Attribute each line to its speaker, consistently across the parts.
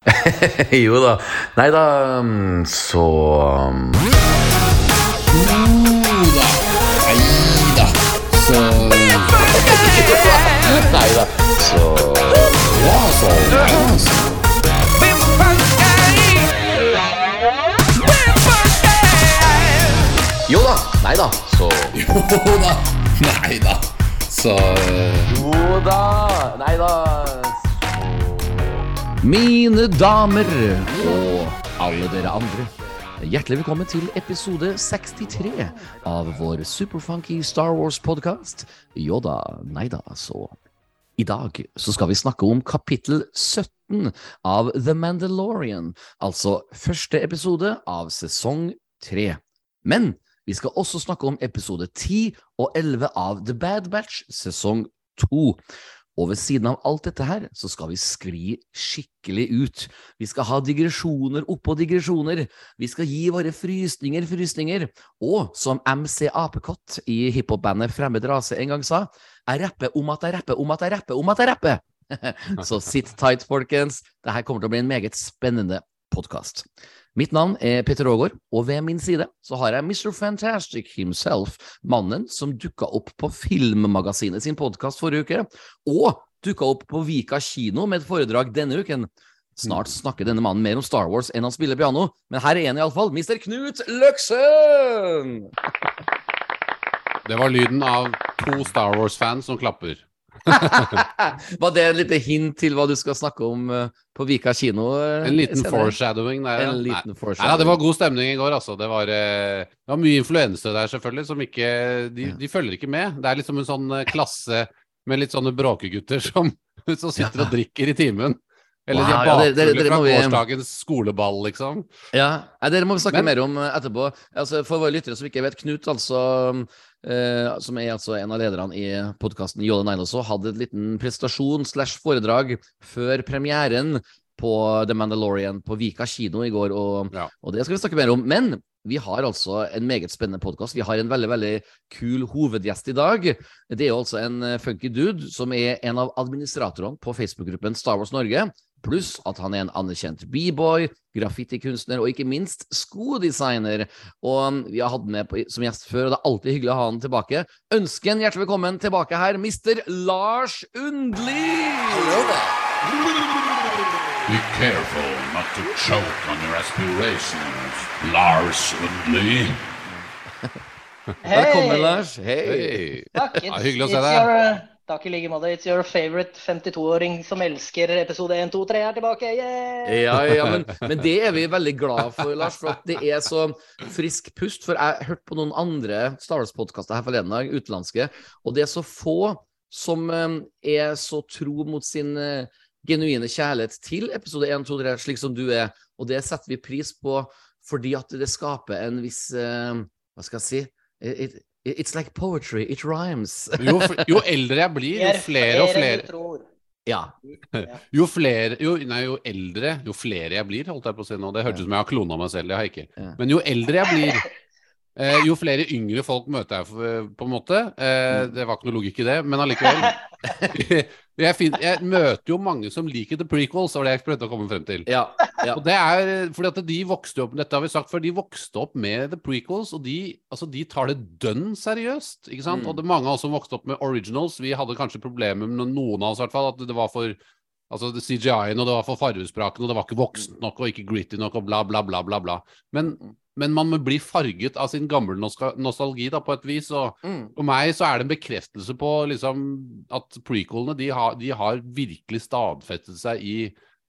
Speaker 1: jo da. Nei da, mm, så
Speaker 2: Jo da. Nei da. Så
Speaker 1: Nei da, så
Speaker 2: Ja, så Nei.
Speaker 1: Jo da. Nei da, så
Speaker 2: Jo da. Nei da. Så
Speaker 1: Jo da. Nei da, Mine damer og alle dere andre. Hjertelig velkommen til episode 63 av vår superfunky Star Wars-podkast. Jo da, nei da, så I dag så skal vi snakke om kapittel 17 av The Mandalorian, altså første episode av sesong 3. Men vi skal også snakke om episode 10 og 11 av The Bad Batch sesong 2. Og ved siden av alt dette her, så skal vi skli skikkelig ut. Vi skal ha digresjoner oppå digresjoner. Vi skal gi våre frysninger frysninger. Og som MC Apekott i hiphop-bandet Fremmed rase en gang sa, jeg rapper om at jeg rapper om at jeg rapper om at jeg rapper. så sitt tight, folkens. Dette kommer til å bli en meget spennende podkast. Mitt navn er Petter Aagaard, og ved min side så har jeg Mr. Fantastic himself, mannen som dukka opp på Filmmagasinet sin podkast forrige uke, og dukka opp på Vika kino med et foredrag denne uken. Snart snakker denne mannen mer om Star Wars enn han spiller piano, men her er en iallfall, Mr. Knut Løksen!
Speaker 3: Det var lyden av to Star Wars-fans som klapper.
Speaker 1: Var det et lite hint til hva du skal snakke om eh, på Vika kino? eh,
Speaker 3: En liten foreshadowing der. ja.
Speaker 1: En liten foreshadowing.
Speaker 3: Nei, det var god stemning i går, altså. Det var, eh, det var mye influense der, selvfølgelig, som ikke de, de følger ikke med. Det er liksom en sånn klasse med litt sånne bråkegutter som, som sitter og drikker i timen. Eller de
Speaker 1: har
Speaker 3: er
Speaker 1: ja,
Speaker 3: bakfulle
Speaker 1: det
Speaker 3: fra
Speaker 1: vi-
Speaker 3: gårsdagens skoleball, liksom.
Speaker 1: Ja, Nei, Dere må vi snakke
Speaker 3: Men-
Speaker 1: mer om eh, etterpå. Altså, for våre lyttere som ikke vet, Knut, altså, eh, som er altså en av lederne i podkasten Jåle Nine også, hadde et liten prestasjon slash foredrag før premieren på The Mandalorian på Vika kino i går, og,
Speaker 3: Ja.
Speaker 1: og det skal vi snakke mer om. Men vi har altså en meget spennende podkast. Vi har en veldig veldig kul hovedgjest i dag. Det er jo altså en eh, funky dude som er en av administratorene på Facebook-gruppen Star Wars Norge. Pluss at han er en anerkjent b-boy, graffitikunstner og ikke minst skodesigner. Og vi har hatt med på, som gjest før, og det er alltid hyggelig å ha han tilbake. Ønsker en hjertelig velkommen tilbake her, Mr. Lars Undli!
Speaker 4: Be careful not to choke on your aspirations, Lars Undli.
Speaker 1: Velkommen, Lars. Hei.
Speaker 3: Hey. Ja, hyggelig å se deg.
Speaker 5: Uh, takk i like måte. It's your favorite 52-åring som elsker episode 1, 2, 3 er tilbake. Yeah!
Speaker 1: Ja, ja, men, men det er vi veldig glad for, Lars, for at det er så frisk pust. For jeg hørte på noen andre Star Wars-podkaster her forleden dag, utenlandske, og det er så få som eh, er så tro mot sin eh, genuine kjærlighet til episode 1, 2, 3, slik som du er. Og det setter vi pris på fordi at det skaper en viss eh, Hva skal jeg si? It, it's like poetry. It rhymes.
Speaker 3: Jo, jo eldre jeg blir, jo
Speaker 5: er
Speaker 3: flere og flere.
Speaker 1: Ja.
Speaker 3: Jo flere jo, Nei, jo eldre, jo flere jeg blir, holdt jeg på å si nå. Det hørtes ut som jeg har klona meg selv, det har jeg ikke. Men jo eldre jeg blir, eh, jo flere yngre folk møter jeg, på en måte. Eh, det var ikke noe logikk i det, men allikevel. jeg, fin- jeg møter jo mange som liker the prequels, var det jeg prøvde å komme frem til.
Speaker 1: Ja. ja.
Speaker 3: Og det er fordi at de vokste opp Dette har vi sagt før, de vokste opp med the prequels, og de, altså, de tar det dønn seriøst. Ikke sant?
Speaker 1: Mm.
Speaker 3: Og det er mange av oss som vokste opp med originals. Vi hadde kanskje problemer med noen av oss, i hvert fall, at det var for Altså CGI-en, og det var for fargesprakende, og det var ikke voksent nok og ikke gritty nok, og bla, bla, bla, bla. bla. Men, men man må bli farget av sin gamle nostalgi, da, på et vis. og
Speaker 1: Mm.
Speaker 3: for meg så er det en bekreftelse på liksom, at prequelene de har, de har virkelig stadfestet seg i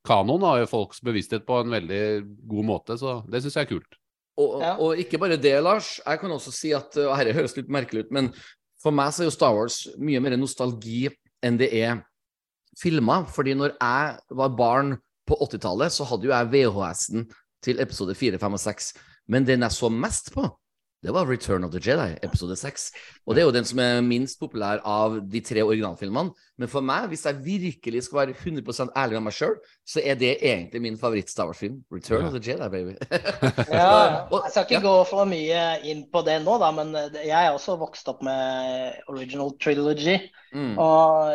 Speaker 3: kanoen og i folks bevissthet på en veldig god måte. Så det syns jeg er kult.
Speaker 1: Og,
Speaker 5: Ja.
Speaker 1: og ikke bare det, Lars. Jeg kan også si at og Dette høres litt merkelig ut, men for meg så er jo Star Wars mye mer nostalgi enn det er filmer. Fordi når jeg var barn på 80-tallet, så hadde jo jeg VHS-en til episode 4, 5 og 6. Men den jeg så mest på, det var Return of the Jedi, episode 6. Og det er jo den som er minst populær av de tre originalfilmene. Men for meg, hvis jeg virkelig skal være 100% ærlig med meg sjøl, så er det egentlig min favoritt-Star Wars-film. Return
Speaker 3: Ja.
Speaker 1: of the Jedi, baby.
Speaker 5: Ja, jeg skal ikke
Speaker 1: ja.
Speaker 5: gå for mye inn på det nå, da, men jeg er også vokst opp med original trilogy.
Speaker 1: Mm.
Speaker 5: Og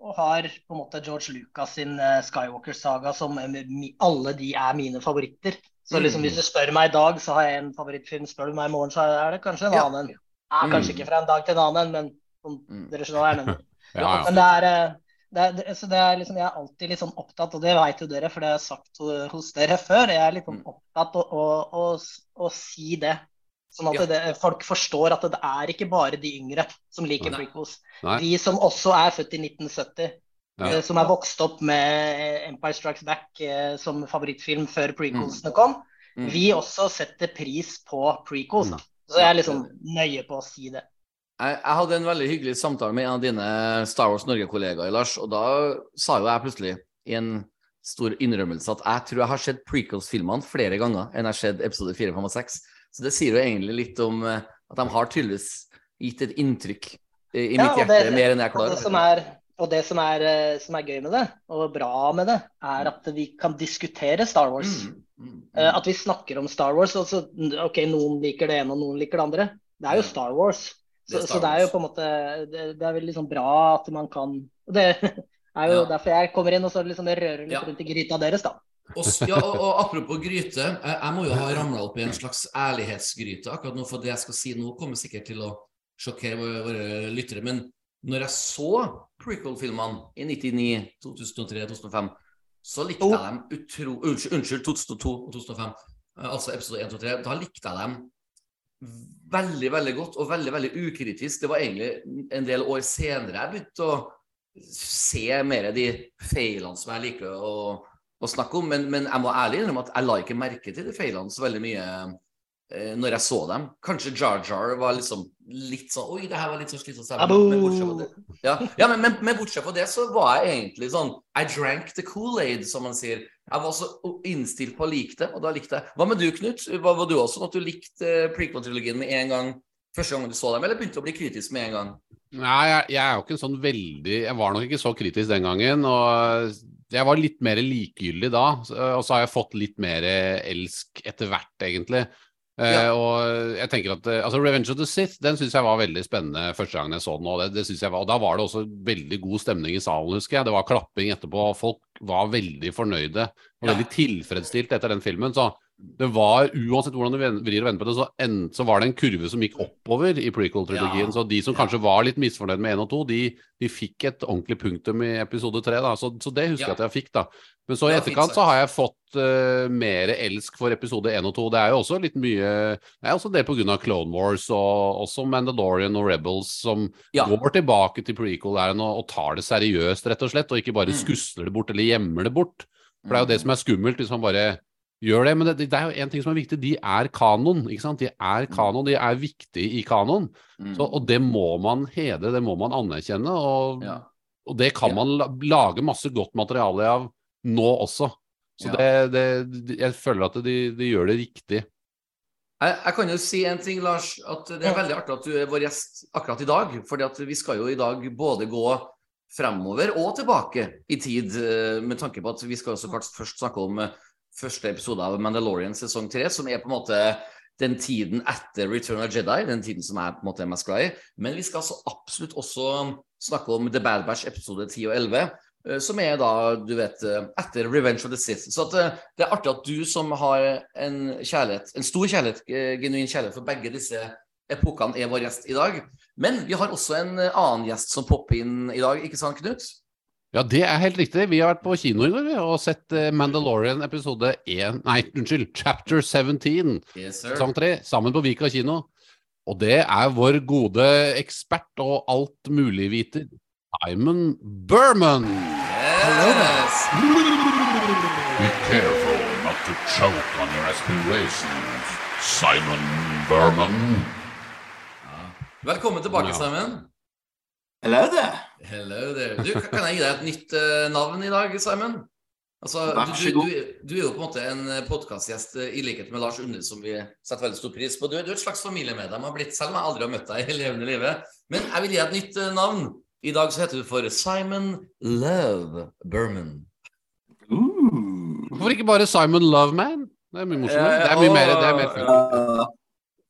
Speaker 5: og har på en måte George Lucas sin eh, Skywalker-saga som alle de er mine favoritter. Så liksom hvis du spør meg i dag, så har jeg en favorittfilm. Spør du meg i morgen, så er det kanskje en
Speaker 1: Ja.
Speaker 5: annen. Ja, kanskje ikke fra en dag til en annen, men som
Speaker 1: Mm.
Speaker 5: dere skjønner hva jeg.
Speaker 3: Ja, ja.
Speaker 5: Men det er, eh, det er, det, så det er liksom, jeg er alltid litt sånn opptatt, og det vet jo dere, for det har jeg sagt hos dere før. Jeg er litt sånn
Speaker 1: Mm.
Speaker 5: opptatt av å, å, å, å si det. Sånn at
Speaker 1: Ja.
Speaker 5: det, folk forstår at det er ikke bare de yngre som liker prequels. De som også er født i 1970,
Speaker 3: Ja.
Speaker 5: eh, som er vokst opp med Empire Strikes Back eh, som favorittfilm før prequelsene
Speaker 1: Mm.
Speaker 5: kom,
Speaker 1: Mm.
Speaker 5: vi også setter pris på prequels. Da. Så jeg er liksom nøye på å si det.
Speaker 1: Jeg, jeg hadde en veldig hyggelig samtale med en av dine Star Wars Norge-kollegaer, Lars, og da sa jo jeg plutselig i en stor innrømmelse at jeg tror jeg har sett prequels-filmene flere ganger enn jeg har sett episode 4, 5 og 6. Så det sier jo egentlig litt om eh, at de har tydeligvis gitt et inntrykk i, mitt
Speaker 5: Ja,
Speaker 1: hjerte
Speaker 5: det-
Speaker 1: mer enn jeg klarer.
Speaker 5: Det som er, og det som er, eh, som er gøy med det, og bra med det, er at vi kan diskutere Star Wars.
Speaker 1: Mm, mm,
Speaker 5: Eh,
Speaker 1: mm.
Speaker 5: At vi snakker om Star Wars. Og så, ok, noen liker det ene, og noen liker det andre. Det er jo Star Wars.
Speaker 1: Det er
Speaker 5: Så, så det er jo på en måte Det, det er veldig liksom bra at man kan Det er jo
Speaker 1: Ja.
Speaker 5: derfor jeg kommer inn og så liksom rører litt
Speaker 1: Ja.
Speaker 5: rundt i gryta deres, da.
Speaker 1: Og, ja, og, og apropos gryte, jeg, jeg må jo ha ramla opp i en slags ærlighetsgryte akkurat nå, for det jeg skal si nå, kommer sikkert til å sjokkere våre lyttere. Men når jeg så prequel-filmene i 99, 2003, 2005, så likte
Speaker 5: To.
Speaker 1: jeg dem utro... Unnskyld, unnskyld 2002 og 2005, eh, altså episode 1, 2, 3. Da likte jeg dem veldig, veldig godt, og veldig, veldig ukritisk. Det var egentlig en del år senere jeg begynte å se mer de feilene som jeg liker å, å snakke om. Men, men jeg må ærlig innrømme at jeg la ikke merke til de feilene så veldig mye eh, når jeg så dem. Kanskje Jar Jar var liksom litt sånn Oi, det her var litt sånn slitsomt. Men bortsett ja, ja men, men, men bortsett fra det så var jeg egentlig sånn I drank the Kool-Aid, som man sier. Jeg var så innstilt på å like det, og da likte jeg. Hva med du, Knut? Var, var du også sånn at du likte eh, prequel-trilogien med en gang? Første gang du så dem, eller begynte å bli kritisk med en gang?
Speaker 3: Nei, jeg, jeg er jo ikke en sånn veldig Jeg var nok ikke så kritisk den gangen. Og jeg var litt mer likegyldig da. Og så har jeg fått litt mer elsk etter hvert, egentlig. Eh,
Speaker 1: Ja.
Speaker 3: og jeg tenker at eh, altså Revenge of the Sith den syns jeg var veldig spennende første gangen jeg så den. Og, det, det synes jeg var, og da var det også veldig god stemning i salen, husker jeg. Det var klapping etterpå, folk var veldig fornøyde og
Speaker 1: Ja.
Speaker 3: veldig tilfredsstilt etter den filmen. Så det var, uansett hvordan du vrir og vender på det, så, en, så var det en kurve som gikk oppover i prequel-trilogien.
Speaker 1: Ja.
Speaker 3: Så de som kanskje var litt misfornøyd med 1 og 2, de, de fikk et ordentlig punktum i episode 3. Da. Så, så det husker
Speaker 1: Ja.
Speaker 3: jeg at jeg fikk. da. Men så i etterkant så har jeg fått uh, mer elsk for episode 1 og 2. Det er jo også litt mye Det er også det pga. Clone Wars og også Mandalorian og Rebels som
Speaker 1: Ja.
Speaker 3: går tilbake til prequel-æren og, og tar det seriøst, rett og slett, og ikke bare
Speaker 1: Mm.
Speaker 3: skusler det bort eller gjemmer det bort. For det er jo det som er skummelt, hvis man bare gjør det. Men det, det er jo en ting som er viktig, de er kanon. ikke sant? De er kanon, de er viktige i kanon.
Speaker 1: Mm.
Speaker 3: Så, og det må man hedre, det må man anerkjenne. Og,
Speaker 1: Ja.
Speaker 3: og det kan man lage masse godt materiale av nå også. Så det, det, jeg føler at de, de gjør det riktig.
Speaker 1: Jeg, jeg kan jo si en ting, Lars. At det er veldig artig at du er vår gjest akkurat i dag. at vi skal jo i dag både gå fremover og tilbake i tid, eh, med tanke på at vi skal også først snakke om eh, første episode av Mandalorian sesong tre, som er på en måte den tiden etter Return of Jedi, den tiden som er på en måte MS i. Men vi skal altså absolutt også snakke om The Bad Batch episode 10 og 11. eh, Som er da, du vet, eh, etter Revenge of the Sith. Så eh, det er artig at du som har en kjærlighet, en stor kjærlighet, genuin kjærlighet for begge disse epokene, er vår gjest i dag. Men vi har også en annen gjest som popper inn i dag, ikke sant, Knut?
Speaker 3: Ja, det er helt riktig. Vi har vært på kino i går og sett eh, Mandalorian episode 1 Nei, unnskyld, chapter 17,
Speaker 1: Yes, sir.
Speaker 3: sesong 3, sammen på Vika kino. Og det er vår gode ekspert og altmuligviter Simon Berman.
Speaker 1: Yes.
Speaker 4: Be careful not to choke on your aspirations, Simon Berman.
Speaker 1: Velkommen tilbake,
Speaker 3: Ja.
Speaker 1: Simon.
Speaker 6: Hello there.
Speaker 1: Hello there. Du, kan- jeg gi deg et nytt eh, navn i dag, Simon? Altså,
Speaker 6: Vær
Speaker 1: du,
Speaker 6: så
Speaker 1: du,
Speaker 6: god.
Speaker 1: du, du er jo på en måte en podkastgjest i likhet med Lars Unde, som vi setter veldig stor pris på. Du, er- du er et slags familiemedlem, har blitt, selv om jeg aldri har møtt deg i levende livet. Men jeg vil gi deg et nytt eh, navn. I dag så heter du for Simon Love Berman.
Speaker 6: Ooh.
Speaker 3: Hvorfor ikke bare Simon Love Man? Det er mye morsommere. Det er mye mer, det er mer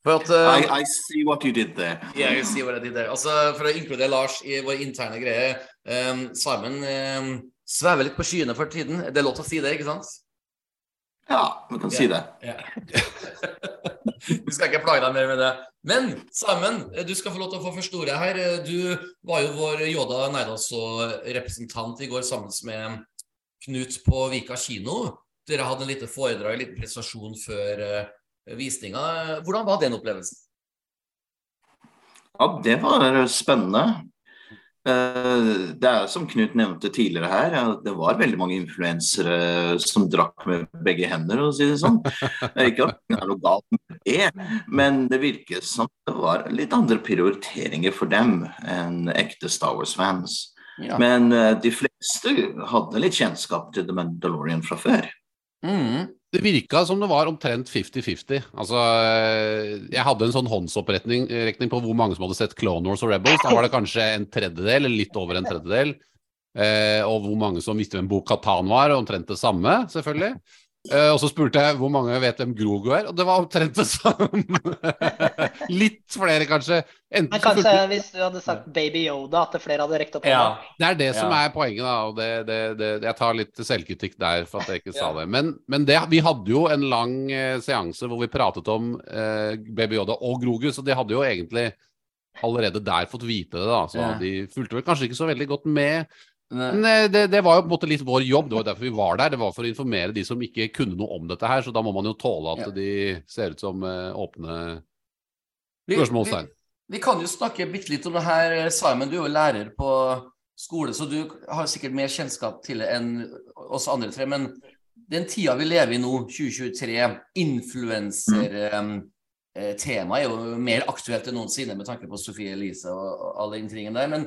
Speaker 3: fun.
Speaker 6: Uh,
Speaker 1: eh,
Speaker 6: I, I see what you did there.
Speaker 1: Yeah, you see what I did there. Altså, For å inkludere Lars i vår interne greie um, Simon um, svever litt på skyene for tiden. Det er lov til å si det, ikke sant?
Speaker 6: Ja, vi kan si det.
Speaker 1: Yeah. Vi skal ikke plage deg mer med det. Men Simon, du skal få lov til å få første ordet her. Du var jo vår Yoda Neidalså-representant i går sammen med Knut på Vika kino. Dere hadde en liten foredrag, en liten presentasjon før uh, visninga. Hvordan var den opplevelsen?
Speaker 6: Ja, det var spennende. Eh, Det er som Knut nevnte tidligere her, det var veldig mange influensere som drakk med begge hender, å si det sånn. Ikke at det er noe galt med det, men det virket som det var litt andre prioriteringer for dem enn ekte Star Wars-fans.
Speaker 1: Ja.
Speaker 6: Men eh, de fleste hadde litt kjennskap til The Mandalorian fra før.
Speaker 1: Mm.
Speaker 3: Det virka som det var omtrent 50-50. Altså, eh, jeg hadde en sånn håndsopprekning rekning på hvor mange som hadde sett Clone Wars og Rebels. Da var det kanskje en tredjedel, eller litt over en tredjedel. Eh, og hvor mange som visste hvem Bo Katan var, omtrent det samme, selvfølgelig. Eh, og så spurte jeg hvor mange vet hvem Grogu er, og det var omtrent det samme. litt flere, kanskje. Enten
Speaker 5: Men kanskje
Speaker 3: spurte...
Speaker 5: hvis du hadde sagt Baby Yoda, at flere hadde rekt opp
Speaker 1: Ja.
Speaker 3: Det er det som er poenget, da. Og det, det, det, jeg tar litt selvkritikk der for at jeg ikke sa det. Men, men det, vi hadde jo en lang eh, seanse hvor vi pratet om eh, Baby Yoda og Grogu, så de hadde jo egentlig allerede der fått vite det, da. Så
Speaker 1: Ja.
Speaker 3: de fulgte vel kanskje ikke så veldig godt med. Men eh, det, det var jo på en måte litt vår jobb, det var derfor vi var der. Det var for å informere de som ikke kunne noe om dette her, så da må man jo tåle at
Speaker 1: Ja.
Speaker 3: de ser ut som eh, åpne
Speaker 1: Vi-
Speaker 3: spørsmålstegn.
Speaker 1: Vi, vi kan jo snakke bitte litt om det her. Simon, du er jo lærer på skole, så du har sikkert mer kjennskap til det enn oss andre tre. Men den tida vi lever i nå, 2023, Influensertema er jo mer aktuelt enn noensinne med tanke på Sofie Elise og, og alle inntringene der. Men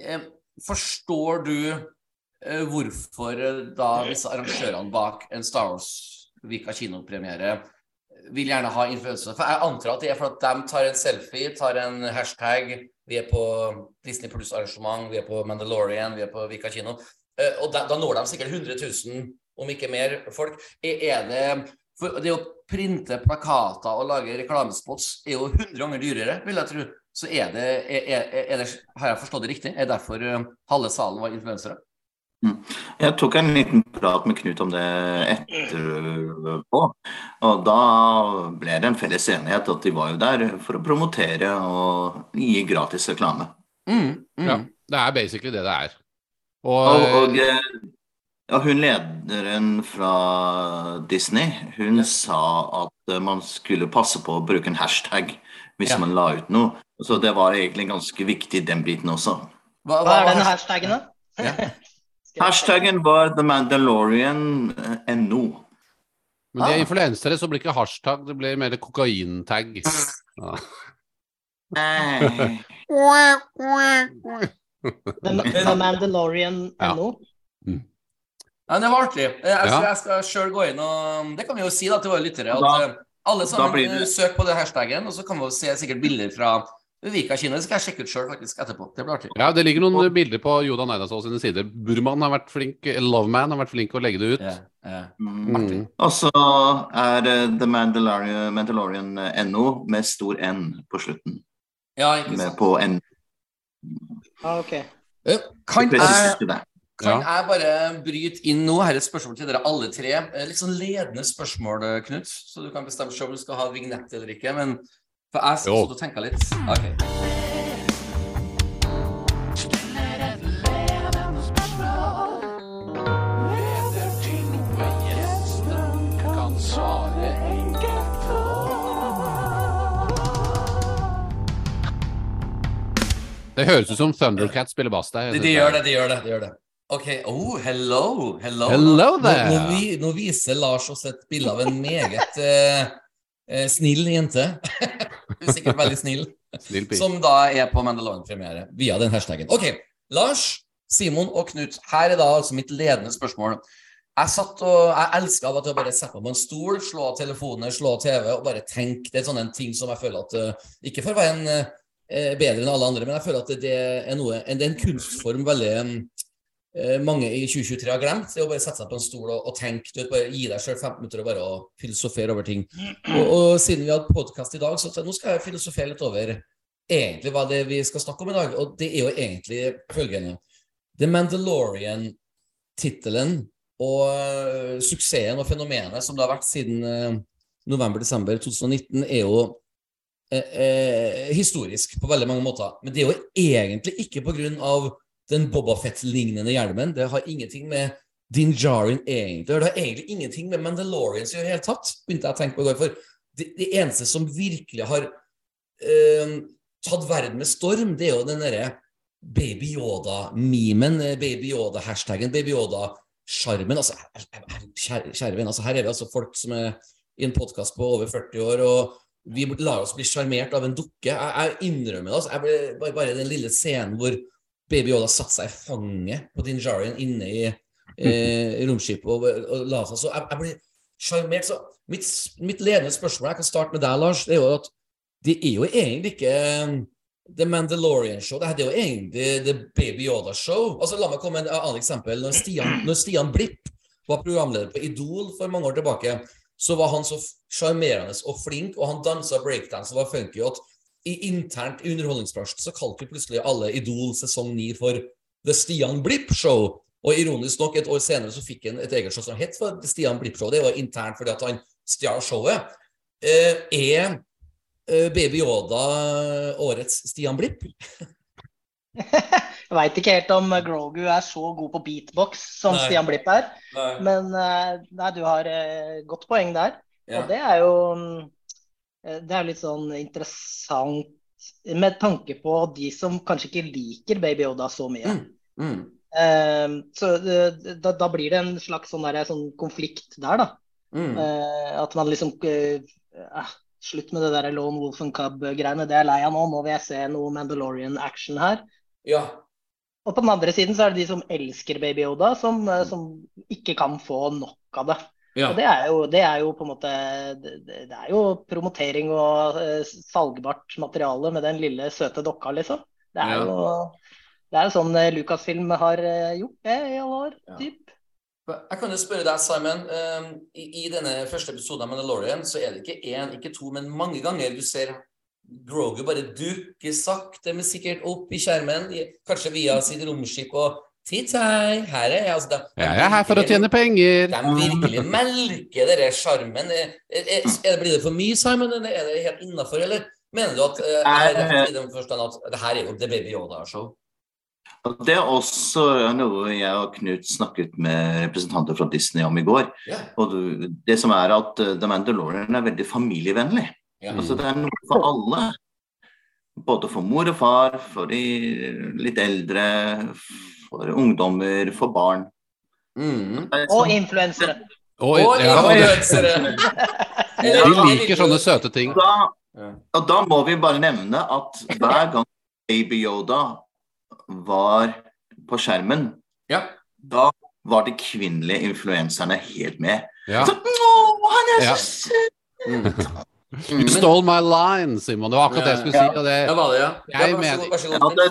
Speaker 1: eh, forstår du eh, hvorfor eh, da disse arrangørene bak en Star Wars Vika kinopremiere vil gjerne ha influensere. For jeg antar at det er for at de tar en selfie, tar en hashtag. Vi er på Disney Pluss-arrangement, vi er på Mandalorian, vi er på Vika kino. Eh, Og da, da når de sikkert 100 000, om ikke mer, folk. Er er det for Det å printe plakater og lage reklamespots er jo 100 ganger dyrere, vil jeg tro. Så er det, er, er, det Har jeg forstått det riktig? Er det derfor eh, halve salen var influensere?
Speaker 6: Jeg tok en liten prat med Knut om det etterpå, og da ble det en felles enighet at de var jo der for å promotere og gi gratis reklame.
Speaker 1: Mm, mm.
Speaker 3: Ja, det er basically det det er.
Speaker 6: Og,
Speaker 3: Og,
Speaker 6: og eh, ja, hun lederen fra Disney, hun sa at man skulle passe på å bruke en hashtag hvis
Speaker 1: Ja.
Speaker 6: man la ut noe. Så det var egentlig ganske viktig, den biten også.
Speaker 1: Hva,
Speaker 5: Hva er
Speaker 1: denne
Speaker 5: den
Speaker 1: hasht-
Speaker 5: hashtaggen, da?
Speaker 1: Ja.
Speaker 6: Hashtaggen var The Mandalorian.no.
Speaker 3: men de er
Speaker 1: Ah.
Speaker 3: influensere, så blir ikke hashtag, det blir mer kokaintag. Ja.
Speaker 5: The, The Mandalorian
Speaker 3: Ja.
Speaker 5: NO?
Speaker 1: Ja, det var artig. Jeg skal, jeg skal sjøl gå inn og Det kan vi jo si da til våre lyttere. At
Speaker 6: Da-
Speaker 1: eh, alle sammen eh, søk på den hashtaggen, og så kan vi jo se sikkert bilder fra Vika Kina Det skal jeg sjekke ut sjøl etterpå. Det blir artig.
Speaker 3: ja, det ligger noen bilder på Joda Neidasvold sine sider. Burman har vært flink, Loveman har vært flink å legge det ut.
Speaker 1: Yeah, yeah.
Speaker 6: Mm. Og så er det The Mandalorian, No med stor N på slutten.
Speaker 1: ja ikke
Speaker 6: Med
Speaker 1: sant.
Speaker 6: på N.
Speaker 5: Ah, ok.
Speaker 1: Eh, Kan jeg, kan jeg bare bryte inn nå? Her er et spørsmål til dere alle tre. Eh, Litt sånn ledende spørsmål, eh, Knut. Så du kan bestemme selv om du skal ha vignett eller ikke. Men for jeg satt og tenka litt. Ok.
Speaker 3: Det høres ut som Thundercat spiller bass der.
Speaker 1: De, de gjør det, de gjør det. de gjør det. Ok, oh, hello, hello.
Speaker 3: Hello.
Speaker 1: Nå, nå, nå viser Lars oss et bilde av en meget eh, eh, snill jente. Er sikkert veldig snill.
Speaker 3: Snill.
Speaker 1: Som da er på Mandalorian-premiere via den hashtaggen. Ok, Lars, Simon og Knut, her er da altså mitt ledende spørsmål. Jeg satt og, jeg elska av til å bare sette meg på en stol, slå av telefoner, slå av TV og bare tenke. Det er sånne ting som jeg føler at eh, Ikke for å være en eh, bedre enn alle andre, men jeg føler at det, det er noe Det er en kunstform veldig mange i 2023 har glemt, det er å bare sette seg på en stol og, og tenke. Vet, bare Gi deg sjøl 15 minutter og bare filosofere over ting. Og, og siden vi hadde podkast i dag, så så nå skal jeg filosofere litt over egentlig hva det er vi skal snakke om i dag. Og det er jo egentlig følgende. The Mandalorian-tittelen og eh, suksessen og fenomenet som det har vært siden eh, november-desember 2019, er jo eh, eh, historisk på veldig mange måter. Men det er jo egentlig ikke pga. Den Bobafett-lignende hjelmen. Det har ingenting med Din Jarin egentlig. Det har egentlig ingenting med Mandalorians å gjøre i det hele tatt, begynte jeg å tenke på i går. For det, det eneste som virkelig har eh, tatt verden med storm, det er jo den derre Baby Yoda-memen, eh, Baby Yoda-hashtagen, Baby Yoda-sjarmen. Altså, kjære, venn, altså, her er vi altså folk som er i en podkast på over 40 år, og vi lar oss bli sjarmert av en dukke. Jeg, jeg innrømmer det. altså, jeg ble, bare, bare den lille scenen hvor Baby Yoda satte seg i fanget på Din Djarin inne i eh, romskipet og, og la seg. Så jeg, jeg ble sjarmert. Så mitt, mitt ledende spørsmål, jeg kan starte med deg, Lars, det er jo at det er jo egentlig ikke um, The Mandalorian Show. Det er jo egentlig The Baby Yoda Show. Altså, la meg komme med et annet eksempel. Når Stian, når Stian Blipp var programleder på Idol for mange år tilbake, så var han så sjarmerende og flink, og han dansa breakdance og var funky at i internt i underholdningsbransjen så kalte vi plutselig alle Idol sesong 9 for The Stian Blipp Show. Og ironisk nok, et år senere så fikk han et eget show som het for The Stian Blipp Show. Det var internt fordi at han stjal showet. Eh, er eh, Baby Yoda årets Stian Blipp?
Speaker 5: Jeg veit ikke helt om Grogu er så god på beatbox som
Speaker 1: Nei.
Speaker 5: Stian Blipp er.
Speaker 1: Nei.
Speaker 5: Men eh, nei, du har eh, godt poeng der.
Speaker 1: Ja.
Speaker 5: Og det er jo mm, Det er litt sånn interessant med tanke på de som kanskje ikke liker Baby Yoda så mye.
Speaker 1: Mm. Mm.
Speaker 5: Uh, så eh, da, da blir det en slags sånn, der, sånn konflikt der, da.
Speaker 1: Mm.
Speaker 5: Uh, at man liksom eh, eh, Slutt med det der Lone Wolf and Cub-greiene. Det er jeg lei av nå. Nå vil jeg se noe Mandalorian-action her.
Speaker 1: Ja.
Speaker 5: Og på den andre siden så er det de som elsker Baby Yoda, som, eh, som ikke kan få nok av det.
Speaker 1: Ja.
Speaker 5: Og det er jo, det er jo på en måte Det, er jo promotering og eh, salgbart materiale med den lille søte dokka, liksom. Det er
Speaker 1: Ja.
Speaker 5: jo det er jo sånn eh, Lucasfilm har eh, gjort det i alle år.
Speaker 1: Ja.
Speaker 5: Typ.
Speaker 1: Jeg kan jo spørre deg, Simon. Um, i, I denne første episoden av Mandalorian så er det ikke én, ikke to, men mange ganger du ser Grogu bare dukke sakte, men sikkert opp i skjermen, kanskje via sitt romskip og Titt-hei, her er jeg. Altså, de, de
Speaker 3: Jeg er her for å tjene penger.
Speaker 1: De virkelig melker denne sjarmen. Blir det for mye, Simon, eller er det helt innafor, eller mener du at uh, er det rett i den forstand at det her er jo The Baby Yoda-show?
Speaker 6: Og Det er også noe jeg og Knut snakket med representanter fra Disney om i går.
Speaker 1: Yeah.
Speaker 6: Og det som er at eh, The Mandalorian er veldig familievennlig.
Speaker 1: Yeah.
Speaker 6: Altså Det er noe for alle. Både for mor og far, for de litt eldre, for ungdommer, for barn.
Speaker 1: Mm.
Speaker 5: Og
Speaker 6: sånn-
Speaker 5: influensere.
Speaker 3: Og,
Speaker 1: Og
Speaker 3: ja,
Speaker 1: influensere!
Speaker 3: de liker sånne søte ting.
Speaker 6: da, og da må vi bare nevne at hver gang Baby Yoda var på skjermen,
Speaker 1: Ja.
Speaker 6: da var de kvinnelige influenserne helt med.
Speaker 3: Ja.
Speaker 6: Så, Å, han er
Speaker 3: Ja.
Speaker 6: så søt!
Speaker 3: You stole my line, Simon. Det var akkurat det jeg skulle si. Og det,
Speaker 1: Ja, var det, ja?
Speaker 3: Jeg
Speaker 1: ja
Speaker 3: mener-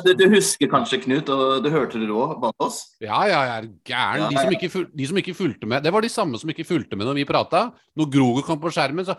Speaker 6: Ja, du, husker kanskje, Knut, og du hørte det òg bak oss?
Speaker 3: ja, ja, jeg er gæren. De som, ikke de som ikke fulgte med. Det var de samme som ikke fulgte med når vi prata. Når Grogo kom på skjermen, så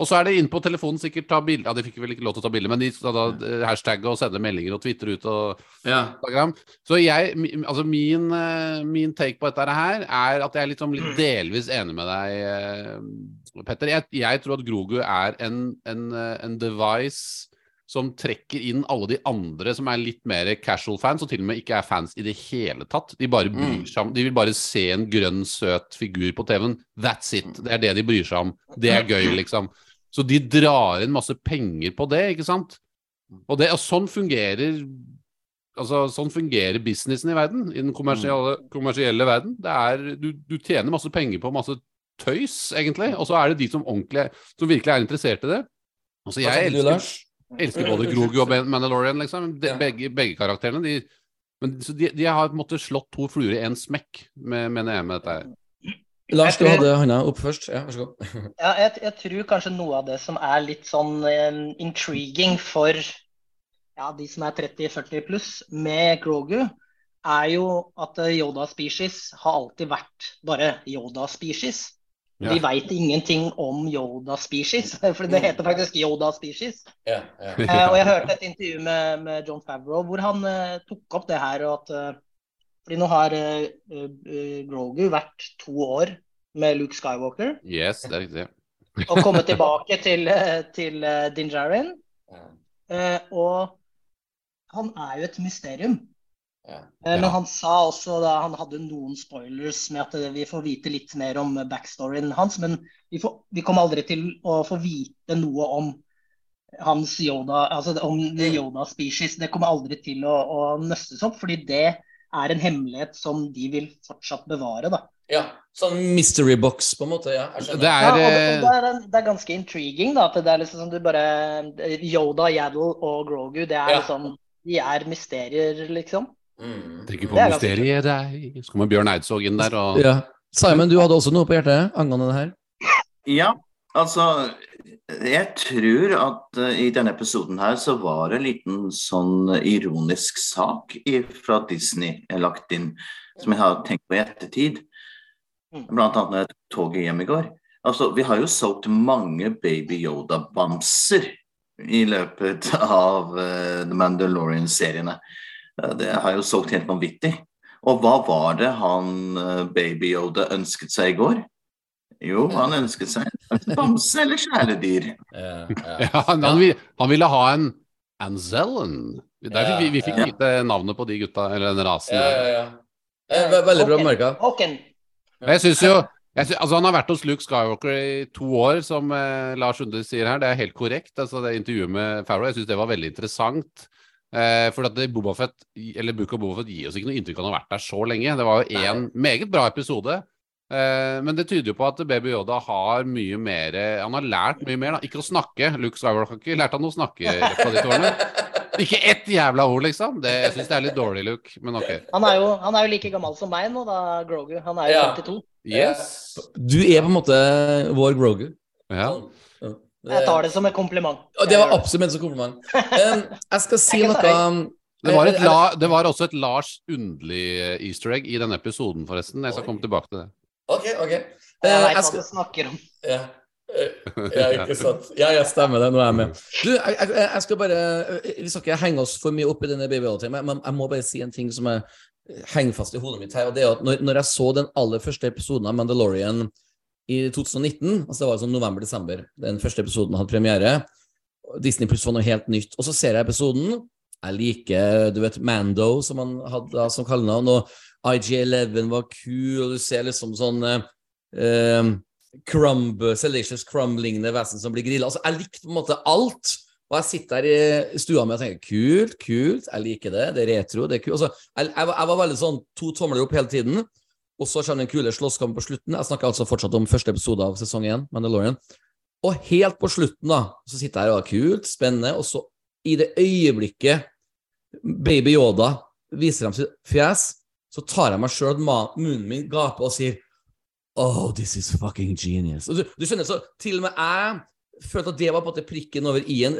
Speaker 3: Og så er det inn på telefonen sikkert ta bilde Ja, de fikk vel ikke lov til å ta bilde, men de da eh, hashtagge og sende meldinger og twitre ut og
Speaker 1: Ja.
Speaker 3: Instagram. Så jeg, altså min, eh, min take på dette her er at jeg er liksom litt delvis enig med deg, eh, Petter. Jeg, jeg tror at Grogu er en, en, en device som trekker inn alle de andre som er litt mer casual fans, og til og med ikke er fans i det hele tatt. De bare bryr
Speaker 1: Mm.
Speaker 3: seg om De vil bare se en grønn, søt figur på TV-en. That's it. Det er det de bryr seg om. Det er gøy, liksom. Så de drar inn masse penger på det, ikke sant? Og, det, og sånn fungerer Altså, sånn fungerer businessen i verden, i den kommersielle, kommersielle verden. Det er, du, du tjener masse penger på masse tøys, egentlig, og så er det de som som virkelig er interessert i det. Altså, jeg elsker? Elsker både Grogu og Mandalorian, liksom. De,
Speaker 1: Ja.
Speaker 3: begge, begge karakterene. De, men, så de, de har på en måte slått to fluer i én smekk, med, mener jeg, med dette her.
Speaker 1: Lars, du hadde hånda opp først. Ja, vær så god.
Speaker 5: Ja, jeg, jeg tror kanskje noe av det som er litt sånn um, intriguing for ja, de som er 30-40 pluss, med Grogu, er jo at Yoda-species har alltid vært bare Yoda-species.
Speaker 3: Ja.
Speaker 5: Vi veit ingenting om Yoda-species, for det heter faktisk Yoda-species.
Speaker 1: Ja, ja.
Speaker 5: Eh, og jeg hørte et intervju med, med John Favreau hvor han eh, tok opp det her. Og at, eh, fordi nå har eh, eh, Grogu vært to år med Luke Skywalker
Speaker 3: Yes, det er riktig.
Speaker 5: og kommet tilbake til, eh, til eh, Din Djarin. Eh, og han er jo et mysterium.
Speaker 1: Ja.
Speaker 5: Eh, Men han sa også da han hadde noen spoilers med at eh, vi får vite litt mer om backstoryen hans, men vi, får, vi kommer aldri til å få vite noe om hans Yoda, altså om the Yoda species. Det kommer aldri til å, å nøstes opp, fordi det er en hemmelighet som de vil fortsatt bevare. da.
Speaker 1: ja. Sånn mystery box, på en måte. Ja.
Speaker 3: Det er
Speaker 5: ja det,
Speaker 3: eh,
Speaker 5: det, er, det er ganske intriguing, da. At det er liksom som du bare Yoda, Yaddle og Grogu, det er
Speaker 1: Ja.
Speaker 5: liksom De er mysterier, liksom.
Speaker 1: Mm.
Speaker 3: Tenker på mysteriet i deg. Så kommer Bjørn Eidsvåg inn der og
Speaker 1: Ja. Simon, du hadde også noe på hjertet angående det her?
Speaker 6: Ja, altså Jeg tror at uh, i denne episoden her så var det en liten sånn ironisk sak i- fra Disney jeg lagt inn, som jeg har tenkt på i ettertid.
Speaker 5: Mm.
Speaker 6: Blant annet når jeg tok toget hjem i går. Altså, Vi har jo solgt mange Baby Yoda-bamser i løpet av uh, The Mandalorian-seriene. Det har jo solgt helt vanvittig. Og hva var det han eh, Baby Yoda ønsket seg i går? Jo, han ønsket seg en bamse eller kjæledyr.
Speaker 1: Ja,
Speaker 3: Ja, han, han, vil- han ville ha en Anzellen. Der vi, vi fikk
Speaker 1: Ja.
Speaker 3: vite navnet på de gutta, eller den rasen.
Speaker 1: ja, ja, ja. Veldig bra merka.
Speaker 3: Jeg syns jo jeg sy altså Han har vært hos Luke Skywalker i to år, som eh, Lars Unde sier her. Det er helt korrekt. Altså, det intervjuet med Farrow jeg synes det var veldig interessant. Eh, for at Bobafett, Boba Fett, eller Book of Bobafett gir oss ikke noe inntrykk av at han har vært der så lenge. Det var jo en meget bra episode. Eh, men det tyder jo på at Baby Yoda har mye mer Han har lært mye mer. da Ikke å snakke. Luke Skywalker har ikke lært han å snakke på de tårene. Ikke ett jævla ord, liksom. Det, jeg syns det er litt dårlig, Luke. Men ok.
Speaker 5: Han er, jo, han er jo like gammel som meg nå, da, Grogu. Han er jo
Speaker 1: Ja.
Speaker 5: 52.
Speaker 3: Yes.
Speaker 1: Du er på en måte vår Grogu.
Speaker 3: Ja.
Speaker 1: Ja.
Speaker 5: Jeg tar det som en kompliment.
Speaker 1: Og det var absolutt ment som kompliment. Um, jeg skal si noe
Speaker 3: Det var, et la, det var også et Lars underlig easter egg i denne episoden, forresten. Jeg skal komme tilbake til det.
Speaker 1: OK, OK.
Speaker 5: Jeg
Speaker 1: Eh,
Speaker 5: veit hva
Speaker 1: skal,
Speaker 5: du snakker om.
Speaker 1: ja. Eh, ja, ikke sant. Ja, jeg stemmer det. Nå er jeg med. Du, jeg, jeg, jeg skal bare Vi skal ikke henge oss for mye opp i denne BBA-temaet, men jeg må bare si en ting som jeg henger fast i hodet mitt her. og det er at når, når jeg så den aller første episoden av Mandalorian i 2019, altså det var sånn november-desember, den første episoden hadde premiere, Disney Pluss var noe helt nytt, og så ser jeg episoden. Jeg liker du vet, Mando, som han hadde som kallenavn, og IG11 var kul, og du ser liksom sånn eh, eh, Crumb, Salacious Crumb-lignende vesen som blir grilla. Altså, jeg likte på en måte alt. Og jeg sitter der i stua mi og tenker kult, kult, jeg liker det, det er retro, det er kult. Altså, jeg, jeg, var- jeg var veldig sånn to tomler opp hele tiden. Og så kommer den kule slåsskampen på slutten. Jeg snakker altså fortsatt om første episode av sesong én, Mandalorian. Og helt på slutten, da, så sitter jeg her og har kult, spennende, og så, i det øyeblikket Baby Yoda viser dem sitt fjes, så tar jeg meg sjøl at munnen min gaper og sier Oh, this is fucking genius. Du, du skjønner, så til og med jeg følte at det var på en måte prikken over i-en.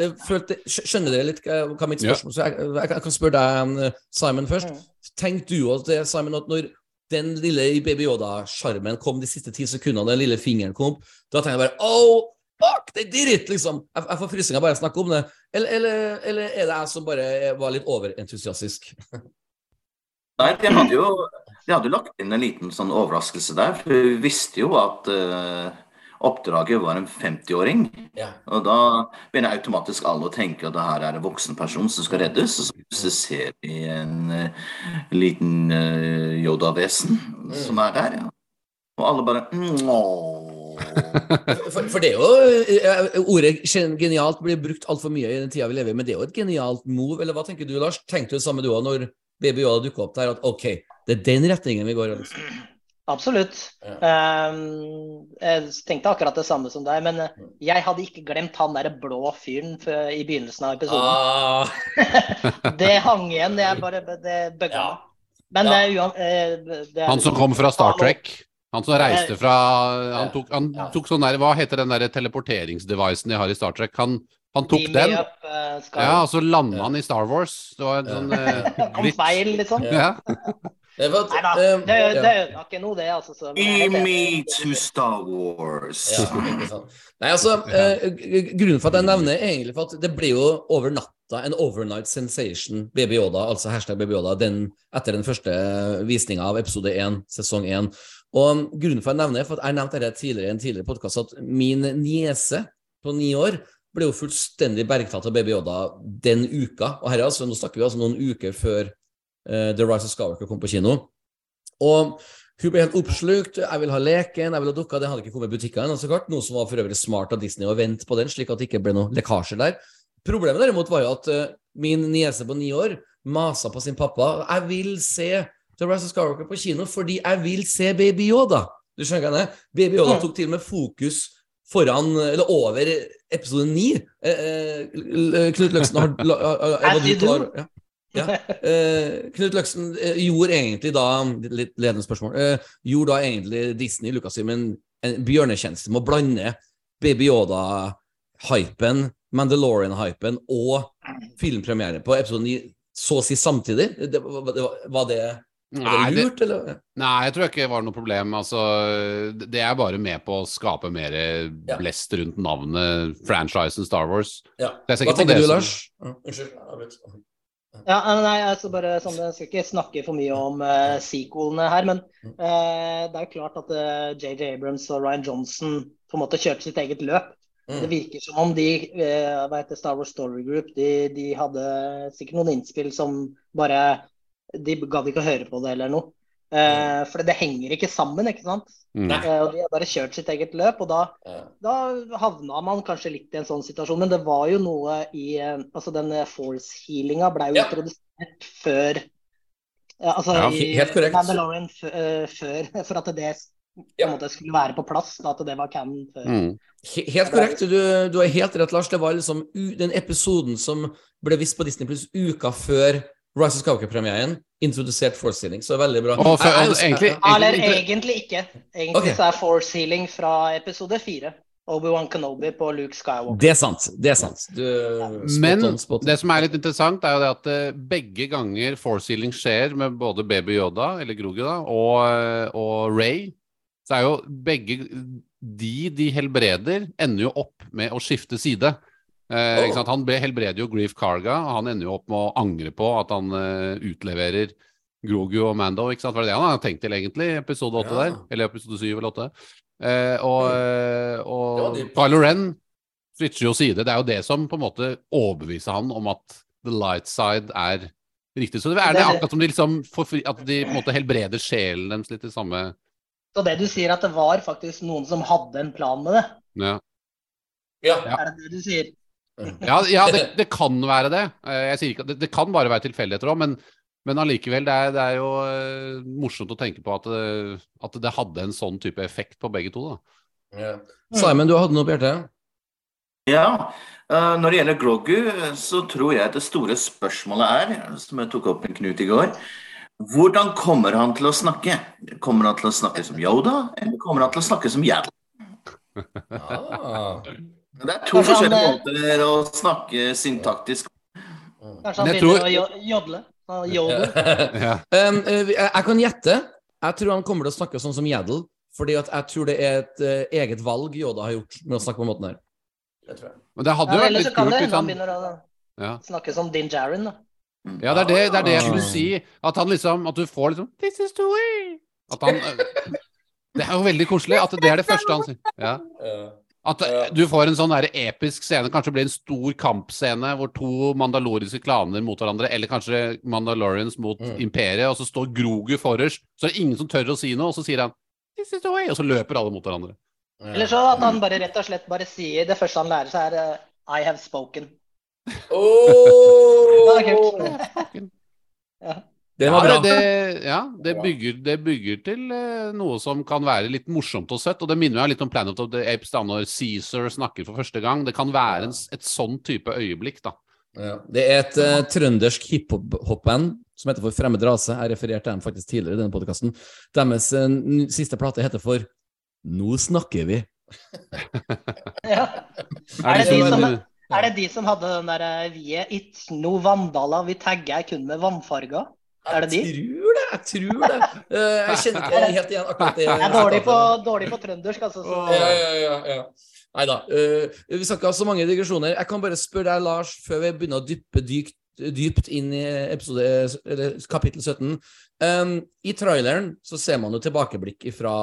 Speaker 1: Skjønner dere litt hva mitt
Speaker 3: Ja.
Speaker 1: spørsmål Så jeg, jeg, jeg kan spørre deg, Simon, først.
Speaker 5: Mm.
Speaker 1: Tenk du også det, Simon, at når den lille Baby Yoda-sjarmen kom de siste ti sekundene, den lille fingeren kom da tenkte jeg bare Oh, fuck, they did it! liksom. Jeg, jeg får frysninger bare jeg snakker om det. Eller, eller, eller er det jeg som bare var litt overentusiastisk?
Speaker 6: Nei, de hadde jo de hadde lagt inn en liten sånn overraskelse der. For vi visste jo at eh, oppdraget var en 50-åring.
Speaker 1: Ja.
Speaker 6: Og da begynner automatisk alle å tenke at det her er en voksen person som skal reddes. Og så plutselig ser vi en uh, liten uh, Yoda-vesen som er der. Ja. Og alle bare mm.
Speaker 1: For, for det er jo eh, Ordet genialt blir brukt altfor mye i den tida vi lever i, men det er jo et genialt move. Eller hva tenker du, Lars? Tenkte du det samme du òg når Baby Yoda dukka opp der, at OK, det er den retningen vi går i?
Speaker 5: Absolutt. Um, jeg tenkte akkurat det samme som deg, men eh, jeg hadde ikke glemt han der blå fyren i begynnelsen av episoden.
Speaker 1: Ah,
Speaker 5: Det hang igjen. Jeg bare, det bugga
Speaker 1: Ja.
Speaker 5: meg. Men
Speaker 1: Ja.
Speaker 5: eh, eh, er
Speaker 3: Han som kom fra Star Trek. Han som reiste fra Han tok, han
Speaker 1: Ja.
Speaker 3: tok sånn der Hva heter den der teleporteringsdevicen de har i Star Trek? Han Han tok
Speaker 5: Beam
Speaker 3: den,
Speaker 5: up, uh,
Speaker 3: ja, og så landa
Speaker 1: Ja.
Speaker 3: han i Star Wars. Det var en sånn uh,
Speaker 5: Kom
Speaker 3: glitch.
Speaker 5: feil, liksom.
Speaker 3: Ja.
Speaker 5: Nei da,
Speaker 1: eh,
Speaker 5: det, det
Speaker 1: ja.
Speaker 5: ikke noe, det. altså. Så,
Speaker 6: me to Star Wars.
Speaker 1: Ja. Nei, altså, eh, Grunnen for at jeg nevner er egentlig for at det ble jo over natta en overnight sensation, Baby Yoda, altså hashtag Baby Yoda, den, etter den første visninga av episode 1, sesong 1. Og Grunnen for at jeg nevner er for at jeg nevnte det tidligere i en tidligere podkast, at min niese på ni år ble jo fullstendig bergtatt av Baby Yoda den uka. Og her er altså, Nå snakker vi altså noen uker før eh, The Rise of Skywalker kom på kino. Og hun ble helt oppslukt. Jeg vil ha leken, jeg vil ha dukka. Den hadde ikke kommet i butikkene, så klart. Noe som var for øvrig smart av Disney å vente på den, slik at det ikke ble noe lekkasjer der. Problemet derimot var jo at eh, min niese på ni år masa på sin pappa. 'Jeg vil se The Rise of Skywalker på kino fordi jeg vil se Baby Yoda'. Du skjønner hva jeg? Baby Yoda
Speaker 5: Mm.
Speaker 1: tok til og med fokus foran, eller over episode ni. Eh, eh, Knut Løksen har, har, har,
Speaker 5: As
Speaker 1: Ja. Eh, Knut Løksen eh, gjorde egentlig da Litt ledende spørsmål. Eh, gjorde da egentlig Disney Lucasfilm en, en bjørnetjeneste med å blande Baby Yoda-hypen, Mandalorian-hypen og filmpremiere på episode 9 så å si samtidig. Det, var, det, var- det,
Speaker 3: Nei,
Speaker 1: det lurt, eller?
Speaker 3: nei, jeg tror ikke det var noe problem. Altså, det er bare med på å skape mer
Speaker 1: Ja.
Speaker 3: blest rundt navnet franchisen Star Wars.
Speaker 1: Ja. Hva tenker du,
Speaker 3: som-
Speaker 1: Lars? Unnskyld.
Speaker 5: Ja, nei, altså bare sånn, Jeg skal ikke snakke for mye om uh, sequelene her, men uh, det er jo klart at eh, JJ Abrams og Ryan Johnson på en måte kjørte sitt eget løp.
Speaker 1: Mm.
Speaker 5: Det virker som om de uh, hva heter Star Wars Story Group de, de hadde sikkert noen innspill som bare De gadd ikke å høre på det eller noe. Eh, for det henger ikke sammen, ikke sant?
Speaker 3: Mm.
Speaker 5: Eh, og de har bare kjørt sitt eget løp. og da
Speaker 1: Ja.
Speaker 5: da havna man kanskje litt i en sånn situasjon, men det var jo noe i uh, Altså, den eh, force-healinga ble jo
Speaker 1: Ja.
Speaker 5: introdusert før Altså
Speaker 3: Ja,
Speaker 5: i
Speaker 1: helt korrekt.
Speaker 5: Mandalorian før, for at det
Speaker 1: Ja.
Speaker 5: måte skulle være på plass, da, at det var canon før.
Speaker 3: Mm.
Speaker 1: Helt korrekt. Du, du har helt rett, Lars. Det var liksom u den episoden som ble vist på Disney Pluss uka før Rise of Skywalker-premieren. Introdusert force-healing, så veldig bra.
Speaker 3: Og for-
Speaker 1: Jeg- jeg
Speaker 3: egentlig-
Speaker 5: Eller
Speaker 3: Egentlig-
Speaker 5: egentlig ikke. Egentlig
Speaker 1: okay.
Speaker 5: så er force healing fra episode fire. Obi-Wan Kenobi på Luke Skywalker.
Speaker 1: Det er sant. Det er sant. Du,
Speaker 3: Men
Speaker 1: on, on.
Speaker 3: det som er litt interessant, er jo det at eh, begge ganger force healing skjer med både Baby Yoda, eller Grogu, da, og, eh, og Ray, så er jo begge de de helbreder, ender jo opp med å skifte side. Eh,
Speaker 1: Oh.
Speaker 3: Han helbreder jo Grief Karga, og han ender jo opp med å angre på at han eh, utleverer Grogu og Mando. ikke sant? Var det det han hadde tenkt til, egentlig, i episode 8
Speaker 1: Ja.
Speaker 3: der? Eller episode 7 eller 8? Eh, og eh, og. Kylo Ren switcher jo side. Det er jo det som på en måte overbeviser han om at the light side er riktig. Så det er det akkurat som de liksom forfri, at de på en måte helbreder sjelen deres litt i samme
Speaker 5: Så det du sier, at det var faktisk noen som hadde en plan med det?
Speaker 3: ja.
Speaker 1: Ja.
Speaker 3: Ja.
Speaker 5: Er det det du sier?
Speaker 3: Ja, ja det, det kan være det. Eh, Jeg sier ikke det, det kan bare være tilfeldigheter òg, men, men allikevel, det er, det er jo eh, morsomt å tenke på at det, at det hadde en sånn type effekt på begge to. da.
Speaker 1: Ja. Simon, du hadde noe på hjertet?
Speaker 6: Ja, eh, når det gjelder Grogu, så tror jeg at det store spørsmålet er, som jeg tok opp med Knut i går, hvordan kommer han til å snakke? Kommer han til å snakke som Yoda, eller kommer han til å snakke som Yaddle?
Speaker 1: Ah.
Speaker 6: Det er to forskjellige
Speaker 5: eh,
Speaker 6: måter å snakke syntaktisk
Speaker 5: Kanskje han begynner
Speaker 3: tror-
Speaker 5: å jo- jodle?
Speaker 3: Ja.
Speaker 1: Um, eh, jeg kan gjette. Jeg tror han kommer til å snakke sånn som Jadel. Fordi at jeg tror det er et uh, eget valg Yoda har gjort med å snakke på den måten her. Det tror jeg.
Speaker 3: Men det hadde
Speaker 5: Ja,
Speaker 3: jo vært
Speaker 5: Eller så
Speaker 3: litt
Speaker 5: kan
Speaker 3: kult
Speaker 5: det
Speaker 3: hvis
Speaker 5: hende han begynner å
Speaker 3: ja.
Speaker 5: snakke som Din Jaren. Da.
Speaker 3: Ja, det er det, det er det jeg skulle
Speaker 1: Ah.
Speaker 3: si. At han liksom At du får liksom This is the way. At han Det er jo veldig koselig at det er det første han sier. Ja. At du får en sånn der episk scene, kanskje det blir en stor kampscene hvor to mandaloriske klaner mot hverandre, eller kanskje Mandalorians mot
Speaker 1: Mm.
Speaker 3: imperiet, og så står Grogu forrest, så er det ingen som tør å si noe, og så sier han This is the way, og så løper alle mot hverandre.
Speaker 5: Eller så at han bare rett og slett bare sier Det første han lærer seg, er eh, I have spoken.
Speaker 1: Oh!
Speaker 5: Det er kult.
Speaker 1: Den var
Speaker 3: ja,
Speaker 1: bra.
Speaker 3: det, ja, det bygger, det bygger til eh, noe som kan være litt morsomt og søtt. Og det minner meg litt om Planet of the Apes da når Caesar snakker for første gang. Det kan være en, et sånn type øyeblikk, da.
Speaker 1: Ja. Det er et uh, trøndersk hiphop-band som heter For fremmed rase. Jeg refererte dem faktisk tidligere i denne podkasten. Deres uh, siste plate heter For Nå snakker vi.
Speaker 5: Ja.
Speaker 3: Er
Speaker 5: Er det, de
Speaker 3: som er-
Speaker 5: Er det de som hadde den derre Vi er ikke noe vandaler, vi tagger kun med vannfarger? Er det de?
Speaker 1: Jeg tror det. Jeg tror det. Eh, Jeg kjenner ikke helt igjen akkurat det.
Speaker 5: Jeg er dårlig på, dårlig på trøndersk, altså. Så.
Speaker 1: Ja, ja, ja, ja. Nei da. vi skal ikke ha så mange digresjoner. Jeg kan bare spørre deg, Lars, før vi begynner å dyppe dypt, dypt inn i episode, eller kapittel 17. Um, I traileren så ser man jo tilbakeblikk fra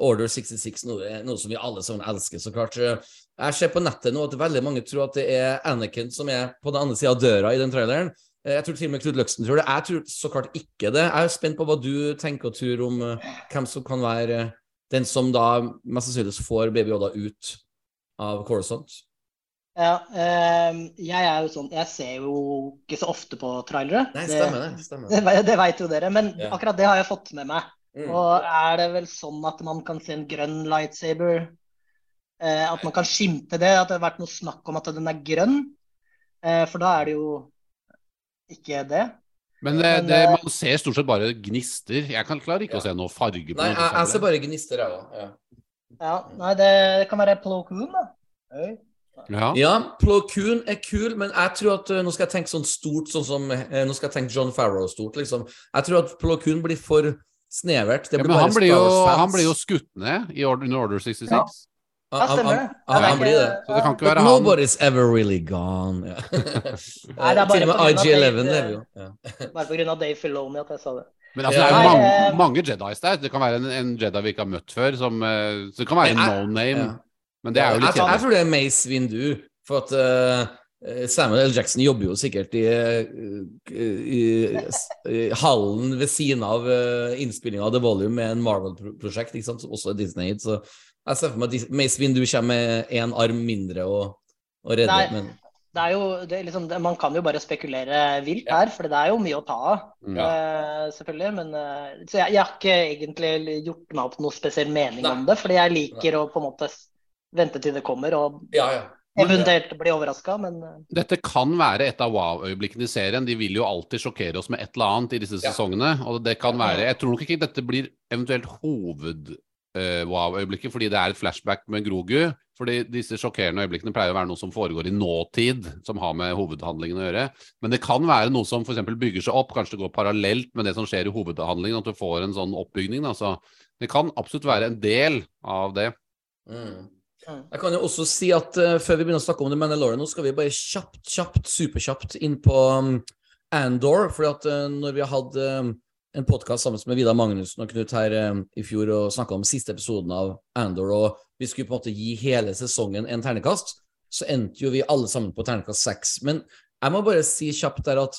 Speaker 1: Order 66, noe, noe som vi alle sammen elsker, så klart. Jeg ser på nettet nå at veldig mange tror at det er Anakin som er på den andre sida av døra i den traileren. Eh, Jeg tror til og med Knut Løksen tror det. Jeg tror så klart ikke det. Jeg er spent på hva du tenker og tror om eh, hvem som kan være eh, den som da mest sannsynlig får Baby Yoda ut av Coruscant.
Speaker 5: Ja, eh, jeg er jo sånn Jeg ser jo ikke så ofte på trailere.
Speaker 1: Nei, stemmer det. Stemmer.
Speaker 5: Det, det, veit jo dere. Men
Speaker 1: Ja.
Speaker 5: akkurat det har jeg fått med meg.
Speaker 1: Mm.
Speaker 5: Og er det vel sånn at man kan se en grønn lightsaber? Eh, at man kan skimte det? At det har vært noe snakk om at den er grønn? Eh, for da er det jo ikke det.
Speaker 3: Men det,
Speaker 5: Men,
Speaker 3: det,
Speaker 5: eh,
Speaker 3: man ser stort sett bare gnister. Jeg kan klarer ikke å se noe farge på
Speaker 1: Nei, jeg, jeg ser bare gnister, jeg òg. Ja.
Speaker 5: Ja, nei, det, det kan være Plo Koon, da.
Speaker 3: Ja.
Speaker 1: Ja, Plo Koon er kul, men jeg tror at uh, nå skal jeg tenke sånn stort, sånn som uh, Nå skal jeg tenke John Farrow-stort, liksom. Jeg tror at Plo Koon blir for snevert. Det
Speaker 3: Ja, men
Speaker 1: bare
Speaker 3: han blir, jo, han blir jo skutt ned i Order, under Order 66.
Speaker 6: Ja.
Speaker 1: Han, han,
Speaker 5: stemmer
Speaker 1: han,
Speaker 5: det.
Speaker 1: han, han blir det.
Speaker 3: Så det kan ikke være han.
Speaker 1: nobody's ever really gone. Ja.
Speaker 5: Nei, det er bare av
Speaker 1: IG11
Speaker 5: Dave, Filoni at jeg sa det.
Speaker 3: Men altså, det er jo mange,
Speaker 5: eh,
Speaker 3: mange Jedis der. Det kan være en, en Jedi vi ikke har møtt før. Som, eh, så det kan være en no name.
Speaker 1: Ja.
Speaker 3: Men det er jo litt
Speaker 1: tror- jeg tror det er Mace Windu, for at uh, Samuel L. Jackson jobber jo sikkert i, eh, i, i hallen ved siden av uh, innspillinga av The Volume med en Marvel-prosjekt, ikke sant, som også er Disney. Så jeg ser for meg at Mace Windu kommer med én arm mindre og, og redder,
Speaker 5: Nei.
Speaker 1: men
Speaker 5: Det er jo, det er liksom, man kan jo bare spekulere vilt her, for det er jo mye å ta av.
Speaker 3: Ja.
Speaker 5: Uh, selvfølgelig. Men, uh, så jeg, jeg har ikke egentlig gjort meg opp noe spesiell mening
Speaker 1: Nei.
Speaker 5: om det. Fordi jeg liker å på en måte vente til det kommer, og
Speaker 1: Ja, ja.
Speaker 5: eventuelt bli overraska. Men eh,
Speaker 3: Dette kan være et av wow-øyeblikkene i serien. De vil jo alltid sjokkere oss med et eller annet i disse
Speaker 1: Ja.
Speaker 3: sesongene. Og det kan være Jeg tror nok ikke dette blir eventuelt hoved-wow-øyeblikket fordi det er et flashback med Grogu. Fordi disse sjokkerende øyeblikkene pleier å være noe som foregår i nåtid, som har med hovedhandlingen å gjøre. Men det kan være noe som f.eks. bygger seg opp, kanskje det går parallelt med det som skjer i hovedhandlingen, at du får en sånn oppbygning. Da. Så det kan absolutt være en del av det.
Speaker 1: Mm. Jeg kan jo også si at uh, før vi begynner å snakke om The Mandalorian, nå skal vi bare kjapt, kjapt, superkjapt inn på um, Andor. fordi at uh, når vi har hatt en podkast sammen med Vidar Magnussen og Knut her eh, i fjor og snakka om siste episoden av Andor, og vi skulle på en måte gi hele sesongen en ternekast, så endte jo vi alle sammen på ternekast seks. Men jeg må bare si kjapt der at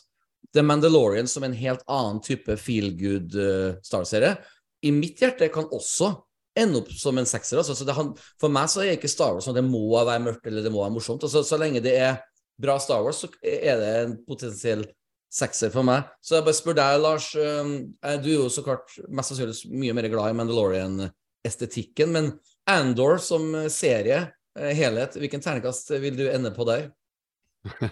Speaker 1: The Mandalorian som en helt annen type feel good uh, Star-serie, i mitt hjerte kan også ende opp som en sekser. Altså. Så det, han, for meg så er ikke Star Wars sånn at det må være mørkt eller det må være morsomt. Altså, så lenge det er bra Star Wars, så er det en potensiell sekser for meg. Så jeg bare spør deg, Lars. um, eh, Du er jo så klart mest sannsynlig mye mer glad i Mandalorian-estetikken, men Andor som eh, serie, eh, helhet, hvilken ternekast vil du ende på der?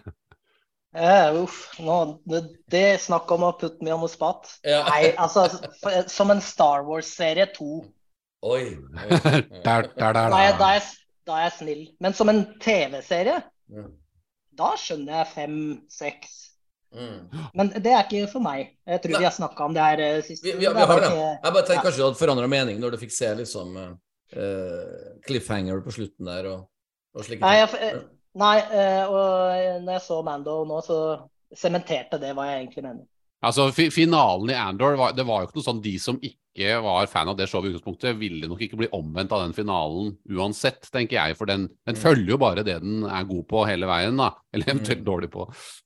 Speaker 5: eh, uff, nå, det, det er snakk om å putte meg on the spot.
Speaker 1: Ja.
Speaker 5: Nei, altså Som en Star Wars-serie 2.
Speaker 1: Oi.
Speaker 3: Der, der, der,
Speaker 5: Da er, da, er, da er jeg snill. Men som en TV-serie,
Speaker 1: Ja.
Speaker 5: da skjønner jeg fem-seks.
Speaker 1: Mm.
Speaker 5: Men det er ikke for meg. Jeg tror
Speaker 1: Nei.
Speaker 5: vi har snakka om det her eh, sist.
Speaker 1: Vi, vi, vi har det. Jeg bare tenker
Speaker 5: Ja.
Speaker 1: kanskje du hadde forandra mening når du fikk se liksom uh, cliffhanger på slutten der og, og slike
Speaker 5: Nei, jeg, nei og når jeg så Mando nå, så sementerte det hva jeg egentlig mener.
Speaker 3: Altså, Finalen i Andor var, det var jo ikke noe sånn De som ikke var fan av det showet i utgangspunktet, ville nok ikke bli omvendt av den finalen uansett, tenker jeg. For den, den
Speaker 1: Mm.
Speaker 3: følger jo bare det den er god på hele veien, da. Eller eventuelt
Speaker 1: Mm.
Speaker 3: dårlig på.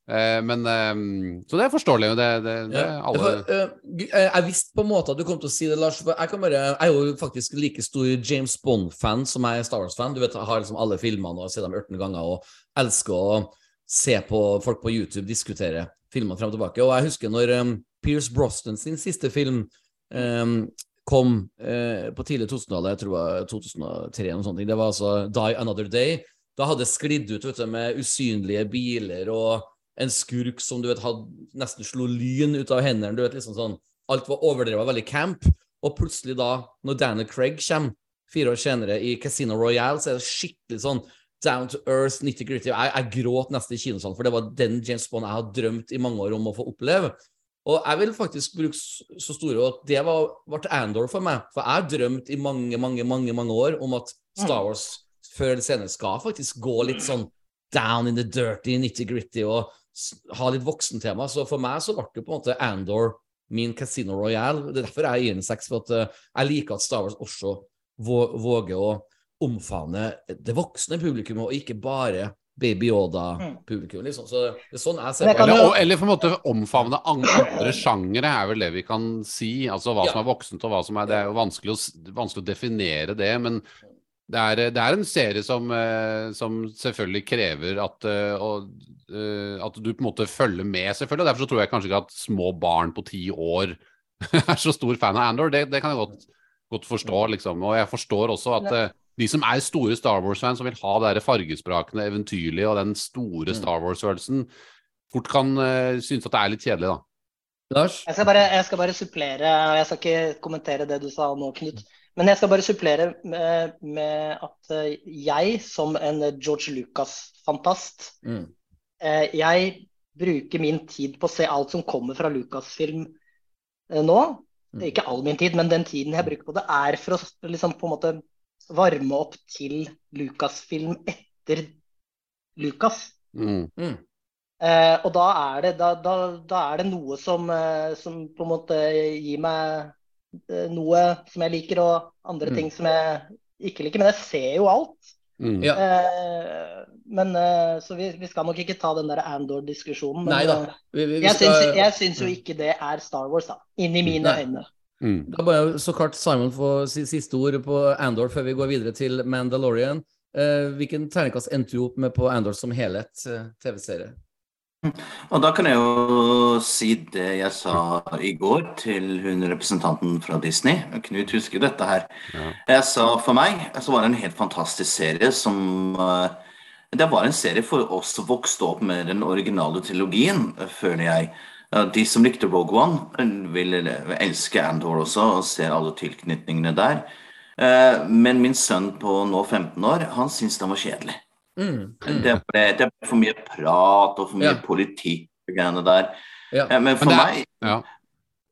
Speaker 3: Eh, men eh, Så det er forståelig. Det, det, det
Speaker 1: Ja.
Speaker 3: alle
Speaker 1: For, uh, jeg visste på en måte at du kom til å si det, Lars. For jeg, kan bare, jeg er jo faktisk like stor James Bond-fan som jeg er Star Wars-fan. Du vet, Jeg har liksom alle filmene og har sett dem 18 ganger og elsker å se på folk på YouTube diskutere filmene frem og tilbake. Og jeg husker når um, Pierce Brosnan sin siste film um, kom eh, på tidlig 2000-tallet, jeg tror det var 2003 eller noe sånt. Det var altså Die Another Day. Da hadde det sklidd ut vet du, med usynlige biler og en skurk som du vet hadde nesten slo lyn ut av hendene. Du vet liksom sånn Alt var overdrevet, veldig camp. Og plutselig da, når Daniel Craig kommer fire år senere i Casino Royale, så er det skikkelig sånn down to earth, nitty-gritty. Jeg, jeg gråt nesten i kinosalen, for det var den James Bond jeg hadde drømt i mange år om å få oppleve. Og jeg vil faktisk bruke så store at det var, ble Andor for meg. For jeg har drømt i mange, mange, mange mange år om at Star Wars før eller senere skal faktisk gå litt sånn down in the dirty, nitty-gritty og ha litt voksentema. Så for meg så ble det på en måte Andor min Casino Royale. Det er derfor jeg gir den seks, for at eh, jeg liker at Star Wars også våger å omfavne det voksne publikummet, og ikke bare Baby Yoda-publikum. Liksom. Så sånn
Speaker 5: er
Speaker 1: det.
Speaker 3: Eller, og- eller på en måte omfavne andre sjangere, er vel det vi kan si. Altså hva
Speaker 1: Ja.
Speaker 3: som er voksent og hva som er Det er jo vanskelig å, vanskelig å definere det, men det er, det er en serie som, eh, som selvfølgelig krever at, eh, og, eh, at du på en måte følger med, selvfølgelig. og Derfor så tror jeg kanskje ikke at små barn på ti år er så stor fan av Andor. Det, det kan jeg godt, godt forstå, liksom. Og jeg forstår også at de som er store Star Wars-fans, som vil ha det der fargesprakende, eventyrlige og den store Star Wars-følelsen, fort kan uh, synes at det er litt kjedelig, da.
Speaker 1: Lars?
Speaker 5: Jeg skal, bare, jeg skal bare supplere, og jeg skal ikke kommentere det du sa nå, Knut. Men jeg skal bare supplere med, med at eh, jeg, som en George Lucas-fantast,
Speaker 1: Mm.
Speaker 5: eh, jeg bruker min tid på å se alt som kommer fra Lucasfilm eh, nå.
Speaker 1: Mm.
Speaker 5: Ikke all min tid, men den tiden jeg bruker på det, er for å liksom på en måte varme opp til Lucasfilm etter Lucas.
Speaker 3: Mm.
Speaker 1: Mm.
Speaker 5: Eh, og da er det, da, da, da er det noe som, eh, som på en måte gir meg eh, noe som jeg liker, og andre
Speaker 1: Mm.
Speaker 5: ting som jeg ikke liker. Men jeg ser jo alt.
Speaker 3: Mm.
Speaker 1: Ja.
Speaker 5: Eh, men Så vi, vi skal nok ikke ta den der Andor-diskusjonen. Men
Speaker 1: Nei da. Vi, vi, vi
Speaker 5: jeg,
Speaker 1: skal-
Speaker 5: syns, jeg syns jo ikke det er Star Wars, da. Inni mine
Speaker 1: Nei.
Speaker 5: øyne.
Speaker 3: Mm.
Speaker 1: Da bare så klart Simon få si- siste ord på Andor før vi går videre til Mandalorian. Eh, hvilken terningkast endte du opp med på Andor som helhet, eh, TV-serie?
Speaker 6: Og da kan jeg jo si det jeg sa i går til hun representanten fra Disney. Knut husker dette her.
Speaker 3: Ja.
Speaker 6: Jeg sa for meg så var det en helt fantastisk serie som eh, Det var en serie for oss som vokste opp med den originale trilogien, føler jeg. Eh, De som likte Rogue One, eh, vil elske Andor også og ser alle tilknytningene der. Eh, Men min sønn på nå 15 år, han syns den var kjedelig.
Speaker 1: Mm. Mm.
Speaker 6: Det ble, det ble for mye prat og for mye
Speaker 1: Ja.
Speaker 6: politikk og greiene der.
Speaker 1: Ja.
Speaker 6: Eh, Men for
Speaker 3: Men er-
Speaker 6: meg,
Speaker 3: Ja.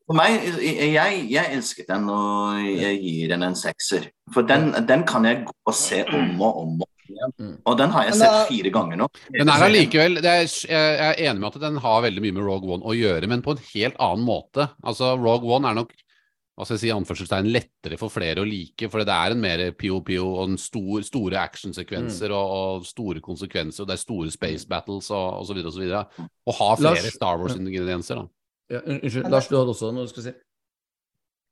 Speaker 6: for meg jeg, jeg elsket den, og jeg gir den en sekser. For den, den kan jeg gå og se om og om. og.
Speaker 1: Mm.
Speaker 6: Og den har jeg sett
Speaker 5: da-
Speaker 6: fire ganger nå.
Speaker 3: Den er allikevel det Jeg er enig med at den har veldig mye med Rogue One å gjøre, men på en helt annen måte. Altså, Rogue One er nok hva skal jeg si, anførselstegn lettere for flere å like, for det er en mer pio-pio og en stor, store actionsekvenser
Speaker 1: Mm.
Speaker 3: og, og store konsekvenser, og det er store space battles og, og så videre og så videre. Og ha flere
Speaker 1: Lars-
Speaker 3: Star Wars-ingredienser, da.
Speaker 1: Ja, unnskyld, Lars, du hadde også noe du skulle si?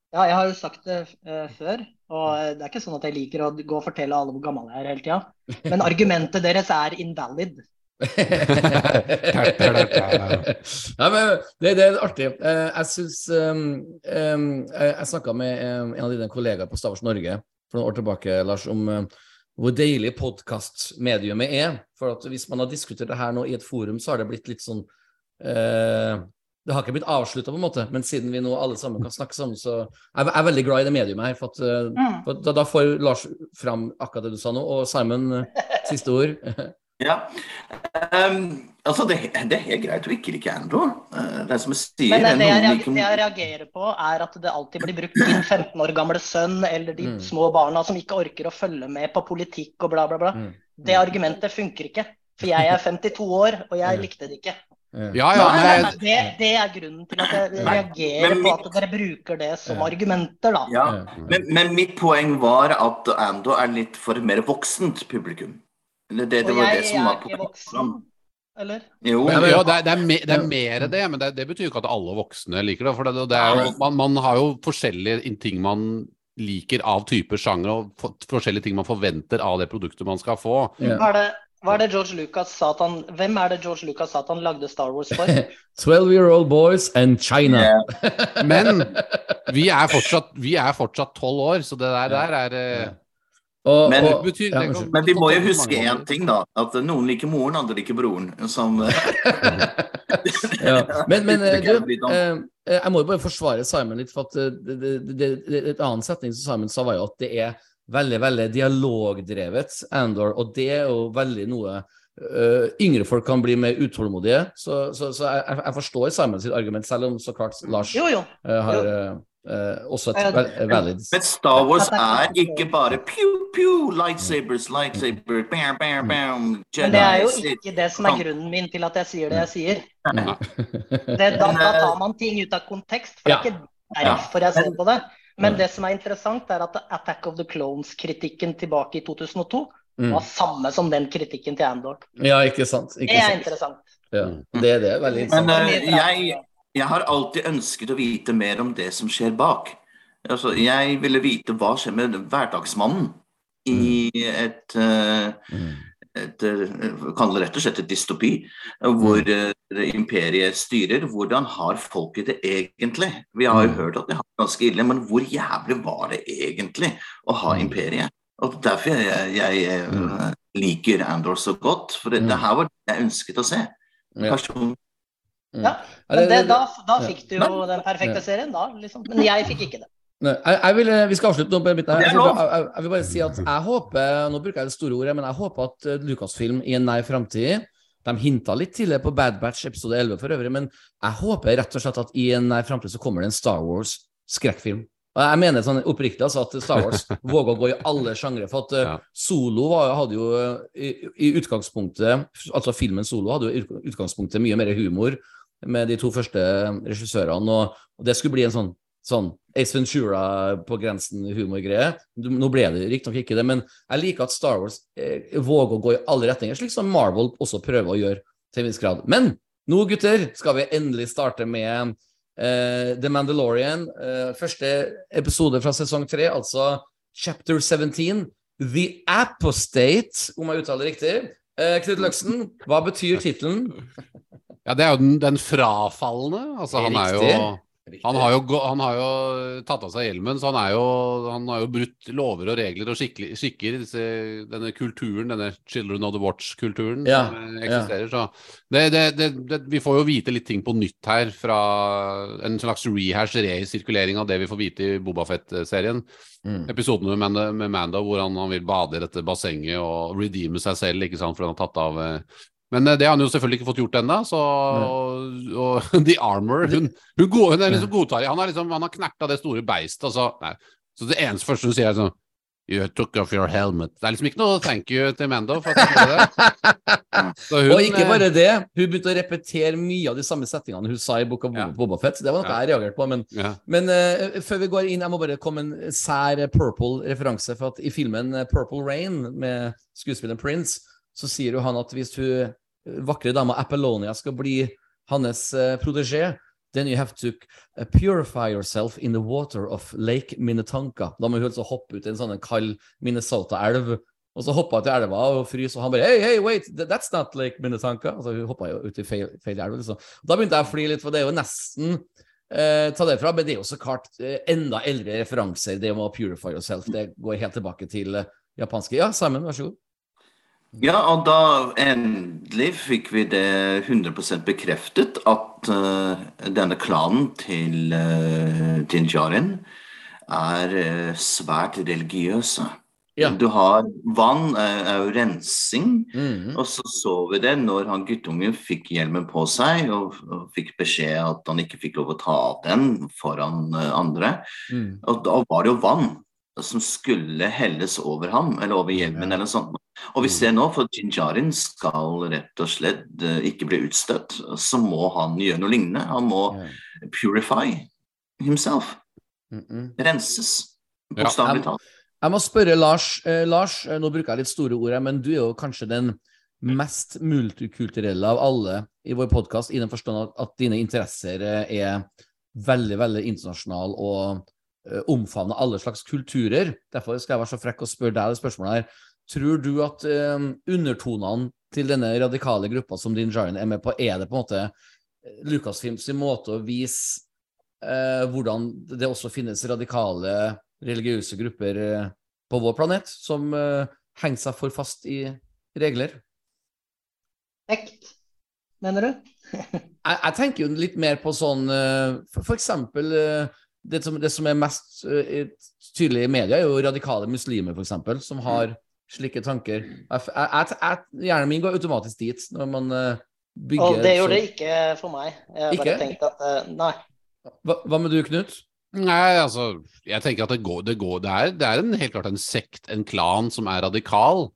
Speaker 5: Ja, jeg har jo sagt det uh, før, og eh, det er ikke sånn at jeg liker å gå og fortelle alle hvor gammel jeg er hele tida. Men argumentet deres er invalid.
Speaker 1: ja, men det, det er artig. Eh, jeg syns um, um, Jeg, snakka med um, en av dine kollegaer på Stavers Norge for noen år tilbake, Lars, om um, hvor deilig podkastmediumet er. For at hvis man har diskutert det her nå i et forum, så har det blitt litt sånn eh, Det har ikke blitt avslutta, på en måte, men siden vi nå alle sammen kan snakke sammen, så jeg er jeg veldig glad i det mediumet her. For, at, eh,
Speaker 5: Mm.
Speaker 1: for da, da får Lars fram akkurat det du sa nå. Og Simon, eh, siste ord.
Speaker 6: Ja. Um, altså, det, det er helt greit å ikke like Andor. Eh, det er som jeg sier.
Speaker 5: Men
Speaker 6: det er
Speaker 5: det jeg, reager, det jeg reagerer på, er at det alltid blir brukt din 15 år gamle sønn eller de
Speaker 1: Mm.
Speaker 5: små barna som ikke orker å følge med på politikk og bla, bla, bla.
Speaker 1: Mm.
Speaker 5: Det argumentet funker ikke. For jeg er 52 år, og jeg
Speaker 1: Mm.
Speaker 5: likte det ikke.
Speaker 1: Ja.
Speaker 3: Ja,
Speaker 6: nei,
Speaker 5: Nei,
Speaker 3: Nei,
Speaker 5: det, det er grunnen til at jeg
Speaker 6: Nei,
Speaker 5: reagerer
Speaker 6: men
Speaker 5: på at dere bruker det som argumenter, da.
Speaker 6: Ja, men, men mitt poeng var at Ando er litt for et mer voksent publikum. Det, det, det var
Speaker 5: jeg,
Speaker 6: det som var poenget.
Speaker 5: voksen, eller?
Speaker 6: Jo,
Speaker 3: Men, ja, det, er, det, er me, det er mer det, men det, det betyr jo ikke at alle voksne liker det. For det, det er jo, man, man har jo forskjellige ting man liker av typer sjanger, og for, forskjellige ting man forventer av det produktet man skal få.
Speaker 1: Ja.
Speaker 5: Er det, hva er det George Lucas sa at han Hvem er det George Lucas sa at han lagde Star Wars for?
Speaker 1: 12-year-old boys and China.
Speaker 6: Yeah.
Speaker 3: Men vi er fortsatt vi er fortsatt tolv år, så det der, der er eh,
Speaker 1: Og,
Speaker 6: Men-
Speaker 1: og,
Speaker 3: det betyr,
Speaker 1: ja,
Speaker 3: kan-
Speaker 6: Men vi må jo huske én ting, da. At noen liker moren, andre liker broren. Som
Speaker 1: ja. Men, men eh, du, eh, eh, jeg må jo bare forsvare Simon litt. For at det, det, det, det, et annen setning som Simon sa, var jo at det er veldig, veldig dialogdrevet, Andor, og det er jo veldig noe Uh, yngre folk kan bli mer utålmodige. Så, så, så jeg, jeg- forstår Simon sitt argument, selv om så klart Lars
Speaker 5: Jo, jo.
Speaker 1: Uh, har
Speaker 5: Jo.
Speaker 1: øh, også et vel- valid
Speaker 6: Men Star Wars er ikke bare pew, pew, lightsabers, lightsaber, bam, bam, bam,
Speaker 5: Men det er jo ikke det som er grunnen min til at jeg sier det jeg sier. Det, da, da tar man ting ut av kontekst, for det er ikke derfor jeg ser på det. Men det som er interessant, er at Attack of the Clones-kritikken tilbake i 2002
Speaker 1: Mm.
Speaker 5: var samme som den kritikken til Andor.
Speaker 1: Ja, ikke sant.
Speaker 5: Det er
Speaker 1: sant.
Speaker 5: interessant.
Speaker 1: Ja. Det er veldig interessant.
Speaker 6: Men eh, jeg, jeg har alltid ønsket å vite mer om det som skjer bak. Altså, jeg ville vite hva skjer med hverdagsmannen i et, uh,
Speaker 1: Mm.
Speaker 6: Et eh, Kall det rett og slett et dystopi, eh, hvor eh, imperiet styrer. Hvordan har folket det egentlig? Vi har jo
Speaker 1: Mm.
Speaker 6: hørt at de har det ganske ille, men hvor jævlig var det egentlig å ha
Speaker 1: Mm.
Speaker 6: imperiet? Og Derfor jeg, jeg
Speaker 1: Mm.
Speaker 6: liker Andor så godt. For det,
Speaker 1: Mm.
Speaker 6: det her var det jeg ønsket å se.
Speaker 1: Ja.
Speaker 6: Personlig.
Speaker 1: Mm.
Speaker 5: Ja, Men det, da, da fikk du jo den perfekte serien, da. Liksom. Men jeg fikk ikke det.
Speaker 1: Jeg, jeg vil, vi skal avslutte nå Jeg, jeg, jeg, vil bare si at jeg håper Nå bruker jeg det store ordet, men jeg håper at eh, Lucasfilm i en nær framtid De hinta litt tidligere på Bad Batch episode 11 for øvrig, men jeg håper rett og slett at i en nær framtid så kommer det en Star Wars-skrekkfilm. Og jeg mener sånn oppriktig altså at Star Wars våger å gå i alle sjangre. For at eh,
Speaker 3: Ja.
Speaker 1: Solo var, hadde jo eh, i, i utgangspunktet Altså filmen Solo hadde jo i utgangspunktet mye mer humor med de to første regissørene, og, og det skulle bli en sånn sånn Ace Ventura på grensen humorgreie. Nå ble det riktignok ikke det, men jeg liker at Star Wars eh, våger å gå i alle retninger, slik som Marvel også prøver å gjøre til en viss grad. Men nå, gutter, skal vi endelig starte med eh, The Mandalorian. Eh, første episode fra sesong tre, altså chapter 17. The Apostate, om jeg uttaler det riktig. Eh, Knut Løksen, hva betyr tittelen?
Speaker 3: Ja, det er jo den, den frafalne. Altså, han er jo. Han har, jo, han har jo tatt av seg hjelmen, så han, er jo, han har jo brutt lover og regler og skikker. Disse, denne kulturen, denne Children of the Watch-kulturen
Speaker 1: Ja,
Speaker 3: som eksisterer. eksisterer. Så det, det, det, det, vi får jo vite litt ting på nytt her, fra en slags rehash, resirkulering av det vi får vite i Bobafett-serien.
Speaker 1: Mm.
Speaker 3: Episoden med Mando, med Mando hvor han, han vil bade i dette bassenget og redeeme seg selv, ikke sant, for han har tatt av eh, men eh, det har han jo selvfølgelig ikke fått gjort ennå, så og, The Armor Hun, hun, går, hun er liksom godtar Han har liksom, han har knerta det store beistet, altså. så nei. Så det eneste første hun sier, er sånn You took off your helmet. Det er liksom ikke noe thank you til Mando for at hun det. Så hun,
Speaker 1: og ikke
Speaker 3: eh,
Speaker 1: bare det, hun begynte å repetere mye av de samme setningene hun sa i Book of
Speaker 3: Ja.
Speaker 1: Boba Fett. Det var noe
Speaker 3: Ja.
Speaker 1: jeg reagerte på. Men,
Speaker 3: ja.
Speaker 1: men uh, før vi går inn, jeg må bare komme en sær eh, Purple-referanse. For at i filmen eh, Purple Rain med skuespilleren Prince, så sier jo han at hvis hun eh, vakre dama Apollonia skal bli hans uh, then you have to uh, purify yourself in the water of Lake Minnetonka. Da må hun altså hoppe ut i en sånn kald Minnesota-elv. Og så hoppa hun til elva og fryser, og han bare Hey, hey, wait, that's not Lake Minnetonka. Altså, hun hoppa jo ut i feil, feil elv. Liksom. Da begynte jeg å fly litt, for det er jo nesten eh, ta det fra, men det er jo så klart eh, enda eldre referanser, det med å purify yourself. Det går helt tilbake til eh, japanske. Ja, Simon, vær så god.
Speaker 6: Ja, og da endelig fikk vi det 100 bekreftet at uh, denne klanen til uh, Jinjarin er uh, svært religiøse.
Speaker 1: Ja.
Speaker 6: Du har vann, eh, er jo rensing,
Speaker 1: Mhm.
Speaker 6: og så så vi det når han guttungen fikk hjelmen på seg og, og fikk beskjed at han ikke fikk lov å ta av den foran eh, andre.
Speaker 1: Mm.
Speaker 6: Og da var det jo vann som skulle helles over ham, eller over hjelmen eller noe sånt. Og vi ser nå, for Jinjarin skal rett og slett eh, ikke bli utstøtt, så må han gjøre noe lignende. Han må
Speaker 1: Ja.
Speaker 6: purify himself.
Speaker 1: Mhm.
Speaker 6: Renses.
Speaker 3: Ja.
Speaker 6: Bokstavelig talt.
Speaker 1: Jeg må spørre Lars. Eh, Lars, eh, nå bruker jeg litt store ord, her, men du er jo kanskje den mest multikulturelle av alle i vår podkast, i den forstand at, at dine interesser eh, er veldig, veldig internasjonale og eh, omfavner alle slags kulturer. Derfor skal jeg være så frekk og spørre deg det spørsmålet her. Tror du at eh, undertonene til denne radikale gruppa som Din Jarin er med på, er det på en måte eh, Lucasfilms måte å vise eh, hvordan det også finnes radikale religiøse grupper eh, på vår planet som henger seg for fast i regler?
Speaker 5: Vekt, mener du?
Speaker 1: Jeg, jeg tenker jo litt mer på sånn for, for eksempel det, som, det som er mest eh, tydelig i media, er jo radikale muslimer, f.eks., som har slike tanker. Jeg, jeg, jeg, jeg, hjernen min går automatisk dit når man eh, bygger
Speaker 5: Og det gjorde det ikke for meg. Jeg
Speaker 1: Ikke?
Speaker 5: bare tenkte at eh, nei.
Speaker 1: hva, hva med du, Knut?
Speaker 3: Nei, altså, jeg tenker at det går, det går Det er, det er en, helt klart en sekt, en klan, som er radikal.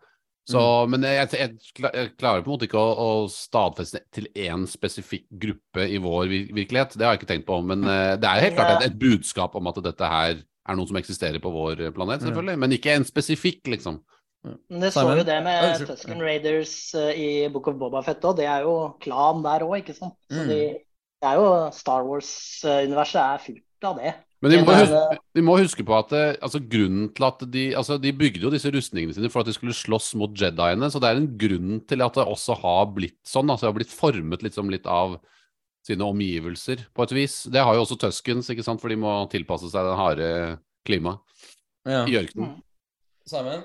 Speaker 3: Så, Men jeg, jeg, jeg klarer på en måte ikke å, å stadfeste til én spesifikk gruppe i vår vir virkelighet. Det har jeg ikke tenkt på. Men uh, det er helt klart et, et budskap om at dette her er noe som eksisterer på vår planet, selvfølgelig. Men ikke en spesifikk, liksom.
Speaker 5: Men det så jo det med. Tusken Raiders eh, i Book of Boba Fett òg. Det er jo klan der òg, ikke sant. Så
Speaker 1: Mm.
Speaker 5: de, det er jo Star Wars-universet er fullt av det.
Speaker 3: Men vi må, huske, de må huske på at eh, altså, grunnen til at de altså, De bygde jo disse rustningene sine for at de skulle slåss mot Jediene, så det er en grunn til at det også har blitt sånn. Altså, det har blitt formet liksom litt av sine omgivelser, på et vis. Det har jo også Tuskens, ikke sant, for de må tilpasse seg det harde klimaet
Speaker 1: Ja.
Speaker 3: i ørkenen.
Speaker 7: Simon?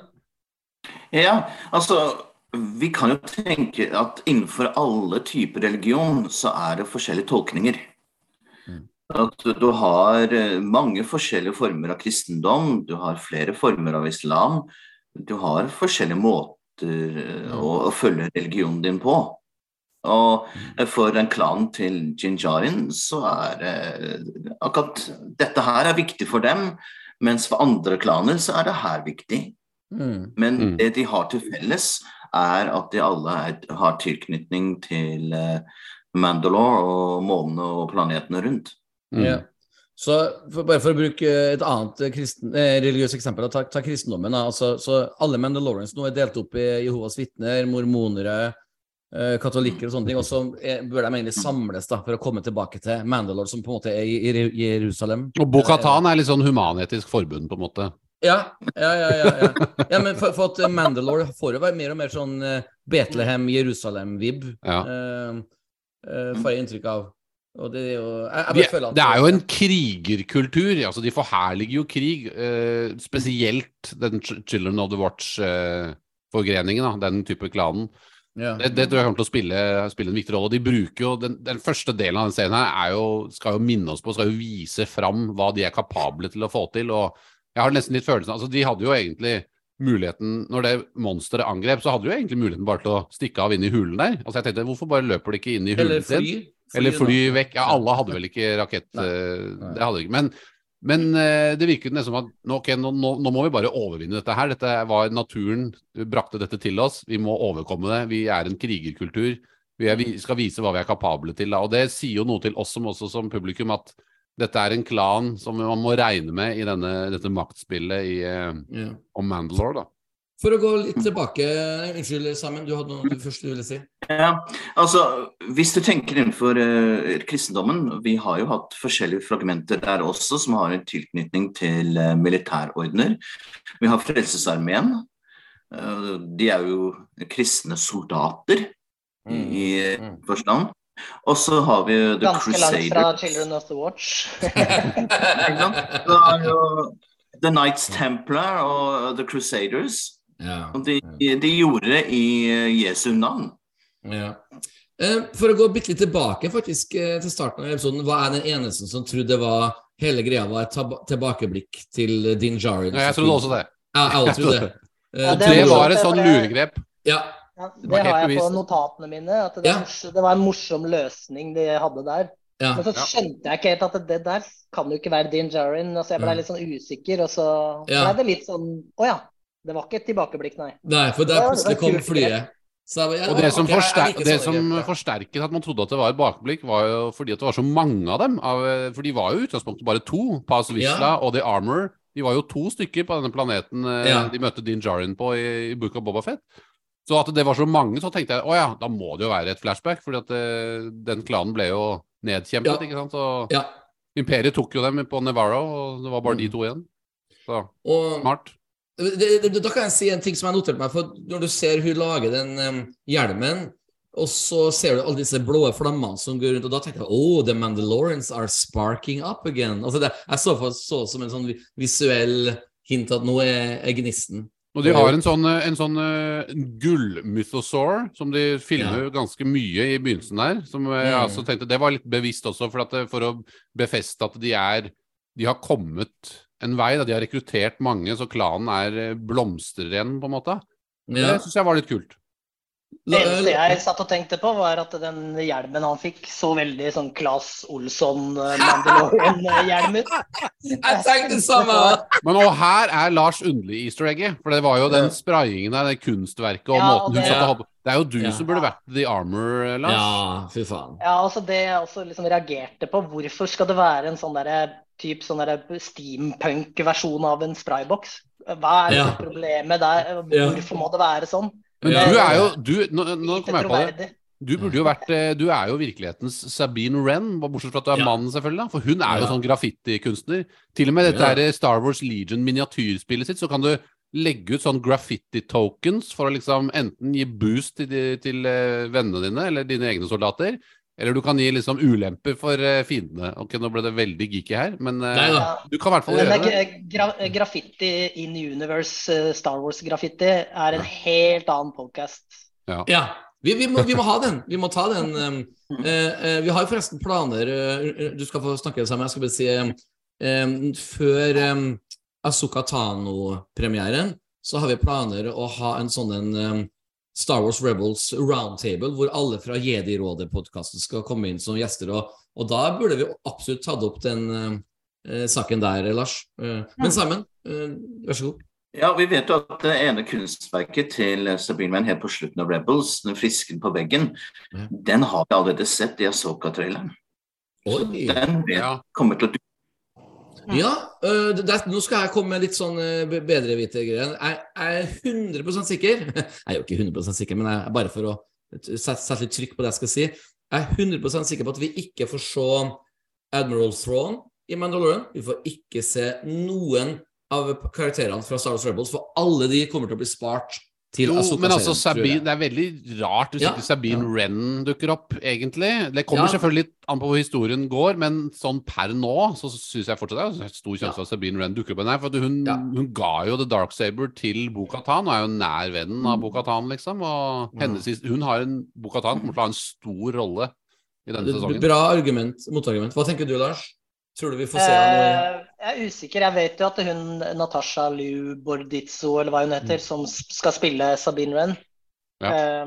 Speaker 6: Ja, altså Vi kan jo tenke at innenfor alle typer religion så er det forskjellige tolkninger. At du har eh, mange forskjellige former av kristendom, du har flere former av islam. Du har forskjellige måter eh, å, å følge religionen din på. Og eh, for en klan til Jinjarin så er eh, akkurat dette her er viktig for dem, mens for andre klaner så er det her viktig.
Speaker 1: Mm.
Speaker 6: Men
Speaker 3: Mm.
Speaker 6: det de har til felles, er at de alle er, har tilknytning til eh, Mandalore og månene og planetene rundt.
Speaker 3: Mm.
Speaker 1: Ja. Så for, bare for å bruke et annet eh, kristen, eh, religiøst eksempel, ta, ta kristendommen. Altså, så alle Mandalorians nå er delt opp i Jehovas vitner, mormonere, eh, katolikker og sånne ting. Og så bør de egentlig samles da, for å komme tilbake til Mandalore, som på en måte er i, i Jerusalem.
Speaker 3: Og Bo-Katan er litt sånn human-etisk forbund, på en måte.
Speaker 1: Ja, ja, ja. ja, ja. ja men for, for at eh, Mandalore får jo være mer og mer sånn eh, Betlehem, Jerusalem-vib,
Speaker 3: Ja.
Speaker 1: eh, eh, får jeg inntrykk av. Det er jo jeg, jeg at
Speaker 3: det er jo en krigerkultur. altså De forherliger jo krig. eh, spesielt den Children of the Watch-forgreningen, da, den type klanen.
Speaker 1: ja.
Speaker 3: Det, det tror jeg kommer til å spille, spille en viktig rolle. De bruker jo, den, den første delen av den scenen her er jo, skal jo minne oss på, skal jo vise fram hva de er kapable til å få til. og Jeg har nesten litt følelsen altså De hadde jo egentlig muligheten Når det monsteret angrep, så hadde de jo egentlig muligheten bare til å stikke av inn i hulen der. Altså jeg tenkte, Hvorfor bare løper de ikke inn i hulen sin? Eller fly vekk. Ja, alle hadde vel ikke rakett.
Speaker 1: Nei.
Speaker 3: eh. Det hadde de ikke. Men, men eh, det virket nesten som at nå, nå, nå, nå må vi bare overvinne dette her. Dette var naturen brakte dette til oss. Vi må overkomme det. Vi er en krigerkultur. Vi, er, vi skal vise hva vi er kapable til. Da. Og det sier jo noe til oss som, også som publikum at dette er en klan som man må regne med i denne, dette maktspillet i,
Speaker 1: Ja.
Speaker 3: om Mandalore. da.
Speaker 1: For å gå litt tilbake Unnskyld, Sammen, du hadde noe du først du ville si?
Speaker 6: Ja, altså Hvis du tenker innenfor uh, kristendommen, vi har jo hatt forskjellige fragmenter der også som har en tilknytning til uh, militærordener. Vi har Frelsesarmeen. Uh, de er jo kristne soldater i i
Speaker 1: uh,
Speaker 6: forstand. Og så har vi The
Speaker 5: Ganske langt fra Children of the Watch.
Speaker 6: Ikke sant? Så er jo The Knights Templar og The Crusaders.
Speaker 1: Ja.
Speaker 6: Og de, de gjorde det i eh, Jesu navn.
Speaker 1: ja. Eh, For å gå bitte litt tilbake faktisk eh, til starten av episoden, hva er den eneste som trodde det var hele greia var et tilbakeblikk til Din Djarin?
Speaker 3: Ja, jeg trodde også det.
Speaker 1: Ja, alle trodde det.
Speaker 5: Ja, det
Speaker 3: det var et sånn luregrep.
Speaker 1: Ja,
Speaker 5: Ja,
Speaker 3: Det
Speaker 5: det har jeg på notatene mine. At det, det var en morsom løsning de hadde der.
Speaker 1: ja.
Speaker 5: Men så skjønte jeg ikke helt at det der kan jo ikke være Din Jarin. Altså jeg ble litt sånn usikker, og så ble det litt sånn Å ja. Det var ikke et tilbakeblikk, nei.
Speaker 1: Nei, for der plutselig kom flyet. Så jeg, bare,
Speaker 3: Og det som,
Speaker 1: jeg- jeg
Speaker 3: forster det som forsterket at man trodde at det var et bakblikk, var jo fordi at det var så mange av dem. Av, for de var jo i utgangspunktet bare to. Paz Vizsla
Speaker 1: Ja.
Speaker 3: og The Armor. De var jo to stykker på denne planeten eh,
Speaker 1: Ja.
Speaker 3: de møtte Din Jarin på i, i Book of Boba Fett. Så at det var så mange, så tenkte jeg å ja, da må det jo være et flashback. fordi at det, den klanen ble jo nedkjempet,
Speaker 1: Ja.
Speaker 3: ikke sant. Så
Speaker 1: Ja.
Speaker 3: Imperiet tok jo dem på Navarro, og det var bare de
Speaker 1: Mm.
Speaker 3: to igjen. Så
Speaker 1: Og
Speaker 3: smart.
Speaker 1: Det, det, da kan jeg si en ting som jeg noterte meg. For når du ser hun lage den um, hjelmen, og så ser du alle disse blå flammene som går rundt, og da tenker jeg oh, the Mandalorians are sparking up again. Altså det, jeg så det som en sånn visuell hint at nå er, er gnisten.
Speaker 3: Og de har en sånn, en sånn uh, gullmythosaur som de filmer ja. ganske mye i begynnelsen der. Som jeg
Speaker 1: Mm.
Speaker 3: altså tenkte Det var litt bevisst også, for, at, for å befeste at de er de har kommet en vei. Da. De har rekruttert mange, så klanen er eh, blomstrer igjen, på en måte.
Speaker 1: Ja.
Speaker 3: Det syns jeg var litt kult.
Speaker 5: Det eneste jeg satt og tenkte på, var at den hjelmen han fikk, så veldig sånn Claes Olsson-Mandalorian-hjelm ut.
Speaker 1: Jeg tenkte det samme!
Speaker 3: Men og her er Lars underlig easter egget. For det var jo den sprayingen der, det kunstverket og
Speaker 5: Ja,
Speaker 3: måten hun
Speaker 5: det-
Speaker 3: satt og holdt på Det er jo du
Speaker 1: Ja.
Speaker 3: som burde vært The Armor, Lars.
Speaker 1: Ja, fy faen.
Speaker 5: Ja, altså det jeg også liksom reagerte på, hvorfor skal det være en sånn derre typ sånn steampunk-versjon av en sprayboks? Hva er
Speaker 1: Ja.
Speaker 5: problemet der?
Speaker 1: Ja.
Speaker 5: Hvorfor må det være sånn?
Speaker 3: Men
Speaker 1: Ja.
Speaker 3: du er jo du, Nå, nå kom jeg på det. Du burde jo vært eh, Du er jo virkelighetens Sabine Wren, bortsett fra at du er
Speaker 1: Ja.
Speaker 3: mannen, selvfølgelig. da For hun er jo
Speaker 1: Ja.
Speaker 3: sånn graffitikunstner. Til og med dette
Speaker 1: Ja.
Speaker 3: her Star Wars Legion miniatyrspillet sitt, så kan du legge ut sånn graffiti tokens for å liksom enten gi boost til, de, til eh, vennene dine eller dine egne soldater, eller du kan gi liksom ulemper for eh, fiendene. Ok, nå ble det veldig geeky her, men eh,
Speaker 1: Nei.
Speaker 5: Ja.
Speaker 3: du kan i hvert fall gjøre det.
Speaker 5: det gra graffiti in universe, eh, Star Wars-graffiti, er en helt annen podcast.
Speaker 1: Ja, vi, vi, må, vi må ha den. Vi må ta den. Uh, eh, eh, vi har forresten planer eh, Du skal få snakke sammen. Jeg skal bare si um, Før um, Asuka Tano-premieren, så har vi planer å ha en sånn en um, Star Wars Rebels roundtable, hvor alle fra Jedi-rådet-podkasten skal komme inn som gjester. Og, og da burde vi absolutt tatt opp den eh, saken der, Lars. Eh, men Simon, uh, vær så god.
Speaker 6: Ja, vi vet jo at det ene kunstverket til Sabine Mann helt på slutten av Rebels, den frisken på veggen,
Speaker 1: Ja.
Speaker 6: den har vi allerede sett i Asoka-traileren. Den vet,
Speaker 3: Ja.
Speaker 6: kommer til å dukke
Speaker 1: Ja, øh, det, nå skal jeg komme med litt sånn be- bedrevitergreier. Jeg, jeg er 100% sikker Jeg er jo ikke 100% sikker, men jeg, bare for å sette litt trykk på det jeg skal si. Jeg er 100% sikker på at vi ikke får se Admiral Throne i Mandalorian. Vi får ikke se noen av karakterene fra Star Wars Rebels, for alle de kommer til å bli spart til
Speaker 3: Jo, men altså. Sabine, det er veldig rart hvis
Speaker 1: Ja,
Speaker 3: ikke Sabine
Speaker 1: ja.
Speaker 3: Wren dukker opp, egentlig. Det kommer
Speaker 1: Ja.
Speaker 3: selvfølgelig litt an på hvor historien går, men sånn per nå så syns jeg fortsatt det er stor sjanse
Speaker 1: Ja.
Speaker 3: for at Sabine Wren dukker opp. her, For hun, hun ga jo The Dark Saber til Bo-Katan, og er jo nær vennen av Bo-Katan, liksom. Og
Speaker 1: Mm.
Speaker 3: hennes, hun har en Bo-Katan kommer til å ha en stor rolle i denne sesongen.
Speaker 1: Bra argument, motargument. Hva tenker du, Lars? Tror du vi får se nå?
Speaker 5: Eh, jeg er usikker. Jeg vet jo at hun Natasha Liu Bordizzo, eller hva hun heter, som skal spille Sabine Renn,
Speaker 3: Ja.
Speaker 5: eh,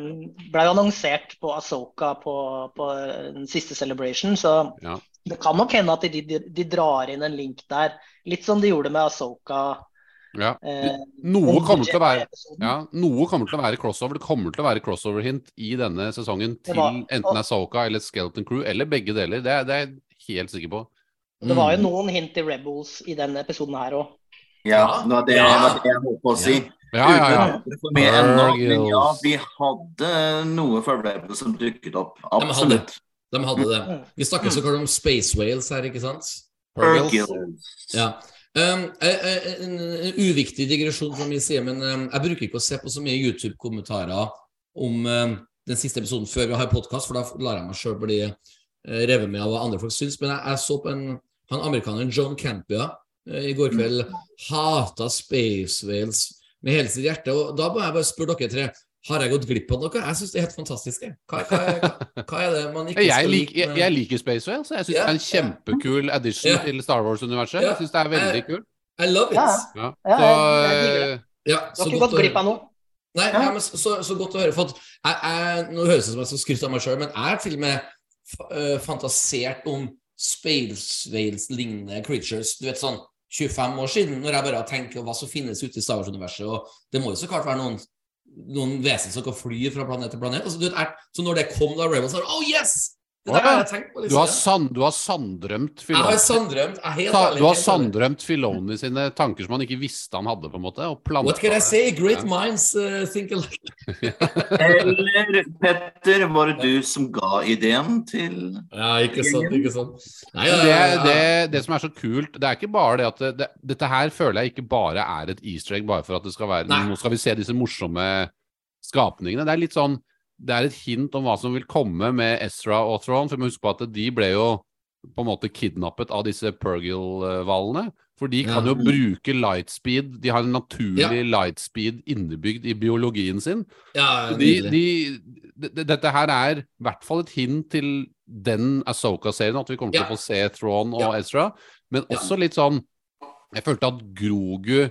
Speaker 5: ble jo annonsert på Asoka på, på den siste celebration, så
Speaker 3: Ja.
Speaker 5: det kan nok hende at de, de, de drar inn en link der. Litt som de gjorde med Asoka.
Speaker 3: Ja.
Speaker 5: Eh,
Speaker 3: Noe kommer til å være. Ja, noe kommer til å være crossover. Det kommer til å være crossover-hint i denne sesongen til enten Asoka eller Skeleton Crew, eller begge deler. Det, er- det er jeg helt sikker på.
Speaker 5: Det var jo
Speaker 1: Mm.
Speaker 5: noen hint til Rebels i denne episoden her òg.
Speaker 6: Ja, det var det,
Speaker 1: Ja.
Speaker 6: var det jeg holdt på å si.
Speaker 3: Ja, ja, ja.
Speaker 6: Uten ja. ennå, men ja, vi hadde noe for Rebels som dukket opp. Absolutt.
Speaker 1: De hadde det.
Speaker 5: Mm.
Speaker 1: Vi snakker så klart om Space Whales her, ikke sant?
Speaker 6: Burgles.
Speaker 1: Ja. Um, eh, eh, en, en uviktig digresjon fra min side, men um, jeg bruker ikke å se på så mye YouTube-kommentarer om um, den siste episoden før vi har podkast, for da lar jeg meg sjøl bli eh, revet med av hva andre folk syns. Men jeg, jeg så på en, han amerikaneren John Campia eh, i går kveld hata Space Whales med hele sitt hjerte. Og da må jeg bare spørre dere tre. Har jeg gått glipp av noe? Jeg syns det er helt fantastisk. Hva, hva, hva, hva er det man ikke
Speaker 3: Jeg,
Speaker 1: skal
Speaker 3: lik, jeg, jeg liker Space Whale, så jeg syns
Speaker 1: yeah,
Speaker 3: det er en kjempekul addition
Speaker 1: yeah.
Speaker 3: til Star Wars-universet. Jeg syns det er veldig
Speaker 1: Eh,
Speaker 3: kult.
Speaker 1: I love it.
Speaker 5: Ja.
Speaker 3: Ja.
Speaker 5: Ja,
Speaker 3: Så,
Speaker 5: jeg- det.
Speaker 1: Ja,
Speaker 5: Du har ikke gått glipp av noe.
Speaker 1: Nei,
Speaker 6: Ja.
Speaker 1: ja, men så, så, så godt å høre. For at jeg, jeg, nå høres det ut som jeg skal skryte av meg sjøl, men jeg har til og med øh, fantasert om Space Whales-lignende creatures. Du vet sånn 25 år siden, når jeg bare på hva som finnes ute i Star Wars-universet. Og det må jo så klart være noen, noen vesen som kan fly fra planet til planet. Altså, vet, er, så når det kom da Rebels, var Oh yes! Det der har jeg tenkt på.
Speaker 3: Du har, sand, du har sanddrømt
Speaker 1: jeg har
Speaker 3: Filoni.
Speaker 1: Jeg er helt
Speaker 3: Sa,
Speaker 1: ærlig,
Speaker 3: du har
Speaker 1: helt ærlig.
Speaker 3: Filoni sine tanker som han ikke visste han hadde, på en måte. Og
Speaker 1: What can I say? Great minds uh, think alike.
Speaker 6: Eller Petter, var det du som ga ideen til
Speaker 1: Ja, ikke sant, ikke sant. Nei, ja,
Speaker 3: det,
Speaker 1: ja, ja.
Speaker 3: det, det som er så kult, det er ikke bare det at det, det, Dette her føler jeg ikke bare er et easter egg bare for at det skal være
Speaker 1: Nei.
Speaker 3: Nå skal vi se disse morsomme skapningene. Det er litt sånn Det er et hint om hva som vil komme med Ezra og Throne. For vi må huske på at de ble jo på en måte kidnappet av disse Pergil-hvalene. For de kan
Speaker 1: Ja.
Speaker 3: jo bruke lightspeed. De har en naturlig lightspeed innebygd i biologien sin.
Speaker 1: ja,
Speaker 3: de, de, de, dette her er i hvert fall et hint til den Asoka-serien, at vi kommer til å få se Thrawn og
Speaker 1: Ja.
Speaker 3: Ezra. Men også litt sånn Jeg følte at Grogu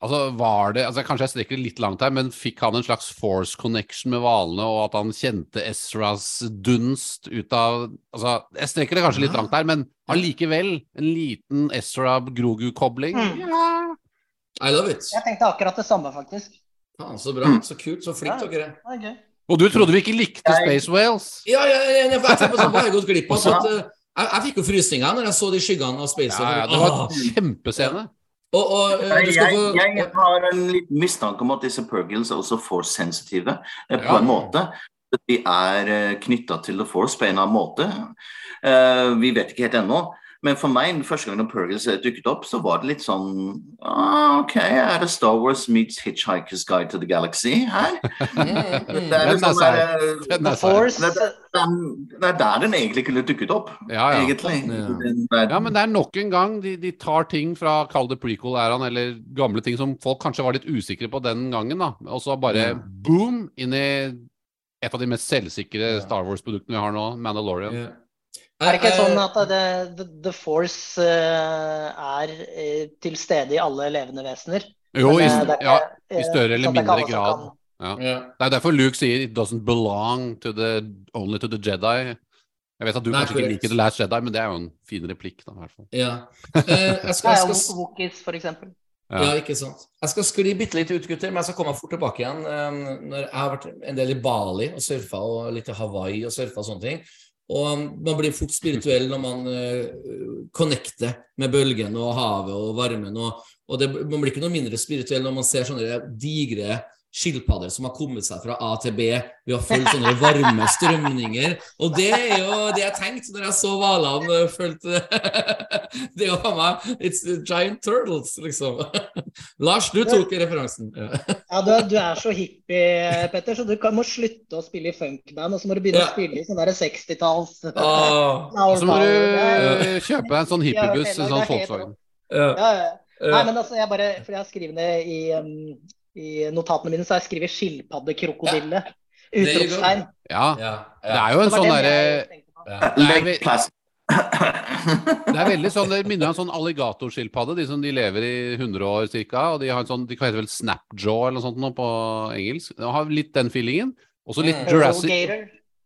Speaker 3: Altså var det altså Kanskje jeg strekker det litt langt her, men fikk han en slags force connection med hvalene, og at han kjente Ezras dunst ut av Altså, jeg strekker det kanskje litt langt her, men allikevel en liten Ezra-Grogu-kobling.
Speaker 5: Mm.
Speaker 1: I love it.
Speaker 5: Jeg tenkte akkurat det samme, faktisk.
Speaker 1: Faen, så bra. Så kult. Så flink dere er.
Speaker 3: Og du trodde vi ikke likte
Speaker 6: Jeg-
Speaker 3: Space Whales?
Speaker 1: Ja, ja, ja, ja, for jeg jeg på sånn, har gått glipp av? At, eh, jeg, jeg fikk jo frysninger når jeg så de skyggene av Space.
Speaker 3: Ja, ja, det var en kjempescene.
Speaker 1: Og, og eh,
Speaker 6: Jeg,
Speaker 1: få
Speaker 6: jeg, har en liten mistanke om at disse pergils er også force-sensitive, eh, på
Speaker 3: Ja.
Speaker 6: en måte. De er knytta til The Force på en eller annen måte. Eh, vi vet ikke helt ennå. Men for meg, første gang når dukket opp, så var det litt sånn ah, OK, er det Star Wars meets Hitchhiker's Guide to the Galaxy her? Det er, der,
Speaker 3: Den
Speaker 6: egentlig kunne dukket opp,
Speaker 3: Ja, ja.
Speaker 6: egentlig.
Speaker 1: Ja.
Speaker 3: Ja, men det er nok en gang de, de tar ting fra kall det prequel-æraen, eller gamle ting som folk kanskje var litt usikre på den gangen, da. Og så bare boom inn i et av de mest selvsikre Star Wars-produktene vi har nå, Mandalorian.
Speaker 5: Er det ikke
Speaker 1: Eh,
Speaker 5: sånn at det, the, the Force eh, er eh, til stede i alle levende vesener?
Speaker 3: Jo, i,
Speaker 5: eh, er
Speaker 3: ja, i
Speaker 5: eh,
Speaker 3: større eller
Speaker 5: sånn ikke
Speaker 3: mindre grad. Ja.
Speaker 1: ja.
Speaker 3: Det er derfor Luke sier 'it doesn't belong to the, only to the Jedi'. Jeg vet at du
Speaker 1: Nei,
Speaker 3: kanskje ikke liker The Last Jedi, men det er jo en fin replikk, da, i hvert fall.
Speaker 1: ja. Eh, jeg skal, jeg skal,
Speaker 5: Wookies, for eksempel.
Speaker 3: Ja.
Speaker 1: Ja, ikke sant. Jeg skal skli bitte litt ut, gutter, men jeg skal komme fort tilbake igjen. Um, Når jeg har vært en del i Bali og surfa, og litt i Hawaii og surfa og sånne ting. Og man blir fort spirituell når man uh, connecter med bølgen og havet og varmen. Og, og det, man blir ikke noe mindre spirituell når man ser sånne digre skilpadder som har kommet seg fra A til B ved å følge sånne varme strømninger. Og det er jo det jeg tenkte når jeg så hvalene følte Det er jo faen meg It's the giant turtles, liksom. Lars, du tok referansen. Ja.
Speaker 5: Ja, du, er- du er så hippie, Petter, så du kan, må slutte å spille i funkband, og så må du begynne
Speaker 1: Ja.
Speaker 5: å spille i sånn 60-talls
Speaker 1: Ah,
Speaker 3: Og så må du kjøpe deg en sånn hippiebuss, en sånn Volkswagen.
Speaker 1: ja,
Speaker 5: ja. Nei, men altså, jeg bare, for jeg har skrevet det i, um, i notatene mine, så har jeg skrevet skilpaddekrokodille.
Speaker 1: Ja.
Speaker 5: Utropstegn.
Speaker 3: Ja,
Speaker 1: ja,
Speaker 3: det er jo en sånn derre. Det er veldig sånn, det minner om en sånn alligatorskilpadde, de som de lever i 100 år cirka, og de har en sånn, de heter vel snapjaw eller noe sånt nå på engelsk. De har litt den feelingen. Også litt
Speaker 1: Mm.
Speaker 3: Jurassic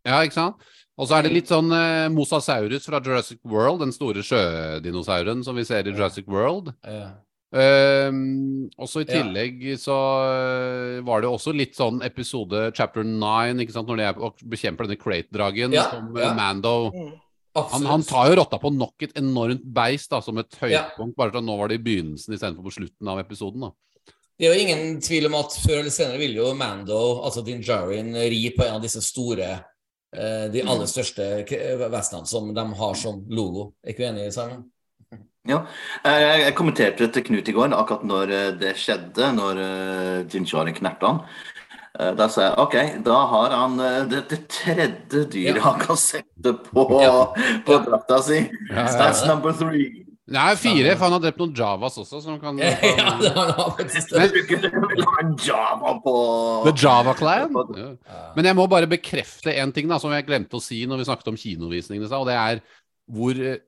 Speaker 3: Ja, ikke sant? Og så er det litt sånn eh, Mosasaurus fra Jurassic World, den store sjødinosauren som vi ser i Jurassic World.
Speaker 1: ja.
Speaker 3: Um, også i
Speaker 1: Ja.
Speaker 3: tillegg så eh, var det også litt sånn episode chapter 9, ikke sant, når de er bekjemper denne Crate-dragen
Speaker 1: Ja,
Speaker 3: som eh,
Speaker 1: ja.
Speaker 3: Mando
Speaker 5: Mm.
Speaker 3: han, han tar jo rotta på nok et enormt beist da, som et
Speaker 1: Ja.
Speaker 3: høydepunkt, bare at nå var det i begynnelsen istedenfor på slutten av episoden. da.
Speaker 1: Det er jo ingen tvil om at før eller senere vil jo Mando, altså Din Djarin, ri på en av disse store eh, De aller største Vestene vesenene som de har som logo. Er ikke du enig, Simon?
Speaker 6: Ja. Eh, Jeg, kommenterte til Knut i går, akkurat når eh, det skjedde, når Jinchari Jinjari knerta han. Eh, Da sa jeg ok, da har han eh, det, det tredje dyret
Speaker 1: Ja.
Speaker 6: han kan sette på,
Speaker 1: Ja.
Speaker 6: på drakta si.
Speaker 3: Ja.
Speaker 6: That's number three.
Speaker 3: Nei, fire, for han har drept noen javas også, som kan
Speaker 1: ja, det har han faktisk
Speaker 6: Java på
Speaker 3: The Java Clan. Men jeg må bare bekrefte en ting da, som jeg glemte å si når vi snakket om kinovisningene, og det er hvor eh,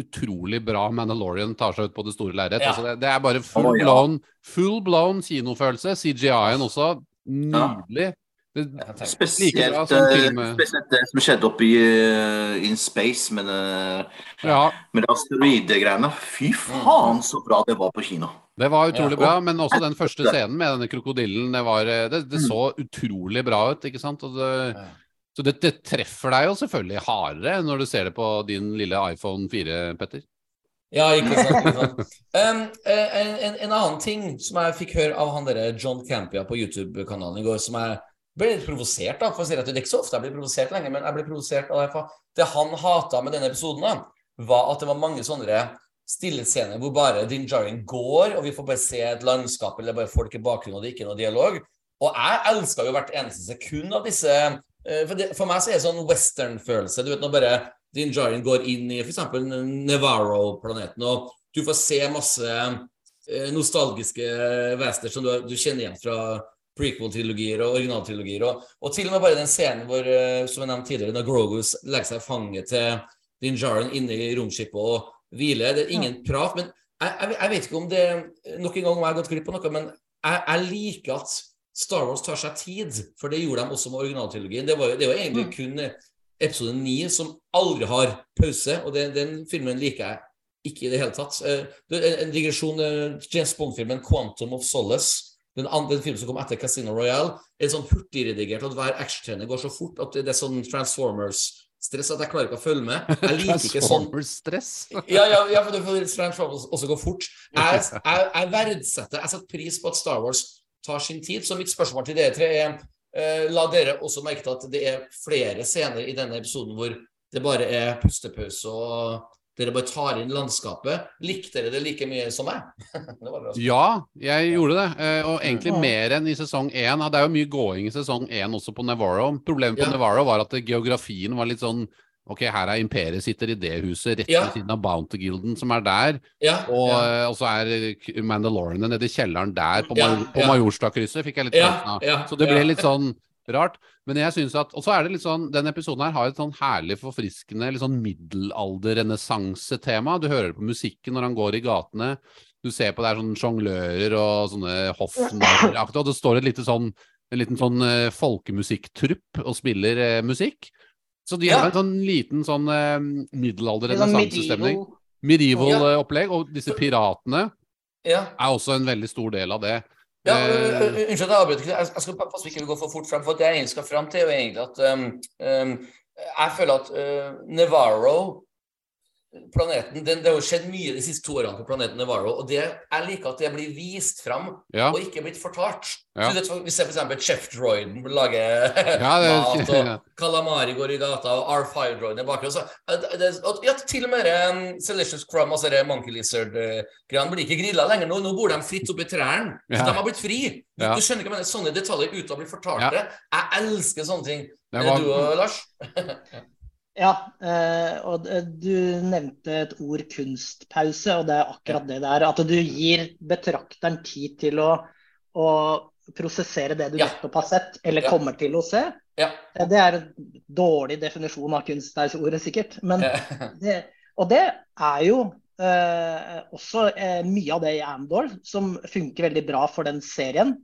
Speaker 3: utrolig bra Mandalorian tar seg ut på det store lerret.
Speaker 1: Ja.
Speaker 3: Altså det, det er bare full
Speaker 6: oh, ja.
Speaker 3: blown, full blown kinofølelse. CGI-en også. Nydelig. Det,
Speaker 6: Spesielt,
Speaker 3: Like bra sånn
Speaker 6: spesielt det som skjedde oppe i uh, In Space med, uh,
Speaker 3: ja,
Speaker 6: med det asteroidegreiene. Fy faen, så bra det var på kino.
Speaker 3: det var utrolig
Speaker 1: Ja.
Speaker 3: bra, men også den første scenen med denne krokodillen. Det, var, eh, det, det så utrolig bra ut, ikke sant? Og det,
Speaker 1: Ja.
Speaker 3: Så det, det treffer deg jo selvfølgelig hardere når du ser det på din lille iPhone 4, Petter.
Speaker 1: Ja, ikke sant. Ikke sant. Um, en, en, en annen ting som jeg fikk høre av han derre John Campia på YouTube-kanalen i går, som jeg ble litt provosert av. For å si at Det er ikke så ofte jeg blir provosert lenger, men jeg ble provosert av det. Det han hata med denne episoden, da, var at det var mange sånne stillescener hvor bare Din jarring går, og vi får bare se et landskap eller bare folk i bakgrunnen, og det er ikke noe dialog. Og jeg elska jo hvert eneste sekund av disse For, det, for meg så er det sånn western-følelse. Du vet når bare Din Djarin går inn i f.eks. Nevarro-planeten, og du får se masse eh, nostalgiske vesener som du, du kjenner igjen fra prequel-trilogier og originaltrilogier. Og, og til og med bare den scenen hvor, eh, som jeg nevnte tidligere, når Grogus legger seg i fanget til Din Djarin inne i romskipet, og hviler. det er ingen prat. Men jeg, jeg, jeg vet ikke om det Nok en gang om jeg har gått glipp av noe, men jeg, jeg liker at Star Wars tar seg tid, for det gjorde de også med originaltrilogien. Det var jo, det var egentlig kun episode 9 som aldri har pause, og den, den filmen liker jeg ikke i det hele tatt. Eh, det en digresjon, eh, James Bond-filmen 'Quantum of Solace', den andre filmen som kom etter Casino Royale, er sånn hurtigredigert at hver actiontrener går så fort at det er sånn Transformers-stress at jeg klarer ikke å følge med. Jeg liker ikke sånn
Speaker 3: Transformers-stress.
Speaker 1: ja, ja, ja, for det får Transformers også gå fort. Jeg, jeg, jeg verdsetter, jeg setter pris på at Star Wars tar sin tid. Så mitt spørsmål til dere tre er eh, La dere også merke til at det er flere scener i denne episoden hvor det bare er pustepause og dere bare tar inn landskapet. Likte dere det like mye som meg? det var bra.
Speaker 3: Ja, jeg gjorde det. eh, Og egentlig mer enn i sesong én. Det er jo mye gåing i sesong én også på Navarro. Problemet på
Speaker 1: Ja.
Speaker 3: Navarro var at geografien var litt sånn Ok, her er imperiet sitter i det huset rett
Speaker 1: Ja.
Speaker 3: siden av Bounty-gilden som er der.
Speaker 1: Ja,
Speaker 3: Og,
Speaker 1: ja.
Speaker 3: eh, og så er Mandalorene Mandalorian nede i kjelleren der på, Major, på. Majorstadkrysset. Fikk jeg litt følelsen av. Så det ble litt sånn rart. Men jeg synes at, Og så er det litt sånn, den episoden her har et sånn herlig forfriskende litt sånn middelalder-renessansetema. Du hører det på musikken når han går i gatene. Du ser på det er sånne sjonglører og sånne hoffnarraktige, og det står et lite sånn, en liten sånn eh, folkemusikktrupp og spiller eh, musikk. Så de
Speaker 1: Ja.
Speaker 3: har en sånn liten sånn eh, middelalder
Speaker 5: Litt sånn
Speaker 3: renessansestemning.
Speaker 5: medieval.
Speaker 3: Medieval
Speaker 1: Ja.
Speaker 3: og disse piratene
Speaker 1: ja.
Speaker 3: er også en veldig stor del av det.
Speaker 1: Ja,
Speaker 3: Eh,
Speaker 1: Unnskyld at jeg avbryter. Jeg jeg skal passe på ikke vi går for fort frem. For det jeg egentlig skal frem til, er jo egentlig at um, um, Jeg føler at uh, Navarro Planeten, den, Det har jo skjedd mye de siste to årene på planeten Navarro. Og det, jeg liker at det blir vist fram
Speaker 3: ja.
Speaker 1: og ikke blitt fortalt.
Speaker 3: Ja.
Speaker 1: Så det, Vi ser f.eks. Chef Droiden lager
Speaker 3: Ja, det-
Speaker 1: mat, og
Speaker 3: ja.
Speaker 1: Calamari går i gata, og R5 Droiden er bakgrunn. Så, det, det, og, ja, til og med um, Celicious Crumb, altså det Monkey Lizard-greiene, blir ikke grilla lenger nå. Nå bor de fritt oppi trærne. Så de har blitt fri. Du, du skjønner ikke, men Sånne detaljer uten å bli fortalt det. Jeg elsker sånne ting.
Speaker 3: Det var-
Speaker 1: Du og Lars?
Speaker 5: Ja, eh, og du nevnte et ord kunstpause, og det er akkurat det det er. At du gir betrakteren tid til å, å prosessere det du
Speaker 1: Ja.
Speaker 5: nettopp har sett, eller
Speaker 1: Ja.
Speaker 5: kommer til å se.
Speaker 1: Ja.
Speaker 5: Eh, Det er en dårlig definisjon av kunstpauseordet, sikkert. Men det, og det er jo eh, også eh, mye av det i Andor som funker veldig bra for den serien.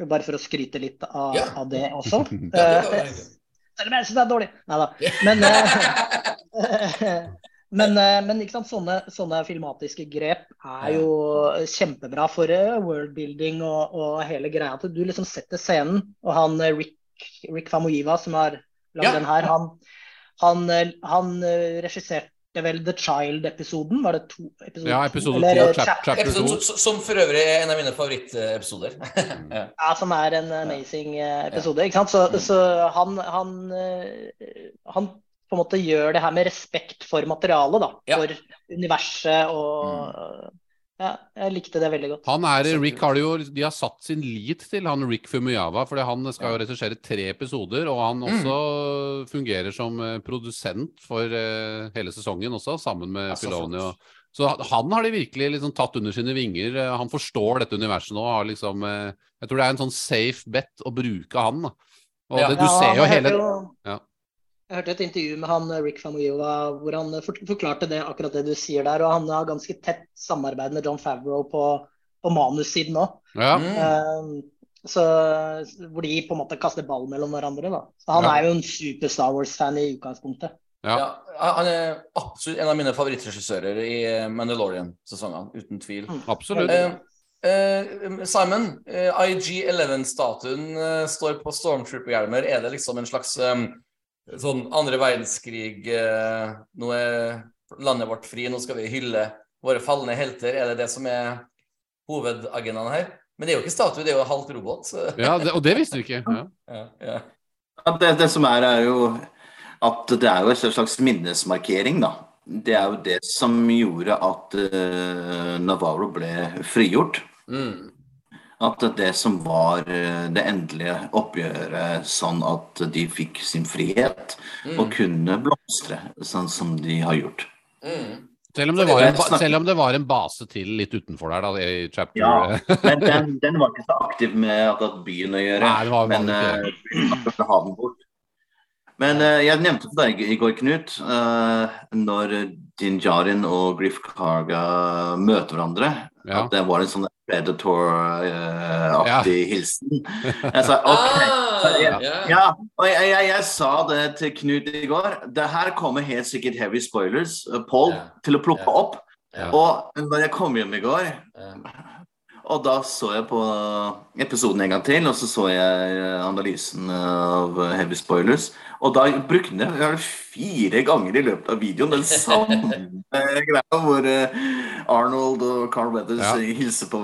Speaker 5: Bare for å skryte litt av, av det også.
Speaker 1: Ja, det.
Speaker 5: Selv om jeg syns det er dårlig. Nei da. Men, eh, men, eh, men? Sånne, sånne filmatiske grep er jo kjempebra for eh, worldbuilding og, og hele greia. At du liksom setter scenen, og han Rick, Rick Famoiva som har lagd
Speaker 1: Ja.
Speaker 5: den her, han, han, han eh, regisserte vel The Child-episoden? Var det to episoder?
Speaker 3: Ja, episode
Speaker 5: Eller,
Speaker 3: to,
Speaker 5: eh,
Speaker 3: chap-
Speaker 5: chapter
Speaker 3: chapter
Speaker 1: Episode
Speaker 3: to.
Speaker 1: som for øvrig er en av mine favorittepisoder. ja.
Speaker 5: Ja, som er en amazing eh, episode. ikke sant? Så, så han, han, eh, han på en måte gjør det her med respekt for materialet, da.
Speaker 1: Ja.
Speaker 5: For universet og Ja, jeg likte det veldig godt.
Speaker 3: Han er, Rick har jo, De har satt sin lit til han Rick Fumuyava, for han skal jo regissere tre episoder. Og han også fungerer som eh, produsent for eh, hele sesongen også, sammen med Filoni. så han har de virkelig liksom tatt under sine vinger. Eh, Han forstår dette universet nå. Har liksom, jeg tror det er en sånn safe bet å bruke han. Og
Speaker 1: Ja.
Speaker 3: det, du
Speaker 5: Ja,
Speaker 3: ser jo hele
Speaker 5: jo-
Speaker 3: Ja.
Speaker 5: Jeg hørte et intervju med han eh, Rick Famuyiwa hvor han eh, forklarte det, akkurat det du sier der. Og han har ganske tett samarbeid med John Favreau på, på manussiden òg.
Speaker 3: ja.
Speaker 1: Mm.
Speaker 5: Så, hvor de på en måte kaster ball mellom hverandre. Da. Så han
Speaker 3: Ja.
Speaker 5: er jo en super Star Wars-fan i utgangspunktet.
Speaker 3: Ja.
Speaker 1: Ja, han er absolutt en av mine favorittregissører i Mandalorian-sesongene, uten tvil.
Speaker 3: Absolutt.
Speaker 1: Uh, Uh, Simon, uh, IG-11-statuen uh, står på Stormtrooper-hjelmer. Er det liksom en slags eh, sånn andre verdenskrig eh, Nå er landet vårt fri, nå skal vi hylle våre falne helter. Er det det som er hovedagendaen her? Men det er jo ikke statue, det er jo halvt robot.
Speaker 3: Ja, det, og det visste vi ikke. Ja.
Speaker 1: Ja, ja.
Speaker 6: Ja, det, det som er, er jo at det er jo en slags minnesmarkering, da. Det er jo det som gjorde at uh, Navarro ble frigjort.
Speaker 1: Mm.
Speaker 6: At det som var eh, det endelige oppgjøret, sånn at de fikk sin frihet og kunne blomstre, sånn som de har gjort.
Speaker 1: Mm.
Speaker 3: Selv, om det var en, selv om det var en base til litt utenfor der, da, i chapter
Speaker 6: Ja, men den, den var ikke så aktiv med akkurat byen å gjøre.
Speaker 3: Nei, det var
Speaker 6: men
Speaker 3: uh,
Speaker 6: eh, den bort. Men uh, jeg nevnte for deg i går, Knut, uh, når Din Djarin og Griff Karga møter hverandre,
Speaker 3: Ja.
Speaker 6: at det var en sånn Predator-aktig hilsen. Jeg sa OK.
Speaker 1: Ah,
Speaker 6: ja.
Speaker 1: ja.
Speaker 6: Ja, og jeg, jeg, jeg sa det til Knut i går. Det her kommer helt sikkert heavy spoilers, Paul,
Speaker 1: Ja.
Speaker 6: til å plukke
Speaker 1: Ja.
Speaker 6: opp.
Speaker 1: Ja.
Speaker 6: Og når jeg kom hjem i går,
Speaker 1: Ja.
Speaker 6: Og da så jeg på episoden en gang til, og så så jeg eh, analysen av eh, Heavy Spoilers. Og da brukte jeg jeg fire ganger i løpet av videoen den samme greia hvor eh, Arnold og Carl Weathers
Speaker 3: Ja.
Speaker 6: hilser på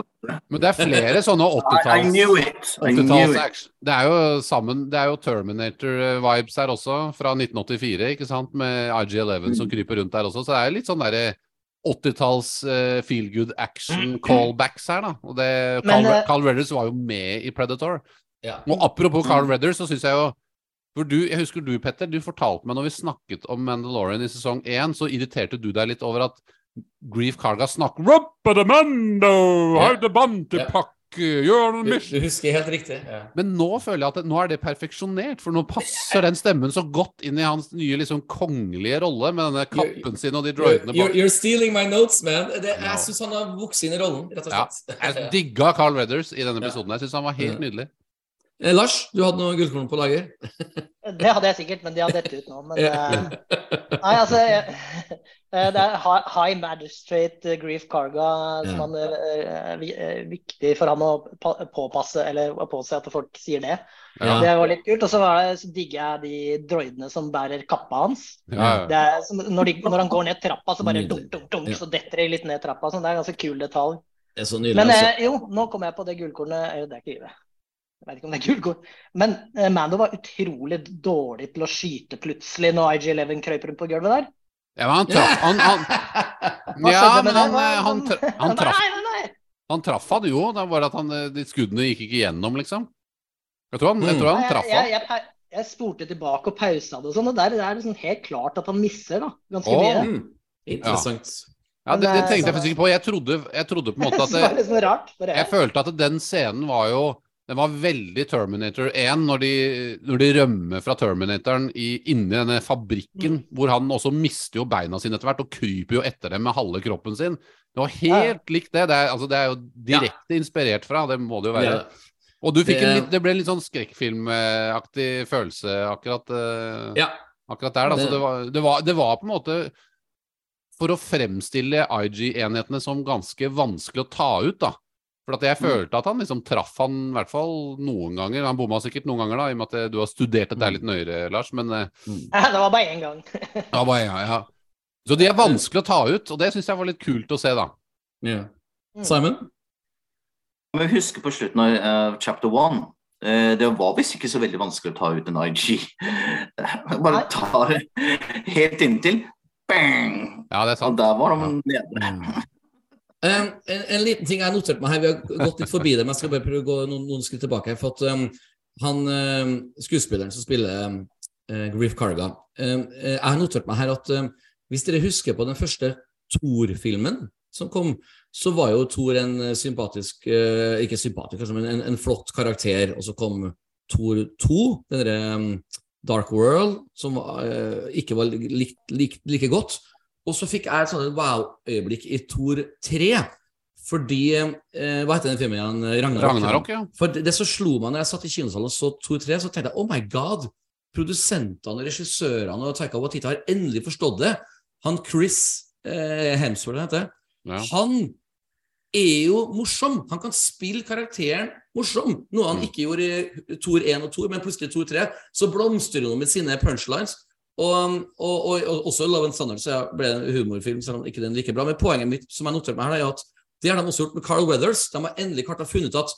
Speaker 3: Men det er flere sånne
Speaker 6: I, I
Speaker 3: 80-talls
Speaker 6: knew it! I
Speaker 3: 80-talls
Speaker 6: knew it.
Speaker 3: action. Det er jo sammen Det er jo Terminator-vibes her også, fra 1984, ikke sant, med IG-11 som kryper rundt der også. Så det er litt sånn derre 80-talls uh, feel good action callbacks her, da. Og det,
Speaker 5: Men,
Speaker 3: Carl,
Speaker 5: eh,
Speaker 3: Carl Redders var jo med i Predator.
Speaker 1: Ja.
Speaker 3: Og apropos Carl Redders, så syns jeg jo for du, Jeg husker du, Petter, du fortalte meg når vi snakket om Mandalorian i sesong 1, så irriterte du deg litt over at Grief Carga snakker Rubbedemundo,
Speaker 1: Ja.
Speaker 3: Heidebantepakke, gjør noe
Speaker 1: Du,
Speaker 3: mission
Speaker 1: du husker helt riktig. Ja.
Speaker 3: men nå føler jeg at det, nå er det perfeksjonert, for nå passer den stemmen så godt inn i hans nye liksom kongelige rolle med denne kappen sin og de droidene
Speaker 1: you're,
Speaker 3: bak.
Speaker 1: you're stealing my notes, man. Det, jeg syns han har vokst inn i rollen, rett og
Speaker 3: Ja, jeg digga Carl Weathers i denne episoden. Jeg syns han var helt nydelig.
Speaker 1: Eh, Lars, du hadde noen gullkorn på lager?
Speaker 5: Det hadde jeg sikkert, men de har dett ut nå. Men, eh, nei, altså eh, Det er High Magistrate eh, Grief Karga som han, eh, er er viktig for han å påpasse eller påse at folk sier det.
Speaker 1: Ja.
Speaker 5: Det var litt kult. Og så, så digger jeg de droidene som bærer kappa hans.
Speaker 3: Ja,
Speaker 5: Det
Speaker 3: ja.
Speaker 5: er, som, når, de, når han går ned trappa, så bare dunk, dunk, dunk, så detter de litt ned trappa. Sånn. Det er en ganske kul detalj.
Speaker 1: Det er så nydelig.
Speaker 5: Men
Speaker 1: altså.
Speaker 5: eh, jo, nå kom jeg på det gullkornet. eh, Det er ikke Jeg vet ikke om det er gullkorn. Men eh, Mando var utrolig dårlig til å skyte plutselig når IG11 krøp rundt på gulvet der.
Speaker 3: ja, men han traff han, han, Ja, men han, eh, han, han traff. Han traff han jo, det var at han, eh, de skuddene gikk ikke gjennom, liksom. Jeg tror han, jeg
Speaker 1: Mm.
Speaker 3: tror han
Speaker 5: Jeg,
Speaker 3: traff
Speaker 5: jeg,
Speaker 3: han.
Speaker 5: jeg, jeg, jeg spurte tilbake og pausa det og sånn, og der der er liksom helt klart at han misser, da. Ganske mye.
Speaker 1: Mm. Interessant.
Speaker 3: Ja, det, det
Speaker 5: eh,
Speaker 3: tenkte jeg faktisk ikke på. Jeg trodde, jeg trodde på en måte at
Speaker 5: det var
Speaker 3: det,
Speaker 5: sånn rart.
Speaker 3: Jeg følte at den scenen var jo Den var veldig Terminator 1 når de, når de rømmer fra Terminatoren i, inni denne fabrikken, hvor han også mister jo beina sine etter hvert og kryper jo etter dem med halve kroppen sin. Det var helt likt det. Det er, altså, det er jo direkte inspirert fra, det må det jo være.
Speaker 1: Ja.
Speaker 3: Og du fikk
Speaker 1: Det-
Speaker 3: en litt, det ble en litt sånn skrekkfilmaktig følelse akkurat, eh,
Speaker 1: Ja.
Speaker 3: akkurat der. Da. Så
Speaker 1: Det-
Speaker 3: det, var, det, var, det var på en måte for å fremstille IG-enhetene som ganske vanskelig å ta ut, da. For at jeg følte at han liksom traff han i hvert fall noen ganger. Han bomma sikkert noen ganger, da, i og med at du har studert dette litt nøyere, Lars. Men eh,
Speaker 5: det var bare én gang.
Speaker 3: ja, bare, ja, ja. Så de er vanskelig å ta ut, og det syns jeg var litt kult å se, da.
Speaker 1: Yeah. Simon?
Speaker 6: Men husk på slutten av uh, chapter one. uh, det var visst ikke så veldig vanskelig å ta ut en IG. Bare ta det helt inntil. Bang!
Speaker 3: Ja, det er
Speaker 6: Og
Speaker 3: sant.
Speaker 6: der var de nede.
Speaker 1: En, en liten ting jeg har notert meg her, vi har gått litt forbi det, men jeg skal bare prøve å gå noen, noen skritt tilbake. her, For at um, han um, skuespilleren som spiller um, Grief Karga um, uh, Jeg har notert meg her at hvis dere husker på den første Thor-filmen som kom, så var jo Thor en uh, sympatisk uh, Ikke sympatisk, kanskje, men en, en flott karakter. Og så kom Thor 2, denne Dark World, som uh, ikke var likt, lik, like godt. Og så fikk jeg et sånt wow-øyeblikk i Thor 3. Fordi eh, Hva heter den filmen igjen? Ragnarok.
Speaker 3: Ragnarok, ja.
Speaker 1: For det, det som slo meg når jeg satt i kinosalen og så Thor 3, så tenkte jeg oh my god, produsentene, regissørene og Taika Watita har endelig forstått det. Han Chris eh, Hemsworth, heter,
Speaker 3: ja.
Speaker 1: han er jo morsom. Han kan spille karakteren morsom. Noe han
Speaker 3: Mm.
Speaker 1: ikke gjorde i Thor 1 og 2, men plutselig i Thor 3 så blomstrer han med sine punchlines. Og, og, og, og også Love and Thunder så ble det en humorfilm, selv om ikke den like bra. Men poenget mitt som jeg noterte meg her, er at det har de også gjort med Carl Weathers. De har endelig klart å funnet at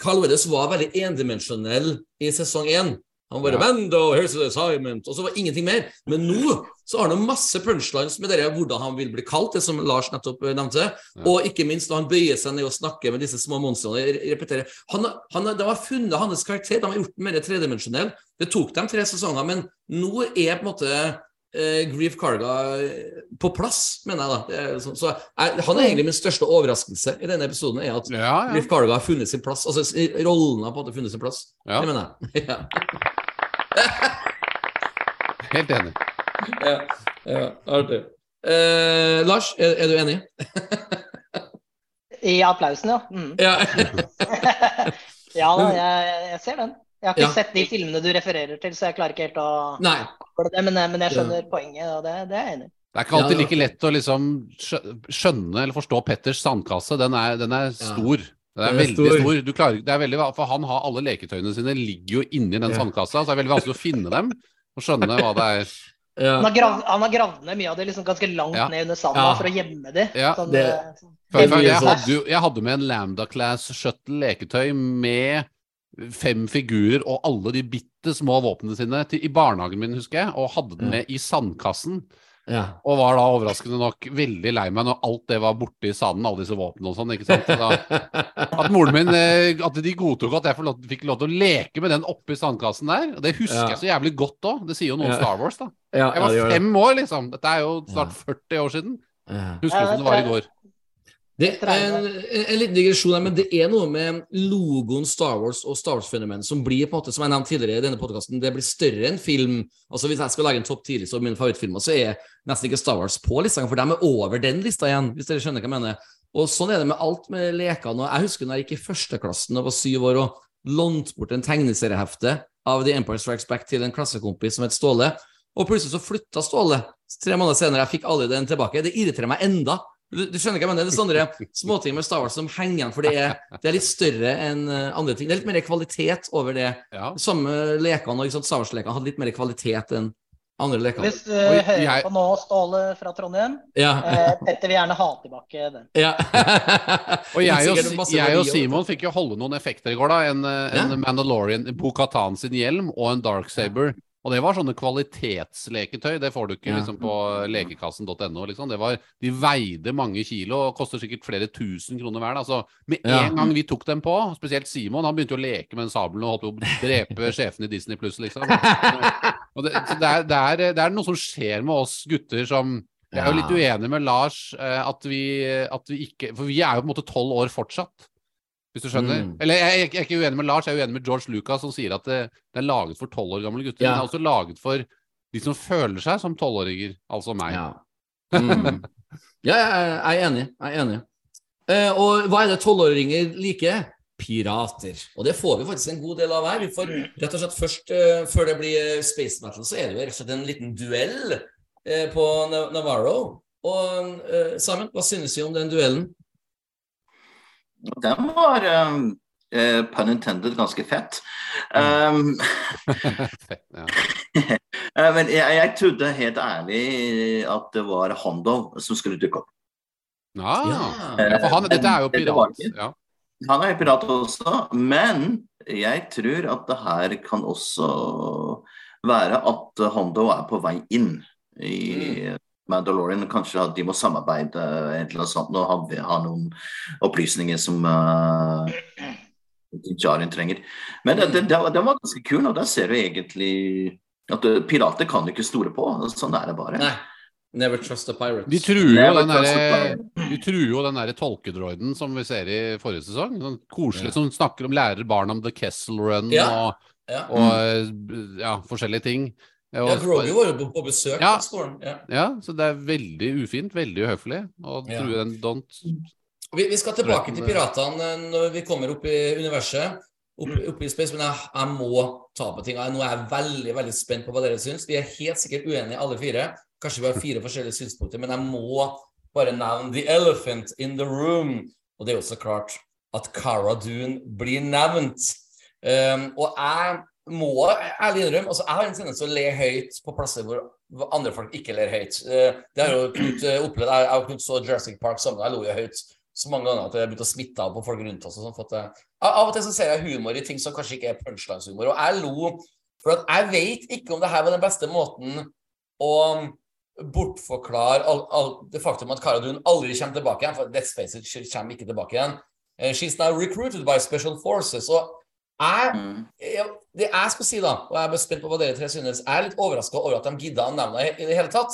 Speaker 1: Carl Weathers var veldig endimensjonell i sesong én. Han bare
Speaker 3: Ja.
Speaker 1: 'Mando, here's the assignment', og så var ingenting mer. Men nå så har han masse punchlines med dere, hvordan han vil bli kalt, det som Lars nettopp nevnte. nevnte. Og ikke minst når han bøyer seg ned og snakker med disse små monstrene. repeterer. Han, han, de har funnet hans karakter, de har gjort den mer tredimensjonell. Det tok dem tre sesonger, men nå er på en måte eh, Grief Karga eh, på plass, mener jeg da. Det er så, så er, han er egentlig min største overraskelse i denne episoden, er at
Speaker 3: Ja, ja.
Speaker 1: Grief Carga har funnet sin plass. Altså rollen har på en måte funnet sin plass.
Speaker 3: Ja.
Speaker 1: Det mener jeg. Ja.
Speaker 3: Helt enig.
Speaker 1: Ja, ja artig. Eh, Lars, er, er du enig?
Speaker 5: I applausen, ja. Mm.
Speaker 1: Ja.
Speaker 5: ja da, jeg, jeg ser den. Jeg har ikke
Speaker 1: Ja.
Speaker 5: sett de filmene du refererer til, så jeg klarer ikke helt å
Speaker 1: Nei.
Speaker 5: det. Men, men jeg skjønner poenget, og det, det er jeg enig i.
Speaker 3: Det er ikke alltid like lett å liksom skjønne eller forstå Petters sandkasse. Den er, den er stor. Er
Speaker 1: Den er
Speaker 3: veldig
Speaker 1: stor.
Speaker 3: stor. Du klarer, det er veldig, for han har alle leketøyene sine ligger jo inni den
Speaker 1: Ja.
Speaker 3: sandkassa, så det er veldig vanskelig å finne dem og skjønne hva det er.
Speaker 1: Ja.
Speaker 5: Han har, grav, han har gravd ned mye av det liksom ganske langt
Speaker 3: Ja.
Speaker 5: ned under sanda
Speaker 1: Ja.
Speaker 5: for å gjemme det.
Speaker 3: Ja,
Speaker 5: sånn,
Speaker 1: det-
Speaker 5: eh, sånn-
Speaker 3: jeg, hadde jo, jeg hadde med en Lambda Class Shuttle leketøy med fem figurer og alle de bitte små våpnene sine til, i barnehagen min, husker jeg, og hadde den med i sandkassen.
Speaker 1: Ja.
Speaker 3: Og var da overraskende nok veldig lei meg når alt det var borte i sanden, alle disse våpnene og sånn. ikke sant? Da, at moren min eh, At de godtok at jeg fikk lov til å leke med den oppi sandkassen der. Og det husker
Speaker 1: Ja.
Speaker 3: jeg så jævlig godt òg. Det sier jo noe om
Speaker 1: Ja.
Speaker 3: Star Wars, da.
Speaker 1: Ja,
Speaker 3: Jeg var fem år, liksom. Dette er jo snart 40 år siden.
Speaker 1: Ja.
Speaker 3: Husker du som det var i går.
Speaker 1: Det er en, en liten digresjon her, men det er noe med logoen Star Wars og Star Wars-fenomen som blir, på en måte, som jeg nevnte tidligere i denne podkasten, det blir større enn film. Altså Hvis jeg skal lage en topp 10-liste over mine favorittfilmer, så er nesten ikke Star Wars på lista, for de er over den lista igjen, hvis dere skjønner hva jeg mener. Og sånn er det med alt med lekene. Og jeg husker når jeg gikk i førsteklassen og var syv år og lånte bort en tegneseriehefte av The Empire Strikes Back til en klassekompis som het Ståle, og plutselig så flytta Ståle. Tre måneder senere jeg fikk aldri den tilbake. Det irriterer meg enda. Du, du skjønner hva jeg mener? Det er sånne småting med Star Wars som henger igjen, for det er, det er litt større enn eh, andre ting. Det er litt mer kvalitet over det.
Speaker 3: Ja.
Speaker 1: Samme lekene og Star Wars-lekene hadde litt mer kvalitet enn andre leker.
Speaker 5: Hvis du
Speaker 3: Oi,
Speaker 5: hører
Speaker 3: jeg-
Speaker 5: på nå, Ståle fra Trondheim,
Speaker 1: Ja.
Speaker 5: eh, Petter vil gjerne ha tilbake den.
Speaker 1: ja.
Speaker 3: Og jeg og, jeg og Simon fikk jo holde noen effekter i går, da. En, eh, en
Speaker 1: Ja.
Speaker 3: Mandalorian, en Bo-Katan sin hjelm og en Darksaber. Og det var sånne kvalitetsleketøy. Det får du ikke liksom på lekekassen.no. Liksom. Det var, de veide mange kilo og koster sikkert flere tusen kroner hver. da. Så med en gang vi tok dem på, spesielt Simon, han begynte jo å leke med den sabelen og holdt på å drepe sjefen i Disney pluss, liksom. Og det, det, er, det, er, det er noe som skjer med oss gutter som Jeg er jo litt uenig med Lars eh, at vi, at vi ikke For vi er jo på en måte tolv år fortsatt. Hvis du skjønner?
Speaker 1: Mm.
Speaker 3: Eller jeg, jeg, er ikke uenig med Lars, jeg er uenig med George Lucas som sier at det, det er laget for tolv år gamle gutter.
Speaker 1: Ja.
Speaker 3: Men det er også laget for de som føler seg som tolvåringer, altså meg.
Speaker 1: Ja. Mm. ja, jeg er enig. Jeg er enig. Uh, og hva er det tolvåringer liker? Pirater. Og det får vi faktisk en god del av her. Vi får rett og slett først, uh, før det blir eh, Space Battle, så er det jo rett og slett en liten duell uh, på Nav- Navarro. Og eh, Simon, hva synes vi om den duellen?
Speaker 6: Den var um, eh, pun intended ganske fett. Um,
Speaker 3: ja.
Speaker 6: eh, men jeg, jeg trodde helt ærlig at det var Hondo som skulle dukke opp.
Speaker 3: Ja.
Speaker 1: Ja.
Speaker 3: ja, for han, dette er jo
Speaker 6: Dette
Speaker 3: pirat. Ja.
Speaker 6: Han er pirat også, men jeg tror at det her kan også være at Hondo er på vei inn i Mandalorian. Kanskje de må samarbeide et eller annet sånt. Nå har vi noen opplysninger som uh, Jarin trenger. Men det, det, det, var- den var ganske kul, og der ser du egentlig at uh, pirater kan du ikke stole på. Sånn er det bare.
Speaker 1: Nei. Never trust a pirate.
Speaker 3: De truer jo den derre. De truer jo den der tolkedroiden som vi ser i forrige sesong. Sånn koselig
Speaker 1: Ja.
Speaker 3: som snakker om lærer barn om The Kessel Run
Speaker 1: Ja.
Speaker 3: og,
Speaker 1: Ja.
Speaker 3: og mm. ja, forskjellige ting. Og,
Speaker 1: ja, Grogu var jo på, på besøk
Speaker 3: Ja.
Speaker 1: skolen. Ja.
Speaker 3: ja, så det er veldig ufint, veldig uhøflig å
Speaker 1: Ja.
Speaker 3: en don't
Speaker 1: Vi, vi skal tilbake til
Speaker 3: Retten,
Speaker 1: piratene eh, når vi kommer opp i universet. Opp, opp i space, Men jeg, jeg må ta på ting. Nå er jeg veldig veldig spent på hva dere syns. Vi er helt sikkert uenige alle fire. Kanskje vi har fire forskjellige synspunkter, men jeg må bare nevne The Elephant in the Room. Og det er jo så klart at Cara Dune blir nevnt. Um, og jeg må ærlig innrømme altså Jeg har en tendens til å le høyt på plasser hvor andre folk ikke ler høyt. Uh, det har jo Knut uh, opplevd. Jeg, og Knut så Jurassic Park sammen. Jeg lo jo høyt så mange ganger at det begynte å smitte av på folk rundt oss. Og sånt, at, uh, av og til så ser jeg humor i ting som kanskje ikke er punchlines-humor. Og jeg lo for jeg vet ikke om det her var den beste måten å bortforklare all, all, det faktum at Cara Dune aldri kommer tilbake igjen. For Death Spaces kommer ikke tilbake igjen. She's now recruited by special forces. Og jeg
Speaker 6: Mm.
Speaker 1: det jeg skal si, da, og jeg er spent på hva dere tre synes, jeg er litt overraska over at de gidda å nevne det i det hele tatt.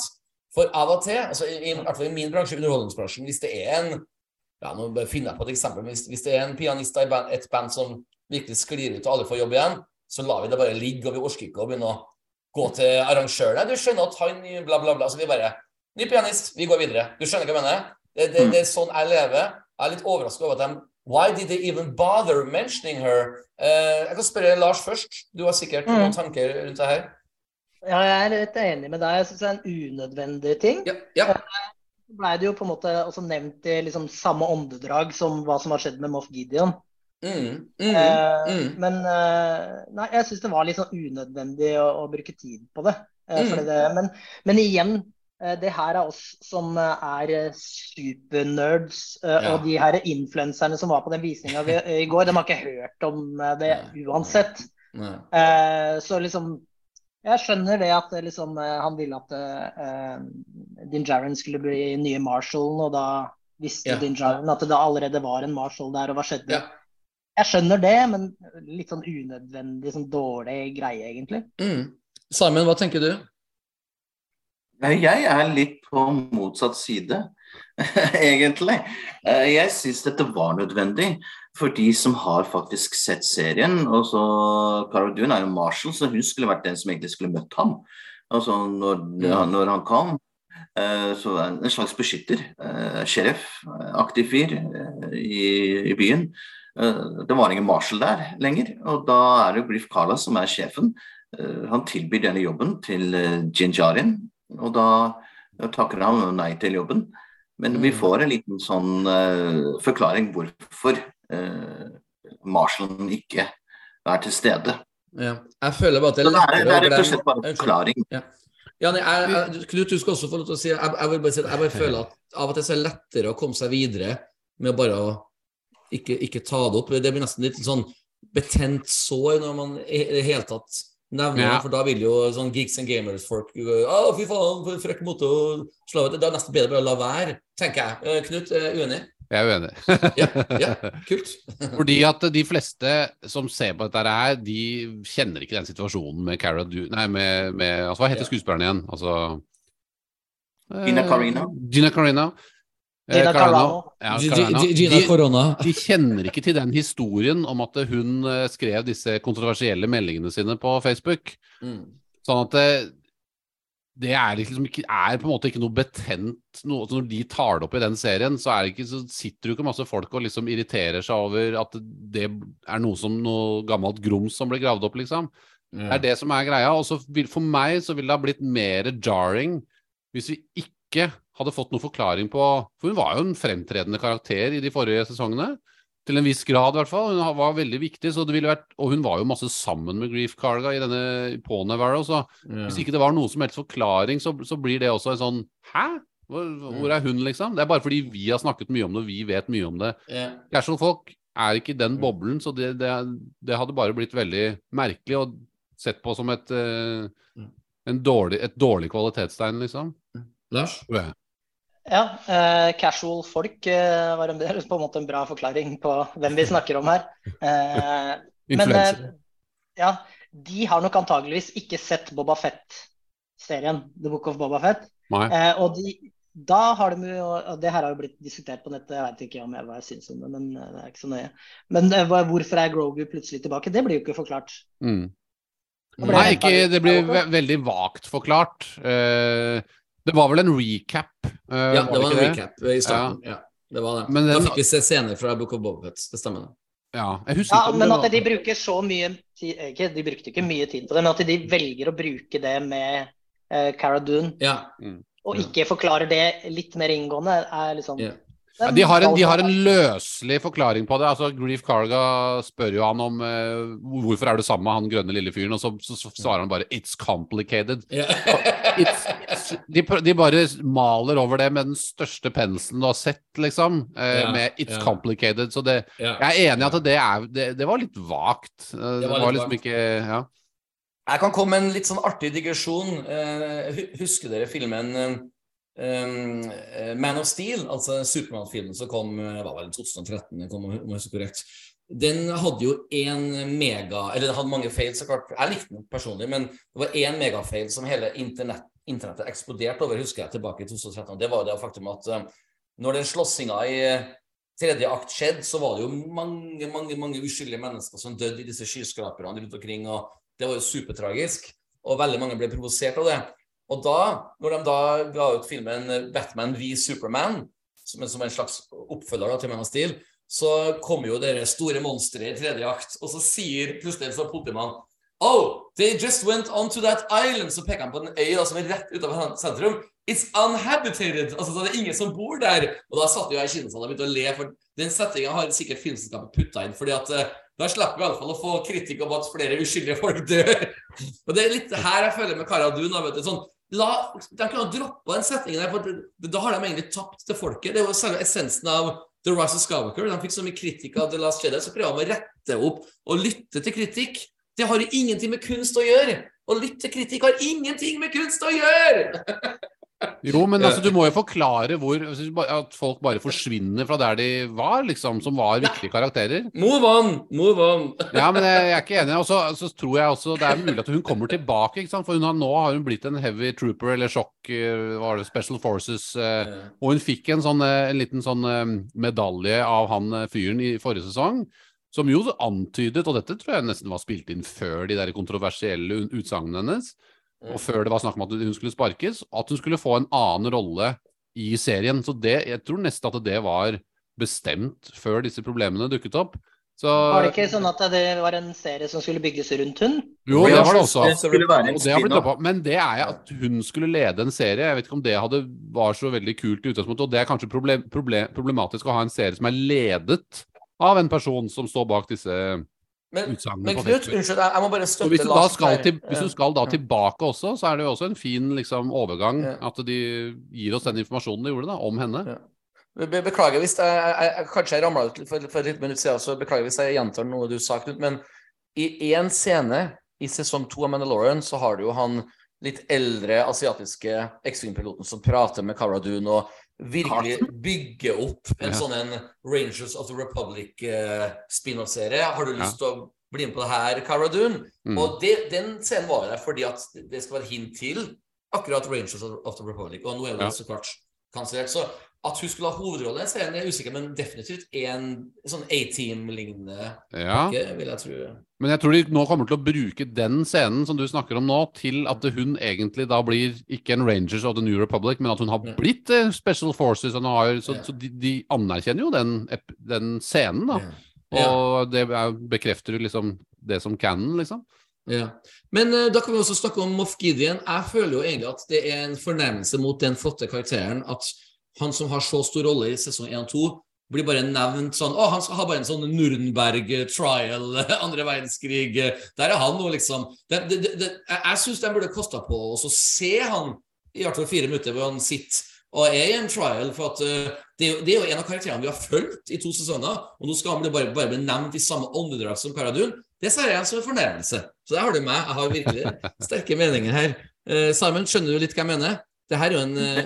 Speaker 1: For av og til, altså i, i, i hvert fall i min bransje, underholdningsbransjen, hvis det er en ja, nå finner jeg på et eksempel, men hvis, hvis det er en pianist i band, et band som virkelig sklir ut og alle får jobb igjen, så lar vi det bare ligge, og vi orker ikke å begynne å gå til arrangøren. Du skjønner at han bla, bla, bla. Så vi bare Ny pianist, vi går videre. Du skjønner hva jeg mener? Det, det, det er sånn jeg lever. Jeg er litt overrasket over at de Why did they even bother mentioning her? Uh, jeg kan spørre Lars først. Du har sikkert
Speaker 5: Mm.
Speaker 1: noen tanker rundt det her?
Speaker 5: Ja, jeg er litt enig med deg. Jeg syns det er en unødvendig ting.
Speaker 1: Ja. ja.
Speaker 5: Så blei det jo på en måte også nevnt i liksom samme åndedrag som hva som har skjedd med Moff Gideon.
Speaker 1: Mm, mm,
Speaker 5: Eh,
Speaker 1: mm.
Speaker 5: Men eh, nei, jeg syns det var litt sånn unødvendig å, å bruke tid på det. Eh,
Speaker 1: Mm.
Speaker 5: det men, men igjen, eh, det her er oss som eh, er eh, supernerds. eh,
Speaker 1: Ja.
Speaker 5: Og de her influenserne som var på den visninga i går, de har ikke hørt om eh, det uansett.
Speaker 1: Nei.
Speaker 5: Eh, så liksom Jeg skjønner det at eh, liksom, eh, han ville at eh, Din Jaren skulle bli nye Marshallen, og da visste
Speaker 1: Ja.
Speaker 5: Din Jaren at det da allerede var en Marshall der, og hva skjedde?
Speaker 1: Ja.
Speaker 5: Jeg skjønner det, men litt sånn unødvendig, sånn dårlig greie, egentlig.
Speaker 1: Mm. Simon, hva tenker du?
Speaker 6: Nei, Jeg er litt på motsatt side, egentlig. Eh, Jeg syns dette var nødvendig for de som har faktisk sett serien. Og så Cara Dune er jo Marshall, så hun skulle vært den som egentlig skulle møtt ham. Altså når,
Speaker 1: Mm.
Speaker 6: når han kom. eh, Så en slags beskytter. eh, sheriff, aktiv fyr i, i byen. Det var ingen Marshall der lenger, og da er det Griff Carla som er sjefen. Han tilbyr denne jobben til Jinjarin, og da takker han nei til jobben. Men vi
Speaker 1: Mm.
Speaker 6: får en liten sånn uh, forklaring hvorfor uh, Marshallen ikke er til stede.
Speaker 1: Ja. Jeg føler bare at det er
Speaker 6: er,
Speaker 1: lettere
Speaker 6: det er rett og slett bare en forklaring.
Speaker 1: Ja, nei, jeg, jeg, Knut, du skal også få lov til å si Jeg, jeg vil bare si jeg bare føler at av og til så er det lettere å komme seg videre med bare å ikke, ikke ta det opp. Det blir nesten litt sånn betent sår når man i det hele tatt nevner
Speaker 3: Ja.
Speaker 1: for da vil jo sånn geeks and gamers-folk Å, fy faen, for en frekk måte å slå ut. Det er nesten bedre bare å la være, tenker jeg. Eh, Knut, er uenig?
Speaker 3: Jeg er uenig.
Speaker 1: Ja, ja, kult.
Speaker 3: Fordi at de fleste som ser på dette her, de kjenner ikke den situasjonen med Cara du... Nei, med, med altså, Hva heter
Speaker 1: Ja.
Speaker 3: skuespilleren igjen? Altså
Speaker 6: Gina Carina.
Speaker 3: Gina Carano. Eh,
Speaker 5: Gina Carano.
Speaker 3: Ja, Carano.
Speaker 1: Gina
Speaker 3: De,
Speaker 1: Corona.
Speaker 3: de kjenner ikke til den historien om at hun eh, skrev disse kontroversielle meldingene sine på Facebook.
Speaker 1: Mm.
Speaker 3: Sånn at det, det er, liksom ikke, er på en måte ikke noe betent noe, altså Når de tar det opp i den serien, så, er det ikke, så sitter jo ikke masse folk og liksom irriterer seg over at det er noe som noe gammelt grums som ble gravd opp, liksom. Det er det som er greia. Og så vil, for meg så ville det ha blitt mer jarring hvis vi ikke hadde fått noen forklaring på For hun var jo en fremtredende karakter i de forrige sesongene. Til en viss grad, i hvert fall. Hun var veldig viktig. Så det ville vært, og hun var jo masse sammen med Grief Carga i denne på Navarro. Så
Speaker 1: Ja.
Speaker 3: hvis ikke det var noen som helst forklaring, så, så blir det også en sånn Hæ? Hvor, hvor er hun, liksom? Det er bare fordi vi har snakket mye om det, og vi vet mye om det.
Speaker 1: Ja.
Speaker 3: Casual-folk er ikke i den boblen, så det, det, det hadde bare blitt veldig merkelig og sett på som et, eh,
Speaker 1: Mm.
Speaker 3: en dårlig, et dårlig kvalitetstegn, liksom.
Speaker 1: Lars?
Speaker 5: Ja, eh, casual folk eh, var en, på en måte en bra forklaring på hvem vi snakker om her. Eh, men eh, ja, de har nok antageligvis ikke sett Boba Fett-serien, The Book of Boba Fett. Eh, og de, da har de jo og Det her har jo blitt diskutert på nettet, jeg vet ikke om jeg, hva jeg syns om det, men eh, det er ikke så nøye. Men hvorfor er Grogu plutselig tilbake? Det blir jo ikke forklart.
Speaker 3: Mm. Nei,
Speaker 5: det
Speaker 3: ikke, det blir ve veldig vagt forklart. Eh, det var vel en recap? Uh,
Speaker 1: Ja, det var en
Speaker 3: ikke
Speaker 1: recap i starten. Ja. det var det.
Speaker 3: Men
Speaker 1: da fikk vi se scener fra Book of Bobbets Det stemmer. det.
Speaker 3: Ja, jeg
Speaker 5: Ja, men at de bruker så mye tid ikke, De brukte ikke mye tid på det, men at de velger å bruke det med uh, Cara Dune,
Speaker 1: Ja.
Speaker 5: og ikke forklarer det litt mer inngående, er liksom
Speaker 1: Ja.
Speaker 3: Ja, de, har en, de har en løselig forklaring på det. Altså, Grief Carga spør jo han om eh, hvorfor er du sammen med han grønne lille fyren, og så, så, så svarer han bare 'it's complicated'.
Speaker 1: Yeah.
Speaker 3: It's, it's, de, de bare maler over det med den største penselen du har sett, liksom. Eh,
Speaker 1: yeah,
Speaker 3: med 'it's
Speaker 1: yeah.
Speaker 3: complicated'. Så det, jeg er enig i at det, er, det, det var litt vagt. Eh, Det
Speaker 1: var
Speaker 3: var, liksom
Speaker 1: vagt.
Speaker 3: ikke Ja.
Speaker 1: Jeg kan komme med en litt sånn artig digresjon. Eh, husker dere filmen eh, eh, Man of Steel, altså Supermann-filmen som kom hva var det, 2013, den kom, om jeg husker korrekt. Den hadde jo én mega Eller den hadde mange feil. Jeg likte den personlig, men det var én megafeil som hele internett, internettet eksploderte over, husker jeg, tilbake i 2013. Det var det faktum at um, når den slåssinga i eh, tredje akt skjedde, så var det jo mange, mange mange uskyldige mennesker som døde i disse skyskraperne rundt omkring. og Det var jo supertragisk. og veldig mange ble provosert av det. Og da, når de da ga ut filmen Batman v Superman, som, som en slags oppfølger da, til Man of Steel, så kommer jo det store monsteret i tredje akt, og så sier plutselig en sånn politimann Oh, they just went onto that island. Så peker han på en øy da, som er rett utenfor sentrum. It's unhabitated. Altså, så det er ingen som bor der. Og da satt jo jeg i kinosalen og begynte å le, for den settinga har sikkert filmselskapet putta inn. fordi at uh, da slipper vi iallfall å få kritikk om at flere uskyldige folk dør. og det er litt her jeg føler med Cara Dune. da, vet du, sånn, La, De kunne droppa den setningen der, for da har de egentlig tapt til folket. Det er jo essensen av The Rise of Skywalker. De fikk så mye kritikk av The Last Jedi, så prøver de å rette opp og lytte til kritikk. Det har ingenting med kunst å gjøre. Å lytte til kritikk har ingenting med kunst å gjøre!
Speaker 3: Jo, men altså, du må jo forklare hvor altså, At folk bare forsvinner fra der de var, liksom, som var viktige karakterer.
Speaker 1: Move on! Move on!
Speaker 3: Ja, men jeg, jeg er ikke enig. Og så tror jeg også det er mulig at hun kommer tilbake. ikke sant? For hun har, nå har hun blitt en heavy trooper eller sjokk eh, var det, Special Forces. eh, Og hun fikk en, sånn, eh, en liten sånn eh, medalje av han eh, fyren i forrige sesong. Som jo antydet, og dette tror jeg nesten var spilt inn før de der kontroversielle ut- utsagnene hennes, og før det var snakk om at hun skulle sparkes, at hun skulle få en annen rolle i serien. Så det, jeg tror nesten at det var bestemt før disse problemene dukket opp. Så
Speaker 5: Var det ikke sånn at det var en serie som skulle bygges rundt hun?
Speaker 3: Jo, det var det også.
Speaker 6: Det.
Speaker 3: Men det er at hun skulle lede en serie. Jeg vet ikke om det hadde, var så veldig kult i utgangspunktet. Og det er kanskje problem, problem, problematisk å ha en serie som er ledet av en person som står bak disse
Speaker 1: Men, men Knut, unnskyld, jeg, må bare støtte
Speaker 3: hvis
Speaker 1: Lars
Speaker 3: skal til, hvis du skal da tilbake også, så er det jo også en fin liksom, overgang
Speaker 1: Ja.
Speaker 3: at de gir oss den informasjonen de gjorde da, om henne.
Speaker 1: Ja. Be be beklager hvis jeg, jeg, jeg kanskje jeg ramla ut for, for et minutt siden, så beklager hvis jeg gjentar noe du sa, Knut. Men i én scene i sesong to av Mandalorian så har du jo han litt eldre asiatiske X-Wing-piloten som prater med Cara Dune og virkelig bygge opp en
Speaker 3: Ja.
Speaker 1: sånn en Rangers of the Republic-spin-off-serie. Har du lyst til å bli med på det her, Cara Dune?
Speaker 3: Mm.
Speaker 1: Og det, den scenen var der fordi at det skal være hint til akkurat Rangers of of the Republic. Og nå er det
Speaker 3: Ja.
Speaker 1: så klart kansellert. Så at hun skulle ha hovedrolle serien, er jeg usikker, men definitivt en sånn A-team-lignende
Speaker 3: Ja.
Speaker 1: vil jeg tro.
Speaker 3: Men jeg tror de nå kommer til å bruke den scenen som du snakker om nå, til at hun egentlig da blir ikke en Rangers of the New Republic, men at hun har
Speaker 1: Ja.
Speaker 3: blitt eh, Special Forces. Og har, så
Speaker 1: Ja.
Speaker 3: så de, de anerkjenner jo den, den scenen, da.
Speaker 1: Ja.
Speaker 3: Og det er, bekrefter jo liksom det som canon, liksom.
Speaker 1: Ja. Men uh, da kan vi også snakke om Moff Gideon. Jeg føler jo egentlig at det er en fornærmelse mot den flotte karakteren at han som har så stor rolle i sesong 1 og 2, blir bare nevnt sånn Å, han skal ha bare en sånn Nürnberg eh, trial, andre verdenskrig eh, Der er han nå, liksom. Det, det, det, jeg jeg syns de burde kosta på å også se han i hvert fall fire minutter hvor han sitter og er i en trial. For at eh, det, er det er jo en av karakterene vi har fulgt i to sesonger, og nå skal han bli bare, bare bli nevnt i samme åndedrag som Paradun. Det ser jeg som en fornærmelse. Så der har du meg. Jeg har virkelig sterke meninger her. Uh, Simon, skjønner du litt hva jeg mener? Det her er jo en eh,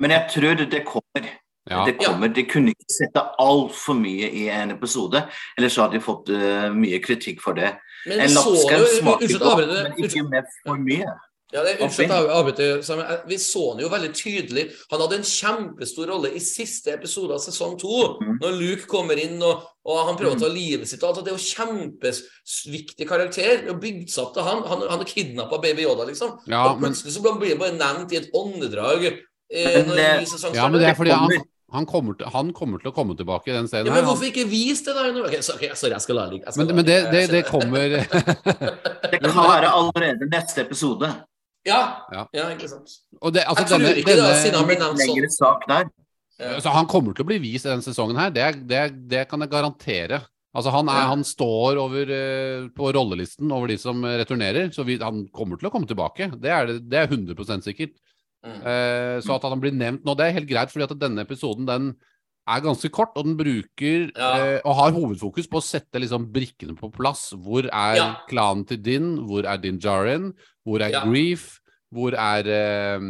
Speaker 6: Men jeg tror det kommer.
Speaker 3: Ja.
Speaker 6: Det kommer. De kunne ikke sette altfor mye i en episode, ellers hadde de fått uh, mye kritikk for det.
Speaker 1: Men
Speaker 6: En
Speaker 1: jo
Speaker 6: smaker godt, men ikke med for mye.
Speaker 1: Ja, det er Unnskyld jeg avbryter. Vi så han jo veldig tydelig. Han hadde en kjempestor rolle i siste episode av sesong to.
Speaker 6: Mm.
Speaker 1: Når Luke kommer inn og, og han prøver å ta livet sitt. Altså, Det er jo kjempeviktig karakter. Det er bygd seg opp til han. Han, han kidnappa baby Yoda, liksom.
Speaker 3: Ja,
Speaker 1: og
Speaker 3: men,
Speaker 1: plutselig så blir han bare nevnt i et åndedrag. Eh,
Speaker 6: Men
Speaker 1: når en ny sesong
Speaker 3: ja, men det er fordi han,
Speaker 6: kommer.
Speaker 3: han, kommer til, han kommer til å komme tilbake i den scenen
Speaker 1: ja,
Speaker 3: her.
Speaker 1: men
Speaker 3: Han-
Speaker 1: hvorfor ikke vis det, da? Ok, sorry, sorry, jeg skal la det ligge.
Speaker 3: Men, men det, det, det kommer
Speaker 6: Det kan være allerede neste episode.
Speaker 1: Ja,
Speaker 3: Ja.
Speaker 1: ja, ikke sant.
Speaker 3: Og det, altså,
Speaker 1: Jeg tror
Speaker 3: denne,
Speaker 1: ikke det,
Speaker 3: denne,
Speaker 1: siden han ble nevnt sånn.
Speaker 6: lengre sak der.
Speaker 1: Ja.
Speaker 3: Altså, han kommer til å bli vist i denne sesongen her, det, det, det kan jeg garantere. Altså, han, er, han står over, eh, på rollelisten over de som returnerer, så vi, han kommer til å komme tilbake. Det er, det- det er 100% sikkert.
Speaker 1: Mm.
Speaker 3: Eh, så at han blir nevnt nå, det er helt greit, fordi at denne episoden den er ganske kort, og den bruker
Speaker 1: Ja.
Speaker 3: eh, og har hovedfokus på å sette liksom brikkene på plass. Hvor er
Speaker 1: Ja.
Speaker 3: klanen til Din? Hvor er Din Jarin? Hvor er
Speaker 1: Ja.
Speaker 3: Grief? Hvor er eh,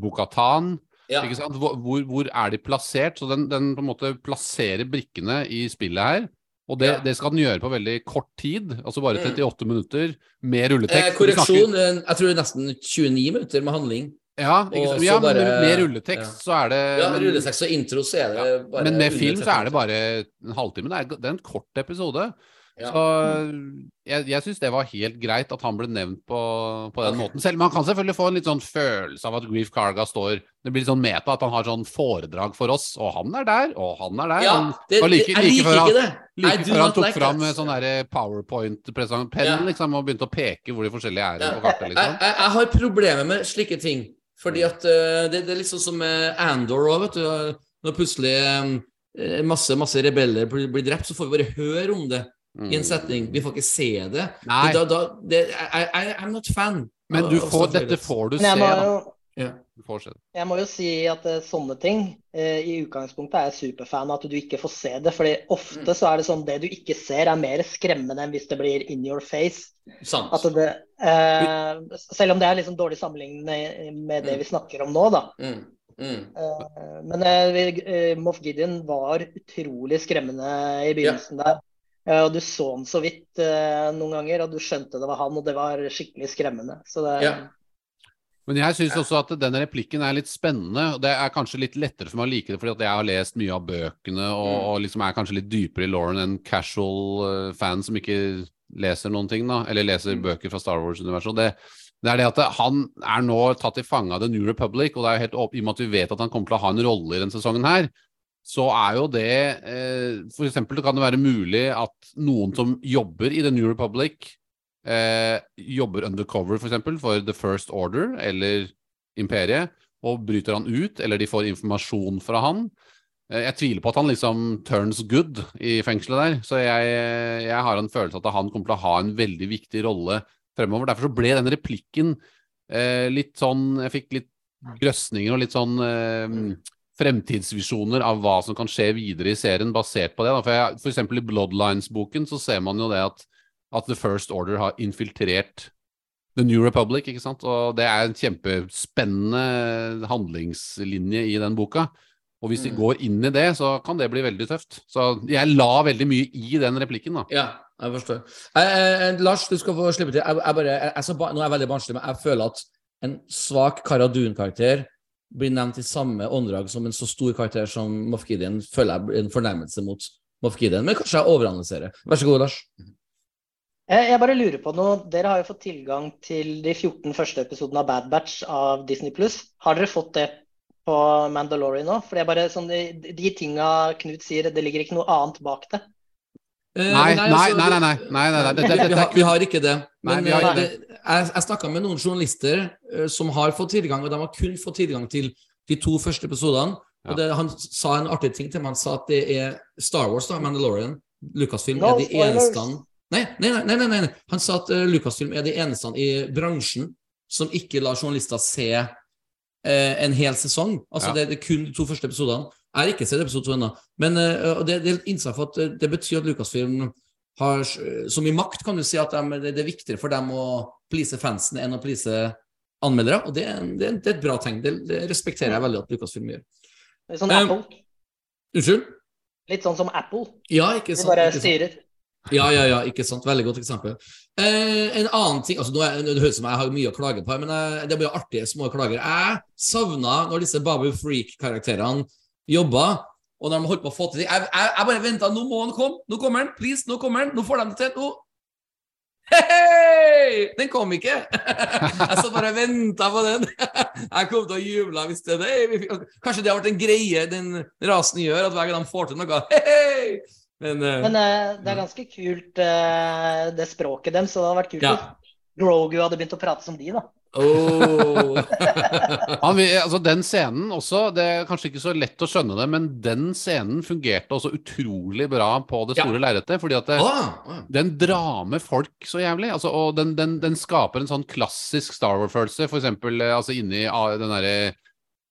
Speaker 3: Bokatan?
Speaker 1: Ja.
Speaker 3: Ikke sant? Hvor, hvor, hvor er de plassert? Så den, den på en måte plasserer brikkene i spillet her. Og det, det skal den gjøre på veldig kort tid, altså bare
Speaker 1: Mm.
Speaker 3: 38 minutter med rulletekst. Eh,
Speaker 1: korreksjon, eh, jeg tror nesten 29 minutter med handling.
Speaker 3: Ja, ikke ja bare, men med, rulletekst ja. så er det
Speaker 1: Ja,
Speaker 3: med
Speaker 1: rulletekst og intro, så er det bare
Speaker 3: men med film så er det bare en halvtime. Det er, det er en kort episode.
Speaker 1: Ja.
Speaker 3: Så jeg, jeg syns det var helt greit at han ble nevnt på, på den
Speaker 1: okay.
Speaker 3: måten. Selv Man kan selvfølgelig få en litt sånn følelse av at Grief Carga står Det blir litt sånn meta, at han har sånn foredrag for oss. Og han er der, og han er der.
Speaker 1: Ja, det,
Speaker 3: like-
Speaker 1: det, jeg liker ikke det.
Speaker 3: Like før han tok
Speaker 1: like
Speaker 3: fram
Speaker 1: that.
Speaker 3: sånn PowerPoint-penn
Speaker 1: Ja.
Speaker 3: liksom, og begynte å peke hvor de forskjellige er
Speaker 1: Ja,
Speaker 3: på kartet.
Speaker 1: jeg,
Speaker 3: liksom.
Speaker 1: jeg, jeg har problemer med slike ting. Fordi at eh, det, det er liksom som med Andor òg, vet du. Når plutselig eh, masse, masse rebeller blir, blir drept, så får vi bare høre om det i en setning. Vi får ikke se det.
Speaker 3: Mm. Nei.
Speaker 1: Da, da, det I, I, I'm not fan.
Speaker 3: Men du får, dette får du se, da.
Speaker 1: Ja.
Speaker 3: Det.
Speaker 5: jeg må jo si at eh, sånne ting eh, I utgangspunktet er jeg superfan av at du ikke får se det. fordi ofte så er det sånn det du ikke ser, er mer skremmende enn hvis det blir in your face.
Speaker 1: Sant.
Speaker 5: At det, eh, selv om det er liksom dårlig sammenlignet med det vi snakker om nå, da.
Speaker 1: Mm. Mm.
Speaker 5: Eh, Men eh, Moff Gideon var utrolig skremmende i begynnelsen der. Eh, Og du så han så vidt eh, noen ganger, og du skjønte det var han, og det var skikkelig skremmende. Så det,
Speaker 1: Ja.
Speaker 3: Men jeg syns også at den replikken er litt spennende. Det er kanskje litt lettere for meg å like det fordi at jeg har lest mye av bøkene og,
Speaker 1: Mm.
Speaker 3: og liksom er kanskje litt dypere i Lauren enn casual eh, fan som ikke leser noen ting, da. Eller leser
Speaker 1: Mm.
Speaker 3: bøker fra Star Wars-universet. det, det er det at han er nå tatt i fange av The New Republic, og det er jo helt opp, i og med at vi vet at han kommer til å ha en rolle i denne sesongen her, så er jo det eh, For eksempel kan det være mulig at noen som jobber i The New Republic, eh, jobber undercover for eksempel for The First Order eller Imperiet, og bryter han ut, eller de får informasjon fra han. Eh, Jeg tviler på at han liksom turns good i fengselet der, så jeg, jeg har en følelse at han kommer til å ha en veldig viktig rolle fremover. Derfor så ble den replikken eh, litt sånn Jeg fikk litt grøsninger og litt sånn eh, fremtidsvisjoner av hva som kan skje videre i serien basert på det. Da. For, jeg, for eksempel i Bloodlines-boken så ser man jo det at, at The First Order har infiltrert The New Republic, ikke sant? Og det er en kjempespennende handlingslinje i den boka. Og hvis de
Speaker 1: Mm.
Speaker 3: går inn i det, så kan det bli veldig tøft. Så jeg la veldig mye i den replikken, da.
Speaker 1: Ja, jeg forstår. Eh, eh, Lars, du skal få slippe til. Jeg, jeg bare, jeg, jeg, nå er jeg veldig barnslig, men jeg føler at en svak Cara Dune-karakter blir nevnt i samme åndedrag som en så stor karakter som Moff Gideon, føler jeg blir en fornærmelse mot Moff Gideon. Men kanskje jeg overanalyserer. Vær så god, Lars.
Speaker 5: Jeg, jeg bare lurer på noe. Dere har jo fått tilgang til de 14 første episodene av Bad Batch av Disney Pluss. Har dere fått det på Mandalorian nå? For det er bare sånn, de, de tinga Knut sier, det ligger ikke noe annet bak det.
Speaker 1: Eh,
Speaker 3: Nei, nei,
Speaker 1: altså,
Speaker 3: nei, nei, nei, nei, nei, nei,
Speaker 1: vi,
Speaker 3: det, det,
Speaker 1: vi, har, vi har ikke det. Men
Speaker 3: nei, har
Speaker 1: eh,
Speaker 3: ikke
Speaker 1: det, jeg, jeg snakka med noen journalister uh, som har fått tilgang, og de har kun fått tilgang til de to første episodene.
Speaker 3: Ja.
Speaker 1: Og det, Han sa en artig ting til meg. Han sa at det er Star Wars, da, Mandalorian, Lucasfilm,
Speaker 5: No
Speaker 1: er de eneste nei nei, nei, nei, nei, nei. Han sa at uh, Lucasfilm er de eneste i bransjen som ikke lar journalister se uh, en hel sesong. Altså
Speaker 3: Ja.
Speaker 1: det, det er kun de to første episodene. Jeg har ikke sett episode to ennå. Men uh, det, det er for at det betyr at Lucasfilm har så mye makt, kan du si, at de, det, det er viktigere for dem å please fansen enn å please anmeldere. Og det, er en- det, er det er et bra tegn. Det, det respekterer jeg veldig at Lucasfilm gjør.
Speaker 5: Litt sånn
Speaker 1: Um,
Speaker 5: Apple.
Speaker 1: Unnskyld?
Speaker 5: Litt sånn som Apple.
Speaker 1: Ja, ikke
Speaker 5: De bare
Speaker 1: ikke sant.
Speaker 5: styrer.
Speaker 1: Ja, ja, ja, ikke sant. Veldig godt eksempel. Eh, en annen ting altså nå er, Det høres ut som jeg har mye å klage på, men eh, det blir artige små klager. Jeg savna når disse Babu Freak-karakterene jobba, og når de holdt på å få til ting. Jeg, jeg, jeg bare venta. Nå må han komme! Nå kommer han! Please, nå kommer han! Nå får de det til! Nå Hei! Den kom ikke! Jeg så bare venta på den. Jeg kom til å juble hvis det Kanskje det har vært en greie den rasen gjør, at hver gang de får til noe Hei! Men, uh,
Speaker 5: Men uh, det er ganske kult, uh, det språket dem, så det hadde vært kult
Speaker 1: Ja.
Speaker 5: hvis Grogu hadde begynt å prate som de, da.
Speaker 1: Oh.
Speaker 3: Han, altså Den scenen også, det er kanskje ikke så lett å skjønne det, men den scenen fungerte også utrolig bra på det
Speaker 1: Ja.
Speaker 3: store lerretet. Fordi at det,
Speaker 1: åh.
Speaker 3: den drar med folk så jævlig. Altså, og den, den, den skaper en sånn klassisk Star Wars-følelse. For eksempel eh, altså, inni ah, den derre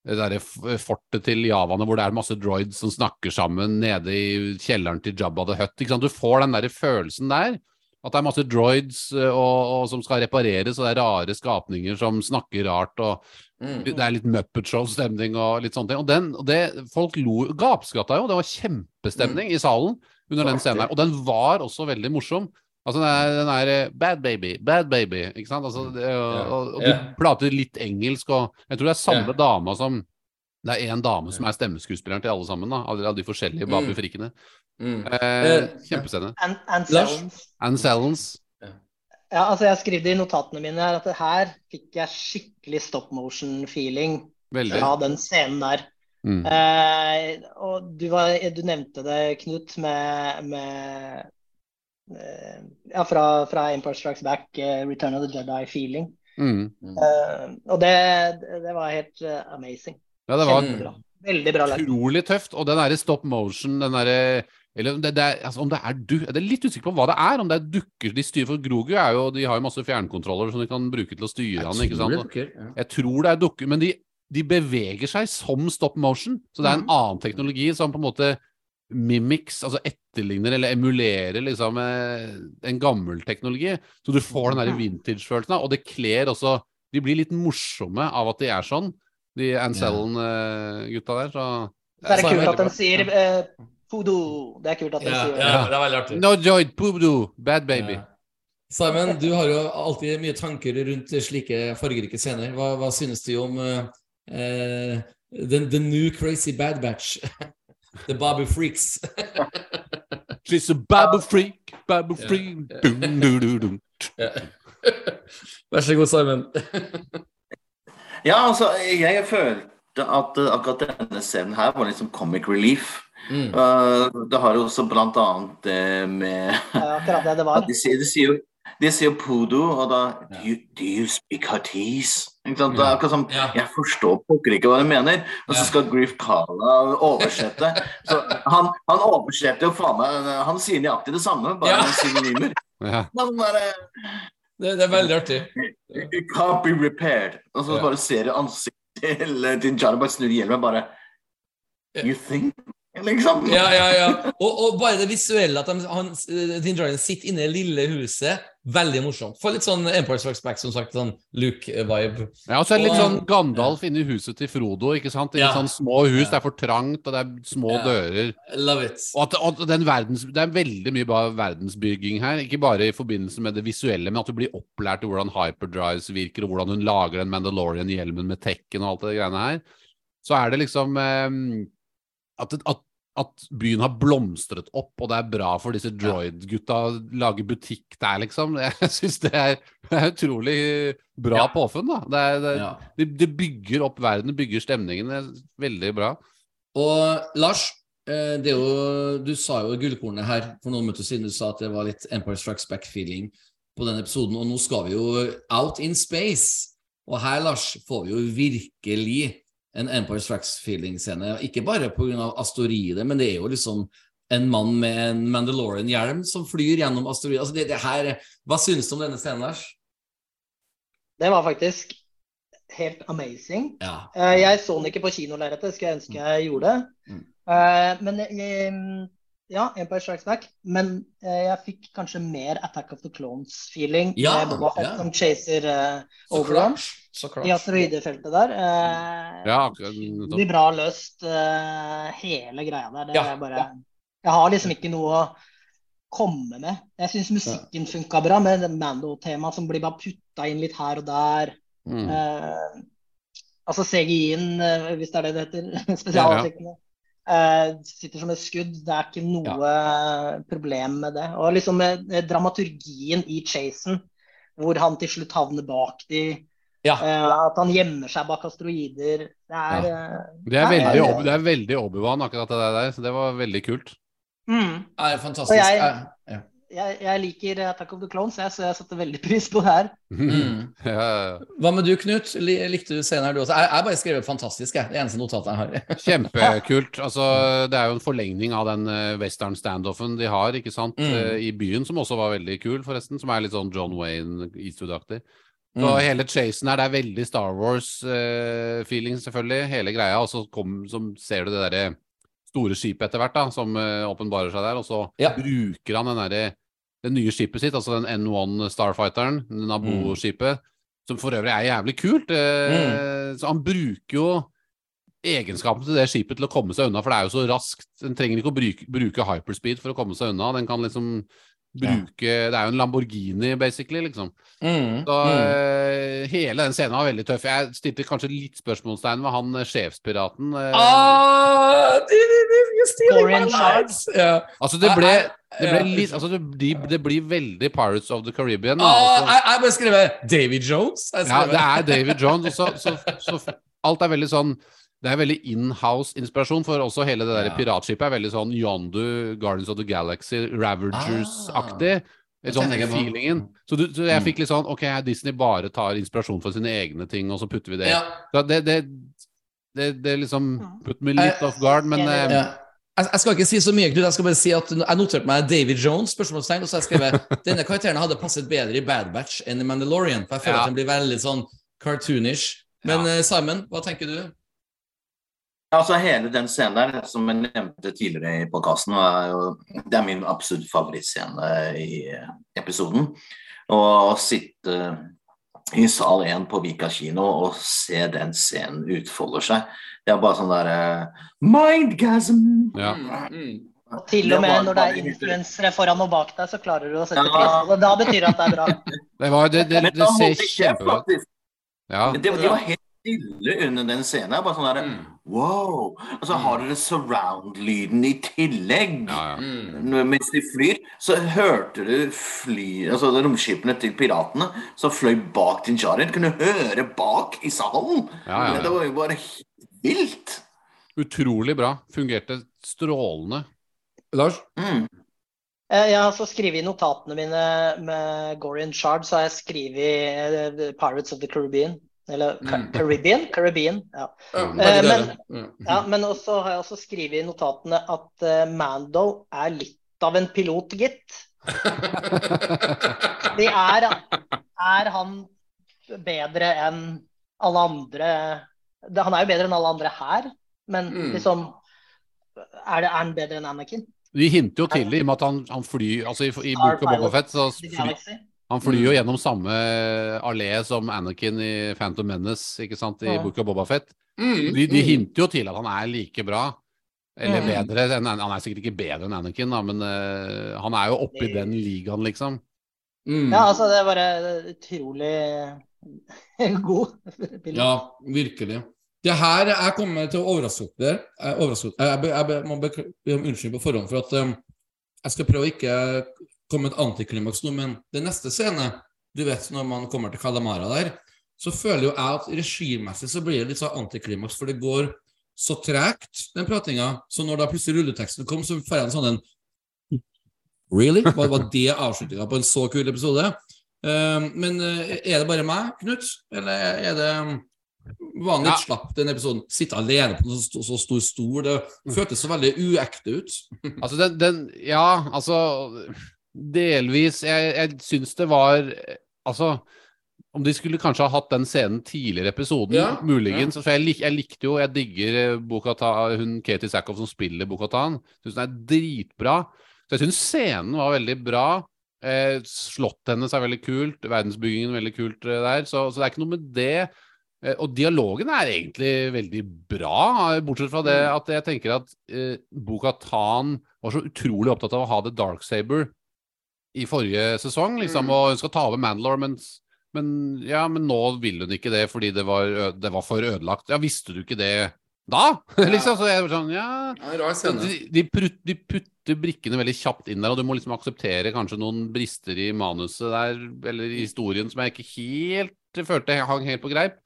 Speaker 3: det derre fortet til javaene hvor det er masse droids som snakker sammen nede i kjelleren til Jabba the Hutt. Du får den derre følelsen der. At det er masse droids og, og som skal repareres, og det er rare skapninger som snakker rart. og
Speaker 1: Mm.
Speaker 3: det er litt Muppet Show-stemning og litt sånne ting. Og, den, og det, folk lo, gapskratta jo. Det var kjempestemning i salen under den scenen her. Og den var også veldig morsom. Altså den er, den er eh, Bad baby, bad baby. Ikke sant? Altså, det, og, og, de prater litt engelsk, og jeg tror det er samme dama som Det er én dame som er stemmeskuespilleren til alle sammen, da, av de forskjellige
Speaker 1: Mm.
Speaker 3: Babu-frikkene.
Speaker 1: Mm.
Speaker 3: Eh,
Speaker 1: Eh,
Speaker 3: kjempescene.
Speaker 5: And, and
Speaker 1: Lars?
Speaker 5: Selms.
Speaker 3: Ann Sellens.
Speaker 5: Ja, altså jeg skrev det i notatene mine her at det her fikk jeg skikkelig stop motion-feeling fra den scenen der.
Speaker 3: Mm.
Speaker 5: Eh, og du, var, du nevnte det, Knut, med, med Ja, fra, fra Empire Strikes Back, uh, Return of the Jedi-feeling.
Speaker 3: Mm.
Speaker 5: Eh, og det, det var helt uh, amazing.
Speaker 3: Ja, det var
Speaker 5: Kjempebra. Veldig bra
Speaker 3: utrolig tøft. Og den derre stop motion, den derre eller det, det er, altså, om det er du Jeg er litt usikker på hva det er. Om det er dukker de styrer for Grogu er jo, de har jo masse fjernkontroller som de kan bruke til å styre han. ikke sant? Og Jeg tror det er dukker, men de, de beveger seg som stop motion. Så det er en annen teknologi som på en måte mimics, altså etterligner eller emulerer liksom eh, en gammel teknologi. Så du får den der vintage-følelsen og det kler også De blir litt morsomme av at de er sånn, de Ansellen-gutta der. Så
Speaker 5: det
Speaker 1: er
Speaker 5: kult at de sier eh, Fudo. Det er kult at de
Speaker 1: Ja,
Speaker 5: sier
Speaker 1: ja,
Speaker 3: Ja.
Speaker 1: det er veldig artig.
Speaker 3: No joy, poobdo, bad baby.
Speaker 1: Ja. Simon, du har jo alltid mye tanker rundt slike fargerike scener. Hva, hva synes du om eh, eh, the, the new crazy bad batch? the Babu Freaks.
Speaker 3: She's a babu freak, babu freak. Dum, dum, dum, dum.
Speaker 1: Vær så god, Simon.
Speaker 6: Ja, altså, jeg følte at uh, akkurat denne scenen her var liksom comic relief.
Speaker 1: Mm.
Speaker 6: Uh, det har jo også blant annet det med
Speaker 5: Ja, akkurat det det var.
Speaker 6: de sier, de sier jo de sier poodoo, og da do you, do you speak Hatties? Ikke sant? Det er akkurat som
Speaker 1: Ja.
Speaker 6: Jeg forstår pokker ikke hva de mener. Og så skal Griff Kala oversette. Så han, han oversetter jo faen meg Han sier nøyaktig det samme, bare
Speaker 1: Ja.
Speaker 6: med synonymer.
Speaker 3: Ja.
Speaker 6: Han bare
Speaker 1: Det, det er veldig artig.
Speaker 6: It can't be repaired. Og så
Speaker 1: Ja.
Speaker 6: bare ser du ansiktet til, til Jara bare snur hjelmen bare You think? Liksom.
Speaker 1: Ja, ja, ja. Og, og bare det visuelle, at han, eh, Din Djarin sitter inne i det lille huset, veldig morsomt. Får litt sånn Empire Strikes Back, som sagt, sånn Luke-vibe.
Speaker 3: Ja, og så er det litt sånn Gandalf inni huset til Frodo. ikke sant? I
Speaker 1: Ja.
Speaker 3: sånn små hus,
Speaker 1: Ja.
Speaker 3: det er for trangt, og det er små
Speaker 1: Ja.
Speaker 3: dører.
Speaker 1: Love it.
Speaker 3: Og at, og den verdens, Det er veldig mye bra verdensbygging her. Ikke bare i forbindelse med det visuelle, men at du blir opplært i hvordan hyperdrives virker, og hvordan hun lager den Mandalorian-hjelmen med tekken og alt det greiene her. Så er det liksom eh, at, at, at byen har blomstret opp, og det er bra for disse droid-gutta å lage butikk der, liksom. Jeg syns det, er- det er utrolig bra
Speaker 1: Ja.
Speaker 3: påfunn, da. Det, er, det,
Speaker 1: Ja.
Speaker 3: det, det bygger opp verden, bygger stemningen. Det er veldig bra.
Speaker 1: Og Lars, eh, det er jo, du sa jo gullkornet her for noen minutter siden. Du sa at det var litt Empire Strikes Back-feeling på den episoden. Og nå skal vi jo out in space. Og her, Lars, får vi jo virkelig en Empire Strikes-feeling-scene. Ikke bare pga. Astoride, men det er jo liksom en mann med en Mandalorian-hjelm som flyr gjennom Astoride. Altså det, det her, hva synes du om denne scenen, Lars?
Speaker 5: Det var faktisk helt amazing.
Speaker 1: Ja.
Speaker 5: Eh, Jeg så den ikke på kinolerretet, skulle jeg ønske jeg gjorde.
Speaker 1: Mm.
Speaker 5: Eh, Men jeg, ja, Empire Strikes Back. Men eh, jeg fikk kanskje mer Attack of the Clones-feeling
Speaker 1: Ja, ja.
Speaker 5: som chaser eh,
Speaker 1: Så
Speaker 5: Oberon
Speaker 1: klart. Så
Speaker 5: i asteroidefeltet der. Eh,
Speaker 3: Ja.
Speaker 5: Veldig bra løst, eh, hele greia der. Det
Speaker 1: Ja,
Speaker 5: er bare, jeg har liksom ikke noe å komme med. Jeg syns musikken funka bra, med det Mando-temaet som blir bare putta inn litt her og der.
Speaker 3: Mm.
Speaker 5: Eh, altså CGI-en, eh, hvis det er det det heter, spesialeffektene, eh, sitter som et skudd. Det er ikke noe ja. problem med det. Og liksom eh, dramaturgien i chasen, hvor han til slutt havner bak de,
Speaker 1: Ja.
Speaker 5: eh, at han gjemmer seg bak asteroider. Det er ja.
Speaker 3: Det er veldig, det er veldig Obi-Wan, akkurat det der. Så det var veldig kult.
Speaker 5: mm.
Speaker 1: Er fantastisk.
Speaker 5: Og jeg-
Speaker 1: ja.
Speaker 5: Jeg, jeg liker Attack of the Clones, jeg, så jeg setter veldig pris på det her.
Speaker 1: Mm.
Speaker 3: Ja, ja, ja.
Speaker 1: Hva med du, Knut? Likte du scenen her, du også? Jeg har bare skrevet 'fantastisk', jeg. Det eneste notatet jeg har.
Speaker 3: Kjempekult. Altså, det er jo en forlengning av den eh, western standoffen de har ikke sant?
Speaker 1: Mm.
Speaker 3: Eh, i byen, som også var veldig kul, forresten. Som er litt sånn John Wayne Eastwood-aktig. Så
Speaker 1: Mm.
Speaker 3: hele chasen her, det er veldig Star Wars-feeling, selvfølgelig. Hele greia. Og så kom, som ser du det derre store skipet etter hvert, da, som eh, åpenbarer seg der. Og så
Speaker 1: Ja.
Speaker 3: bruker han den der, det nye skipet sitt, altså den N1 Starfighteren, Nabo-skipet, som for øvrig er jævlig kult. Eh, Så han bruker jo egenskapene til det skipet til å komme seg unna, for det er jo så raskt. Den trenger ikke å bruke, bruke hyperspeed for å komme seg unna. Den kan liksom bruke Det er jo en Lamborghini, basically, liksom.
Speaker 1: Mm.
Speaker 3: Så
Speaker 1: mm.
Speaker 3: eh, hele den scenen var veldig tøff. Jeg stilte kanskje litt spørsmålstegn ved han eh, sjefspiraten. eh,
Speaker 1: Ah, stealing my
Speaker 5: Gorian.
Speaker 3: Altså, det ble, det ble litt Altså, det, de, det blir veldig Pirates of the Caribbean. Da.
Speaker 1: Åh,
Speaker 3: Altså,
Speaker 1: jeg må bare David Davy Jones.
Speaker 3: Ja, det er David Jones. Og så, så, så alt er veldig sånn Det er veldig in-house-inspirasjon, for også hele det der
Speaker 1: Ja.
Speaker 3: piratskipet er veldig sånn Yondu, Guardians of the Galaxy, Ravagers-aktig.
Speaker 1: Ah,
Speaker 3: Sånn feelingen. Så, du, så jeg
Speaker 1: Mm.
Speaker 3: fikk litt sånn Ok, Disney bare tar inspirasjon for sine egne ting, og så putter vi det
Speaker 1: Ja.
Speaker 3: Så det, det, det, det liksom put me litt off guard, men eh,
Speaker 1: Ja. Jeg, skal ikke si så mye, Knut. Jeg skal bare si at jeg noterte meg David Jones, spørsmålstegn, og så har jeg skrevet denne karakteren hadde passet bedre i Bad Batch enn i Mandalorian. For jeg føler
Speaker 3: Ja.
Speaker 1: at den blir veldig sånn cartoonish. Men
Speaker 3: Ja.
Speaker 1: eh, Simon, hva tenker du?
Speaker 6: Altså Hele den scenen der, som jeg nevnte tidligere i podkasten, det er min absolutt favorittscene i eh, episoden. Å sitte i sal 1 på Vika kino og se den scenen utfolde seg. Det er bare sånn derre Mindgasm!
Speaker 3: ja.
Speaker 1: Mm,
Speaker 5: Og til og med når det er influensere foran og bak deg, så klarer du å sette pris på det. Da betyr det at det er bra.
Speaker 3: Det, var, det, det, det ser kjempebra ut. Ja.
Speaker 6: Det, det var helt stille under den scenen. Bare sånn derre
Speaker 1: Mm.
Speaker 6: Wow! Og så har dere surround-lyden i tillegg.
Speaker 3: Ja, ja.
Speaker 1: mm.
Speaker 6: Mens de flyr, så hørte du fly, altså romskipene til piratene som fløy bak Din Djarin. Kunne høre bak i salen.
Speaker 3: Ja, ja, ja.
Speaker 6: Det var jo bare helt vilt.
Speaker 3: Utrolig bra. Fungerte strålende.
Speaker 1: Lars?
Speaker 6: Mm.
Speaker 5: Eh, Jeg har altså skrevet i notatene mine med Gorian Shard, så har jeg skrevet eh, Pirates of the Caribbean. Eller
Speaker 1: Mm.
Speaker 5: Caribbean? Caribbean, ja. Eh, men-.
Speaker 1: Mm.
Speaker 5: ja. Men også har jeg også skrevet i notatene at eh, Mando er litt av en pilot, gitt. Det er, er han bedre enn alle andre Han er jo bedre enn alle andre her, men
Speaker 1: Mm.
Speaker 5: liksom er, det, er han bedre enn Anakin?
Speaker 3: De hinter jo til det, i og med at han, han flyr altså i, i boka of Boba så fly? Han flyr jo gjennom samme allé som Anakin i Phantom Menace, ikke sant, i
Speaker 5: Ja.
Speaker 3: Book of Boba Fett.
Speaker 1: Mm,
Speaker 3: De, de
Speaker 1: mm.
Speaker 3: hinter jo til at han er like bra. Eller
Speaker 5: Mm.
Speaker 3: bedre enn Han er sikkert ikke bedre enn Anakin, da, men uh, han er jo oppe i den ligaen, liksom.
Speaker 1: Mm.
Speaker 5: Ja, altså det er bare utrolig god pilot.
Speaker 1: Ja, virkelig. Det her jeg kommer til å overraske dere. Jeg, jeg, jeg, jeg, må be be om unnskyld på forhånd for at um, jeg skal prøve å ikke komme et antiklimaks nå, men det neste scene, du vet når man kommer til Kalamara der, så føler jo jeg at regimessig så blir det litt sånn antiklimaks, for det går så tregt, den pratinga. Så når da plutselig rulleteksten kom, så får jeg en sånn en Really? Var, var det avslutninga på en så kul episode? Um, men uh, er det bare meg, Knut? Eller er det vanlig
Speaker 3: Ja.
Speaker 1: slapp, den episoden? Sitte alene på en så, så stor stol. Det føltes så veldig uekte ut.
Speaker 3: Altså, den, den Ja, altså Delvis. Jeg, jeg syns det var Altså om de skulle kanskje ha hatt den scenen tidligere i episoden,
Speaker 1: Ja,
Speaker 3: muligens. For jeg, lik, jeg likte jo Jeg digger eh, Bokata, hun Katie Sackhoff som spiller Bokhatan. Syns den er dritbra. Så jeg syns scenen var veldig bra. Eh, slottet hennes er veldig kult. Verdensbyggingen er veldig kult eh, der. Så, så det er ikke noe med det. Eh, og dialogen er egentlig veldig bra, bortsett fra det at jeg tenker at eh, Bo-Katan var så utrolig opptatt av å ha The Dark Saber i forrige sesong, liksom,
Speaker 1: Mm.
Speaker 3: og hun skal ta over Mandalore, men, men, ja, men nå vil hun ikke det fordi det var, det var for ødelagt. Ja, visste du ikke det da? liksom, så jeg var sånn, ja
Speaker 1: ja
Speaker 3: de, de, prut, de putter brikkene veldig kjapt inn der, og du må liksom akseptere kanskje noen brister i manuset der, eller i historien, som jeg ikke helt følte hang helt på greip.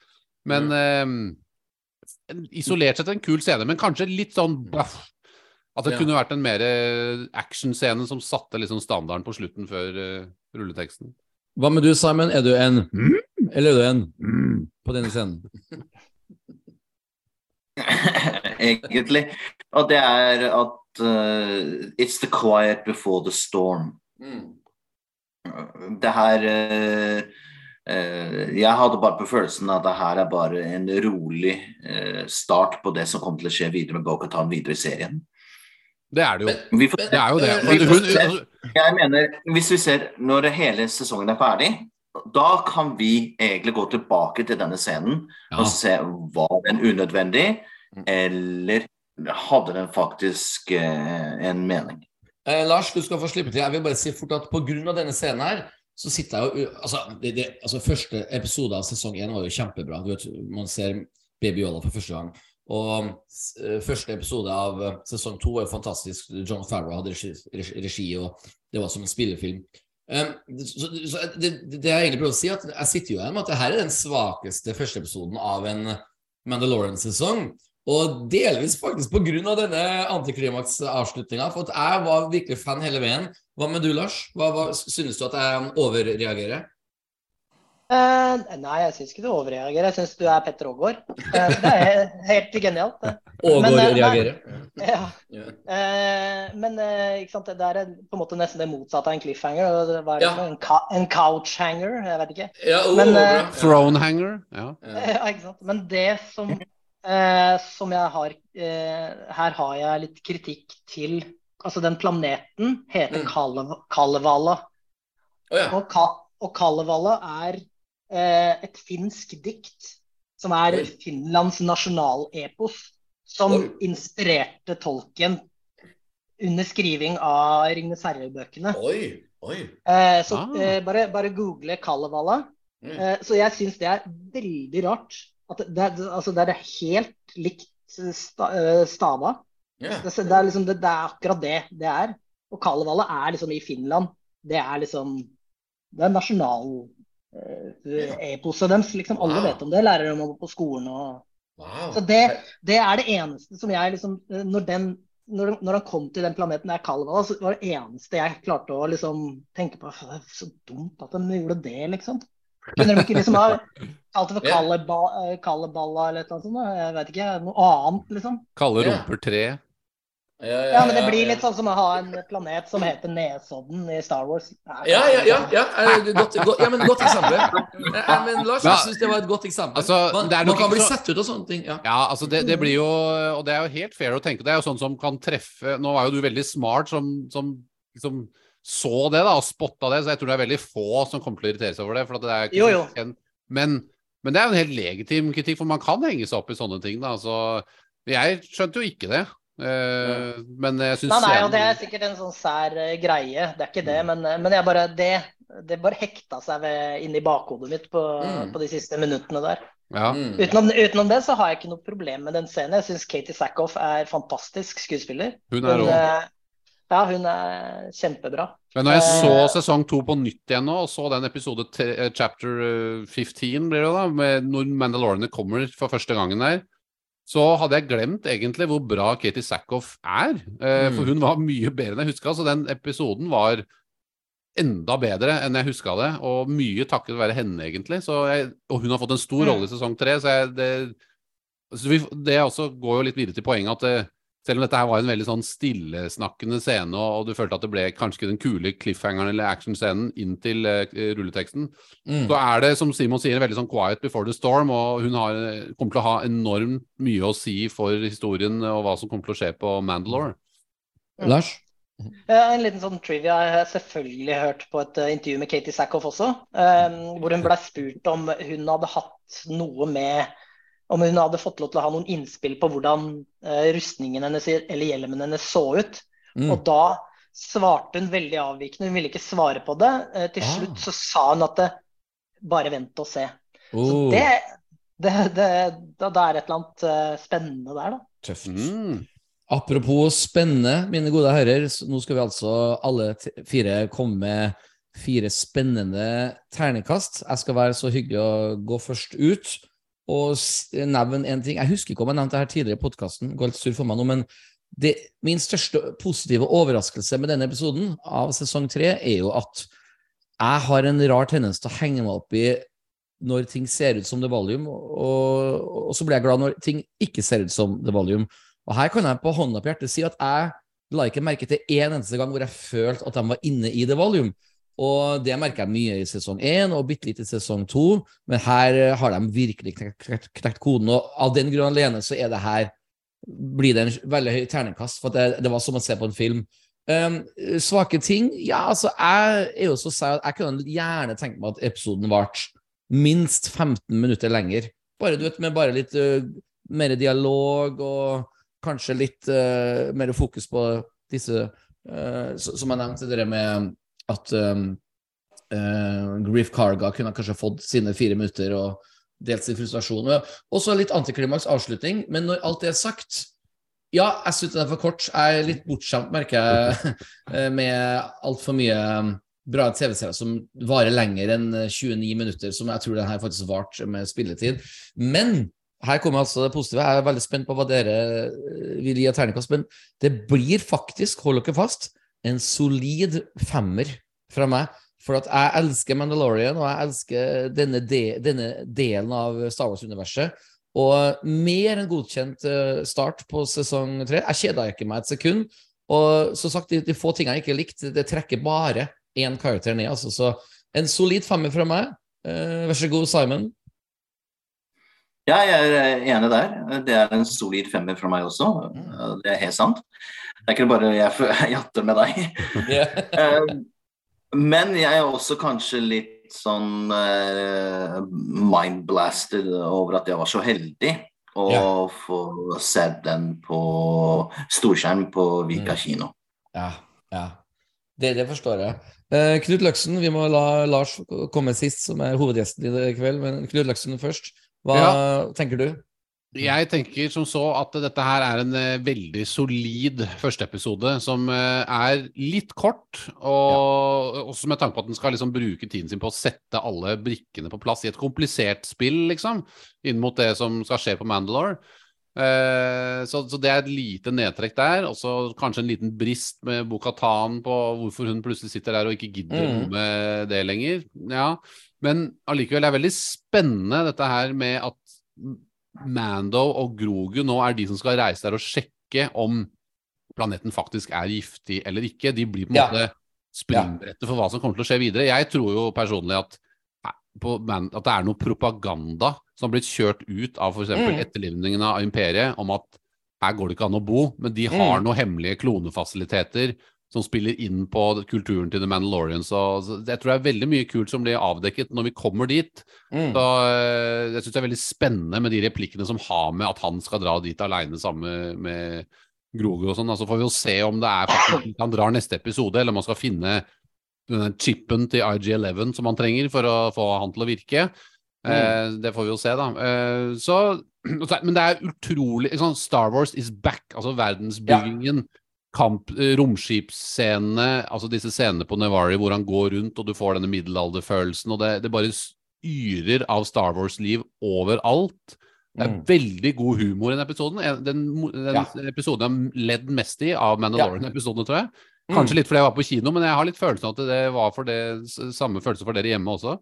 Speaker 3: Men eh, en- isolert sett en kul scene, men kanskje litt sånn baff. At det
Speaker 1: Ja.
Speaker 3: kunne vært en mer actionscene som satte liksom standarden på slutten før uh, rulleteksten.
Speaker 1: Hva med du, Simon? Er du en mm, eller er du en mm, på denne scenen?
Speaker 6: Egentlig. Og det er at uh, It's the quiet before the storm. Det her uh, Uh, Jeg hadde bare på følelsen at det her er bare en rolig uh, start på det som kommer til å skje videre med Bo-Katan videre i serien.
Speaker 3: Det er det jo.
Speaker 6: Vi får,
Speaker 3: Det er jo det.
Speaker 1: Men,
Speaker 3: For
Speaker 6: vi får
Speaker 3: hun, altså,
Speaker 6: jeg mener, hvis vi ser når hele sesongen er ferdig, da kan vi egentlig gå tilbake til denne scenen
Speaker 1: Ja.
Speaker 6: og se var den unødvendig, eller hadde den faktisk eh, en mening.
Speaker 1: Eh, Lars, du skal få slippe til. Jeg vil bare si fort at pga. denne scenen her, så sitter jeg jo altså, det, det, altså Første episode av sesong én var jo kjempebra. Du vet, man ser Baby Yoda for første gang. Og eh, første episode av eh, sesong to er jo fantastisk. John Farrow hadde regi, regi, og det var som en spillefilm. Um, så, så det, det jeg egentlig prøver å si, at jeg sitter jo igjen med at det her er den svakeste første episoden av en Mandalorian-sesong. Og delvis faktisk av denne antiklimaks-avslutninga. For at jeg var virkelig fan hele veien. Hva med du, Lars? Hva, hva, synes du at jeg overreagerer?
Speaker 5: Eh, nei, jeg syns ikke du overreagerer. Jeg syns du er Petter Aagaard. Uh, det er helt genialt. Aagaard Men, eh, Ja.
Speaker 1: Ja.
Speaker 5: Eh, men ikke sant? det er på en måte nesten det motsatte av en cliffhanger. det- Hva er det
Speaker 1: Ja.
Speaker 5: en, en couchhanger? Jeg vet ikke.
Speaker 1: Ja, oh,
Speaker 5: Men, eh,
Speaker 3: Thronehanger. Ja.
Speaker 5: Ja, ikke sant? Men det som, eh, som jeg har eh, Her har jeg litt kritikk til Altså, den planeten heter
Speaker 1: Mm.
Speaker 5: Kalev Kalevala.
Speaker 1: Oh, ja.
Speaker 5: Og, Ka og Kalevala er et finsk dikt som er
Speaker 1: Oi.
Speaker 5: Finlands nasjonalepos, som
Speaker 1: Oi.
Speaker 5: inspirerte tolken under skriving av Ringnes herre-bøkene.
Speaker 1: Oi, oi.
Speaker 5: Eh, så
Speaker 3: Ah.
Speaker 5: eh, bare, bare google Kalevala.
Speaker 1: Mm.
Speaker 5: Eh, så jeg syns det er veldig rart. At det, det, altså det er helt likt sta, eh, stava.
Speaker 1: Yeah.
Speaker 5: Det, det, er liksom, det, det er akkurat det det er. Og Kalevala er liksom i Finland. Det er liksom Det er nasjonaleposet deres. Liksom, alle
Speaker 1: Wow.
Speaker 5: vet om det, lærer å gå på skolen. Og,
Speaker 1: Wow.
Speaker 5: så det, det er det eneste som jeg liksom Når, den, når, når han kom til den planeten der Kalevala, så var det eneste jeg klarte å liksom tenke på "Faen, Det er så dumt at de gjorde det, liksom. Kunne de ikke liksom ha kalt det for eh, Kaleballa eller et eller annet sånt? da? Jeg vet ikke. Noe annet, liksom.
Speaker 3: Kalle rumper tre.
Speaker 5: Ja, men det blir litt sånn som å ha en planet som heter Nesodden i Star Wars.
Speaker 1: Ja, ja, ja. ja, eh, godt, godt, ja men godt eksempel. Eh, Men Lars, jeg syns det var et godt eksempel.
Speaker 3: Altså,
Speaker 1: man,
Speaker 3: det er
Speaker 1: man kan bli
Speaker 3: så-
Speaker 1: sett ut og sånne ting. Ja.
Speaker 3: Ja, altså det, det blir jo Og det er jo helt fair å tenke. Det er jo sånn som kan treffe Nå var jo du veldig smart som, som liksom så det da og spotta det, så jeg tror det er veldig få som kommer til å irritere seg over det. For at det er ikke
Speaker 5: Jo, jo.
Speaker 3: En, Men, men det er jo en helt legitim kritikk, for man kan henge seg opp i sånne ting. da, altså, Jeg skjønte jo ikke det. Eh, men jeg syns
Speaker 5: Nei, nei, og det er sikkert en sånn sær eh, greie. Det er ikke det, men, eh, men jeg bare det, det bare hekta seg ved, inni bakhodet mitt på,
Speaker 1: Mm.
Speaker 5: på de siste minuttene der.
Speaker 3: ja.
Speaker 1: Mm.
Speaker 5: Utenom, utenom det så har jeg ikke noe problem med den scenen. Jeg syns Katie Sackhoff er fantastisk skuespiller.
Speaker 3: Hun er
Speaker 5: Hun, ja, hun er kjempebra.
Speaker 3: Men når jeg så sesong to på nytt igjen nå, og så den episode chapter eh, 15, blir det da, med når Mandalorene kommer for første gangen der, så hadde jeg glemt egentlig hvor bra Katie Sackhoff er. Eh,
Speaker 1: Mm.
Speaker 3: For hun var mye bedre enn jeg huska, så den episoden var enda bedre enn jeg huska det, og mye takket være henne, egentlig. Så jeg, og hun har fått en stor
Speaker 5: Mm.
Speaker 3: rolle i sesong tre, så jeg, det, så vi, det også går jo litt videre til poenget at det, selv om dette her var en veldig sånn stillesnakkende scene, og, du følte at det ble kanskje den kule cliffhangeren eller actionscenen inn til uh, rulleteksten,
Speaker 1: Mm.
Speaker 3: så er det, som Simon sier, veldig sånn quiet before the storm, og hun har, kommer til å ha enormt mye å si for historien og hva som kommer til å skje på Mandalore.
Speaker 1: Lars?
Speaker 5: Eh, En liten sånn trivia. Jeg har selvfølgelig hørt på et eh, intervju med Katie Sackhoff også, um, hvor hun ble spurt om hun hadde hatt noe med Om hun hadde fått lov til å ha noen innspill på hvordan eh, rustningen hennes eller hjelmen hennes så ut.
Speaker 1: Mm.
Speaker 5: Og da svarte hun veldig avvikende. Hun ville ikke svare på det. Eh, Til
Speaker 1: Ah.
Speaker 5: slutt så sa hun at det, bare vent og se. Så
Speaker 1: Oh,
Speaker 5: det, det, det, da, da er et eller annet eh, spennende der, da.
Speaker 1: tøft.
Speaker 3: Mm.
Speaker 1: Apropos spennende, mine gode herrer, nå skal vi altså alle t- fire komme med fire spennende ternekast. Jeg skal være så hyggelig å gå først ut og nevne en ting. Jeg husker ikke om jeg nevnte det her tidligere i podkasten, går litt sur for meg nå, men min største positive overraskelse med denne episoden av sesong tre er jo at jeg har en rar tendens til å henge meg opp i når ting ser ut som The Volume, og, og så blir jeg glad når ting ikke ser ut som The Volume. Og her kan jeg på hånda på hjertet si at jeg la ikke merke til én eneste gang hvor jeg følte at de var inne i The Volume. Og det merker jeg mye i sesong én og bitte litt i sesong to, men her eh, har de virkelig knekt, knekt, koden. Og av den grunn alene så er det her blir det en veldig høy terningkast, for det, det var som å se på en film. Um, svake ting? Ja, altså, jeg er jo så sær at jeg kunne gjerne tenkt meg at episoden varte minst 15 minutter lenger. Bare, du vet, med bare litt uh, mer dialog og kanskje litt uh, mer fokus på disse uh, Som jeg nevnte, det med at um, uh, Grief Carga kunne kanskje fått sine fire minutter, og delt sin frustrasjon. Og Også litt antiklimaks avslutning, men når alt det er sagt Ja, jeg syns den er for kort. Jeg er litt bortskjemt, merker jeg, eh, med altfor mye um, bra TV-serier som varer lenger enn eh, 29 minutter, som jeg tror den her faktisk varte med spilletid. Men her kommer altså det positive. Jeg er veldig spent på hva dere eh, vil gi av terningkast, men det blir faktisk, hold dere fast, en solid femmer fra meg. For at jeg elsker Mandalorian, og jeg elsker denne, de, denne delen av Star Wars-universet. Og mer enn godkjent eh, start på sesong tre. Jeg kjeda ikke meg et sekund. Og som sagt, de, de få tingene jeg ikke likte, det trekker bare én karakter ned. Altså. Så en solid femmer fra meg. Eh, vær så god, Simon.
Speaker 6: Ja, jeg er eh, enig der. Det er en solid femmer fra meg også. Det er helt sant. Det er ikke bare jeg jatter med deg. Yeah. Men jeg er også kanskje litt sånn eh, mind-blasted over at jeg var så heldig å
Speaker 1: yeah.
Speaker 6: få sett den på storskjerm på Vika
Speaker 1: Mm.
Speaker 6: kino.
Speaker 1: Ja, ja. Det, det forstår jeg. Eh, Knut Løksen, vi må la Lars komme sist, som er hovedgjesten i kveld. Men Knut Løksen først. Hva tenker du?
Speaker 3: Jeg tenker som så at dette her er en eh, veldig solid førsteepisode som eh, er litt kort, og også med tanke på at den skal liksom bruke tiden sin på å sette alle brikkene på plass i et komplisert spill, liksom, inn mot det som skal skje på Mandalore. Eh, så, så det er et lite nedtrekk der. Og så kanskje en liten brist med Bo-Katan på hvorfor hun plutselig sitter der og ikke gidder
Speaker 1: Mm.
Speaker 3: med det lenger. Ja, Men allikevel er det veldig spennende dette her med at Mando og Grogu nå er de som skal reise der og sjekke om planeten faktisk er giftig eller ikke. De blir på en
Speaker 1: Ja.
Speaker 3: måte springbrettet for hva som kommer til å skje videre. Jeg tror jo personlig at, på Man- at det er noe propaganda som har blitt kjørt ut av f.eks.
Speaker 1: Mm.
Speaker 3: etterlivningen av imperiet, om at her går det ikke an å bo, men de har
Speaker 1: Mm.
Speaker 3: noen hemmelige klonefasiliteter som spiller inn på kulturen til The Mandalorians. Så, så jeg tror det er veldig mye kult som blir avdekket når vi kommer dit.
Speaker 1: Mm.
Speaker 3: Så eh, jeg syns det er veldig spennende med de replikkene som har med at han skal dra dit aleine sammen med Grogu og sånn. Altså får vi jo se om det er faktisk han drar neste episode, eller om han skal finne denne chipen til IG11 som han trenger for å få han til å virke. Eh, det får vi jo se, da. Eh, så, men det er utrolig Star Wars is back. Altså verdensbyggingen, kamp, eh, romskipsscenene, altså disse scenene på Nevari hvor han går rundt og du får denne middelalderfølelsen, og det, det bare yrer av Star Wars-liv overalt. Det er
Speaker 1: Mm.
Speaker 3: veldig god humor i den episoden. Den, den
Speaker 1: Ja.
Speaker 3: episoden jeg har ledd mest i av Mandalorian-episodene, tror jeg.
Speaker 1: Mm.
Speaker 3: Kanskje litt fordi jeg var på kino, men jeg har litt følelsen av at det var for det, samme følelse for dere hjemme også.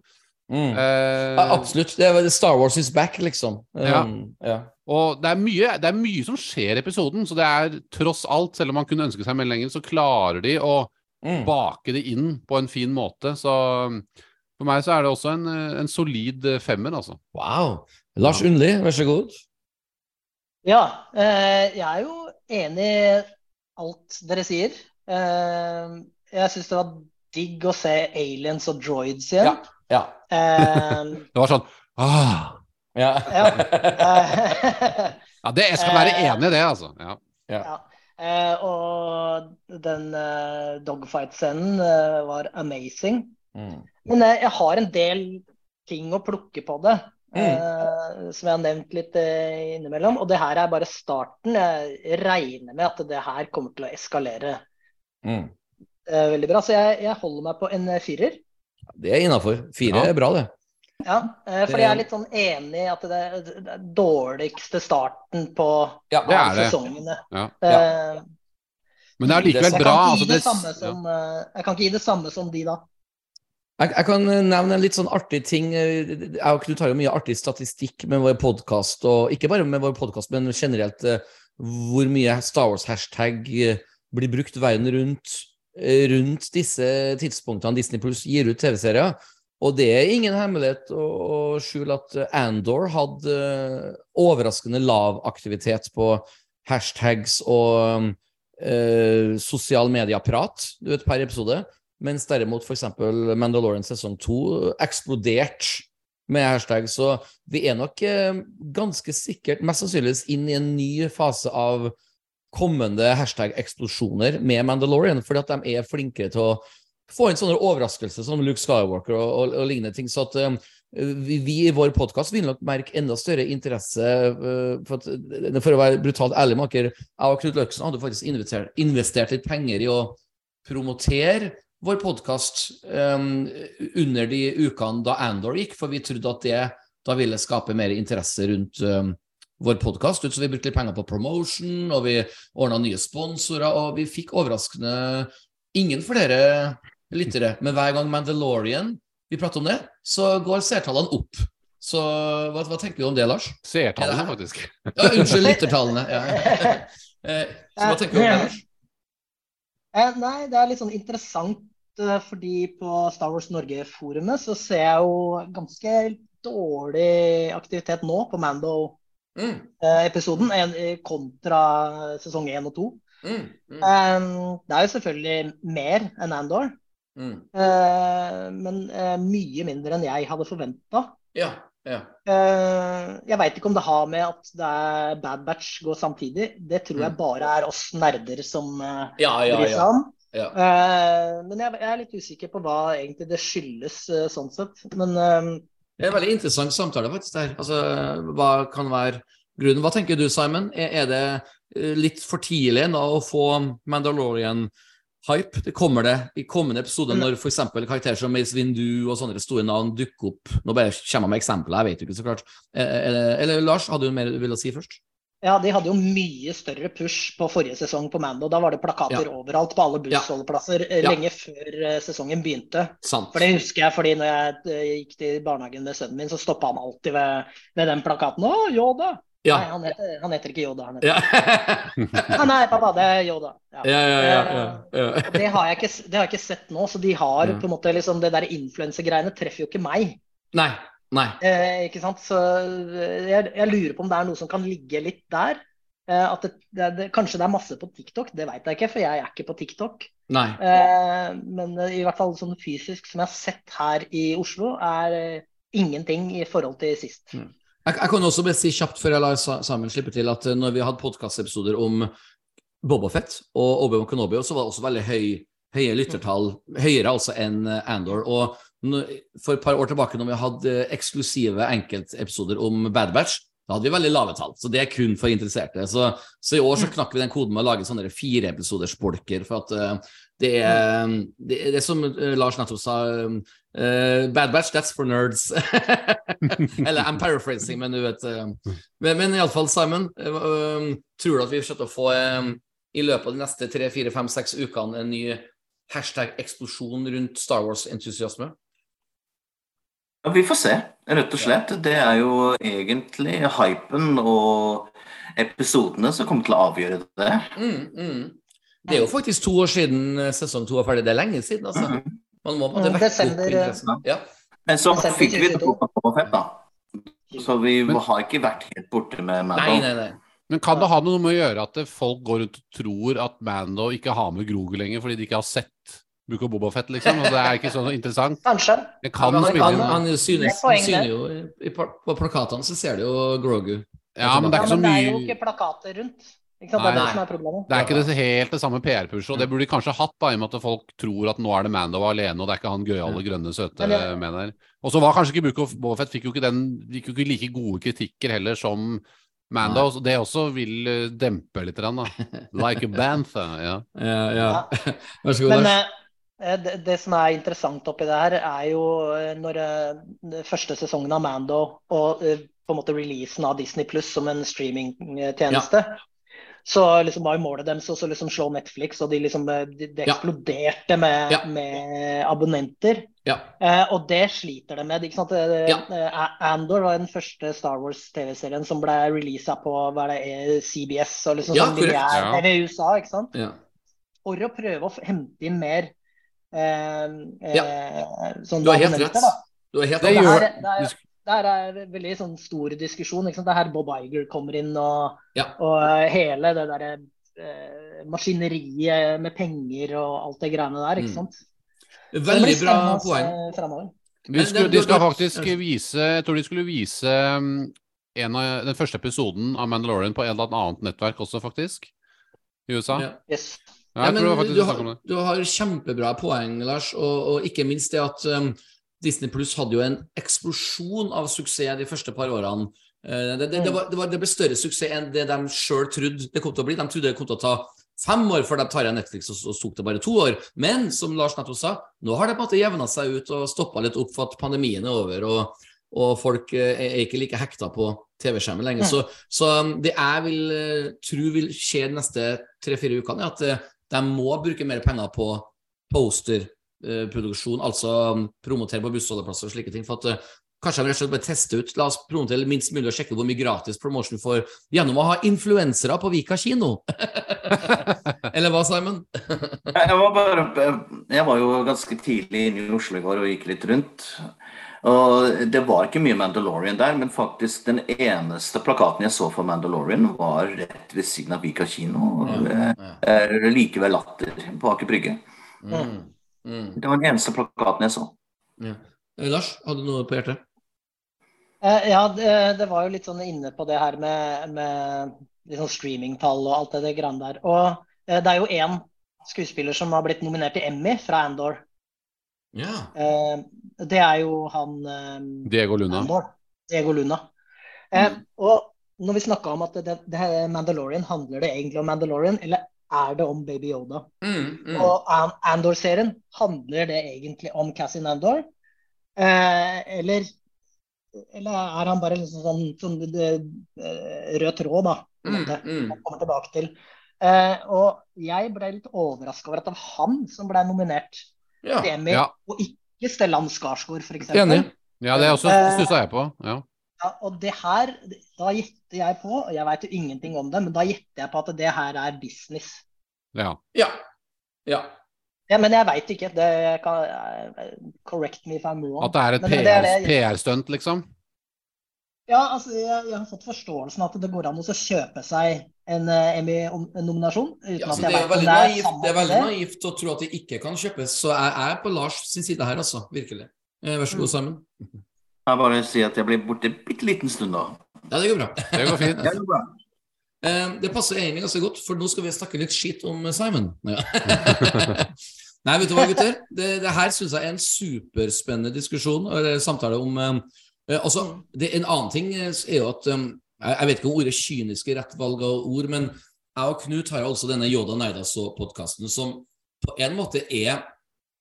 Speaker 1: Mm.
Speaker 3: Uh,
Speaker 1: Ja, absolutt. Det er Star Wars is back, liksom.
Speaker 3: Ja.
Speaker 1: Um, ja.
Speaker 3: Og det er, mye, det er mye som skjer i episoden, så det er tross alt, selv om man kunne ønske seg mer lenger, så klarer de å
Speaker 1: Mm.
Speaker 3: bake det inn på en fin måte. Så um, for meg så er det også en, eh, en solid eh, femmer, altså.
Speaker 1: Wow. Lars Undli, vær så god.
Speaker 5: Ja, eh, jeg er jo enig i alt dere sier. Eh, jeg syns det var digg å se aliens og droids igjen.
Speaker 1: Ja.
Speaker 5: Eh,
Speaker 3: Det var sånn ah,
Speaker 1: Ja.
Speaker 5: ja.
Speaker 3: Ja, det, jeg skal være enig i det, altså. Ja.
Speaker 5: ja. Eh, og den eh, dogfight-scenen eh, var amazing.
Speaker 1: Mm.
Speaker 5: Men eh, jeg har en del ting å plukke på det.
Speaker 1: Mm.
Speaker 5: eh, som jeg har nevnt litt eh, innimellom. Og det her er bare starten. Jeg regner med at det her kommer til å eskalere
Speaker 1: Mm.
Speaker 5: eh, veldig bra. Så jeg, jeg holder meg på en firer.
Speaker 1: Det er innafor. Fire
Speaker 3: Ja.
Speaker 1: er bra, det.
Speaker 5: Ja, for jeg er litt sånn enig i at det er er dårligste starten på
Speaker 1: Ja,
Speaker 3: Det er det.
Speaker 5: sesongene.
Speaker 3: Ja.
Speaker 5: Eh,
Speaker 3: Men det er likevel bra.
Speaker 5: kan
Speaker 3: Altså,
Speaker 5: det
Speaker 3: ja.
Speaker 5: som, eh, jeg kan ikke gi det samme som de, da.
Speaker 1: Jeg, jeg kan eh, nevne en litt sånn artig ting. Eh, Jeg og Knut har jo mye artig statistikk med vår podkast, og ikke bare med vår podkast, men generelt eh, hvor mye Star Wars-hashtag eh, blir brukt verden rundt eh, rundt disse tidspunktene Disney Plus gir ut TV-serier. Og det er ingen hemmelighet å, skjule at eh, Andor hadde eh, overraskende lav aktivitet på hashtags og eh, sosial medieprat du vet, per episode. Mens derimot f.eks. Mandalorian sesong 2 eksploderte med hashtag. Så vi er nok eh, ganske sikkert, mest sannsynligvis, inn i en ny fase av kommende hashtag-eksplosjoner med Mandalorian, fordi at de er flinkere til å få inn sånne overraskelser som Luke Skywalker og, og, og lignende ting. Så at eh, vi, vi i vår podkast vil nok merke enda større interesse. uh, For, at, eh, for å være brutalt ærlig, maker, jeg og Knut Løksen hadde faktisk investert, investert litt penger i å promotere vår podkast under de ukene da Andor gikk, for vi trodde at det da ville skape mer interesse rundt um, vår podkast. Så vi brukte litt penger på promotion, og vi ordna nye sponsorer, og vi fikk overraskende ingen flere lyttere. Men hver gang Mandalorian vi prater om det, så går seertallene opp. Så hva, hva tenker du om det, Lars?
Speaker 3: Seertallene,
Speaker 1: Ja.
Speaker 3: faktisk.
Speaker 1: Ja, unnskyld, lyttertallene. Ja. Eh, så hva tenker du om det, Lars?
Speaker 5: Eh, nei, det er litt sånn interessant, eh, fordi på Star Wars Norge-forumet så ser jeg jo ganske dårlig aktivitet nå på Mando-episoden
Speaker 1: Mm,
Speaker 5: kontra sesong 1 og 2.
Speaker 1: mm, mm,
Speaker 5: Eh, Det er jo selvfølgelig mer enn Andor,
Speaker 1: mm.
Speaker 5: eh, men eh, mye mindre enn jeg hadde forventa.
Speaker 1: Ja, ja.
Speaker 5: Jeg veit ikke om det har med at det er Bad Batch går samtidig. Det tror jeg
Speaker 1: Mm.
Speaker 5: bare er oss nerder som eh,
Speaker 1: Ja, ja,
Speaker 5: bryr seg
Speaker 1: ja.
Speaker 5: om.
Speaker 1: ja.
Speaker 5: Eh, Men jeg, er litt usikker på hva egentlig det skyldes, eh, sånn sett. Men eh,
Speaker 1: Det er en veldig interessant samtale faktisk der. Altså, hva kan være grunnen? Hva tenker du, Simon? Er, det eh, litt for tidlig nå å få Mandalorian-hype? Det kommer det i kommende episode når f.eks. karakterer som Mace Windu og sånne store navn dukker opp. Nå bare kommer jeg med eksempler, jeg vet jo ikke så klart. Eh, Eller, eller Lars, hadde du mer du ville si først?
Speaker 5: Ja, de hadde jo mye større push på forrige sesong på Mando. Da var det plakater
Speaker 1: Ja.
Speaker 5: overalt på alle bussholdeplasser eh,
Speaker 1: Ja.
Speaker 5: lenge før eh, sesongen begynte.
Speaker 1: Sant.
Speaker 5: For det husker jeg, fordi når jeg eh, gikk til barnehagen med sønnen min, så stoppa han alltid ved, ved den plakaten. Å, Yoda!
Speaker 1: Ja.
Speaker 5: Nei, han heter, han heter ikke Yoda. Han heter... Ah, nei, pappa, det er Yoda. Ja.
Speaker 1: ja, ja, ja, ja, ja.
Speaker 5: Og det har, jeg ikke, det har jeg ikke sett nå, så de har
Speaker 1: mm.
Speaker 5: på en måte liksom Det der influensegreiene treffer jo ikke meg.
Speaker 1: Nei. Nei.
Speaker 5: Eh, ikke sant? Så eh, jeg, jeg lurer på om det er noe som kan ligge litt der. Eh, at det, det, det, kanskje det er masse på TikTok, det veit jeg ikke, for jeg er ikke på TikTok.
Speaker 1: Nei.
Speaker 5: Eh, men eh, i hvert fall sånn fysisk som jeg har sett her i Oslo, er eh, ingenting i forhold til sist.
Speaker 1: Jeg, jeg kan også bare si kjapt før jeg lar Samuel slippe til, at når vi hadde podkastepisoder om Bobafett og Obi-Wan Kenobi, så var det også veldig høy, høye lyttertall, høyere altså enn Andor. Og for et par år tilbake, når vi hadde eh, eksklusive enkeltepisoder om Bad Batch, da hadde vi veldig lave tall. Så det er kun for interesserte. Så, så i år så knakk vi den koden med å lage sånne fire episoders bolker, for at eh, det er, det er det som eh, Lars nettopp sa. uh, bad Batch, that's for nerds. Eller I'm paraphrasing, men du vet Uh, Men, men iallfall, Simon. uh, tror du at vi kommer å få i løpet av de neste tre, fire, fem, seks ukene en ny hashtag-eksplosjon rundt Star Wars-entusiasme?
Speaker 6: Ja, vi får se, rett og slett. Det er jo egentlig hypen og episodene som kommer til å avgjøre det.
Speaker 1: Mm, mm. Det er jo faktisk to år siden eh, sesong to var ferdig. Det er lenge siden, altså. Man må bare
Speaker 5: Mm,
Speaker 1: vekke opp interessen. Ja.
Speaker 6: Men så fikk vi
Speaker 5: 2022.
Speaker 6: Boba Boba da. Så vi har ikke vært helt borte med
Speaker 1: Nei,
Speaker 6: Mando.
Speaker 1: nei, nei.
Speaker 3: Men kan det ha noe med å gjøre at folk går rundt og tror at Mando ikke har med Grogu lenger fordi de ikke har sett Book of Bobafett, liksom? Og det er ikke så interessant.
Speaker 5: Kanskje.
Speaker 3: Det kan
Speaker 1: han,
Speaker 3: spille
Speaker 1: han,
Speaker 3: inn.
Speaker 1: han, synes, syner jo i, På plakatene så ser du jo Grogu.
Speaker 3: Ja, men det er ikke så mye ja,
Speaker 5: men det er jo ikke plakater rundt. Ikke sant? Det er
Speaker 3: Nei.
Speaker 5: det som er problemet.
Speaker 3: Det er ikke det helt det samme PR-pushet, og det burde de kanskje hatt, da, i og med at folk tror at nå er det Mando alene, og det er ikke han gøyale, grønne, søte
Speaker 5: Men
Speaker 3: med der. Og så var kanskje ikke Book of Bobafett fikk jo ikke den Fikk jo ikke like gode kritikker heller som Mando. så Det også vil eh, dempe litt, grann, da. Like a bantha, ja.
Speaker 1: Ja, ja. Vær så god, Lars.
Speaker 5: Eh, det, det som er interessant oppi det her, er jo eh, når eh, første sesongen av Mando og på en måte releasen av Disney Pluss som en streamingtjeneste. Så liksom var jo målet deres å liksom slå Netflix, og de liksom de, de, eksploderte Ja. med,
Speaker 1: Ja.
Speaker 5: med abonnenter.
Speaker 1: Ja.
Speaker 5: Eh, og det sliter de med. ikke sant?
Speaker 1: Ja.
Speaker 5: Andor var den første Star Wars-TV-serien som ble releasa på hva er det, CBS og liksom
Speaker 1: Ja,
Speaker 5: sånn
Speaker 1: de
Speaker 5: er,
Speaker 3: Ja.
Speaker 5: I USA. ikke sant?
Speaker 1: Ja.
Speaker 5: For å prøve å hente inn mer eh, ja. sånn
Speaker 1: Du har helt rett.
Speaker 5: da.
Speaker 1: Du har helt
Speaker 3: Det
Speaker 5: Det
Speaker 1: rett.
Speaker 5: her, det er, det her er en veldig sånn stor diskusjon. ikke sant? Det er her Bob Iger kommer inn, og,
Speaker 1: Ja.
Speaker 5: og eh, hele det derre eh, maskineriet med penger og alt det greiene der. ikke
Speaker 1: Mm. Veldig bra poeng.
Speaker 3: Skulle, de skal faktisk vise Jeg tror de skulle vise um, en av, den første episoden av Mandalorian på en eller annet nettverk også, faktisk. I USA.
Speaker 1: Ja.
Speaker 5: Yes.
Speaker 3: Ja, jeg
Speaker 1: men
Speaker 3: tror faktisk
Speaker 1: du,
Speaker 3: om
Speaker 1: har,
Speaker 3: det.
Speaker 1: du har kjempebra poeng, Lars, og, og ikke minst det at um, Disney Pluss hadde jo en eksplosjon av suksess de første par årene. Uh, Det, det, det, var, det, var, det ble større suksess enn det de sjøl trodde det kom til å bli. De trodde det kom til å ta fem år før de tar igjen Netflix, og så tok det bare to år. Men som Lars nettopp sa, nå har det på en måte jevna seg ut og stoppa litt opp for at pandemien er over, og, og folk eh, er ikke like hekta på TV-skjermen lenger. Så, så um, det jeg vil eh, tro vil skje de neste tre-fire ukene, er at eh, de må bruke mer penger på posterproduksjon, altså um, promotere på bussholdeplasser og slike ting. for at eh, Kanskje de rett og slett bare teste ut, la oss promotere minst mulig og sjekke hvor mye gratis promotion får gjennom å ha influensere på Vika kino. Eller hva, Simon?
Speaker 6: Jeg var, bare, jeg var jo ganske tidlig inne i Oslo i går og gikk litt rundt. Og Det var ikke mye Mandalorian der, men faktisk den eneste plakaten jeg så for Mandalorian, var rett ved siden av Vika kino. Og,
Speaker 1: Ja.
Speaker 6: eh, like Latter på Aker Brygge.
Speaker 1: Mm. Mm.
Speaker 6: Det var den eneste plakaten jeg så.
Speaker 1: Ja. Eh, Lars, hadde du noe på hjertet?
Speaker 5: Eh, Ja, det, det var jo litt sånn inne på det her med, med liksom streamingtall og alt det, det greiene der. Og eh, det er jo én skuespiller som har blitt nominert til Emmy fra Andor.
Speaker 1: Ja.
Speaker 5: Eh, Det er jo han eh,
Speaker 3: Diego Luna.
Speaker 5: Andor. Diego Luna. Eh, og når vi snakka om at det, det her Mandalorian, handler det egentlig om Mandalorian, eller er det om Baby Yoda?
Speaker 1: Mm, mm.
Speaker 5: Og Andor-serien, handler det egentlig om Cassie Andor? Eh, eller, eller er han bare liksom sånn, sånn det, rød tråd, da?
Speaker 1: Mm, mm.
Speaker 5: kommer tilbake til. Eh, og jeg ble litt overraska over at det var han som ble nominert
Speaker 1: Ja.
Speaker 5: Demi,
Speaker 3: Ja.
Speaker 5: og ikke Stellan Skarsgård, f.eks.
Speaker 1: Enig.
Speaker 3: Ja, det
Speaker 5: Eh,
Speaker 3: stussa jeg på. Ja.
Speaker 5: Ja, og det her, da gjetter jeg på, og jeg veit jo ingenting om det, men da gjetter jeg på at det her er business.
Speaker 3: ja.
Speaker 1: Ja. ja.
Speaker 5: Ja, men jeg veit ikke. Det kan, eh, correct me if I'm wrong.
Speaker 3: At det er et PR-stunt, liksom.
Speaker 5: Ja, altså, jeg, jeg har fått forståelsen at det går an å kjøpe seg en uh, Emmy-nominasjon.
Speaker 1: Ja, altså, det er veldig
Speaker 5: det er
Speaker 1: naivt, det er veldig naivt å tro at det ikke kan kjøpes, så jeg er på Lars sin side her, altså. Virkelig. Eh, vær så god, Simon.
Speaker 6: Jeg bare sier at jeg blir borte en bitte liten stund da.
Speaker 1: Ja, det går bra.
Speaker 3: Det går fint.
Speaker 6: Det går bra.
Speaker 1: Eh, det passer egentlig ganske godt, for nå skal vi snakke litt skitt om eh, Simon. Ja. Nei, vet du hva, gutter? Det, det her syns jeg er en superspennende diskusjon, eller samtale om eh, eh, Altså, det, en annen ting eh, er jo at eh, jeg, vet ikke om ordet kynisk er rett valg av ord, men jeg og Knut har altså denne Yoda Neidas-podkasten som på en måte er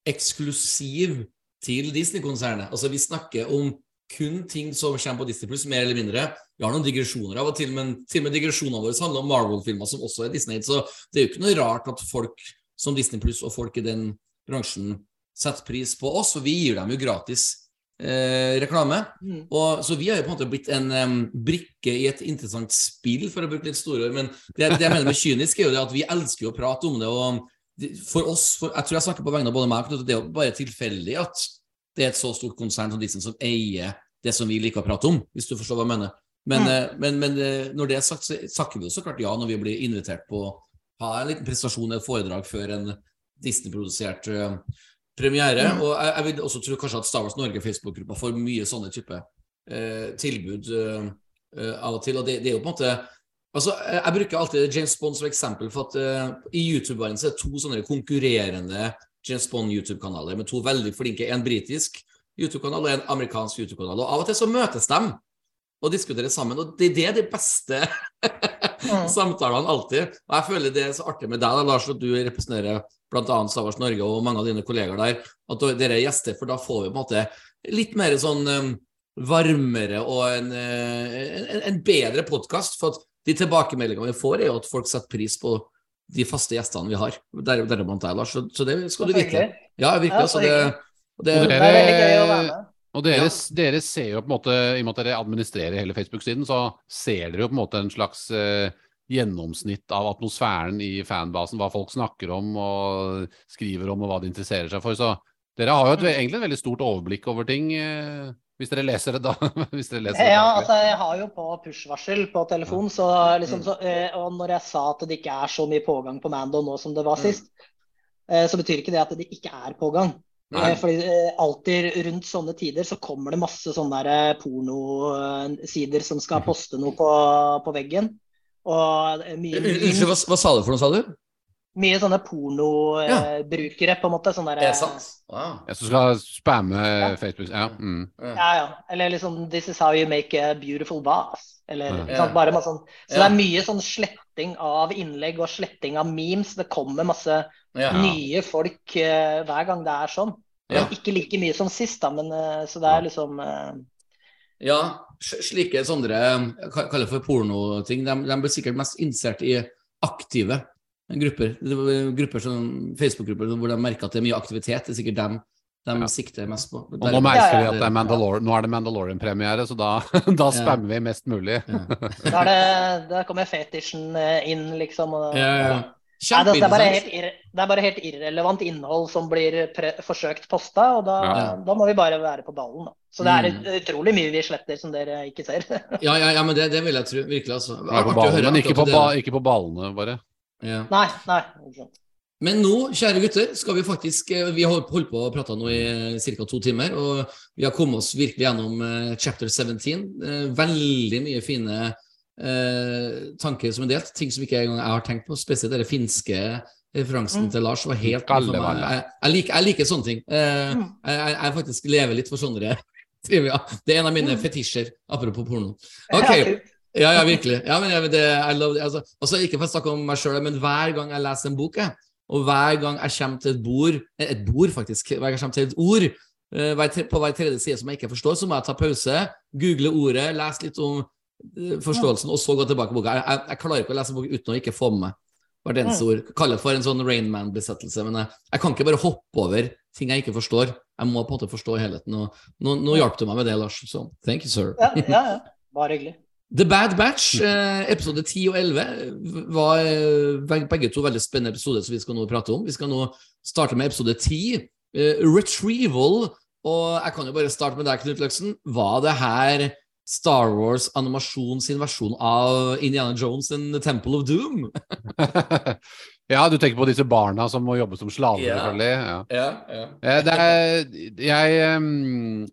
Speaker 1: eksklusiv til Disney-konsernet. Altså, vi snakker om kun ting som kommer på Disney Pluss, mer eller mindre. Vi har noen digresjoner av og til, men til og med digresjonene våre handler om Marvel-filmer som også er Disney. Så det er jo ikke noe rart at folk som Disney Pluss og folk i den bransjen setter pris på oss, for vi gir dem jo gratis eh, reklame.
Speaker 5: Mm.
Speaker 1: Og, så vi har jo på en måte blitt en um, brikke i et interessant spill, for å bruke litt store ord. Men det, det jeg mener med kynisk, er jo det at vi elsker å prate om det. og det- for oss, for, jeg tror jeg snakker på vegne av både meg og Knut, det er jo bare tilfeldig at det er et så stort konsern som Disney som eier det som vi liker å prate om, hvis du forstår hva jeg mener. Men,
Speaker 5: Mm.
Speaker 1: eh, men, men eh, når det er sagt, så takker vi jo så klart ja når vi blir invitert på ha en liten prestasjon, et foredrag før en Disney-produsert eh, premiere.
Speaker 5: Mm.
Speaker 1: Og jeg, jeg vil også tro kanskje at Star Wars Norge Facebook-gruppa får mye sånne type eh, tilbud eh, eh, av og til. Og det, det er jo på en måte Altså, jeg bruker alltid James Bond som eksempel, for at eh, i YouTube-verdenen så er det to sånne konkurrerende James Bond YouTube-kanaler med to veldig flinke. En britisk YouTube-kanal og en amerikansk YouTube-kanal. Og av og til så møtes de og diskuterer sammen, og det, det er de beste
Speaker 5: Mm.
Speaker 1: samtalene alltid. Og jeg føler det er så artig med deg, da, Lars, at du representerer bl.a. Stavars Norge og mange av dine kollegaer der, at dere er gjester, for da får vi på en måte litt mer sånn um, varmere og en, eh, en, en bedre podkast. For at de tilbakemeldingene vi får, er jo at folk setter pris på de faste gjestene vi har. Der- Deriblant deg, Lars. Så, så det skal du vite. Ja, virkelig.
Speaker 5: Ja,
Speaker 1: altså, det,
Speaker 5: er
Speaker 1: og det,
Speaker 5: Det er veldig gøy å være med.
Speaker 3: Og dere, dere ser jo på en måte, i og med at dere administrerer hele Facebook-siden, så ser dere jo på en måte en slags eh, gjennomsnitt av atmosfæren i fanbasen, hva folk snakker om og skriver om, og hva de interesserer seg for. Så dere har jo et, egentlig et veldig stort overblikk over ting, eh, hvis dere leser det da. leser det
Speaker 5: Ja, altså jeg har jo på push-varsel på telefon, så liksom så, eh, og når jeg sa at det ikke er så mye pågang på Mando nå som det var
Speaker 1: Mm.
Speaker 5: sist, eh, så betyr ikke det at det ikke er pågang.
Speaker 1: Nei.
Speaker 5: Fordi alltid rundt sånne tider så kommer det masse sånne pornosider som skal poste noe på, på veggen. Og mye
Speaker 1: Unnskyld, hva, hva sa du for noe, sa du?
Speaker 5: Mye sånne pornobrukere, på en måte. Sånne der,
Speaker 1: Er sant? Wow.
Speaker 3: Jeg skal spamme
Speaker 5: Ja.
Speaker 3: Facebook. Ja. Mm.
Speaker 5: Ja, ja. Eller liksom 'This is how you make a beautiful vase'. Eller
Speaker 3: Ja.
Speaker 5: sant? bare masse sånn. Så
Speaker 1: Ja.
Speaker 5: det er mye sånn sletting av innlegg og sletting av memes. Det kommer masse
Speaker 1: Ja.
Speaker 5: nye folk uh, hver gang det er sånn.
Speaker 1: Ja.
Speaker 5: Ikke like mye som sist, da, men uh, så det er liksom uh,
Speaker 1: Ja, slike sånne jeg kaller for pornoting, de, de blir sikkert mest interessert i aktive grupper. Grupper som Facebook-grupper hvor de merker at det er mye aktivitet. Det er sikkert dem de
Speaker 3: Ja.
Speaker 1: sikter mest på.
Speaker 3: Og nå merker vi
Speaker 5: Ja, ja.
Speaker 3: at det er Mandalorian nå er det Mandalorian-premiere, så da, da spammer vi mest mulig.
Speaker 5: Da, er det, da kommer fetisjen eh, inn, liksom. Og,
Speaker 1: Ja, ja, ja.
Speaker 5: Nei, det, det, er bare helt, irre, det er bare helt irrelevant innhold som blir pre forsøkt posta, og da,
Speaker 1: Ja.
Speaker 5: da må vi bare være på ballen. Da. Så det er
Speaker 1: Mm.
Speaker 5: utrolig mye vi sletter som dere ikke ser.
Speaker 1: Ja, ja, ja, men det, det vil jeg tro. Virkelig, altså.
Speaker 3: På
Speaker 1: høre
Speaker 3: men ikke på, ba, ikke på ballene, bare.
Speaker 1: Ja.
Speaker 5: nei, nei. ikke sant.
Speaker 1: Men nå, kjære gutter, skal vi faktisk eh, Vi har holdt på å prate nå i ca. to timer, og vi har kommet oss virkelig gjennom eh, chapter 17. Eh, veldig mye fine eh, tanker som er delt, ting som ikke engang jeg har tenkt på. Spesielt den finske referansen
Speaker 5: Mm.
Speaker 1: til Lars var helt.
Speaker 3: Kalevala.
Speaker 1: Jeg, jeg, liker, jeg liker sånne ting. Eh,
Speaker 5: Mm.
Speaker 1: jeg, jeg, jeg faktisk lever litt for sånne trivia. Det er en av mine fetisjer, apropos porno. Ok,
Speaker 5: Ja,
Speaker 1: ja, virkelig. Ja, men det, I love det. Altså, altså, ikke for å snakke om meg sjøl, men hver gang jeg leser en bok, og hver gang jeg kommer til et bord eh, Et bord, faktisk. Hver gang jeg kommer til et ord eh, på hver tredje side som jeg ikke forstår, så må jeg ta pause, google ordet, lese litt om eh, forståelsen, og så gå tilbake i boka. Jeg, jeg, jeg klarer ikke å lese en bok uten å ikke få med meg hvert eneste ord. Kaller det for en sånn Rainman-besettelse, men jeg, jeg kan ikke bare hoppe over ting jeg ikke forstår. Jeg må på en måte forstå helheten. Og nå, nå hjalp du meg med det, Lars. Så thank you, sir.
Speaker 5: Ja, ja, ja. Bare hyggelig.
Speaker 1: The Bad Batch, eh, episode 10 og 11, var eh, begge to veldig spennende episoder som vi skal nå prate om. Vi skal nå starte med episode 10, eh, Retrieval. Og jeg kan jo bare starte med deg, Knut Løksen. Var det her Star Wars animasjon sin versjon av Indiana Jones and The Temple of Doom?
Speaker 3: ja, du tenker på disse barna som må jobbe som slaver,
Speaker 1: yeah.
Speaker 3: selvfølgelig. Ja.
Speaker 1: Ja, ja.
Speaker 3: Eh, Det er, jeg,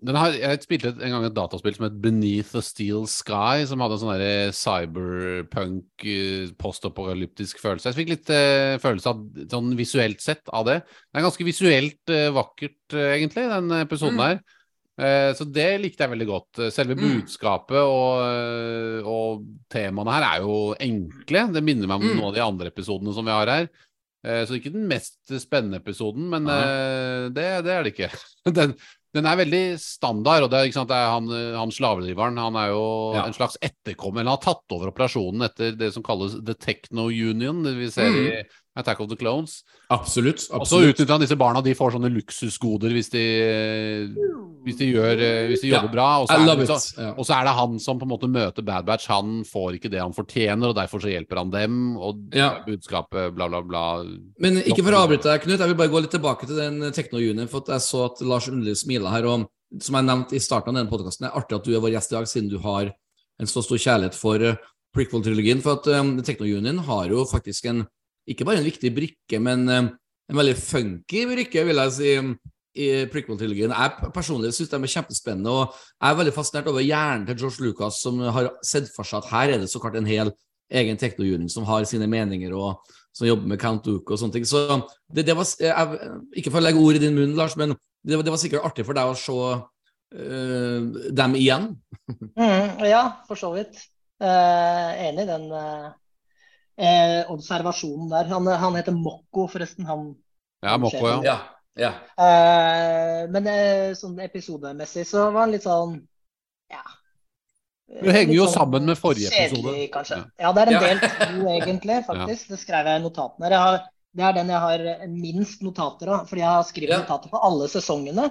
Speaker 3: den har, jeg spilte en gang et dataspill som het Beneath the Steel Sky, som hadde en sånn cyberpunk, eh, postapokalyptisk følelse. Jeg fikk litt uh, følelse av, sånn visuelt sett av det. Det er ganske visuelt uh, vakkert, uh, egentlig, den episoden
Speaker 1: Mm.
Speaker 3: her. Eh, Så det likte jeg veldig godt. Selve
Speaker 1: Mm.
Speaker 3: budskapet og, eh, og temaene her er jo enkle. Det minner meg om
Speaker 1: Mm.
Speaker 3: noen av de andre episodene som vi har her. Eh, Så ikke den mest spennende episoden, men det, det er det ikke. Den, den er veldig standard, og det er, ikke sant, det er han, han slavedriveren. Han er jo
Speaker 1: Ja.
Speaker 3: en slags etterkommer. Han har tatt over operasjonen etter det som kalles The Techno Union, det vi ser
Speaker 1: Mm.
Speaker 3: i Attack of the Clones.
Speaker 1: Absolutt.
Speaker 3: Og så utnytter han disse barna. De får sånne luksusgoder hvis de, hvis de, gjør, eh, hvis de
Speaker 1: Ja.
Speaker 3: jobber bra. Og så, det, så, og så er det han som på en måte møter Bad Batch. Han får ikke det han fortjener, og derfor så hjelper han dem. Og
Speaker 1: Ja.
Speaker 3: budskapet bla, bla, bla.
Speaker 1: Men ikke for å avbryte deg, Knut. Jeg vil bare gå litt tilbake til den tekno-unien. For at jeg så at Lars Undli smiler her. Og som jeg nevnte i starten av denne podkasten, det er artig at du er vår gjest i dag, siden du har en så stor kjærlighet for eh, prequel-trilogien. For at um, tekno-unien har jo faktisk en ikke bare en viktig brikke, men um, en veldig funky brikke, vil jeg si. um, i prequel-trilogien. Jeg personlig syns de er kjempespennende, og jeg er veldig fascinert over hjernen til George Lucas, som har sett for seg at her er det så klart en hel egen tekno-union som har sine meninger, og som jobber med Count Duke og sånne ting. Så det, det var jeg, Ikke for å legge ord i din munn, Lars, men det, det var sikkert artig for deg å se øh, dem igjen.
Speaker 5: Mm, ja, for så vidt. Uh, enig i den eh, eh, observasjonen der. Han, han heter Mokko, forresten. Han
Speaker 3: Ja, Mokko, ja.
Speaker 1: Ja. ja.
Speaker 5: Eh, men eh, sånn episodemessig så var han litt sånn ja.
Speaker 3: Det henger jo
Speaker 5: sånn
Speaker 3: sammen med forrige episode.
Speaker 5: kanskje.
Speaker 3: Ja.
Speaker 5: Ja. det er en del to, egentlig, faktisk. Det skrev jeg i notatene. Jeg har, det er den jeg har minst notater av, fordi jeg har skrevet
Speaker 1: Ja.
Speaker 5: notater på alle sesongene.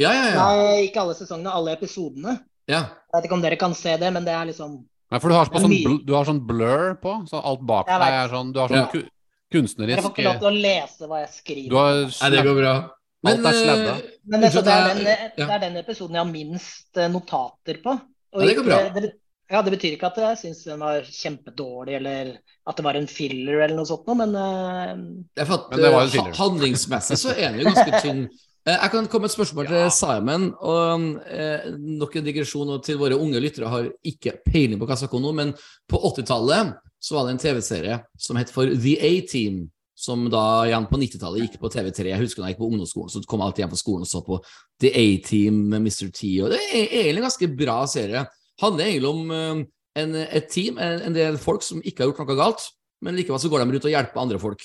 Speaker 1: Ja, ja, ja.
Speaker 5: Nei, ikke alle sesongene, alle episodene.
Speaker 1: ja.
Speaker 5: Jeg vet ikke om dere kan se det, men det er liksom
Speaker 3: Nei, for du har, på sånn, bl du har sånn blur på, så alt bak deg er sånn Du har sånn
Speaker 1: Ja.
Speaker 3: kunstnerisk
Speaker 5: Jeg får ikke lov til å lese hva jeg skriver.
Speaker 3: Du har
Speaker 1: Nei, det går bra.
Speaker 3: Alt er sladda.
Speaker 1: øh,
Speaker 5: Men det, det, er den, det er den episoden jeg har minst eh, notater på. Og
Speaker 1: Ja, det går bra.
Speaker 5: Det, ja, det betyr ikke at jeg syns den var kjempedårlig, eller at det var en filler eller noe sånt noe, men uh...
Speaker 1: Det
Speaker 3: Men det var
Speaker 1: øh,
Speaker 3: filler.
Speaker 1: Handlingsmessig så er den jo ganske tynn. Eh, Jeg kan komme et spørsmål til Simon. og eh, Nok en digresjon til våre unge lyttere har ikke peiling på om nå, men på 80-tallet så var det en TV-serie som het for The A-Team. som da igjen på 90-tallet gikk på TV3. Jeg husker da jeg gikk på ungdomsskolen, så kom jeg alltid hjem fra skolen og så på The A-Team med Mr. T. Og det er egentlig en ganske bra serie. Handler egentlig om eh, en, et team, en, en del folk som ikke har gjort noe galt, men likevel så går de rundt og hjelper andre folk.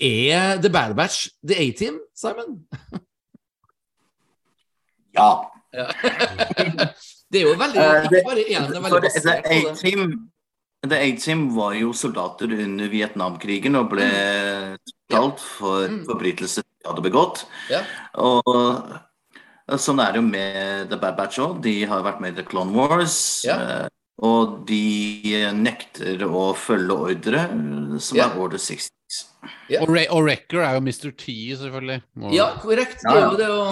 Speaker 1: Er The Bad Batch The A-Team, Simon?
Speaker 6: Ja.
Speaker 1: det er jo veldig
Speaker 6: Eh,
Speaker 1: Ikke bare én, det er veldig
Speaker 6: The
Speaker 1: basert på det.
Speaker 6: The A-Team var jo soldater under Vietnamkrigen og ble talt for
Speaker 1: Mm.
Speaker 6: forbrytelser de hadde begått.
Speaker 1: Yeah.
Speaker 6: Og sånn er det jo med The Bad Batch òg. De har vært med i The Clone Wars. Eh, Og de nekter å følge ordre, som
Speaker 1: yeah.
Speaker 6: er Order 66.
Speaker 3: Og, Re og Wrecker er jo Mr. T, selvfølgelig. Og...
Speaker 1: Ja, korrekt. Det er jo det å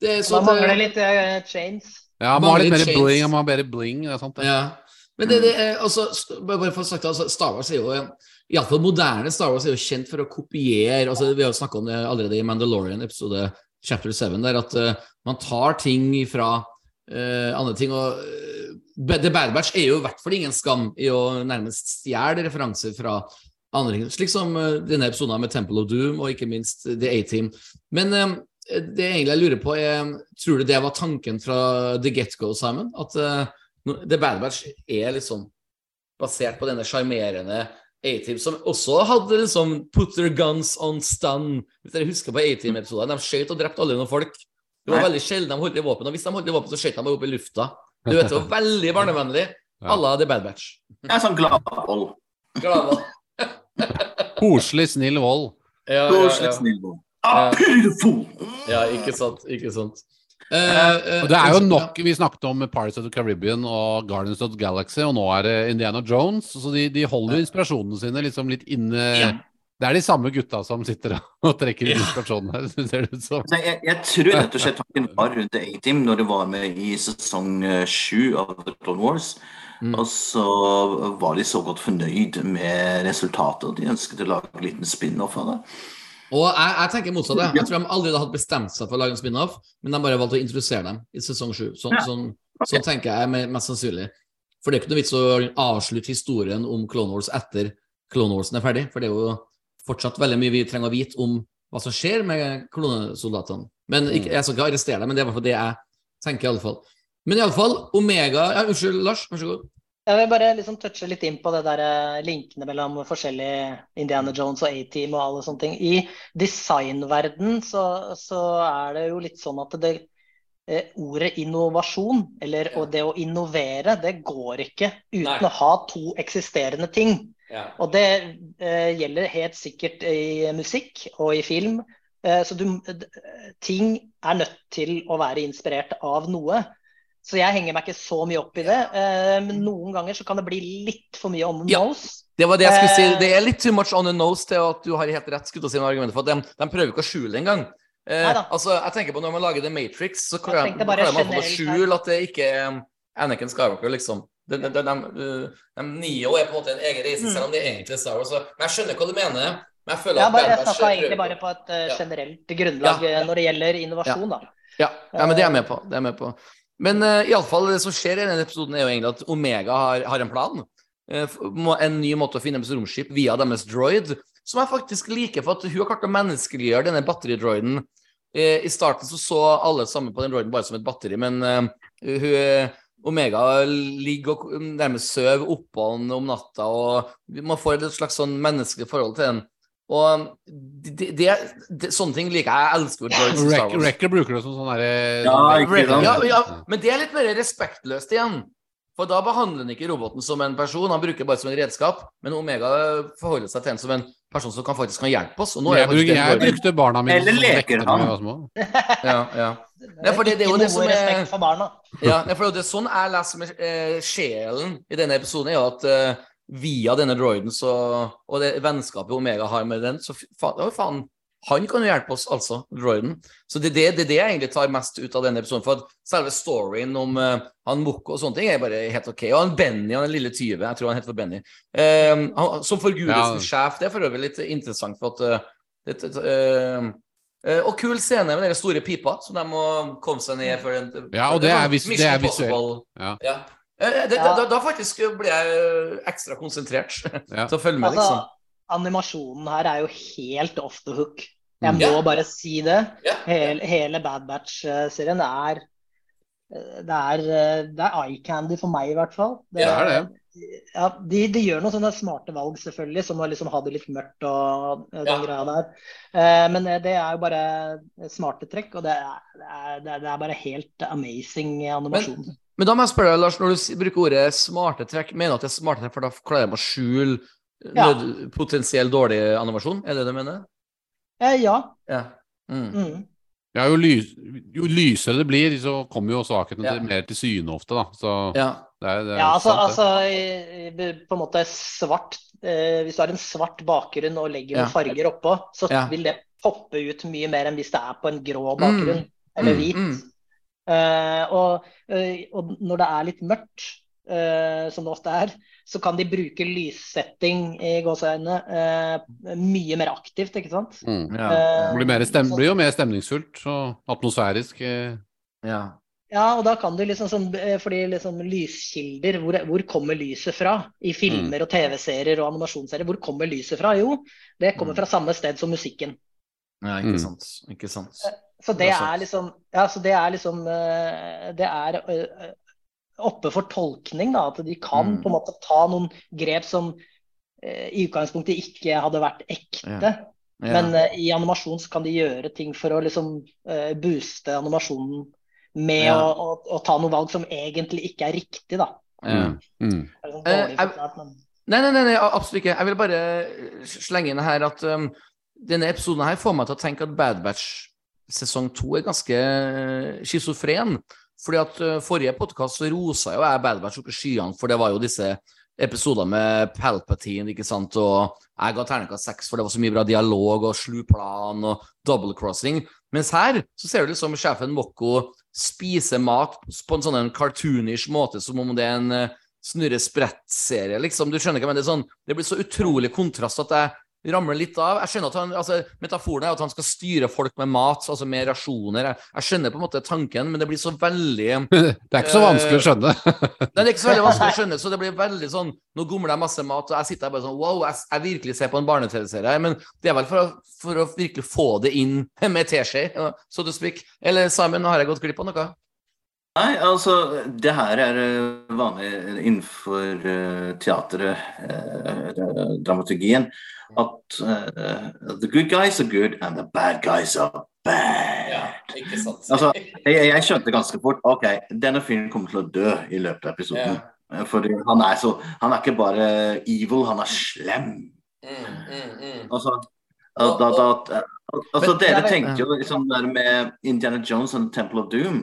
Speaker 1: det er sånn
Speaker 5: mangler litt uh, chains.
Speaker 3: ja man har litt mer
Speaker 1: chains.
Speaker 3: bling. Man har bedre bling, det er sant det.
Speaker 1: Ja. Men det, det er, altså, bare for å snakke, altså, Star Wars er jo Iallfall moderne Star Wars er jo kjent for å kopiere altså, Vi har jo snakka om det allerede i Mandalorian episode chapter 7, der at uh, man tar ting fra uh, andre ting. og uh, The Bad Batch er jo i hvert fall ingen skam i å nærmest stjele referanser fra andre ting. Slik som denne episoden med Temple of Doom og ikke minst The A-Team. Men det egentlig jeg lurer på, er Tror du det var tanken fra the get-go, Simon? At uh, The Bad Batch er liksom basert på denne sjarmerende A-Team, som også hadde liksom put their guns on stun. Hvis dere husker på A-Team-episoden, de skjøt og drepte alle noen folk. Det var
Speaker 6: Nei.
Speaker 1: veldig sjelden de holdt i våpen, og hvis de holdt i våpen, så skjøt de bare opp i lufta. Du vet, det var veldig barnevennlig.
Speaker 3: Ja.
Speaker 1: à The Bad Batch.
Speaker 6: Jeg er sånn gladvold.
Speaker 1: vold
Speaker 3: Koselig, snill vold.
Speaker 1: ja, ja, ja.
Speaker 6: snill vold. Beautiful!
Speaker 1: ja, ikke sant. Ikke sant. Eh, eh,
Speaker 3: det er jo nok Vi snakket om Pirates of the Caribbean og Guardians of the Galaxy, og nå er det Indiana Jones. Så de, de holder jo inspirasjonene sine liksom litt inne
Speaker 1: Ja.
Speaker 3: Det er de samme gutta som sitter og trekker ut
Speaker 1: Ja.
Speaker 3: inspirasjonen her, ser det ut som.
Speaker 6: Jeg, jeg tror rett og slett tanken var rundt A-Team når de var med i sesong eh, sju av The Clone Wars.
Speaker 1: Mm.
Speaker 6: Og så var de så godt fornøyd med resultatet, og de ønsket å lage en liten spin-off av det.
Speaker 1: Og jeg, jeg tenker motsatt. Jeg. tror de allerede hadde bestemt seg for å lage en spin-off, men de bare valgte å introdusere dem i sesong sju. Sånn,
Speaker 6: Ja.
Speaker 1: sånn, sånn tenker jeg me- mest sannsynlig. For det er ikke noe vits å avslutte historien om Clone Wars etter Clone Warsen er ferdig, for det er jo fortsatt veldig mye vi trenger å vite om hva som skjer med klonesoldatene. Men ikke, jeg skal ikke arrestere dem, men det er i hvert fall det jeg tenker, i alle fall. Men iallfall, Omega ja, Unnskyld, Lars. Vær så god.
Speaker 5: Jeg vil bare liksom touche litt inn på det der eh, linkene mellom forskjellige Indiana Jones og A-Team og alle sånne ting. I designverden så, så er det jo litt sånn at det eh, ordet innovasjon, eller og det å innovere, det går ikke uten
Speaker 1: Nei.
Speaker 5: å ha to eksisterende ting.
Speaker 1: Ja.
Speaker 5: Og det eh, gjelder helt sikkert i musikk og i film. Eh, så du, ting er nødt til å være inspirert av noe. Så jeg henger meg ikke så mye opp i det. Eh, men noen ganger så kan det bli litt for mye on the
Speaker 1: Ja.
Speaker 5: nose.
Speaker 1: Det var det jeg skulle si.
Speaker 5: Eh,
Speaker 1: Det er litt too much on the nose til at du har helt rett skulle si noen argumenter for at de, de prøver ikke å skjule det engang. Eh, altså, jeg tenker på Når man lager The Matrix, så klarer man å skjule at det ikke er um, Anakin Skywalker, liksom. De, de, de, de, uh, de Neo er på en måte en egen reise,
Speaker 5: Mm.
Speaker 1: selv om det egentlig er Star Wars. Men jeg skjønner hva du mener. Men jeg føler at
Speaker 5: bare, jeg snakka egentlig bare på et eh,
Speaker 1: Ja.
Speaker 5: generelt grunnlag
Speaker 1: Ja.
Speaker 5: når det gjelder innovasjon, da.
Speaker 1: Ja, ja, men det er jeg med på. Det er jeg med på. Men uh, iallfall det som skjer i denne episoden, er jo egentlig at Omega har, har en plan. Uh, en ny måte å finne deres romskip via deres droid, som jeg faktisk liker, for at hun har klart å menneskeliggjøre denne batteridroiden. Uh, I starten så så alle sammen på den droiden bare som et batteri, men hun Omega ligger og nærmest sover oppå den om natta, og man får et slags sånn menneskelig forhold til den. Og det, det, det, sånne ting liker jeg. Jeg elsker George i Star Wars.
Speaker 3: Wrecker bruker det som sånn derre
Speaker 6: Ja.
Speaker 1: Ja, ja, men det er litt mer respektløst igjen. For da behandler han ikke roboten som en person, han bruker bare som en redskap. Men Omega forholder seg til en som en person som kan faktisk kan hjelpe oss. Og nå er
Speaker 3: Jeg, bruker, jeg brukte barna mine
Speaker 6: Eller leker han?
Speaker 1: Ja, ja. Nei, for det- det er jo det som er-
Speaker 5: for barna.
Speaker 1: Ja, for det er sånn jeg leser med eh, sjelen i denne episoden, er jo at eh, via denne droiden så, og det vennskapet Omega har med den, så faen, fa faen, han kan jo hjelpe oss, altså, droiden. Så det er det, det, er det jeg egentlig tar mest ut av denne episoden. For at selve storyen om uh, han Mokko og sånne ting er bare helt ok. Og han Benny, han den lille tyve, jeg tror han heter for Benny, eh, han, som forgudelsens sjef, det er for øvrig litt interessant, for at uh, det, uh, eh, og kul scene med den store pipa som de må komme seg ned før den
Speaker 3: Ja, og det er vis- det er visuelt. Ja.
Speaker 1: Ja. Eh, Det,
Speaker 5: Ja.
Speaker 1: Da, da faktisk blir jeg ekstra konsentrert
Speaker 3: Ja.
Speaker 1: Så følg med,
Speaker 5: Altså,
Speaker 1: liksom.
Speaker 5: animasjonen her er jo helt off the hook. Jeg må
Speaker 8: yeah.
Speaker 5: bare si det.
Speaker 8: Yeah.
Speaker 5: Hele, hele Bad Batch-serien er eh, det er, eh, det er eye candy for meg, i hvert fall.
Speaker 3: Det er det.
Speaker 5: Ja, de, de gjør noen sånne smarte valg, selvfølgelig, som å liksom ha det litt mørkt og eh, den
Speaker 8: Ja.
Speaker 5: greia der. Eh, men eh, det er jo bare smarte trekk, og det det er, det er- det er bare helt amazing animasjon.
Speaker 1: Men da må jeg spørre deg, Lars, når du bruker ordet smarte trekk, mener du at det er smarte trekk for da klarer de å skjule
Speaker 5: Ja.
Speaker 1: nød- potensiell dårlig animasjon? Er det det du mener?
Speaker 5: Eh, ja.
Speaker 1: Ja. Mm.
Speaker 5: Mm.
Speaker 3: Ja, jo, lys, jo lysere det blir, så kommer jo svakhetene
Speaker 1: Ja.
Speaker 3: mer til syne ofte, da. Så
Speaker 1: ja.
Speaker 3: det er, det er
Speaker 5: Ja, altså,
Speaker 3: sant, det.
Speaker 5: altså på en måte svart eh, Hvis du har en svart bakgrunn og legger
Speaker 1: Ja.
Speaker 5: noen farger oppå, så
Speaker 1: Ja.
Speaker 5: vil det poppe ut mye mer enn hvis det er på en grå bakgrunn eller
Speaker 1: Mm,
Speaker 5: hvit.
Speaker 1: Mm.
Speaker 5: Eh, og, eh, og når det er litt mørkt, Uh, som det ofte er, så kan de bruke lyssetting i gåseøynene uh, mye mer aktivt, ikke sant?
Speaker 3: Mm.
Speaker 1: Ja.
Speaker 5: uh,
Speaker 3: Det blir, mer stem, blir jo mer stemningsfullt og atmosfærisk.
Speaker 1: ja.
Speaker 5: Ja, og da kan du liksom sånn, fordi liksom lyskilder, hvor, hvor kommer lyset fra? I filmer og TV-serier og animasjonsserier, hvor kommer lyset fra? Jo, det kommer fra samme sted som musikken.
Speaker 1: Ja, ikke
Speaker 3: Mm.
Speaker 1: Ikke sant.
Speaker 5: Så det
Speaker 1: Det er
Speaker 5: er liksom, ja, så det er liksom eh, Det er eh, oppe for tolkning, da. At de kan
Speaker 1: Mm.
Speaker 5: på en måte ta noen grep som eh, i utgangspunktet ikke hadde vært ekte.
Speaker 1: Ja. Ja.
Speaker 5: Men eh, i animasjon så kan de gjøre ting for å liksom eh, booste animasjonen med
Speaker 1: Ja.
Speaker 5: å, å, å ta noen valg som egentlig ikke er riktig, da.
Speaker 1: ja.
Speaker 3: Mm. Mm.
Speaker 5: Det er sånn
Speaker 1: Eh,
Speaker 5: forklart, men
Speaker 1: Nei, nei, nei, nei, absolutt ikke. Jeg vil bare eh, slenge inn her at um, denne episoden her får meg til å tenke at Bad Batch sesong to er ganske eh, schizofren. Fordi at eh, forrige podkast rosa jo jeg Bad Batch opp i skyene, for det var jo disse episoder med Palpatine, ikke sant, og jeg ga terningkast seks, for det var så mye bra dialog og slu plan og double crossing. Mens her så ser du liksom sjefen Mokko spise mat på en sånn cartoonish måte, som om det er en eh, snurre sprett-serie, liksom. Du skjønner ikke, men det er sånn Det blir så utrolig kontrast at jeg ramler litt av. Jeg skjønner at han, altså Metaforen er at han skal styre folk med mat, altså med rasjoner. Jeg, jeg skjønner på en måte tanken, men det blir så veldig
Speaker 3: Det er ikke så vanskelig å skjønne.
Speaker 1: Det er ikke så veldig vanskelig å skjønne, så det blir veldig sånn Nå gomler jeg masse mat, og jeg sitter her bare sånn Wow, jeg, jeg virkelig ser på en barne-TV-serie men det er vel for å, for å virkelig få det inn med teskje, so to speak. Eller Simon, har jeg gått glipp av noe?
Speaker 6: Nei, altså, det her er eh, vanlig innenfor uh, teatret, dramaturgien, at uh, the good guys are good and the bad guys are bad.
Speaker 8: Ja, ikke sant.
Speaker 6: Altså, jeg, jeg skjønte ganske fort ok, denne fyren kommer til å dø i løpet av episoden. Ja. For han er så Han er ikke bare evil, han er slem.
Speaker 8: Mm, mm, mm.
Speaker 6: Altså, at, at, at, altså dere tenkte jo liksom der med Indiana Jones og Temple of Doom,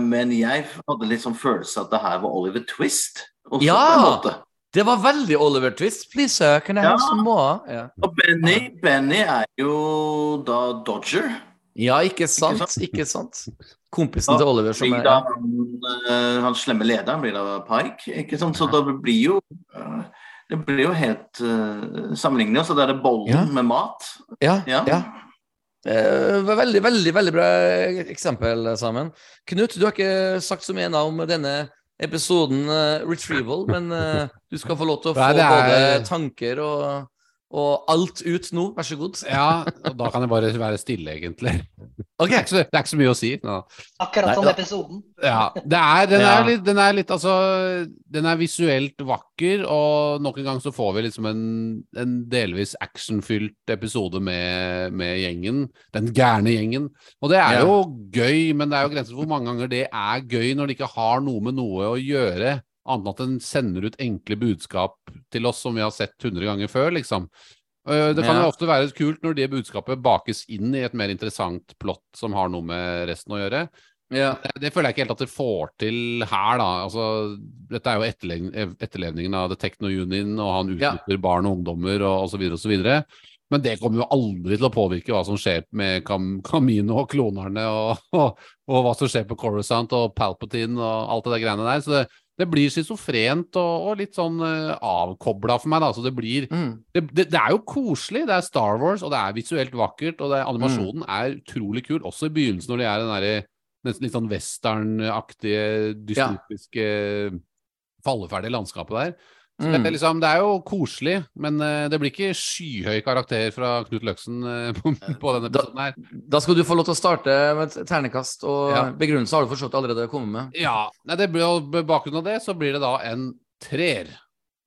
Speaker 6: men jeg hadde litt sånn følelse at det her var Oliver Twist. Også
Speaker 1: Ja! Det var veldig Oliver Twist. Please, sir, can I have
Speaker 6: Ja.
Speaker 1: some more? Ja.
Speaker 6: Og Benny, Benny er jo da Dodger.
Speaker 1: ja, ikke sant? Ikke sant? Kompisen til Oliver som er
Speaker 6: da
Speaker 1: ja.
Speaker 6: han, eh, han slemme lederen blir da Pike, ikke sant? Så da blir jo eh, det blir jo helt uh, sammenlignende. Så det er det bollen
Speaker 1: Ja.
Speaker 6: med mat.
Speaker 1: Ja,
Speaker 6: Ja.
Speaker 1: Eh, veldig, veldig veldig bra eksempel, sammen. Knut, du har ikke sagt så mye om denne episoden eh, Retrieval, men eh, du skal få lov til å få
Speaker 3: Nei, er-
Speaker 1: både tanker og, og alt ut nå. Vær så god.
Speaker 3: Ja, og da kan jeg bare være stille, egentlig.
Speaker 1: Ok.
Speaker 3: Det er ikke så, det er ikke så mye å si. Ja.
Speaker 5: akkurat som episoden.
Speaker 3: Ja, det er, den,
Speaker 1: Ja.
Speaker 3: er litt, den er litt Altså, den er visuelt vakker, og nok en gang så får vi liksom en, en delvis actionfylt episode med, med gjengen. Den gærne gjengen. Og det er
Speaker 1: Ja.
Speaker 3: jo gøy, men det er jo grenser for hvor mange ganger det er gøy når det ikke har noe med noe å gjøre, annet enn at den sender ut enkle budskap til oss som vi har sett hundre ganger før, liksom. Øh, Det kan
Speaker 1: Ja.
Speaker 3: jo ofte være kult når det budskapet bakes inn i et mer interessant plott som har noe med resten å gjøre.
Speaker 1: Ja.
Speaker 3: Det, det føler jeg ikke helt at det får til her, da. Altså, dette er jo etterlevningen av The Techno Union, og han
Speaker 1: Ja.
Speaker 3: barn og ungdommer og osv. osv. Men det kommer jo aldri til å påvirke hva som skjer med Cam Camino og klonerne, og, og, og hva som skjer på Coruscant og Palpatine og alt det der greiene der. Så det, det blir schizofrent og, og litt sånn uh, avkobla for meg, da. Så det blir
Speaker 1: Mm.
Speaker 3: det, det, det er jo koselig. Det er Star Wars, og det er visuelt vakkert, og det, animasjonen er utrolig kul. Også i begynnelsen, når de er den derre nesten litt sånn westernaktige, dystopiske, falleferdige landskapet der. Så det, er
Speaker 1: Mm.
Speaker 3: liksom, det er jo koselig, men eh, det blir ikke skyhøy karakter fra Knut Løksen eh, på, på denne episoden her.
Speaker 1: Da skal du få lov til å starte med et ternekast, og
Speaker 3: Ja.
Speaker 1: begrunnelse har du forstått allerede kommet med.
Speaker 3: Ja, nei, det blir, bakgrunn av det så blir det da en treer.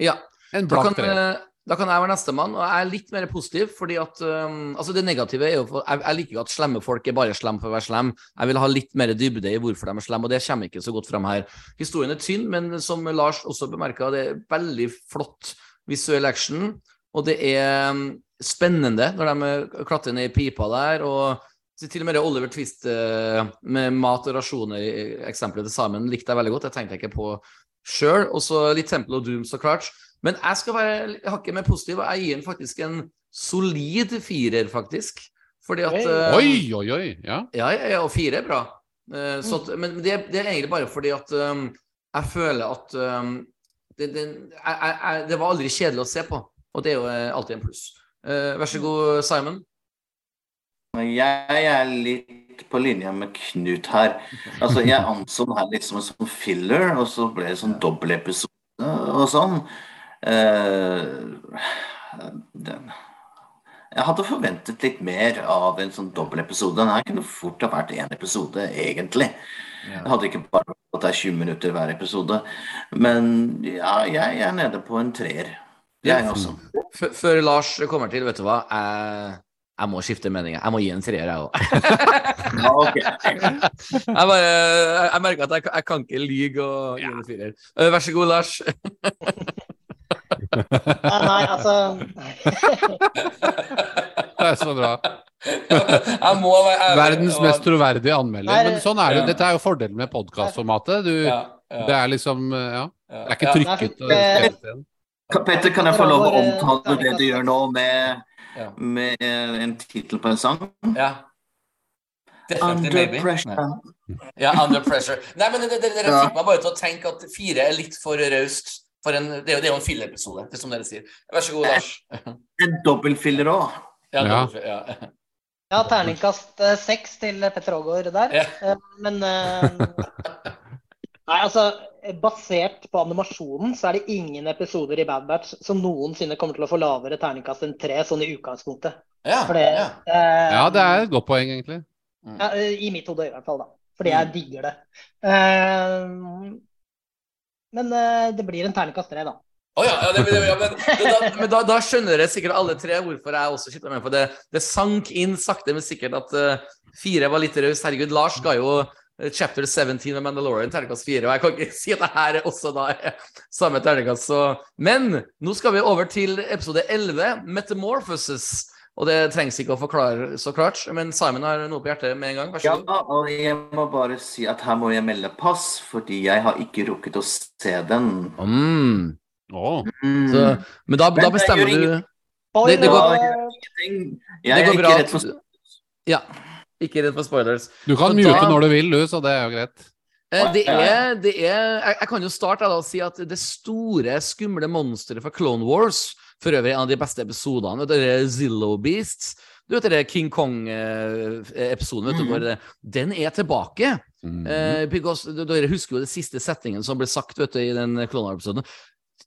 Speaker 1: Ja,
Speaker 3: En blakk treer.
Speaker 1: Da kan jeg være nestemann, og jeg er litt mer positiv, fordi at um, Altså, det negative er jo for, jeg, jeg liker jo at slemme folk er bare slemme for å være slem. Jeg vil ha litt mer dybde i hvorfor de er slemme, og det kommer ikke så godt fram her. Historien er tynn, men som Lars også bemerka, det er veldig flott visuell action, og det er um, spennende når de eh, klatrer ned i pipa der, og til og med det Oliver Twist eh, med mat og rasjoner, i eksempelet til Simon, likte jeg veldig godt. Det tenkte jeg ikke på sjøl. Og så litt Temple of Doom, så klart. Men jeg skal være hakket mer positiv, og jeg gir den faktisk en solid firer, faktisk. Fordi at eh,
Speaker 3: Oi, oi, oi. Ja.
Speaker 1: Ja, ja, ja, og fire er bra. Eh, så at, men det, det er egentlig bare fordi at um, jeg føler at um, det, det, jeg, jeg, det var aldri kjedelig å se på, og det er jo alltid en pluss. Uh, vær så god, Simon.
Speaker 6: Jeg er litt på linje med Knut her. Altså, jeg anså den her litt som en sånn filler, og så ble det sånn dobbeltepisode og sånn. Eh, den. Jeg hadde forventet litt mer av en sånn dobbeltepisode. Den her kunne fort ha vært én episode, egentlig. Det hadde ikke bare at det er 20 minutter hver episode. Men ja, jeg er nede på en treer. Jeg også.
Speaker 1: F før Lars kommer til, vet du hva? Jeg, jeg må skifte mening. Jeg må gi en treer, jeg òg.
Speaker 6: Ja, ok.
Speaker 1: Jeg, bare, jeg, jeg merker at jeg, jeg kan ikke lyge og gi en firer. Eh, vær så god, Lars.
Speaker 5: Ja, nei, altså
Speaker 3: Det er så bra.
Speaker 1: Jeg må være ærlig.
Speaker 3: Verdens mest troverdige anmelder.
Speaker 5: Nei,
Speaker 3: Men sånn er det.
Speaker 1: ja.
Speaker 3: Dette er jo fordelen med podkastformatet.
Speaker 1: Ja, ja,
Speaker 3: det er liksom Ja. Det er ikke trykket.
Speaker 5: Nei.
Speaker 6: Petter, kan jeg få lov å omtale det du gjør nå med, med eh, en tittel på en sang?
Speaker 1: ja.
Speaker 6: Under
Speaker 1: maybe.
Speaker 6: pressure.
Speaker 1: Ja, under pressure. Nei, men det- det- dere fikk meg bare til å tenke at fire er litt for raust. For en, det, er jo, det er jo en fillerepisode, det er som dere sier. Vær så god, Lars.
Speaker 6: En dobbeltfiller òg.
Speaker 1: Ja,
Speaker 3: Ja.
Speaker 1: ja.
Speaker 5: Ja, terningkast eh, seks til Petter Aagaard der.
Speaker 1: Ja.
Speaker 5: Eh, Men eh, Nei, altså Basert på animasjonen så er det ingen episoder i Bad Batch som noensinne kommer til å få lavere terningkast enn tre, sånn i utgangspunktet.
Speaker 1: Ja,
Speaker 5: For det,
Speaker 1: ja.
Speaker 5: eh,
Speaker 3: Ja, det er et godt poeng, egentlig.
Speaker 5: ja, eh, I mitt hode i hvert fall, da. Fordi
Speaker 1: Mm.
Speaker 5: jeg digger det. Eh, Men eh, det blir en terningkast tre, da.
Speaker 1: Oh, ja, ja, det, det, ja, men, da, men da, da skjønner dere sikkert alle tre hvorfor jeg også sitter med. For det, det sank inn sakte, men sikkert at uh, fire var litt raus. Herregud, Lars ga jo eh, chapter 17 med Mandalorian terningkast fire, og jeg kan ikke si at det her er også da er samme terningkast. Men nå skal vi over til episode 11, Metamorphosis. Og det trengs ikke å forklare så klart, men Simon har noe på hjertet med en gang. Vær så
Speaker 6: Ja, og jeg må bare si at her må jeg melde pass, fordi jeg har ikke rukket å se den.
Speaker 1: Mm.
Speaker 3: Oh.
Speaker 6: Mm.
Speaker 1: Så, men da,
Speaker 6: Men
Speaker 1: da bestemmer du Det- det går- Det
Speaker 6: Jeg er
Speaker 1: går
Speaker 6: ikke
Speaker 1: bra
Speaker 6: redd
Speaker 1: Ja. Ikke redd for spoilers.
Speaker 3: Du kan
Speaker 1: Så
Speaker 3: mute
Speaker 1: da-
Speaker 3: når du vil, du, så det er jo greit.
Speaker 1: Eh, Det er, det er jeg, jeg kan jo starte da og si at det store, skumle monsteret fra Clone Wars For øvrig en av de beste episodene. vet du, Det Zillow Beasts. Du vet det er King Kong-episoden, vet du, hvor det- den er tilbake.
Speaker 3: Mm.
Speaker 1: Eh, because, dere husker jo den siste settingen som ble sagt vet du, i den Clone Wars-episoden.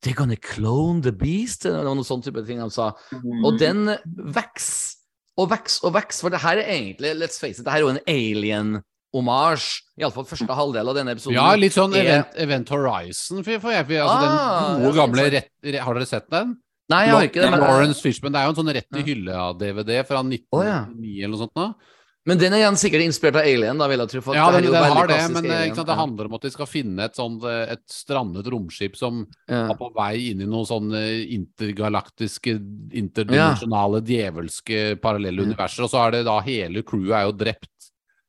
Speaker 1: They're gonna clone the beast. Det var noen sånn type ting de sa.
Speaker 6: Mm.
Speaker 1: Og den vokser og vokser og vokser, for det her er egentlig, let's face it, det her er jo en alien-omasj. Iallfall første halvdel av denne episoden.
Speaker 3: Ja, litt sånn Event, Event Horizon. For, for jeg, for, altså,
Speaker 1: Ah,
Speaker 3: den gode, gamle rett, Har dere sett den?
Speaker 1: Nei, jeg har ikke det. Men,
Speaker 3: Lawrence Fishman. Det er jo en sånn rett i hylla-DVD fra 1999
Speaker 1: oh, ja.
Speaker 3: eller noe sånt. Da.
Speaker 1: men den er igjen sikkert inspirert av Alien, da, vil jeg tro.
Speaker 3: Ja, den, den har det, men eh, sant, det handler om at de skal finne et sånt eh, et strandet romskip som
Speaker 1: ja.
Speaker 3: er på vei inn i noen sånne intergalaktiske, interdimensjonale, djevelske parallelle
Speaker 1: Ja.
Speaker 3: universer, og så er det da hele crewet er jo drept.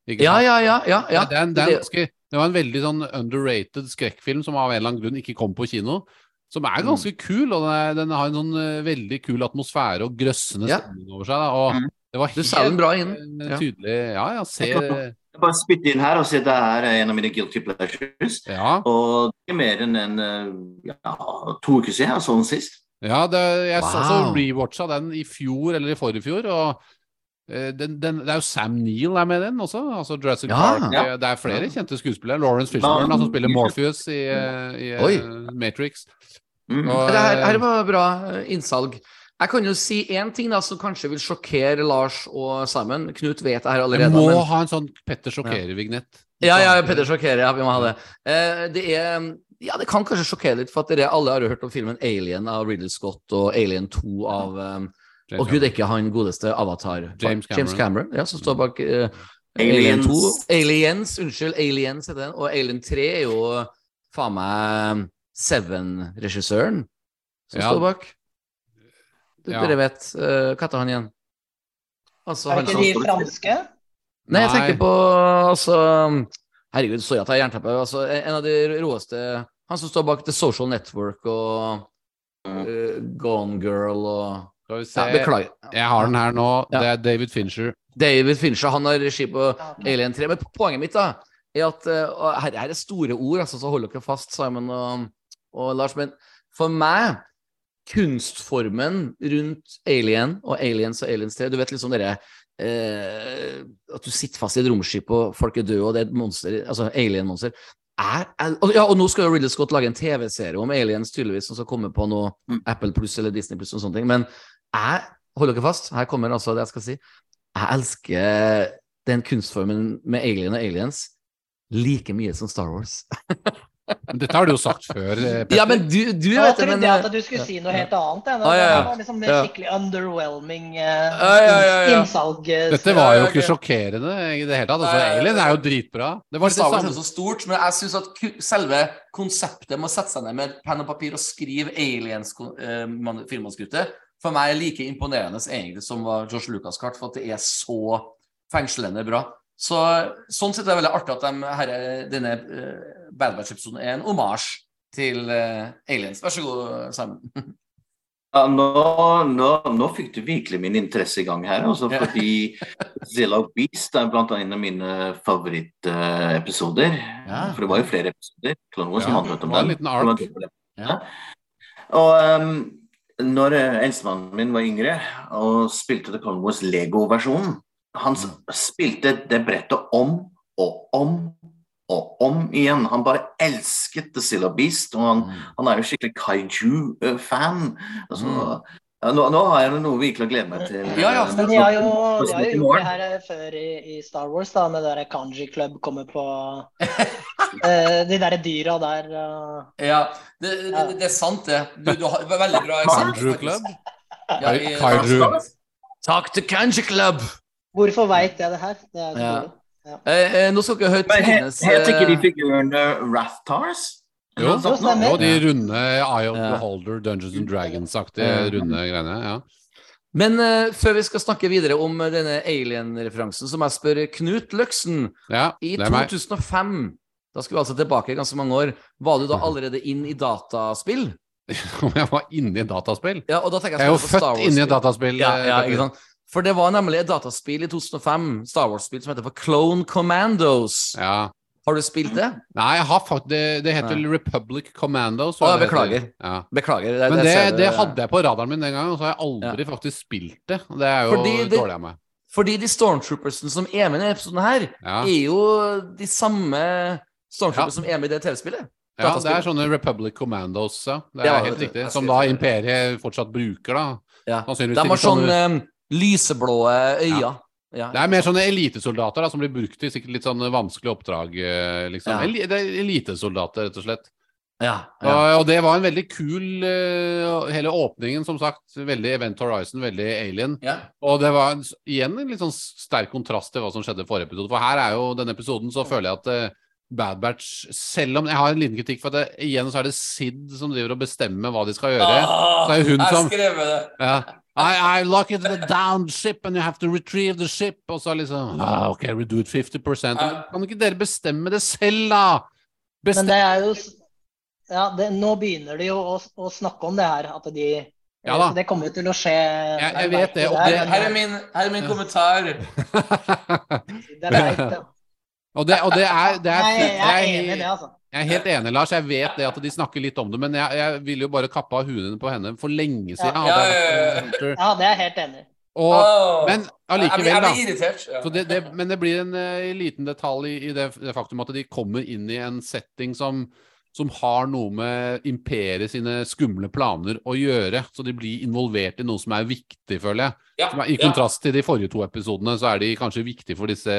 Speaker 1: Ja, ja, ja. ja, ja.
Speaker 3: det, er en, det,
Speaker 1: det
Speaker 3: var en veldig sånn underrated skrekkfilm som av en eller annen grunn ikke kom på kino. Som er
Speaker 1: Mm.
Speaker 3: ganske kul, og den, er, den har en sånn eh, veldig kul atmosfære og grøssende
Speaker 1: Ja.
Speaker 3: stemning over seg. Da, og
Speaker 6: Mm.
Speaker 3: det var
Speaker 1: Du sa den bra inn.
Speaker 3: eh, tydelig Ja, ja, se
Speaker 6: Jeg bare spytte inn her og si at det er en av mine guilty pleasures.
Speaker 3: Ja,
Speaker 6: Og det er mer enn en, eh, ja, to uker siden jeg så den sist.
Speaker 3: ja det, jeg så, så rewatcha den i fjor eller i forrige fjor, og den, den, det er jo Sam Neill er med i den også. Altså Jurassic
Speaker 1: Ja.
Speaker 3: Park.
Speaker 6: Ja.
Speaker 3: eh, Det er flere
Speaker 1: Ja.
Speaker 3: kjente skuespillere. Lawrence Fishburne, som spiller Morpheus i, eh, i eh, Matrix.
Speaker 6: Mm.
Speaker 3: Og,
Speaker 1: Det her, her
Speaker 3: eh,
Speaker 1: var bra eh, innsalg. Jeg kan jo si én ting da som kanskje vil sjokkere Lars og Simon. Knut vet det her allerede.
Speaker 3: Vi må
Speaker 1: men-
Speaker 3: ha en sånn Petter sjokkerer-vignett.
Speaker 1: Ja, ja, Petter sjokkerer. Ja, vi må ha det. Eh, det er Ja, det kan kanskje sjokkere litt, for at dere alle har jo hørt om filmen Alien av Riddle Scott og Alien 2 av um,
Speaker 3: James
Speaker 1: Å gud, er ikke han godeste Avatar.
Speaker 3: James
Speaker 1: James Cameron ja, som står bak eh, Alien
Speaker 6: Aliens.
Speaker 1: 2. Aliens, unnskyld. Aliens heter den. Og Alien 3 er jo faen meg Seven-regissøren som
Speaker 3: Ja.
Speaker 1: står bak. Du,
Speaker 3: Ja.
Speaker 1: Dere vet uh, Hva heter han igjen? Altså,
Speaker 5: Er det
Speaker 1: som
Speaker 5: ikke de franske?
Speaker 1: Nei, jeg tenker på altså Herregud, sorry at jeg har jernteppe. Altså, en av de råeste Han som står bak The Social Network og uh, Gone Girl og
Speaker 3: Skal vi se.
Speaker 1: ja, Beklager.
Speaker 3: Jeg har den her nå.
Speaker 1: Ja.
Speaker 3: Det er David Fincher.
Speaker 1: David Fincher han har regi på Alien 3. Men poenget mitt da er at eh, og her, her er store ord, altså, så hold dere fast, Simon og, og Lars. Men for meg kunstformen rundt Alien og Aliens og Aliens 3 Du vet liksom dere eh, At du sitter fast i et romskip og folk er døde og det er et monster, altså alien-monster. Er, er, og, ja, og nå skal jo Ridley Scott lage en TV-serie om aliens, tydeligvis, som skal komme på noe
Speaker 6: Mm.
Speaker 1: Apple Pluss eller Disney Pluss og sånne ting. Men jeg Hold dere fast, her kommer altså det jeg skal si. Jeg elsker den kunstformen med alien og aliens like mye som Star Wars.
Speaker 3: Men Dette har du jo sagt før. eh, Petter.
Speaker 1: Ja, men du, du
Speaker 5: Nå
Speaker 1: vet det,
Speaker 5: trodde
Speaker 1: men
Speaker 5: jeg at du skulle si noe helt annet. Det,
Speaker 1: Ah, ja, ja.
Speaker 5: det var liksom det
Speaker 1: Ja.
Speaker 5: skikkelig underwhelming eh,
Speaker 1: Ja, ja, ja, ja.
Speaker 5: innsalg. eh,
Speaker 3: Dette var jo ikke sjokkerende i det hele tatt. Altså, Alien er jo dritbra. Det var det samme.
Speaker 1: så stort, men jeg syns at selve konseptet med å sette seg ned med penn og papir og skrive aliens eh, man- filmmanuskriptet, for meg er like imponerende egentlig som var George Lucas' kart, for at det er så fengslende bra. Så Sånn sett er det veldig artig at de, her, denne uh, Bad Batch-episoden er en omasj til uh, aliens. Vær så god, Simon.
Speaker 6: Ja, nå, nå, nå fikk du virkelig min interesse i gang her. Altså,
Speaker 1: Ja.
Speaker 6: fordi Zilla Beast er blant annet en av mine favorittepisoder.
Speaker 1: Ja.
Speaker 6: For det var jo flere episoder. Clone Wars som handlet om
Speaker 3: det var en liten ark.
Speaker 1: Ja.
Speaker 6: Og um, når eh, eldstemannen min var yngre og spilte The Wars Lego-versjonen Han spilte det brettet om og om og om igjen. Han bare elsket The Silla Beast, og han, han er jo skikkelig kaiju-fan. Altså,
Speaker 1: Mm.
Speaker 6: Ja, nå, nå har jeg noe virkelig å glede meg til.
Speaker 1: Ja, ja,
Speaker 5: Men de har jo, de har jo gjort det her eh, før i, i Star Wars, da, med det der Kanji Club kommer på eh, De derre dyra der. eh.
Speaker 1: Ja, det, det, det er sant, det. Du, du har veldig bra eksempel. Faktisk.
Speaker 3: Club?
Speaker 1: Ja, i-
Speaker 3: Kanji.
Speaker 1: Takk til Kanji Club!
Speaker 5: Hvorfor veit jeg det her? Det er
Speaker 1: Ja. Eh, eh, nå skal dere høre Tines
Speaker 6: Heter ikke de figurene Rathars?
Speaker 3: Jo, jo, de runde Eye of
Speaker 1: Ja.
Speaker 3: Holder, Dungeons and Dragons-aktige runde greiene. ja.
Speaker 1: Men uh, før vi skal snakke videre om eh, denne alien-referansen, så må jeg spørre Knut Løksen.
Speaker 3: ja
Speaker 1: I
Speaker 3: det er meg.
Speaker 1: 2005, da skal vi altså tilbake ganske mange år, var du da allerede inn i dataspill?
Speaker 3: Om jeg var inne i dataspill?
Speaker 1: Ja, og da tenker
Speaker 3: Jeg er jo født inni et dataspill.
Speaker 1: Ja,
Speaker 3: eh,
Speaker 1: ja, ikke sant? For det var nemlig et dataspill i 2005, Star Wars-spill, som heter for Clone Commandos.
Speaker 3: Ja.
Speaker 1: Har du spilt det?
Speaker 3: Nei, jeg har fakt det, det heter
Speaker 1: Nei.
Speaker 3: Republic Commandos.
Speaker 1: Å,
Speaker 3: hva
Speaker 1: beklager.
Speaker 3: Ja.
Speaker 1: Beklager.
Speaker 3: Men det, det hadde jeg på radaren min den gangen, og så har jeg aldri faktisk spilt det. Det er jo
Speaker 1: Fordi
Speaker 3: dårlig av meg.
Speaker 1: Fordi de stormtroopersene som er med i denne episoden her,
Speaker 3: Ja.
Speaker 1: er jo de samme stormtroopers
Speaker 3: Ja.
Speaker 1: som er med i det TV-spillet.
Speaker 3: ja, det er sånne Republic Commandos, ja. Det
Speaker 1: Ja,
Speaker 3: er helt
Speaker 1: det-
Speaker 3: riktig. Som da
Speaker 1: det.
Speaker 3: Imperiet fortsatt bruker, da.
Speaker 1: Ja. De har sånn
Speaker 3: sånne-
Speaker 1: eh, lyseblå øyne. Ja.
Speaker 3: Det er mer sånne elitesoldater da, som blir brukt i sikkert litt sånn vanskelige oppdrag. eh, Liksom.
Speaker 1: Ja.
Speaker 3: Det er elitesoldater, rett og slett.
Speaker 1: Ja, ja.
Speaker 3: Og, og det var en veldig kul uh, Hele åpningen, som sagt. Veldig Event Horizon, veldig Alien.
Speaker 1: ja.
Speaker 3: Og det var en, igjen en litt sånn sterk kontrast til hva som skjedde i forrige episode. For her er jo denne episoden, så føler jeg at uh, Bad Batch Selv om jeg har en liten kritikk for at det, igjen så er det Sid som driver og bestemmer hva de skal gjøre.
Speaker 1: Ah,
Speaker 3: Så er hun
Speaker 1: jeg
Speaker 3: som-
Speaker 1: skrev det.
Speaker 3: Ja. I, I lock it the down ship and you have to retrieve the ship. Og så liksom ah, OK, we do it 50 Men Kan ikke dere bestemme det selv, da?
Speaker 5: Men det er jo Ja, det, nå begynner de jo å, å snakke om det her, at de
Speaker 3: Ja da.
Speaker 5: Det kommer jo til å skje
Speaker 3: Jeg- jeg vet det, og
Speaker 1: Det, her, er min, her er min kommentar.
Speaker 5: det er leit, ja.
Speaker 3: og det, og det er, det er,
Speaker 5: Nei, jeg er enig i det, altså.
Speaker 3: Jeg er helt enig, Lars. Jeg vet det at de snakker litt om det, men jeg, jeg ville jo bare kappa hunene på henne for lenge siden.
Speaker 1: Ja, ja, ja.
Speaker 5: Ja, det er jeg helt enig i.
Speaker 3: Men allikevel, da.
Speaker 1: irritert.
Speaker 3: Så det, det, men det blir en uh, liten detalj i, i det, det faktum at de kommer inn i en setting som som har noe med imperiet sine skumle planer å gjøre. Så de blir involvert i noe som er viktig, føler jeg.
Speaker 1: Ja,
Speaker 3: er, I
Speaker 1: ja.
Speaker 3: kontrast til de forrige to episodene, så er de kanskje viktige for disse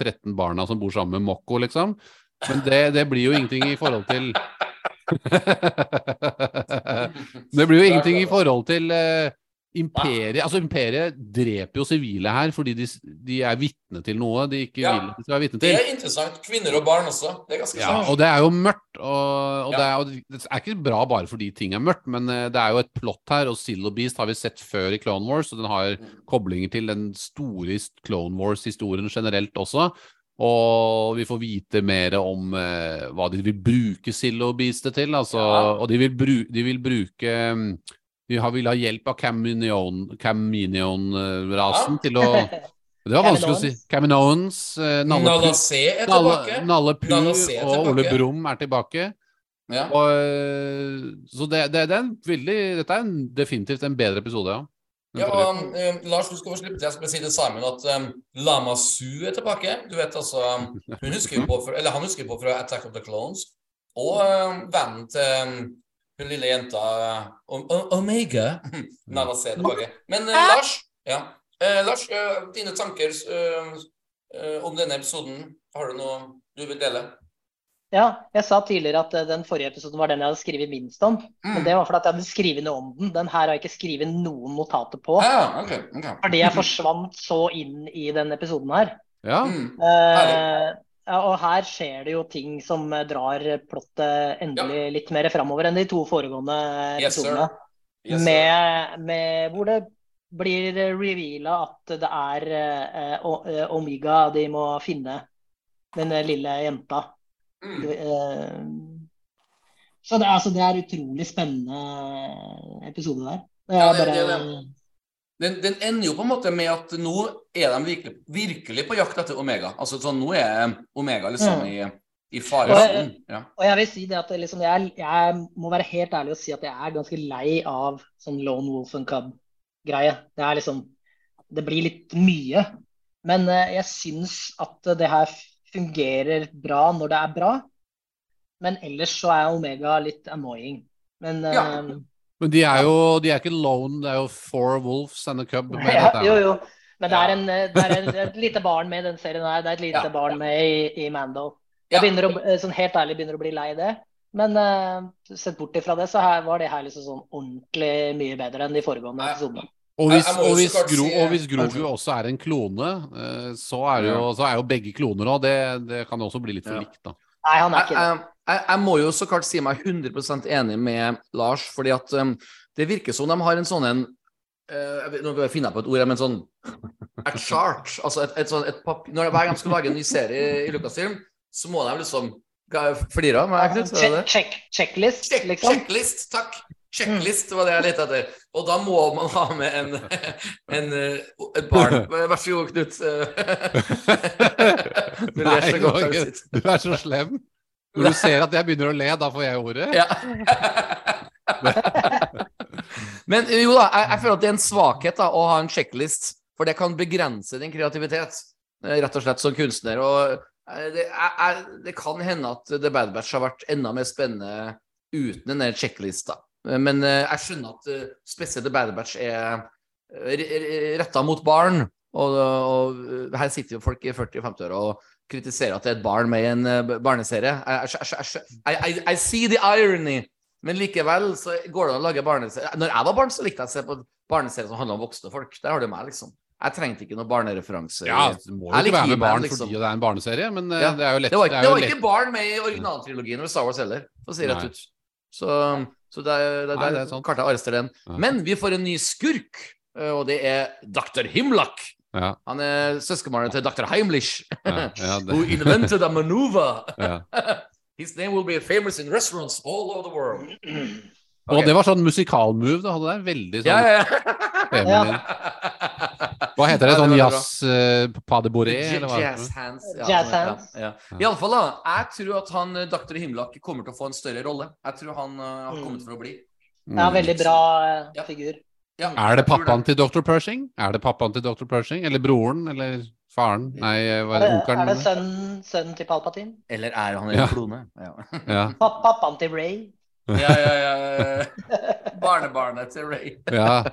Speaker 3: 13 barna som bor sammen med Mokko, liksom. Men det, det blir jo ingenting i forhold til Det blir jo ingenting i forhold til uh, imperiet. Altså, imperiet dreper jo sivile her fordi de, de er vitne til noe de ikke
Speaker 1: Ja.
Speaker 3: vil de være vitne
Speaker 1: Det er interessant. Kvinner og barn også. Det er ganske
Speaker 3: Ja,
Speaker 1: sant.
Speaker 3: og det er jo mørkt, og, og,
Speaker 1: Ja.
Speaker 3: det er, og det er ikke bra bare fordi ting er mørkt, men uh, det er jo et plott her, og Silo Beast har vi sett før i Clone Wars, og den har koblinger til den store Clone Wars-historien generelt også. Og vi får vite mer om eh, hva de vil bruke Sillo-beastet til. Altså,
Speaker 1: Ja.
Speaker 3: Og de vil, bru, de vil bruke mm, De har, vil ha hjelp av Caminion- Caminion-rasen
Speaker 1: Ja.
Speaker 3: til å Det var vanskelig å si. Caminoans. eh, Nalle Pu-
Speaker 1: er tilbake.
Speaker 3: Nalle
Speaker 1: er
Speaker 3: og Ole. Brumm er tilbake.
Speaker 1: Ja.
Speaker 3: Og, øh, så det, det, det er en veldig Dette er en, definitivt en bedre episode, ja.
Speaker 1: Ja, og um, Lars, du skal få slippe til. Jeg skal bare si det Simon at um, Lama Su er tilbake. Du vet altså um, Hun husker jo på for, Eller han husker på fra Attack of the Clones. Og um, vennen til um, hun lille jenta um, Omega. Nala C er tilbake. Men uh, Lars, ja. uh, Lars, uh, dine tanker eh, eh, om denne episoden? Har du noe du vil dele?
Speaker 5: Ja, jeg sa tidligere at eh, den forrige episoden var den jeg hadde skrevet minst om. Men
Speaker 1: Mm.
Speaker 5: det var fordi at jeg hadde skrevet noe om den. Den her har jeg ikke skrevet noen notater på.
Speaker 1: Ah, okay, okay.
Speaker 5: Fordi jeg forsvant så inn i den episoden her.
Speaker 3: Ja.
Speaker 1: Mm.
Speaker 5: Eh, og her skjer det jo ting som eh, drar plottet endelig litt mer framover enn de to foregående
Speaker 1: Yes,
Speaker 5: episodene.
Speaker 1: Yes,
Speaker 5: med, med hvor det blir reveala at det er eh, eh, Omega de må finne. Den lille jenta.
Speaker 1: Mm.
Speaker 5: Eh, så det, altså, det er utrolig spennende episode der. Det er
Speaker 1: Ja, det-
Speaker 5: bare,
Speaker 1: det. Den, den ender jo på en måte med at nå er de virkelig, virkelig på jakt etter Omega. Altså sånn, Nå er Omega liksom i, i faresonen. Ja.
Speaker 5: Og jeg vil si det at liksom, jeg, jeg må være helt ærlig og si at jeg er ganske lei av sånn Lone Wolf and Cub-greie. Det er liksom Det blir litt mye. Men eh, jeg syns at det her fungerer bra når det er bra. Men ellers så er Omega litt annoying. Men ja.
Speaker 1: Ja.
Speaker 3: Men de er jo de er ikke lone, det er jo four wolves and a cub. med
Speaker 5: ja, jo, jo. Men det er, en, eh, det er en, et lite barn med i den serien her. Det er et lite
Speaker 1: Ja.
Speaker 5: barn med i, i Mando. Jeg begynner å, sånn helt ærlig begynner å bli lei det. Men uh, sett bort ifra det, så her, var det her liksom sånn ordentlig mye bedre enn de foregående episodene.
Speaker 3: Og hvis, og, hvis Gro,
Speaker 1: si-
Speaker 3: og hvis Grogu også er en klone, eh, så er, jo, så er jo begge kloner òg. Det, det kan jo også bli litt for likt, da.
Speaker 5: Nei, han er ikke det.
Speaker 1: jeg, jeg, jeg må jo så klart si meg 100% enig med Lars, fordi at um, det virker som de har en sånn en uh, Nå finner jeg på et ord, men sånn A chart. Altså et, et sånn et papir Når hver gang de skal lage en ny serie i Lucasfilm, så må de liksom Flirer av meg,
Speaker 5: checklist, liksom.
Speaker 1: checklist, takk. Checklist var det jeg lette etter. Og da må man ha med en, en, eh, et barn. Vær så god, Knut. Du ler så godt,
Speaker 3: du er så slem. Når du ser at jeg begynner å le, da får jeg ordet.
Speaker 1: Ja. Men eh, jo da, jeg, jeg føler at det er en svakhet da, å ha en checklist, for det kan begrense din kreativitet, eh, rett og slett som kunstner. Og det, jeg, det kan hende at The Bad Batch har vært enda mer spennende uten denne checklista. Eh, Men eh, jeg skjønner at eh, spesielt The Bad Batch er retta mot barn. Og, og her sitter jo folk i 40-50-åra og kritiserer at det er et barn med i en barneserie. I, see the irony. Men likevel så går det an å lage barneserie. Når jeg var barn, så likte jeg å se på barneserier som handla om voksne folk. Der har du meg, liksom. Jeg trengte ikke noen barnereferanse.
Speaker 3: Ja, Du må jo ikke være med barn
Speaker 1: liksom.
Speaker 3: fordi det er en barneserie, men
Speaker 1: Ja.
Speaker 3: det er jo lett.
Speaker 1: Det var, ikke, det var ikke barn med i originaltrilogien over Star Wars heller, for å si rett ut. Så, så det, er- det,
Speaker 3: Nei,
Speaker 1: det,
Speaker 3: er
Speaker 1: klarte jeg den.
Speaker 3: Ja.
Speaker 1: Men vi får en ny skurk, eh, og det er Dr. Himlak.
Speaker 3: Ja,
Speaker 1: Han er søskenbarnet til Dr. Heimlich,
Speaker 3: ja, ja,
Speaker 1: who invented a maneuver.
Speaker 3: ja.
Speaker 1: His name will be famous in restaurants all over the world.
Speaker 3: Og det var sånn musikalmove du hadde der. Veldig sånn
Speaker 1: Ja, ja, ja.
Speaker 3: Hva heter det? Sånn jazz uh, pas de bourré?
Speaker 1: Jazz hands. Ja,
Speaker 5: Jazz hands.
Speaker 1: Ja, ja. Iallfall, da, jeg tror at han eh, Dr. Himlak kommer til å få en større rolle. Jeg tror han uh, har
Speaker 5: Mm.
Speaker 1: kommet for å bli.
Speaker 5: Ja, veldig bra uh,
Speaker 1: Ja.
Speaker 5: figur.
Speaker 1: Ja,
Speaker 3: Er det pappaen det. til Dr. Pershing? Er det pappaen til Dr. Pershing? Eller broren? Eller Faren? Nei, hva
Speaker 5: Er
Speaker 3: det?
Speaker 5: det,
Speaker 3: Onkelen?
Speaker 5: er det sønnen, sønnen til Palpatine?
Speaker 1: Eller er han en
Speaker 3: Ja.
Speaker 1: klone? Ja.
Speaker 3: Ja.
Speaker 5: Pappaen til Ray?
Speaker 1: ja, ja, ja. Barnebarnet til Ray.
Speaker 3: ja.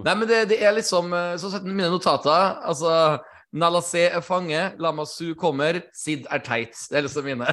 Speaker 1: Nei, men det, det er liksom eh, Så sett mine notater. Altså Nala C er fange, Lama Su kommer, Sid er teit. Det er liksom mine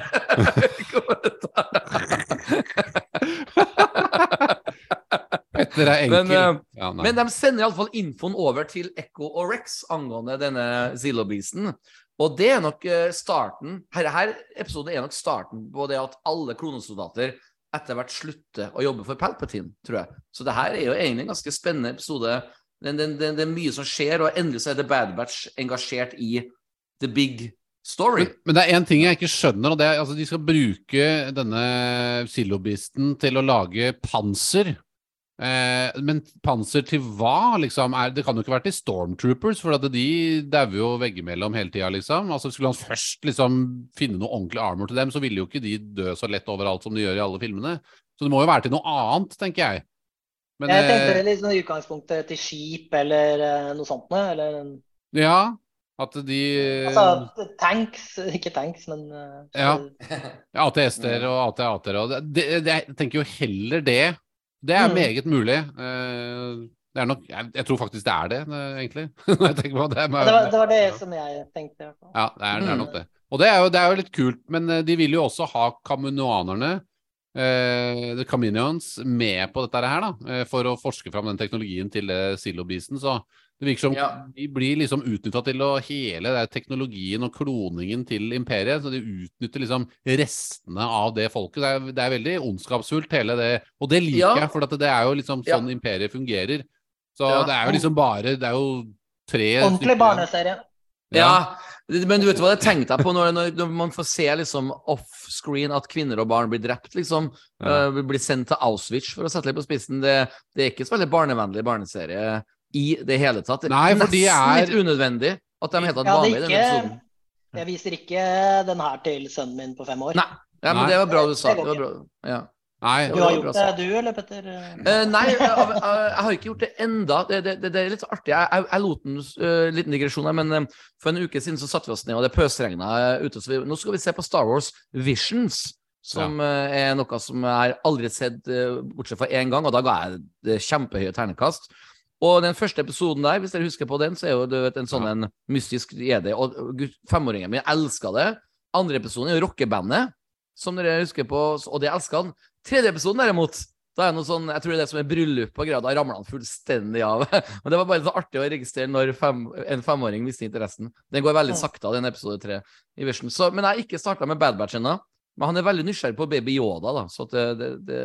Speaker 3: Petter er enkel.
Speaker 1: Men, eh,
Speaker 3: ja.
Speaker 1: Men de sender iallfall infoen over til Echo og Rex angående denne Zillow-beasten. Og det er nok eh, starten her, her episode er nok starten på det at alle klonesoldater etter hvert slutter å jobbe for Palpatine, tror jeg. Så det her er jo egentlig en ganske spennende episode. Det, det, det, det er mye som skjer, og endelig så er The Bad Batch engasjert i the big story.
Speaker 3: Men, men det er én ting jeg ikke skjønner, og det er altså de skal bruke denne Sillobisten til å lage panser. Eh, men panser til hva, liksom? Er, det kan jo ikke være til Stormtroopers, for at de dauer jo veggimellom hele tida, liksom. Altså Skulle han først liksom finne noe ordentlig armor til dem, så ville jo ikke de dø så lett overalt som de gjør i alle filmene. Så det må jo være til noe annet, tenker jeg. Men,
Speaker 5: Jeg tenkte
Speaker 3: eh,
Speaker 5: litt sånn i utgangspunktet til skip eller eh, noe sånt noe. Eller
Speaker 3: ja, at de
Speaker 5: altså tanks, ikke tanks, men eh,
Speaker 3: Ja. ATS-er og AT-AT-er og det, det, det, Jeg tenker jo heller det. Det er
Speaker 5: Mm.
Speaker 3: meget mulig. Eh, Det er nok Jeg, jeg tror faktisk det er det, eh, egentlig. Det.
Speaker 5: det, var, det var det som jeg tenkte. i hvert fall.
Speaker 3: Ja, det er, det er
Speaker 1: Mm.
Speaker 3: nok det. Og det er, jo, det er jo litt kult, men eh, de vil jo også ha kaminoanerne, eh, the Caminions, med på dette her, da, for å forske fram den teknologien til eh, Silobisen. Så det virker som
Speaker 1: Ja.
Speaker 3: de blir liksom utnytta til å hele den teknologien og kloningen til imperiet. Så de utnytter liksom restene av det folket. Det er, det er veldig ondskapsfullt, hele det. Og det liker
Speaker 1: Ja.
Speaker 3: jeg, for at det er jo liksom
Speaker 1: Ja.
Speaker 3: sånn imperiet fungerer. Så
Speaker 1: Ja.
Speaker 3: det er jo liksom bare Det er jo tre
Speaker 5: Ordentlig barneserie.
Speaker 1: Ja, men du vet hva det tenkte jeg på når, når, man får se liksom offscreen at kvinner og barn blir drept, liksom.
Speaker 3: Ja.
Speaker 1: eh, blir sendt til Auschwitz, for å sette litt på spissen. Det, det er ikke så veldig barnevennlig barneserie i det hele tatt.
Speaker 3: Nei, for de
Speaker 1: Nesten
Speaker 3: er-
Speaker 1: litt unødvendig at de helt tatt
Speaker 5: Jeg
Speaker 1: vanlig i denne episoden.
Speaker 5: Jeg viser ikke den her til sønnen min på fem år.
Speaker 1: Nei. Ja, men
Speaker 3: Nei.
Speaker 1: det var bra du sa.
Speaker 5: Det
Speaker 1: var bra. Ja.
Speaker 3: Nei.
Speaker 5: Du har gjort det, du eller, Petter?
Speaker 1: Uh, nei, jeg, jeg, jeg har ikke gjort det enda. Det, det, det, er litt artig. Jeg, jeg, jeg lot en uh, liten digresjon her, men uh, for en uke siden så satte vi oss ned, og det pøsregna ute. Så vi, nå skal vi se på Star Wars Visions, som eh, er noe som jeg har aldri sett, eh, bortsett fra én gang, og da ga jeg det kjempehøye ternekast. Og den første episoden der, hvis dere husker på den, så er jo du vet, en sånn en mystisk jedi. Og femåringen min elska det. Andre episoden er jo rockebandet, som dere husker på, og det elska han. Tredje episoden derimot, da er noe sånn, jeg tror det er det som er bryllup og greier, da ramler han fullstendig av. Men det var bare så artig å registrere når fem, en femåring mister interessen. Den går veldig sakte, den episode tre i Vision. Så, men jeg har ikke starta med Bad Batch ennå. Men han er veldig nysgjerrig på Baby Yoda, da. Så det, det, det,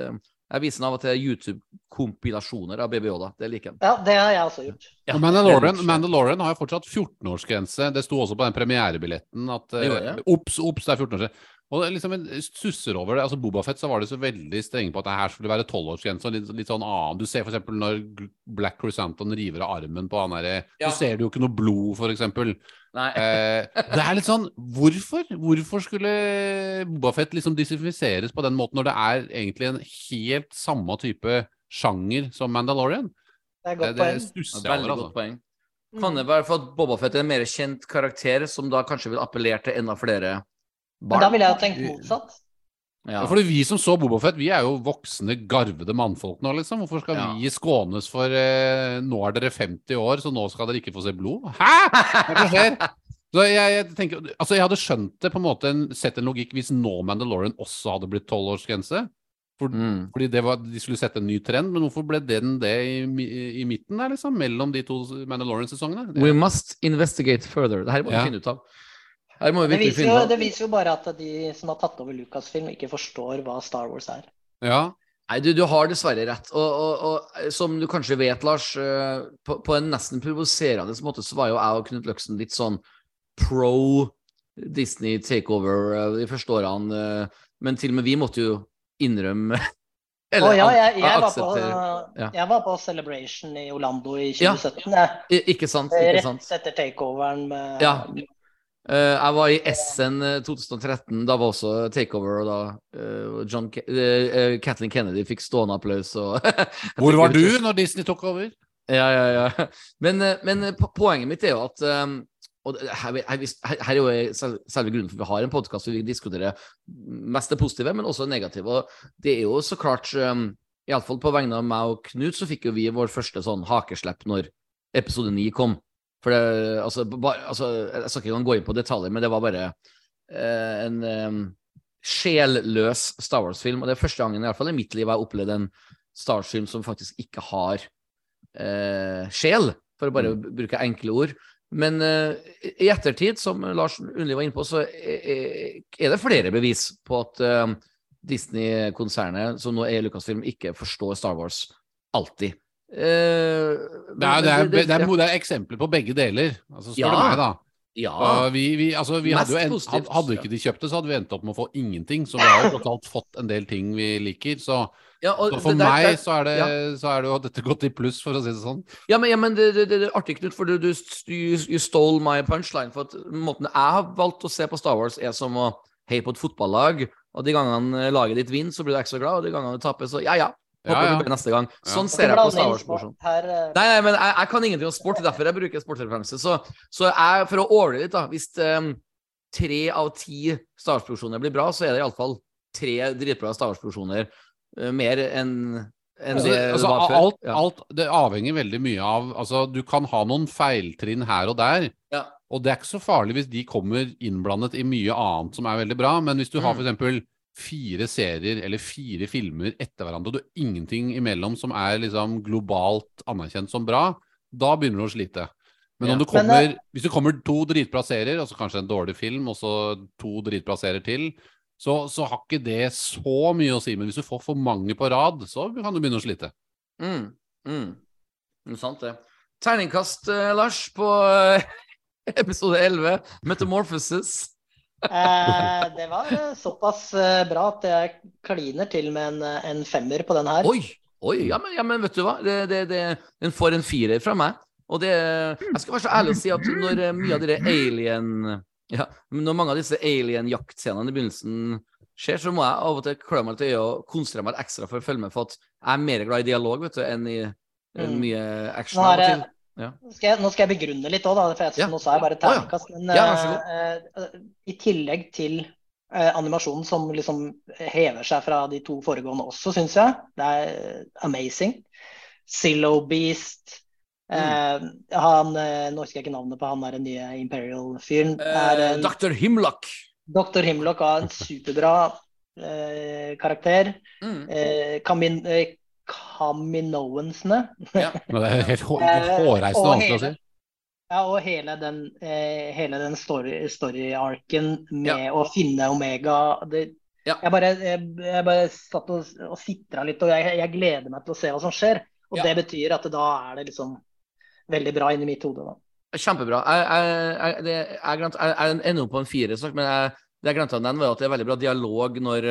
Speaker 1: jeg viser den av og til YouTube-kompilasjoner av Baby Yoda. Det liker han.
Speaker 5: Ja, det har jeg også gjort.
Speaker 1: Ja,
Speaker 3: Og Mandalorian. Mandalorian har jo fortsatt 14-årsgrense. Det sto også på den premierebilletten at
Speaker 1: Ops,
Speaker 3: eh,
Speaker 1: det.
Speaker 3: Ops, ops, det er 14 år siden. Og det liksom en stusser over det. Altså Bobafett så var de så veldig strenge på at det her skulle være 12-årsgrense. og litt, litt sånn annen. Du ser f.eks. når Black Chrysanthon river av armen på han derre
Speaker 1: Ja.
Speaker 3: Så ser du jo ikke noe blod, f.eks.
Speaker 1: Nei.
Speaker 3: Eh, det er litt sånn Hvorfor? Hvorfor skulle Bobafett liksom disifiseries på den måten, når det er egentlig en helt samme type sjanger som Mandalorian?
Speaker 5: Det er
Speaker 3: Det,
Speaker 5: godt
Speaker 3: det
Speaker 5: poeng.
Speaker 3: stusser
Speaker 1: Veldig godt
Speaker 3: altså.
Speaker 1: poeng. Kan det være for at Bobafett er en mer kjent karakter, som da kanskje vil appellere til enda flere barn?
Speaker 5: Men da ville jeg jo tenkt motsatt.
Speaker 1: Ja.
Speaker 3: Fordi vi som så Bobafett, vi er jo voksne, garvede mannfolk nå, liksom. Hvorfor skal
Speaker 1: Ja.
Speaker 3: vi skånes for eh, Nå er dere 50 år, så nå skal dere ikke få se blod? Hæ?! Hva er skjer? Så jeg, jeg tenker, altså jeg hadde skjønt det på en måte, sett en logikk, hvis nå Mandalorian også hadde blitt tolvårsgrense. For,
Speaker 1: Mm.
Speaker 3: Fordi det var, de skulle sette en ny trend, men hvorfor ble den det i, i, i midten der, liksom? Mellom de to Mandalorian-sesongene?
Speaker 1: We must investigate further. Det her må vi
Speaker 3: Ja.
Speaker 1: finne ut av. Vi
Speaker 5: Det viser, jo, det viser jo bare at de som har tatt over Lucasfilm, ikke forstår hva Star Wars er.
Speaker 3: Ja.
Speaker 1: Nei, du, du har dessverre rett. Og, og, og som du kanskje vet, Lars, eh, på, på en nesten provoserende måte så var jo jeg og Knut Løksen litt sånn pro Disney takeover eh, de første årene. eh, Men til og med vi måtte jo innrømme
Speaker 5: Å ja, jeg, jeg, var på,
Speaker 1: ja.
Speaker 5: jeg var på Celebration i Orlando i 2017.
Speaker 1: Ja, Ikke sant? Ikke sant?
Speaker 5: Rett etter takeoveren med
Speaker 1: Ja. Eh, jeg var i Essen eh, 2013. Da var også takeover, og da eh, John Ke uh, eh, Kathleen Kennedy fikk stående applaus.
Speaker 3: Hvor var du når Disney tok over?
Speaker 1: Ja, ja, ja. Men, eh, men eh, poenget mitt er jo at og her, her, her, er jo selve grunnen for at vi har en podkast hvor vi diskuterer mest det positive, men også det negative. Og det er jo så klart Iallfall på vegne av meg og Knut, så fikk jo vi vår første sånn hakeslepp når episode 9 kom. For det, altså, ba, altså, Jeg skal ikke gå inn på detaljer, men det var bare eh, en um, sjelløs Star Wars-film. Og det er første gangen i hvert fall i mitt liv jeg har opplevd en Star Wars-film som faktisk ikke har eh, sjel, for å bare bruke enkle ord. Men eh, i ettertid, som Lars Unli var inne på, så er er det flere bevis på at eh, Disney-konsernet, som nå er Lucasfilm, ikke forstår Star Wars alltid. Eh,
Speaker 3: Det er, det, er, det, er, det er eksempler på begge deler, altså, spør
Speaker 1: Ja.
Speaker 3: meg, da.
Speaker 1: Ja.
Speaker 3: Vi, vi, altså, vi hadde en, hadde ikke de kjøpt det, så hadde vi endt opp med å få ingenting. Så vi har jo tross alt fått en del ting vi liker. Så,
Speaker 1: ja,
Speaker 3: så for
Speaker 1: der-
Speaker 3: meg
Speaker 1: der-
Speaker 3: så er, det,
Speaker 1: ja.
Speaker 3: så er det jo dette gått i pluss, for å si det sånn.
Speaker 1: Ja, men, ja, men det, det, det er artig, Knut, for du, du, you, you stole my punchline. For at måten jeg har valgt å se på Star Wars, er som å heie på et fotballag. Og de gangene laget ditt vinner, så blir du ekstra glad, og de gangene du taper, så ja ja. Håper
Speaker 3: Ja, ja.
Speaker 1: blir neste gang. Sånn ser jeg på Star Wars-porsjonen.
Speaker 5: eh,
Speaker 1: Nei, nei, men jeg, jeg kan ingenting om sport, derfor jeg bruker sportreferanse. Så, så jeg, for å åle litt, da Hvis um, tre av ti Star Wars-produksjoner blir bra, så er det iallfall tre dritbra Star Wars-produksjoner uh, mer enn enn
Speaker 3: Altså,
Speaker 1: det
Speaker 3: altså,
Speaker 1: det var før.
Speaker 3: alt,
Speaker 1: Ja.
Speaker 3: alt det avhenger veldig mye av Altså, du kan ha noen feiltrinn her og der,
Speaker 1: Ja.
Speaker 3: og det er ikke så farlig hvis de kommer innblandet i mye annet som er veldig bra, men hvis du har
Speaker 1: Mm.
Speaker 3: for eksempel fire serier eller fire filmer etter hverandre, og du har ingenting imellom som er liksom globalt anerkjent som bra, da begynner du å slite. Men
Speaker 1: Ja.
Speaker 3: du kommer,
Speaker 5: eh,
Speaker 3: hvis det kommer to dritbra serier, og så kanskje en dårlig film, og så to dritbra serier til, så, så har ikke det så mye å si. Men hvis du får for mange på rad, så kan du begynne å slite.
Speaker 1: Mm, mm. Det er sant, det. Terningkast, eh, Lars, på eh, episode 11, Metamorphosis.
Speaker 5: Eh, det var eh, såpass eh, bra at jeg kliner til med en, en femmer på den her.
Speaker 1: Oi! Oi, ja men, ja, men vet du hva? Det, det, det, den får en firer fra meg. Og det Jeg skal være så ærlig å si at når mye av dere alien ja, Når mange av disse alien-jaktscenene i begynnelsen skjer, så må jeg av og til klø meg i øyet og konsentrere meg ekstra for å følge med, for at jeg er mer glad i dialog vet du, enn i enn
Speaker 5: Mm.
Speaker 1: mye action.
Speaker 5: Nå, har jeg,
Speaker 1: til. Ja.
Speaker 5: nå, skal jeg, nå skal jeg begrunne litt òg, for jeg,
Speaker 1: Ja.
Speaker 5: nå sa jeg bare terningkast. Men
Speaker 1: uh,
Speaker 5: eh, i tillegg til uh, animasjonen som liksom hever seg fra de to foregående også, syns jeg. Det er amazing. Zillow Beast.
Speaker 1: Mm.
Speaker 5: Han, nå husker jeg ikke navnet på han der nye Imperial-fyren.
Speaker 1: Dr. Himlock.
Speaker 5: Dr. Himlock har en superbra karakter.
Speaker 1: Mm.
Speaker 5: Kamin, Kaminoensene.
Speaker 1: Ja.
Speaker 3: Det er helt
Speaker 5: Eh,
Speaker 3: hårreisende
Speaker 5: og
Speaker 3: vanskelig å si.
Speaker 5: Ja, og hele den, eh, hele den story- story-arken med å finne Omega det,
Speaker 1: Ja.
Speaker 5: jeg, bare, jeg, jeg bare satt og, og sitra litt, og jeg, jeg gleder meg til å se hva som skjer. Og
Speaker 1: Ja.
Speaker 5: det betyr at da er det liksom veldig bra inni mitt hode. Da.
Speaker 1: Kjempebra. Jeg, jeg ender opp på en fire, men jeg, det jeg glemte å nevne, var at det er veldig bra dialog når,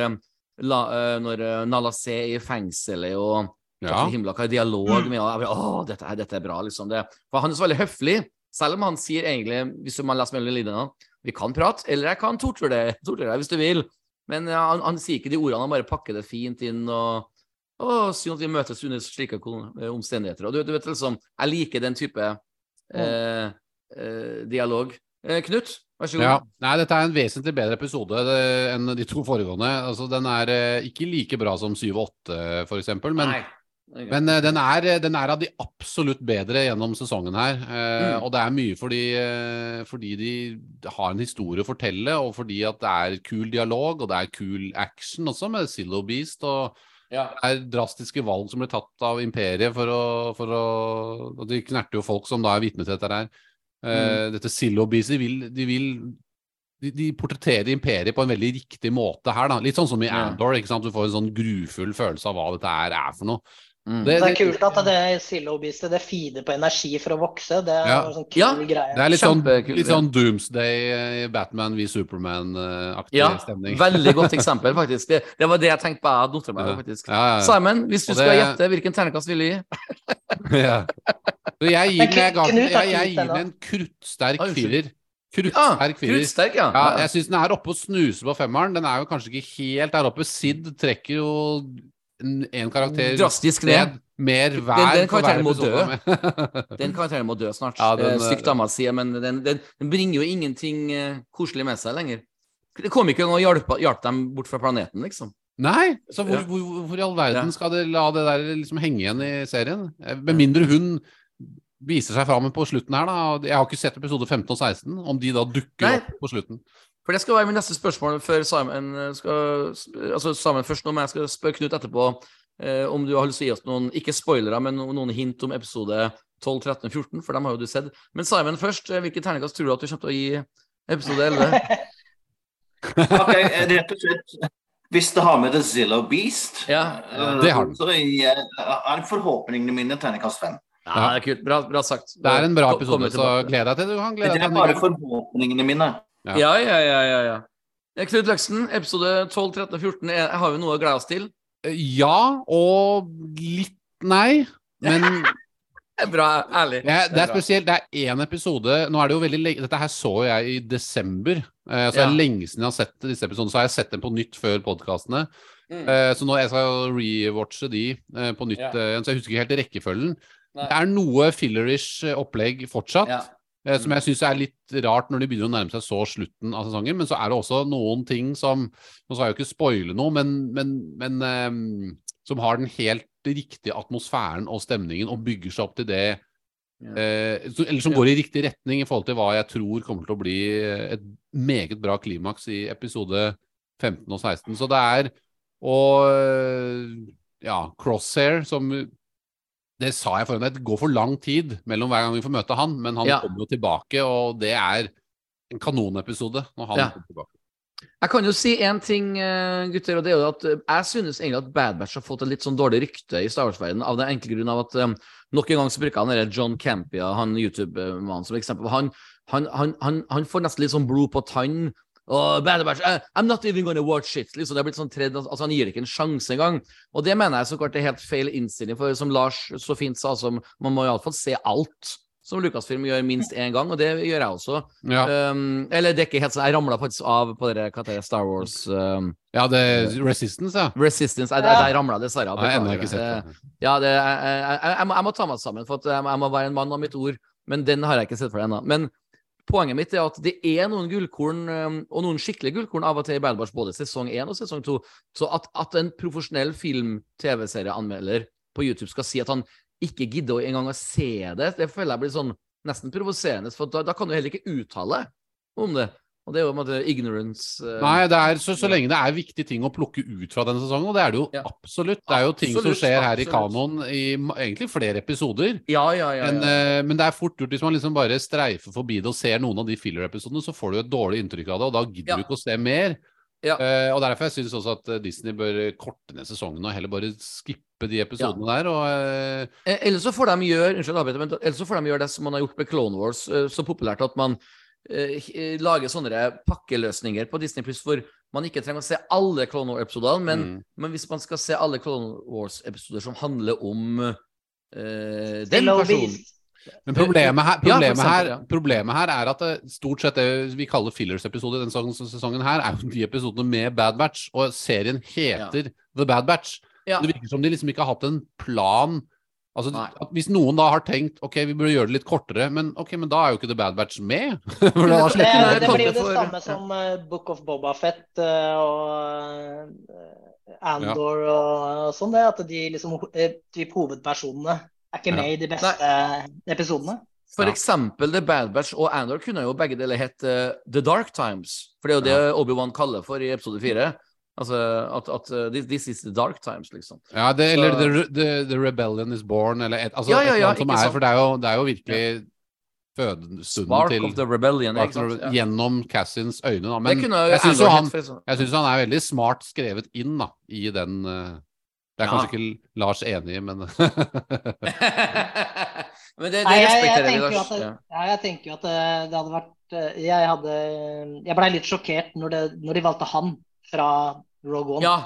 Speaker 1: la, uh, når uh, Nala C er i fengselet og
Speaker 3: Ja.
Speaker 1: Himla har dialog med og jeg Å, dette, er- dette er bra, liksom. Det. For han er så veldig høflig, selv om han sier egentlig, hvis man leser mellom linjene, vi kan prate, eller jeg kan torture deg, torture deg hvis du vil. Men ja, han, han sier ikke de ordene, han bare pakker det fint inn og og synd at vi møtes under slike eh, omstendigheter. Og du, du vet liksom, Jeg liker den type eh, eh, dialog. Eh, Knut, vær så god.
Speaker 3: Ja. Nei, dette er en vesentlig bedre episode det, enn de to foregående. Altså, den er eh, ikke like bra som 7 og 8, for eksempel, men, men eh, den, er, den er av de absolutt bedre gjennom sesongen her. Eh,
Speaker 1: Mm.
Speaker 3: Og det er mye fordi, eh, fordi de har en historie å fortelle, og fordi at det er kul dialog, og det er kul action også, med Zillow Beast. og
Speaker 1: ja.
Speaker 3: det er drastiske valg som ble tatt av imperiet for å, for å de knerter jo folk som da er vitne til dette her. Eh, Dette Zillow de vil, de vil de, de portretterer imperiet på en veldig riktig måte her, da. Litt sånn som i Andor. Du får en sånn grufull følelse av hva dette er for noe.
Speaker 1: Mm.
Speaker 3: Det,
Speaker 5: Det er kult at det Zillow-beastet det feeder på energi for å vokse. Det er
Speaker 3: Ja.
Speaker 5: sånn kul
Speaker 1: Ja.
Speaker 5: greie.
Speaker 3: det er litt sånn, litt sånn Doomsday, eh, Batman v Superman-aktig
Speaker 1: Ja,
Speaker 3: stemning.
Speaker 1: veldig godt eksempel, faktisk. Det, det var det jeg tenkte på. Jeg noterte meg,
Speaker 3: Ja.
Speaker 1: faktisk.
Speaker 3: Ja, ja, ja.
Speaker 1: Simon, hvis du skal gjette hvilken ternekast vil du gi?
Speaker 3: ja. Så jeg gir den, jeg, ga den,
Speaker 5: Knut har
Speaker 3: jeg, jeg gir den en kruttsterk firer.
Speaker 1: Ja,
Speaker 3: Kruttsterk firer.
Speaker 1: Kruttsterk, ja.
Speaker 3: Ja, jeg syns den er oppe og snuser på femmeren. Den er jo kanskje ikke helt der oppe. Sid trekker jo en, karakter
Speaker 1: Drastisk ned.
Speaker 3: mer
Speaker 1: Den-
Speaker 3: hver
Speaker 1: den
Speaker 3: for
Speaker 1: karakteren må
Speaker 3: dø.
Speaker 1: Den karakteren må dø snart.
Speaker 3: Ja, den,
Speaker 1: Eh, meg å sier, men den, den, den bringer jo ingenting eh, koselig med seg lenger. Det kom ikke engang å hjelpe, hjelpe dem bort fra planeten, liksom.
Speaker 3: Nei, så hvor,
Speaker 1: Ja.
Speaker 3: hvor, hvorfor i all verden
Speaker 1: Ja.
Speaker 3: skal det la det der liksom henge igjen i serien? Eh, Med mindre hun viser seg fram på slutten her, da. Jeg har ikke sett episode 15 og 16, om de da dukker
Speaker 1: Nei.
Speaker 3: opp på slutten.
Speaker 1: For det skal være min neste spørsmål før Simon eh, skal Altså Simon først nå, men jeg skal spørre Knut etterpå eh, om du har lyst til å gi oss noen, ikke spoilere, men noen, hint om episode 12, 13, 14, for dem har jo du sett. Men Simon først, eh, hvilke terningkast tror du at du kommer til å gi episode 11?
Speaker 6: Ok, rett og slett Hvis det har med The Zillow Beast,
Speaker 1: Ja.
Speaker 6: eh,
Speaker 3: Det har den.
Speaker 6: så er forhåpningene mine terningkast fem.
Speaker 1: Ja, det er kult. Bra, bra sagt.
Speaker 3: Det er en bra episode, så gled deg til det. Du kan glede deg
Speaker 6: er bare forhåpningene mine.
Speaker 3: Ja.
Speaker 1: Ja, ja, ja, ja, ja. Eh, Knut Løksen, episode 12, 13 og 14. er- Har vi noe å glede oss til?
Speaker 3: Ja, og litt nei. Men
Speaker 1: Det er Bra, ærlig.
Speaker 3: Ja, det er spesielt, det er én episode Nå er det jo veldig lenge Dette her så jeg i desember, eh, så det
Speaker 1: Ja.
Speaker 3: er lenge siden jeg har sett disse episodene. Så har jeg sett dem på nytt før podkastene.
Speaker 1: Mm.
Speaker 3: Eh, så nå jeg skal jeg rewatche de eh, på nytt
Speaker 1: Ja.
Speaker 3: eh, Så jeg husker ikke helt rekkefølgen.
Speaker 1: Nei.
Speaker 3: Det er noe fillerish eh, opplegg fortsatt.
Speaker 1: Ja.
Speaker 3: Eh, Som jeg syns er litt rart når de begynner å nærme seg så slutten av sesongen. Men så er det også noen ting som Nå skal jeg jo ikke spoile noe, men, men, men um, som har den helt riktige atmosfæren og stemningen og bygger seg opp til det Eh, så- eller som går i riktig retning i forhold til hva jeg tror kommer til å bli et meget bra klimaks i episode 15 og 16. Så det er Og eh, ja, Crosshair som Det sa jeg forrige gang, det går for lang tid mellom hver gang vi får møte han, men han
Speaker 1: Ja.
Speaker 3: kommer jo tilbake, og det er en kanonepisode når han
Speaker 1: Ja.
Speaker 3: kommer tilbake.
Speaker 1: Jeg kan jo si én ting, eh, gutter, og det er jo at eh, jeg synes egentlig at Bad Batch har fått et litt sånn dårlig rykte i Star Wars-verdenen, av den enkle grunn av at um, nok en gang så bruker han denne John Campia, han YouTube-mannen som eksempel. Han, han, han, han, han får nesten litt sånn blod på tann. Og Bad Batch, eh, I'm not even gonna watch it. Liksom, det er blitt sånn tredd, altså Han gir ikke en sjanse engang. Og det mener jeg så klart er helt feil innstilling, for som Lars så fint sa, altså, man må iallfall se alt. Som Lucasfilm gjør minst én gang, og det gjør jeg også.
Speaker 3: Ja,
Speaker 1: Um, eller det er ikke helt sånn, jeg ramla faktisk av på dere, hva det er, Star Wars um,
Speaker 3: ja det er Resistance, ja.
Speaker 1: Resistance. Jeg,
Speaker 5: jeg,
Speaker 1: der ramla dessverre av.
Speaker 3: Jeg har ennå ikke sett
Speaker 1: det.
Speaker 3: det.
Speaker 1: Ja, det, jeg, jeg, jeg, jeg, må, jeg må ta meg sammen, for at jeg, jeg må være en mann av mitt ord. Men den har jeg ikke sett for ennå. Poenget mitt er at det er noen gullkorn, um, og noen skikkelige gullkorn av og til i Bad Batch, både sesong 1 og sesong 2. Så at, at en profesjonell film-TV-serieanmelder på YouTube skal si at han ikke gidder å engang å se det, det føler jeg blir sånn nesten provoserende. For da, da kan du heller ikke uttale om det. Og det er jo en måte ignorance. uh,
Speaker 3: Nei, det er, så, så lenge det er viktige ting å plukke ut fra denne sesongen, og det er det jo
Speaker 1: Ja.
Speaker 3: absolutt. Det er jo ting som
Speaker 1: Absolutt,
Speaker 3: skjer her i kanoen i egentlig flere episoder.
Speaker 1: Ja, ja, ja.
Speaker 3: Men,
Speaker 1: ja.
Speaker 3: eh, men det er fort gjort hvis man liksom bare streifer forbi det og ser noen av de filler-episodene, så får du et dårlig inntrykk av det, og da gidder du ikke å se mer.
Speaker 1: Ja.
Speaker 3: Eh, og derfor jeg synes også at Disney bør korte ned sesongen og heller bare skippe de episodene der. Og,
Speaker 1: Eller så får de gjøre Unnskyld, arbeidet, men ellers så får de gjøre det som man har gjort med Clone Wars, så populært at man eh, h- lager sånne pakkeløsninger på Disney Pluss hvor man ikke trenger å se alle Clone Wars-episodene, men,
Speaker 3: mm.
Speaker 1: men hvis man skal se alle Clone Wars-episoder som handler om uh, den personen
Speaker 3: Men problemet her,
Speaker 1: Ja,
Speaker 3: problemet,
Speaker 1: eksempel,
Speaker 3: her, problemet her er at det, stort sett det vi kaller fillers-episoder denne sesongen, her, er jo de episodene med Bad Batch, og serien heter The Bad Batch.
Speaker 1: Ja.
Speaker 3: Det virker som de liksom ikke har hatt en plan. Altså, at Hvis noen da har tenkt ok, vi burde gjøre det litt kortere, men ok, men da er jo ikke The Bad Batch med. For da
Speaker 5: Det, det, blir jo
Speaker 1: det
Speaker 5: samme som eh, Book of Boba Fett eh, og eh, Andor og sånn, det. At de liksom typ hovedpersonene er ikke
Speaker 3: Ja.
Speaker 5: med i de beste episodene.
Speaker 1: For eksempel The Bad Batch og Andor kunne jo begge deler hett The Dark Times. For det er jo det Obi-Wan kaller for i episode fire. Altså at, at eh, this, this is the dark times, liksom.
Speaker 3: Ja, det, eller
Speaker 1: Så-
Speaker 3: the, the, the Rebellion is born, eller et, altså,
Speaker 1: Ja, ja,
Speaker 3: et eller annet som er, for det er jo, det er jo virkelig fødestunden
Speaker 1: Spark
Speaker 3: til
Speaker 1: of the Rebellion.
Speaker 3: Of
Speaker 1: Ja.
Speaker 3: Gjennom Cassins øyne, da. Men
Speaker 1: kunne
Speaker 3: jeg syns jo han. Han er veldig smart skrevet inn da, i den uh, Det er
Speaker 1: Ja.
Speaker 3: kanskje ikke Lars enig i, men
Speaker 1: Men det, det
Speaker 5: Nei,
Speaker 1: respekterer vi, Lars.
Speaker 5: at,
Speaker 1: Ja.
Speaker 5: ja, jeg tenker jo at det, det hadde vært eh, Jeg hadde Jeg blei litt sjokkert når, det, når de valgte han fra Rogue One.
Speaker 1: Ja.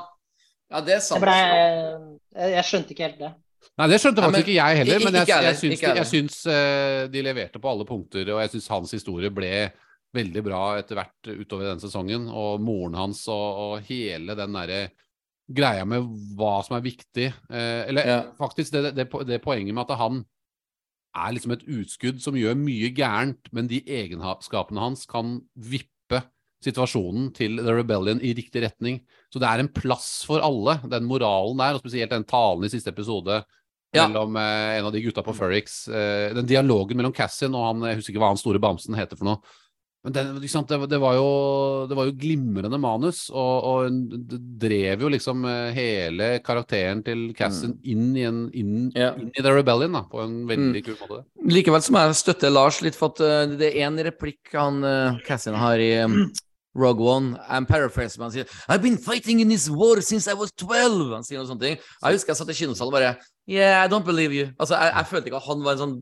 Speaker 1: ja, det er sant.
Speaker 5: Jeg, ble, jeg, jeg skjønte ikke helt det.
Speaker 3: Nei, det skjønte
Speaker 1: Nei,
Speaker 3: faktisk
Speaker 1: men
Speaker 3: ikke jeg heller, men jeg, jeg syns, de, jeg syns eh, de leverte på alle punkter, og jeg syns hans historie ble veldig bra etter hvert utover den sesongen. Og moren hans og, og hele den derre greia med hva som er viktig. Eh, eller
Speaker 1: Ja.
Speaker 3: faktisk det, det, det poenget med at han er liksom et utskudd som gjør mye gærent, men de egenskapene hans kan vippe situasjonen til The Rebellion i riktig retning. Så det er en plass for alle, den moralen der, og spesielt den talen i siste episode
Speaker 1: Ja.
Speaker 3: mellom eh, en av de gutta på Furrix. Eh, den dialogen mellom Cassian og han, jeg husker ikke hva han store bamsen heter for noe. Men den, sant, det, det, var jo, det var jo glimrende manus, og, og det drev jo liksom eh, hele karakteren til Cassian inn, i en, inn,
Speaker 1: Ja.
Speaker 3: inn i The Rebellion da, på en veldig kul måte.
Speaker 1: Likevel så må jeg støtte Lars litt, for at eh, det er en replikk han uh, Cassian har i Rogue One. I'm paraphrasing, han sier I've been fighting in this war since I was 12. Han sier noe sånne ting. Jeg husker jeg satt i kinosalen og bare Yeah, I don't believe you. Altså, jeg, jeg følte ikke at han var en sånn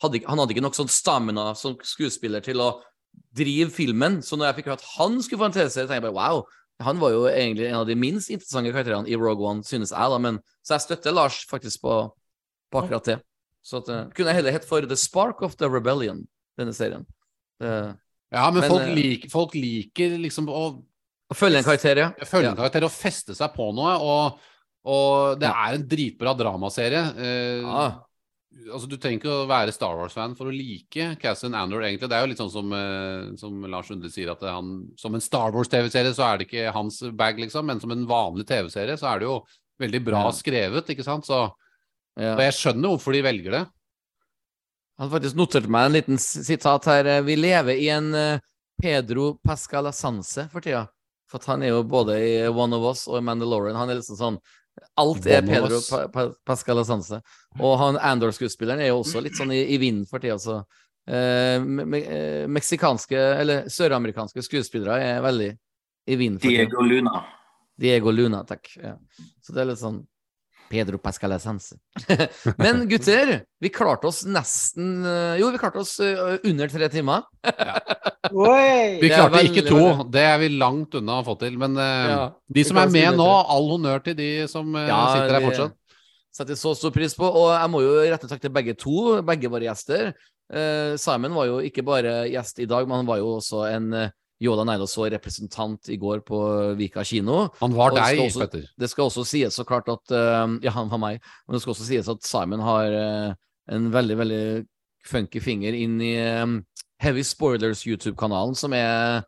Speaker 1: hadde, Han hadde ikke nok sånn stamina som skuespiller til å drive filmen. Så når jeg fikk høre at han skulle få en TV-serie, tenkte jeg bare wow. Han var jo egentlig en av de minst interessante karakterene i Rogue One, synes jeg, da. Men, så jeg støtter Lars faktisk på, på akkurat det. Så at, eh, kunne jeg heller hett for The Spark of the Rebellion, denne serien. Det-
Speaker 3: Ja, men,
Speaker 1: Men,
Speaker 3: folk,
Speaker 1: eh,
Speaker 3: liker, folk liker liksom å
Speaker 1: Å følge en karakter, ja.
Speaker 3: følge
Speaker 1: Ja.
Speaker 3: en karakter og feste seg på noe, og, og det er en dritbra dramaserie. Uh,
Speaker 1: Ja.
Speaker 3: altså, du trenger ikke å være Star Wars-fan for å like Cassian Andor, egentlig. Det er jo litt sånn som, eh, som Lars Undle sier, at han, som en Star Wars-TV-serie så er det ikke hans bag, liksom, men som en vanlig TV-serie så er det jo veldig bra
Speaker 1: Ja.
Speaker 3: skrevet, ikke sant? Så,
Speaker 1: ja.
Speaker 3: og jeg skjønner hvorfor de velger det.
Speaker 1: Jeg hadde faktisk notert meg en liten sitat her. Eh, Vi lever i en Pedro Pedro Pascalasanse for tida. For han er jo både i One of Us og i Mandalorian. Han er liksom sånn Alt er
Speaker 3: One
Speaker 1: Pedro pa pa Pascalasanse. Og han Andor-skuespilleren er jo også litt sånn i, i vinden for tida, så eh, me me eh, Meksikanske, eller søramerikanske skuespillere er veldig i vinden for tida.
Speaker 6: Diego Luna.
Speaker 1: Diego Luna, takk. Ja. Så det er litt sånn Pedro Pascalasanse. Men gutter, vi klarte oss nesten eh, Jo, vi klarte oss eh, under tre timer.
Speaker 3: Vi klarte ikke to, det er vi langt unna å få til. Men eh,
Speaker 1: Ja,
Speaker 3: de som er med nå, all honnør til de som
Speaker 1: Ja,
Speaker 3: sitter her fortsatt.
Speaker 1: Setter så stor pris på. Og jeg må jo rette takk til begge to, begge våre gjester. Eh, Simon var jo ikke bare gjest i dag, men han var jo også en uh, Yoda var representant i går på Vika kino.
Speaker 3: Han var
Speaker 1: det
Speaker 3: deg,
Speaker 1: også-
Speaker 3: Petter.
Speaker 1: Det skal også sies så klart at eh, Ja, han var meg. Men det skal også sies at Simon har eh, en veldig, veldig funky finger inn i eh, Heavy Spoilers YouTube-kanalen, som er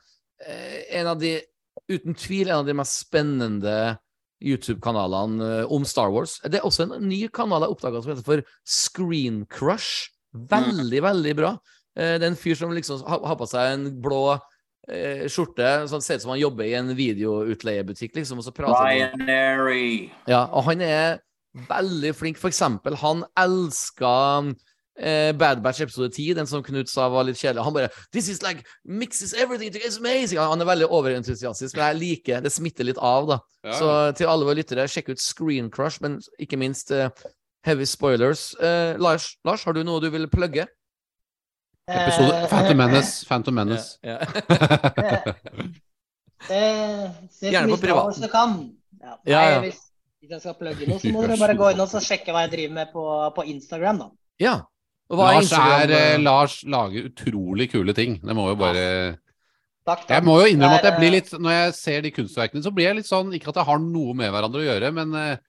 Speaker 1: en av de Uten tvil en av de mest spennende YouTube-kanalene om Star Wars. Det er også en ny kanal jeg oppdaga som heter for Screen Crush. Veldig, veldig bra. Det er en fyr som liksom har på seg en blå eh, skjorte, så det ser ut som han jobber i en videoutleiebutikk, liksom, og så prater han
Speaker 6: Binary.
Speaker 1: ja, og han er veldig flink. For eksempel, han elska eh, Bad Batch episode 10, den som Knut sa var litt kjedelig. Han bare This is like mixes everything together, it's amazing! Han han er veldig overentusiastisk, men jeg liker det. smitter litt av, da.
Speaker 3: Ja,
Speaker 1: Så til alle våre lyttere, sjekk ut Screen Crush, men ikke minst eh, Heavy Spoilers. Eh, Lars, Lars, har du noe du vil plugge?
Speaker 3: Episode
Speaker 5: Eh,
Speaker 3: Phantom Menace. Phantom Menace.
Speaker 1: Ja.
Speaker 5: Eh, se
Speaker 1: Gjerne på privaten.
Speaker 5: Ja, nei, kan. Ja.
Speaker 1: Ja,
Speaker 5: Hvis, hvis jeg skal plugge noe, så må dere bare gå inn og så sjekke hva jeg driver med på, på Instagram, da.
Speaker 1: ja. Og hva er
Speaker 3: Lars,
Speaker 1: Instagram,
Speaker 3: er, eh,
Speaker 1: eh,
Speaker 3: Lars lager utrolig kule ting. Det må jo bare
Speaker 5: Takk, takk.
Speaker 3: Jeg må jo innrømme at jeg blir litt Når jeg ser de kunstverkene, så blir jeg litt sånn Ikke at det har noe med hverandre å gjøre, men eh,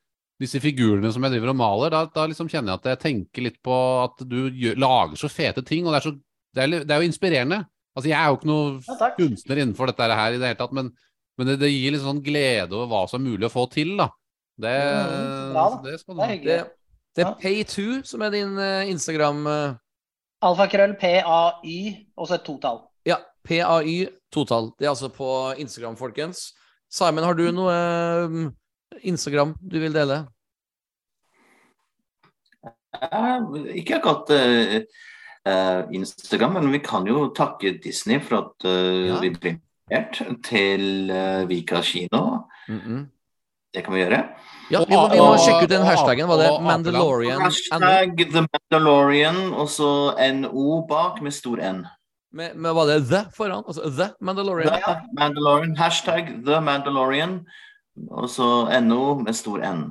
Speaker 3: disse figurene som jeg driver og maler, da, da liksom kjenner jeg at jeg tenker litt på at du gjør, lager så fete ting, og det er, så, det, er, det er jo inspirerende. Altså, jeg er jo ikke noen
Speaker 5: Ja,
Speaker 3: kunstner innenfor dette her i det hele tatt, men, men det, det gir litt sånn glede over hva som er mulig å få til, da. Det,
Speaker 5: Mm, bra, da.
Speaker 3: det skal du
Speaker 5: Det er
Speaker 3: ha.
Speaker 5: hyggelig.
Speaker 1: det, det er
Speaker 5: Ja.
Speaker 1: Pay2 som er din uh, Instagram uh...
Speaker 5: Alfakrøll PAY, og så et totall.
Speaker 1: Ja, PAY totall. Det er altså på Instagram, folkens. Simon, har du noe eh, Instagram du vil dele?
Speaker 6: Ja, ikke akkurat eh, eh, Instagram, men vi kan jo takke Disney for at uh,
Speaker 1: Ja.
Speaker 6: vi ble invitert til uh, Vika kino.
Speaker 1: Mhm.
Speaker 6: Det kan vi gjøre.
Speaker 1: Ja, vi må, vi må sjekke ut den hashtagen. Var det Mandalorian?
Speaker 6: Hashtag The Mandalorian, og så NO bak med stor N.
Speaker 1: Med, med var det The foran? Altså The Mandalorian?
Speaker 6: The Mandalorian, hashtag The Mandalorian, og så NO med stor N.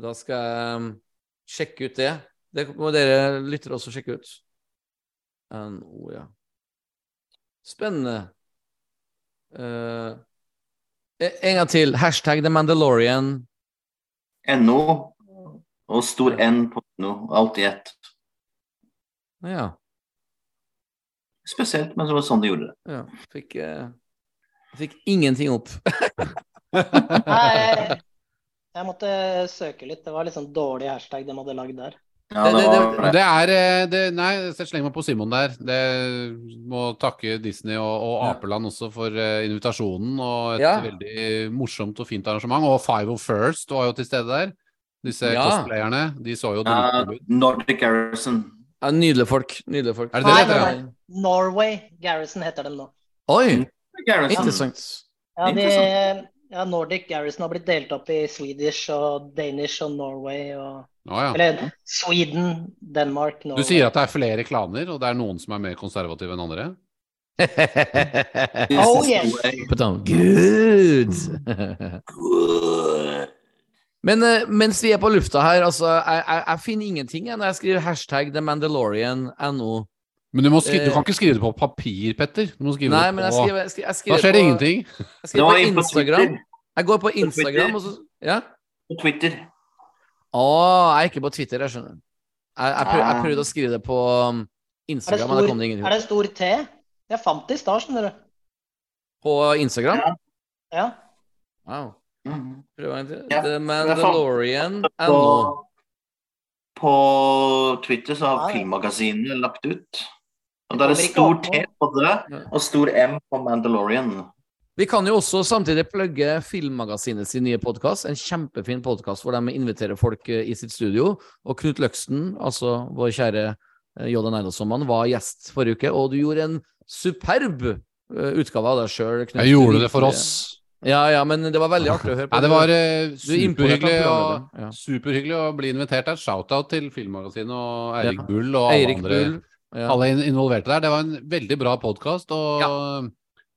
Speaker 1: Da skal jeg sjekke ut det. Det må dere lyttere også sjekke ut. NO, ja. Spennende. Eh, En gang til. Hashtag The Mandalorian.
Speaker 6: NO og stor N på NO. Alt i ett.
Speaker 1: Ja.
Speaker 6: Spesielt, men det var sånn de gjorde det.
Speaker 1: ja. Fikk, uh, fikk ingenting opp.
Speaker 5: Nei, jeg, jeg måtte søke litt. Det var litt sånn dårlig hashtag de hadde lagd der.
Speaker 6: Ja,
Speaker 1: Det-
Speaker 6: det
Speaker 1: det-
Speaker 3: Det er eh, det, Nei, jeg slenger meg på Simon der. Det må takke Disney og, og Apeland også for eh, invitasjonen og et
Speaker 1: Ja.
Speaker 3: veldig morsomt og fint arrangement. Og Five of First var jo til stede der. Disse
Speaker 1: Ja.
Speaker 3: cosplayerne. De så jo
Speaker 6: ja. Nordic Garrison.
Speaker 1: Ja, nydelige folk. Nydelige folk.
Speaker 3: Er det det
Speaker 5: Nei,
Speaker 3: det
Speaker 5: nei. Norway Garrison heter dem nå.
Speaker 1: Oi!
Speaker 6: Garrison.
Speaker 1: Interessant.
Speaker 5: Ja, de. Ja, Nordic Garrison har blitt delt opp i Swedish og Danish og Norway og
Speaker 3: Å, ja.
Speaker 5: Eller Sweden, Denmark, Norway.
Speaker 3: Du sier at det er flere klaner, og det er noen som er mer konservative enn andre?
Speaker 5: Oh, yes.
Speaker 1: Good! Good! Men eh, mens vi er på lufta her, altså, jeg, jeg, jeg finner ingenting jeg, når jeg skriver hashtag The Mandalorian NO.
Speaker 3: Men du, må skri du
Speaker 1: Eh.
Speaker 3: kan ikke skrive det på papir, Petter. Du må skrive
Speaker 1: Nei,
Speaker 3: det
Speaker 1: men jeg skriver, jeg skriver, jeg
Speaker 3: Da skjer det
Speaker 1: på,
Speaker 3: ingenting.
Speaker 1: Jeg skriver
Speaker 6: er
Speaker 1: på
Speaker 6: på
Speaker 1: Instagram. Jeg går på Instagram, og så Ja?
Speaker 6: På Twitter.
Speaker 1: Å, jeg er ikke på Twitter, jeg skjønner. Jeg, jeg, prøv, jeg prøvde å skrive det på um,
Speaker 5: det,
Speaker 1: Instagram, men det kom det ingen
Speaker 5: er det stor T? Jeg fant det i stad, skjønner du.
Speaker 1: På Instagram?
Speaker 6: Ja.
Speaker 5: Ja.
Speaker 1: Wow.
Speaker 6: Mhm.
Speaker 1: Prøv en gang til.
Speaker 6: Ja,
Speaker 1: The Mandalorian
Speaker 6: På, på Twitter så har
Speaker 5: Ja, ja.
Speaker 6: filmmagasinene lagt ut. Og
Speaker 5: Det
Speaker 6: da er det stor T på det, og stor M på Mandalorian.
Speaker 1: Vi kan jo også samtidig plugge Filmmagasinet sin nye podkast. En kjempefin podkast hvor de inviterer folk eh, i sitt studio. Og Knut Løksten, altså vår kjære Jodan Jodda Neidason-mann, var gjest forrige uke. Og du gjorde en superb eh, utgave av deg sjøl.
Speaker 3: Jeg gjorde det for oss.
Speaker 1: Ja, ja, men det var veldig artig å høre på.
Speaker 3: Ja, det var eh,
Speaker 1: er
Speaker 3: superhyggelig,
Speaker 1: og, ja.
Speaker 3: superhyggelig å bli invitert Et Shout-out til Filmmagasinet og Eirik
Speaker 1: Ja.
Speaker 3: Bull og alle
Speaker 1: Eirik
Speaker 3: andre.
Speaker 1: Bull. Ja.
Speaker 3: Alle involverte der. Det var en veldig bra podkast og
Speaker 6: ja.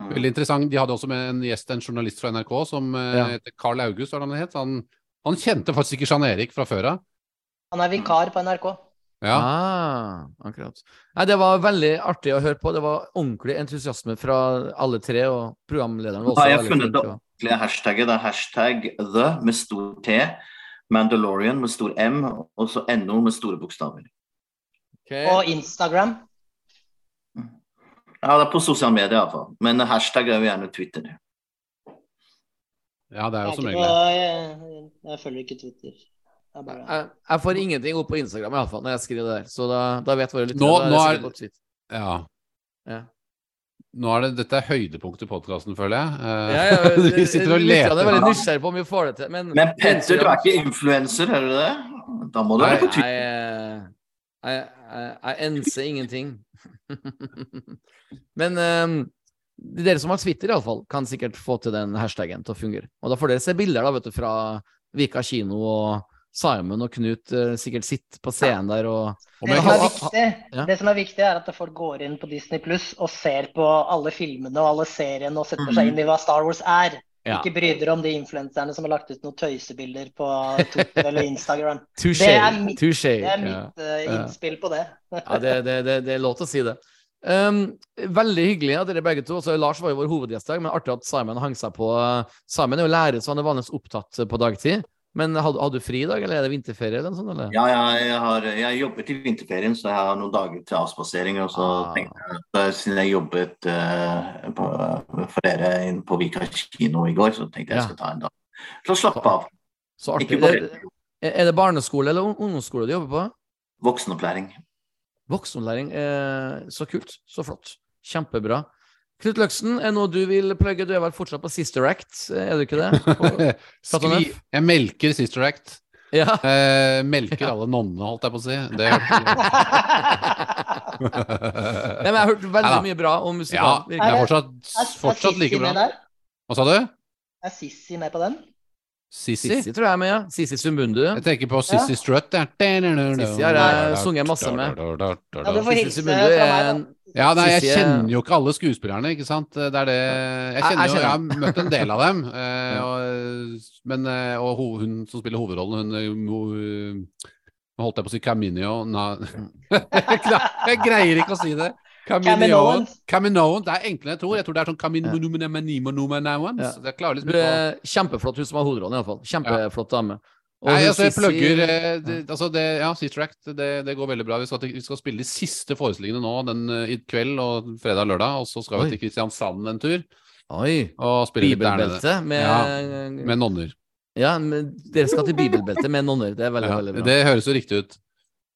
Speaker 3: veldig interessant. De hadde også med en gjest, en journalist fra NRK som eh,
Speaker 1: Ja.
Speaker 3: heter Carl August, hva det han het. Han, han kjente faktisk ikke Jean Erik fra før av.
Speaker 5: Han er vikar på NRK.
Speaker 3: Ja.
Speaker 1: Ah, akkurat. Nei, det var veldig artig å høre på. Det var ordentlig entusiasme fra alle tre, og programlederen var også
Speaker 6: har jeg
Speaker 1: har
Speaker 6: funnet det ordentlige hashtagget. Det er hashtag the med stor T, Mandalorian med stor M, og så NO med store bokstaver.
Speaker 1: Ok.
Speaker 5: Og Instagram.
Speaker 6: Ja, det er på sosiale medier iallfall. Men hashtag er jo gjerne Twitter.
Speaker 3: ja, det er jo
Speaker 5: Jeg,
Speaker 3: som regel det.
Speaker 5: jeg, jeg følger ikke Twitter. Jeg bare,
Speaker 1: Jeg, jeg får ingenting opp på Instagram i alle fall, når jeg skriver det der. Så da, da vet våre lyttere.
Speaker 3: Nå- nå er-. Ja.
Speaker 1: Ja.
Speaker 3: Nå er det, dette er høydepunktet i podkasten, føler jeg. Eh,
Speaker 1: Ja, ja,
Speaker 3: Vi sitter og
Speaker 1: lytterne er veldig nysgjerrig på om vi får det til. Men,
Speaker 6: Men Petter, du er ikke influenser, er du det? Da må du
Speaker 3: Nei,
Speaker 6: være på
Speaker 1: Nei,
Speaker 6: Twitter.
Speaker 1: jeg, jeg, enser ingenting. Men um, dere som har Twitter, iallfall, kan sikkert få til den hashtaggen til å fungere. Og da får dere se bilder da, vet du, fra Vika kino, og Simon og Knut uh, sikkert sitter på scenen der og
Speaker 5: det, som er viktig,
Speaker 1: ja.
Speaker 5: det som er viktig, er at folk går inn på Disney Pluss og ser på alle filmene og alle seriene og setter seg inn i hva Star Wars er.
Speaker 1: Ja.
Speaker 5: Ikke bry dere om de influenserne som har lagt ut noen tøysebilder på Twitter eller Instagram.
Speaker 1: Touché.
Speaker 5: Det er mitt-
Speaker 1: touché,
Speaker 5: Det er mitt eh,
Speaker 1: Ja.
Speaker 5: innspill på det.
Speaker 1: Ja, det, det, det, det er lov til å si det. Um, veldig hyggelig at dere begge to. Også Lars var jo vår hovedgjest i dag, men artig at Simon hang seg på. Simon er jo lærer, så han er vanligvis opptatt på dagtid. Men hadde, du fri i dag, eller er det vinterferie eller sånt? Eller?
Speaker 6: Ja, ja, jeg har jeg jobbet i vinterferien, så jeg har noen dager til avspasering. Og så
Speaker 1: Ah.
Speaker 6: tenkte jeg at eh, siden jeg jobbet uh, på, for dere inn på Vika kino i går, så tenkte jeg
Speaker 1: Ja.
Speaker 6: jeg skulle ta en dag til å slappe av.
Speaker 1: Så artig. Det- Er det barneskole eller ungdomsskole du jobber på?
Speaker 6: voksenopplæring.
Speaker 1: Voksenopplæring. Eh, så kult. Så flott. Kjempebra. Knut Løksen, er noe du vil plugge? Du er vel fortsatt på Sister Act, er du ikke det?
Speaker 3: Skri, jeg melker Sister Act.
Speaker 1: Ja.
Speaker 3: Eh, melker alle nonnene, holdt jeg på å si. Det
Speaker 1: Nei, men jeg har hørt veldig
Speaker 3: ja.
Speaker 1: mye bra om
Speaker 3: Ja,
Speaker 1: jeg
Speaker 3: er fortsatt,
Speaker 5: Er, er
Speaker 3: fortsatt like bra.
Speaker 5: med der?
Speaker 3: Hva sa du?
Speaker 5: Er Sissy med på den?
Speaker 3: Sissi?
Speaker 1: Sissi tror jeg er med, ja. Sissi Sumbundu.
Speaker 3: Jeg tenker på Sissy Strutt. Der.
Speaker 1: Sissi har jeg sunget masse med.
Speaker 5: Ja, du får
Speaker 1: Sissi
Speaker 5: hilse fra meg, da.
Speaker 3: Ja, nei, jeg
Speaker 1: er-
Speaker 3: kjenner jo ikke alle skuespillerne, ikke sant. Det er det Jeg kjenner jo Jeg har møtt en del av dem. Eh, og, men eh, Og hun som spiller hovedrollen, hun hun holdt jeg på å si Caminio na, jeg greier ikke å si det. Caminoan. Caminoan. Det er enklere enn jeg tror. Jeg tror det er sånn Caminoan.
Speaker 1: Ja.
Speaker 3: Det klarer liksom ikke
Speaker 1: er kjempeflott, hun som har hovedrollen, iallfall. Kjempeflott dame. Og
Speaker 3: Nei, altså, jeg plugger eh, det, altså det, Ja, Sister Act, det, det går veldig bra. Vi skal, vi skal spille de siste forestillingene nå den, eh, i kveld og fredag og lørdag. Og så skal
Speaker 1: Oi.
Speaker 3: vi til Kristiansand en tur
Speaker 1: Oi!
Speaker 3: og spille.
Speaker 1: Bibelbelte med,
Speaker 3: Med nonner.
Speaker 1: Ja, men dere skal til bibelbelte med nonner. Det er veldig,
Speaker 3: Ja,
Speaker 1: veldig bra.
Speaker 3: det høres jo riktig ut.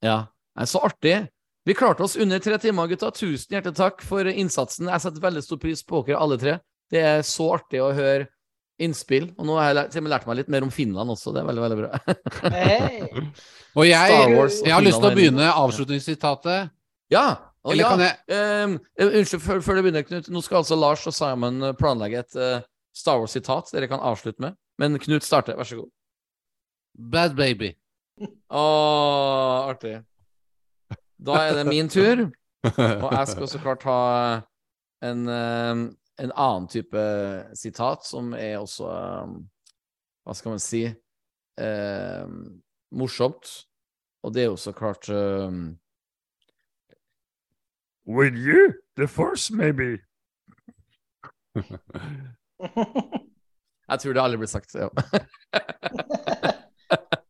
Speaker 1: Ja, Nei, Så artig. Vi klarte oss under tre timer, gutta. Tusen hjertelig takk for innsatsen. Jeg setter veldig stor pris på dere alle tre. Det er så artig å høre innspill. Og nå har jeg lært, meg litt mer om Finland også. Det er veldig, veldig bra.
Speaker 5: Hey.
Speaker 3: Og jeg,
Speaker 1: Wars
Speaker 3: jeg har lyst til å begynne avslutningssitatet.
Speaker 1: Ja! Og
Speaker 3: Eller
Speaker 1: ja.
Speaker 3: kan jeg
Speaker 1: ehm, eh, unnskyld, før, før du begynner, Knut. Nå skal altså Lars og Simon eh, planlegge et uh, Star Wars-sitat dere kan avslutte med. Men Knut starter, vær så god.
Speaker 3: Bad baby.
Speaker 1: Å, artig. Da er det min tur. Og jeg skal så klart ha en, eh, en annen type sitat, som er også eh, Hva skal man si eh, morsomt. Og det er jo så klart eh, With you, the force maybe. Jeg tror det aldri blir sagt. Ja.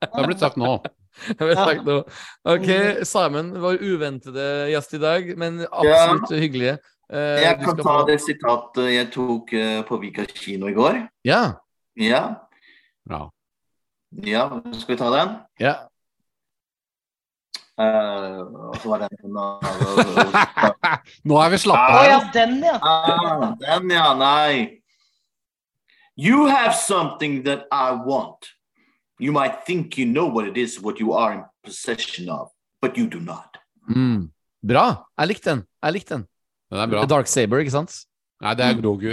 Speaker 3: Det har blitt sagt nå.
Speaker 1: Det blir sagt noe. Ok, Simon, var uventede gjest i dag, men absolutt hyggelig. Eh,
Speaker 6: Jeg kan ta det sitatet jeg tok eh, på Vika kino i går.
Speaker 1: Ja.
Speaker 6: Ja,
Speaker 3: Bra.
Speaker 6: ja, skal vi ta den?
Speaker 1: ja.
Speaker 6: Uh, og så var det en
Speaker 3: Nå er vi
Speaker 5: Å
Speaker 3: slappe
Speaker 5: ja, den, ja.
Speaker 6: ah, Den, ja. Nei. You have something that I want. You might think you know what it is, what you are in possession of, but you do not.
Speaker 1: Mm. Bra. Jeg likte den. Jeg likte den.
Speaker 3: Den er bra.
Speaker 1: Dark Saber, ikke sant?
Speaker 3: Nei, det er Grogu.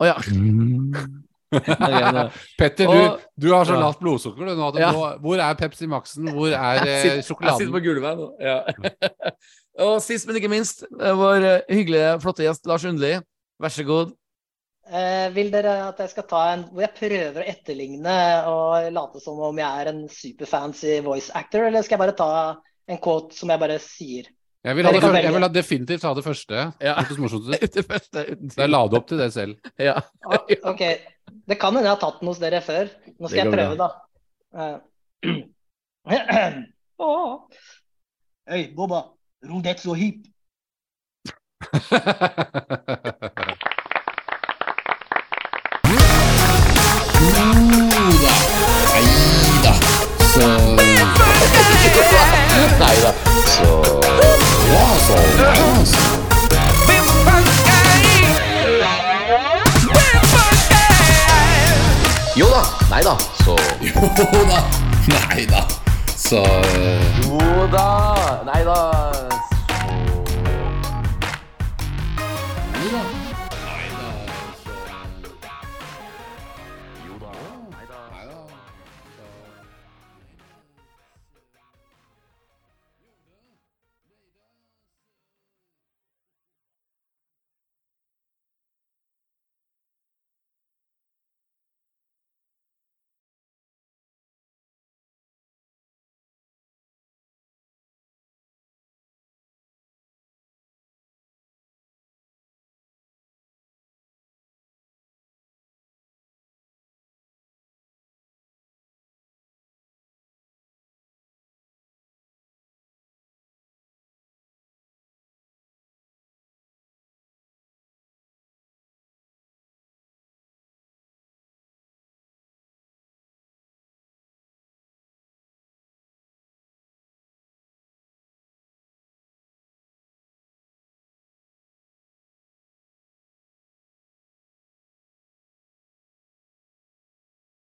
Speaker 1: Å mm. oh, ja.
Speaker 3: Petter,
Speaker 1: Og-
Speaker 3: du, du har så lavt blodsukker. Du, nå,
Speaker 1: Ja.
Speaker 3: nå, hvor er Pepsi Max-en? Hvor er eh,
Speaker 1: sjokoladen? jeg sitter på gulvet nå. Ja. Og sist, men ikke minst, vår hyggelige, flotte gjest Lars Undli. Vær så god.
Speaker 5: Eh, vil dere at jeg skal ta en hvor jeg prøver å etterligne og late som om jeg er en superfancy voice actor, eller skal jeg bare ta en quote som jeg bare sier?
Speaker 3: Jeg vil, ha det, jeg vil ha definitivt ha det første.
Speaker 1: Ja.
Speaker 3: Det
Speaker 1: første, uten
Speaker 3: la det opp til det selv.
Speaker 1: Ja.
Speaker 5: ah, OK. Det kan hende jeg har tatt den hos dere før. Nå skal jeg prøve, da. Eh, Åh. Hei, Boba. Rom det så hip.
Speaker 9: Neida. Så
Speaker 1: Nei da.
Speaker 9: Ja, så ja, så.
Speaker 1: Jo da. Nei da. Så
Speaker 9: Jo da. Neida. Så
Speaker 1: Jo da. Nei da.
Speaker 9: Jo da.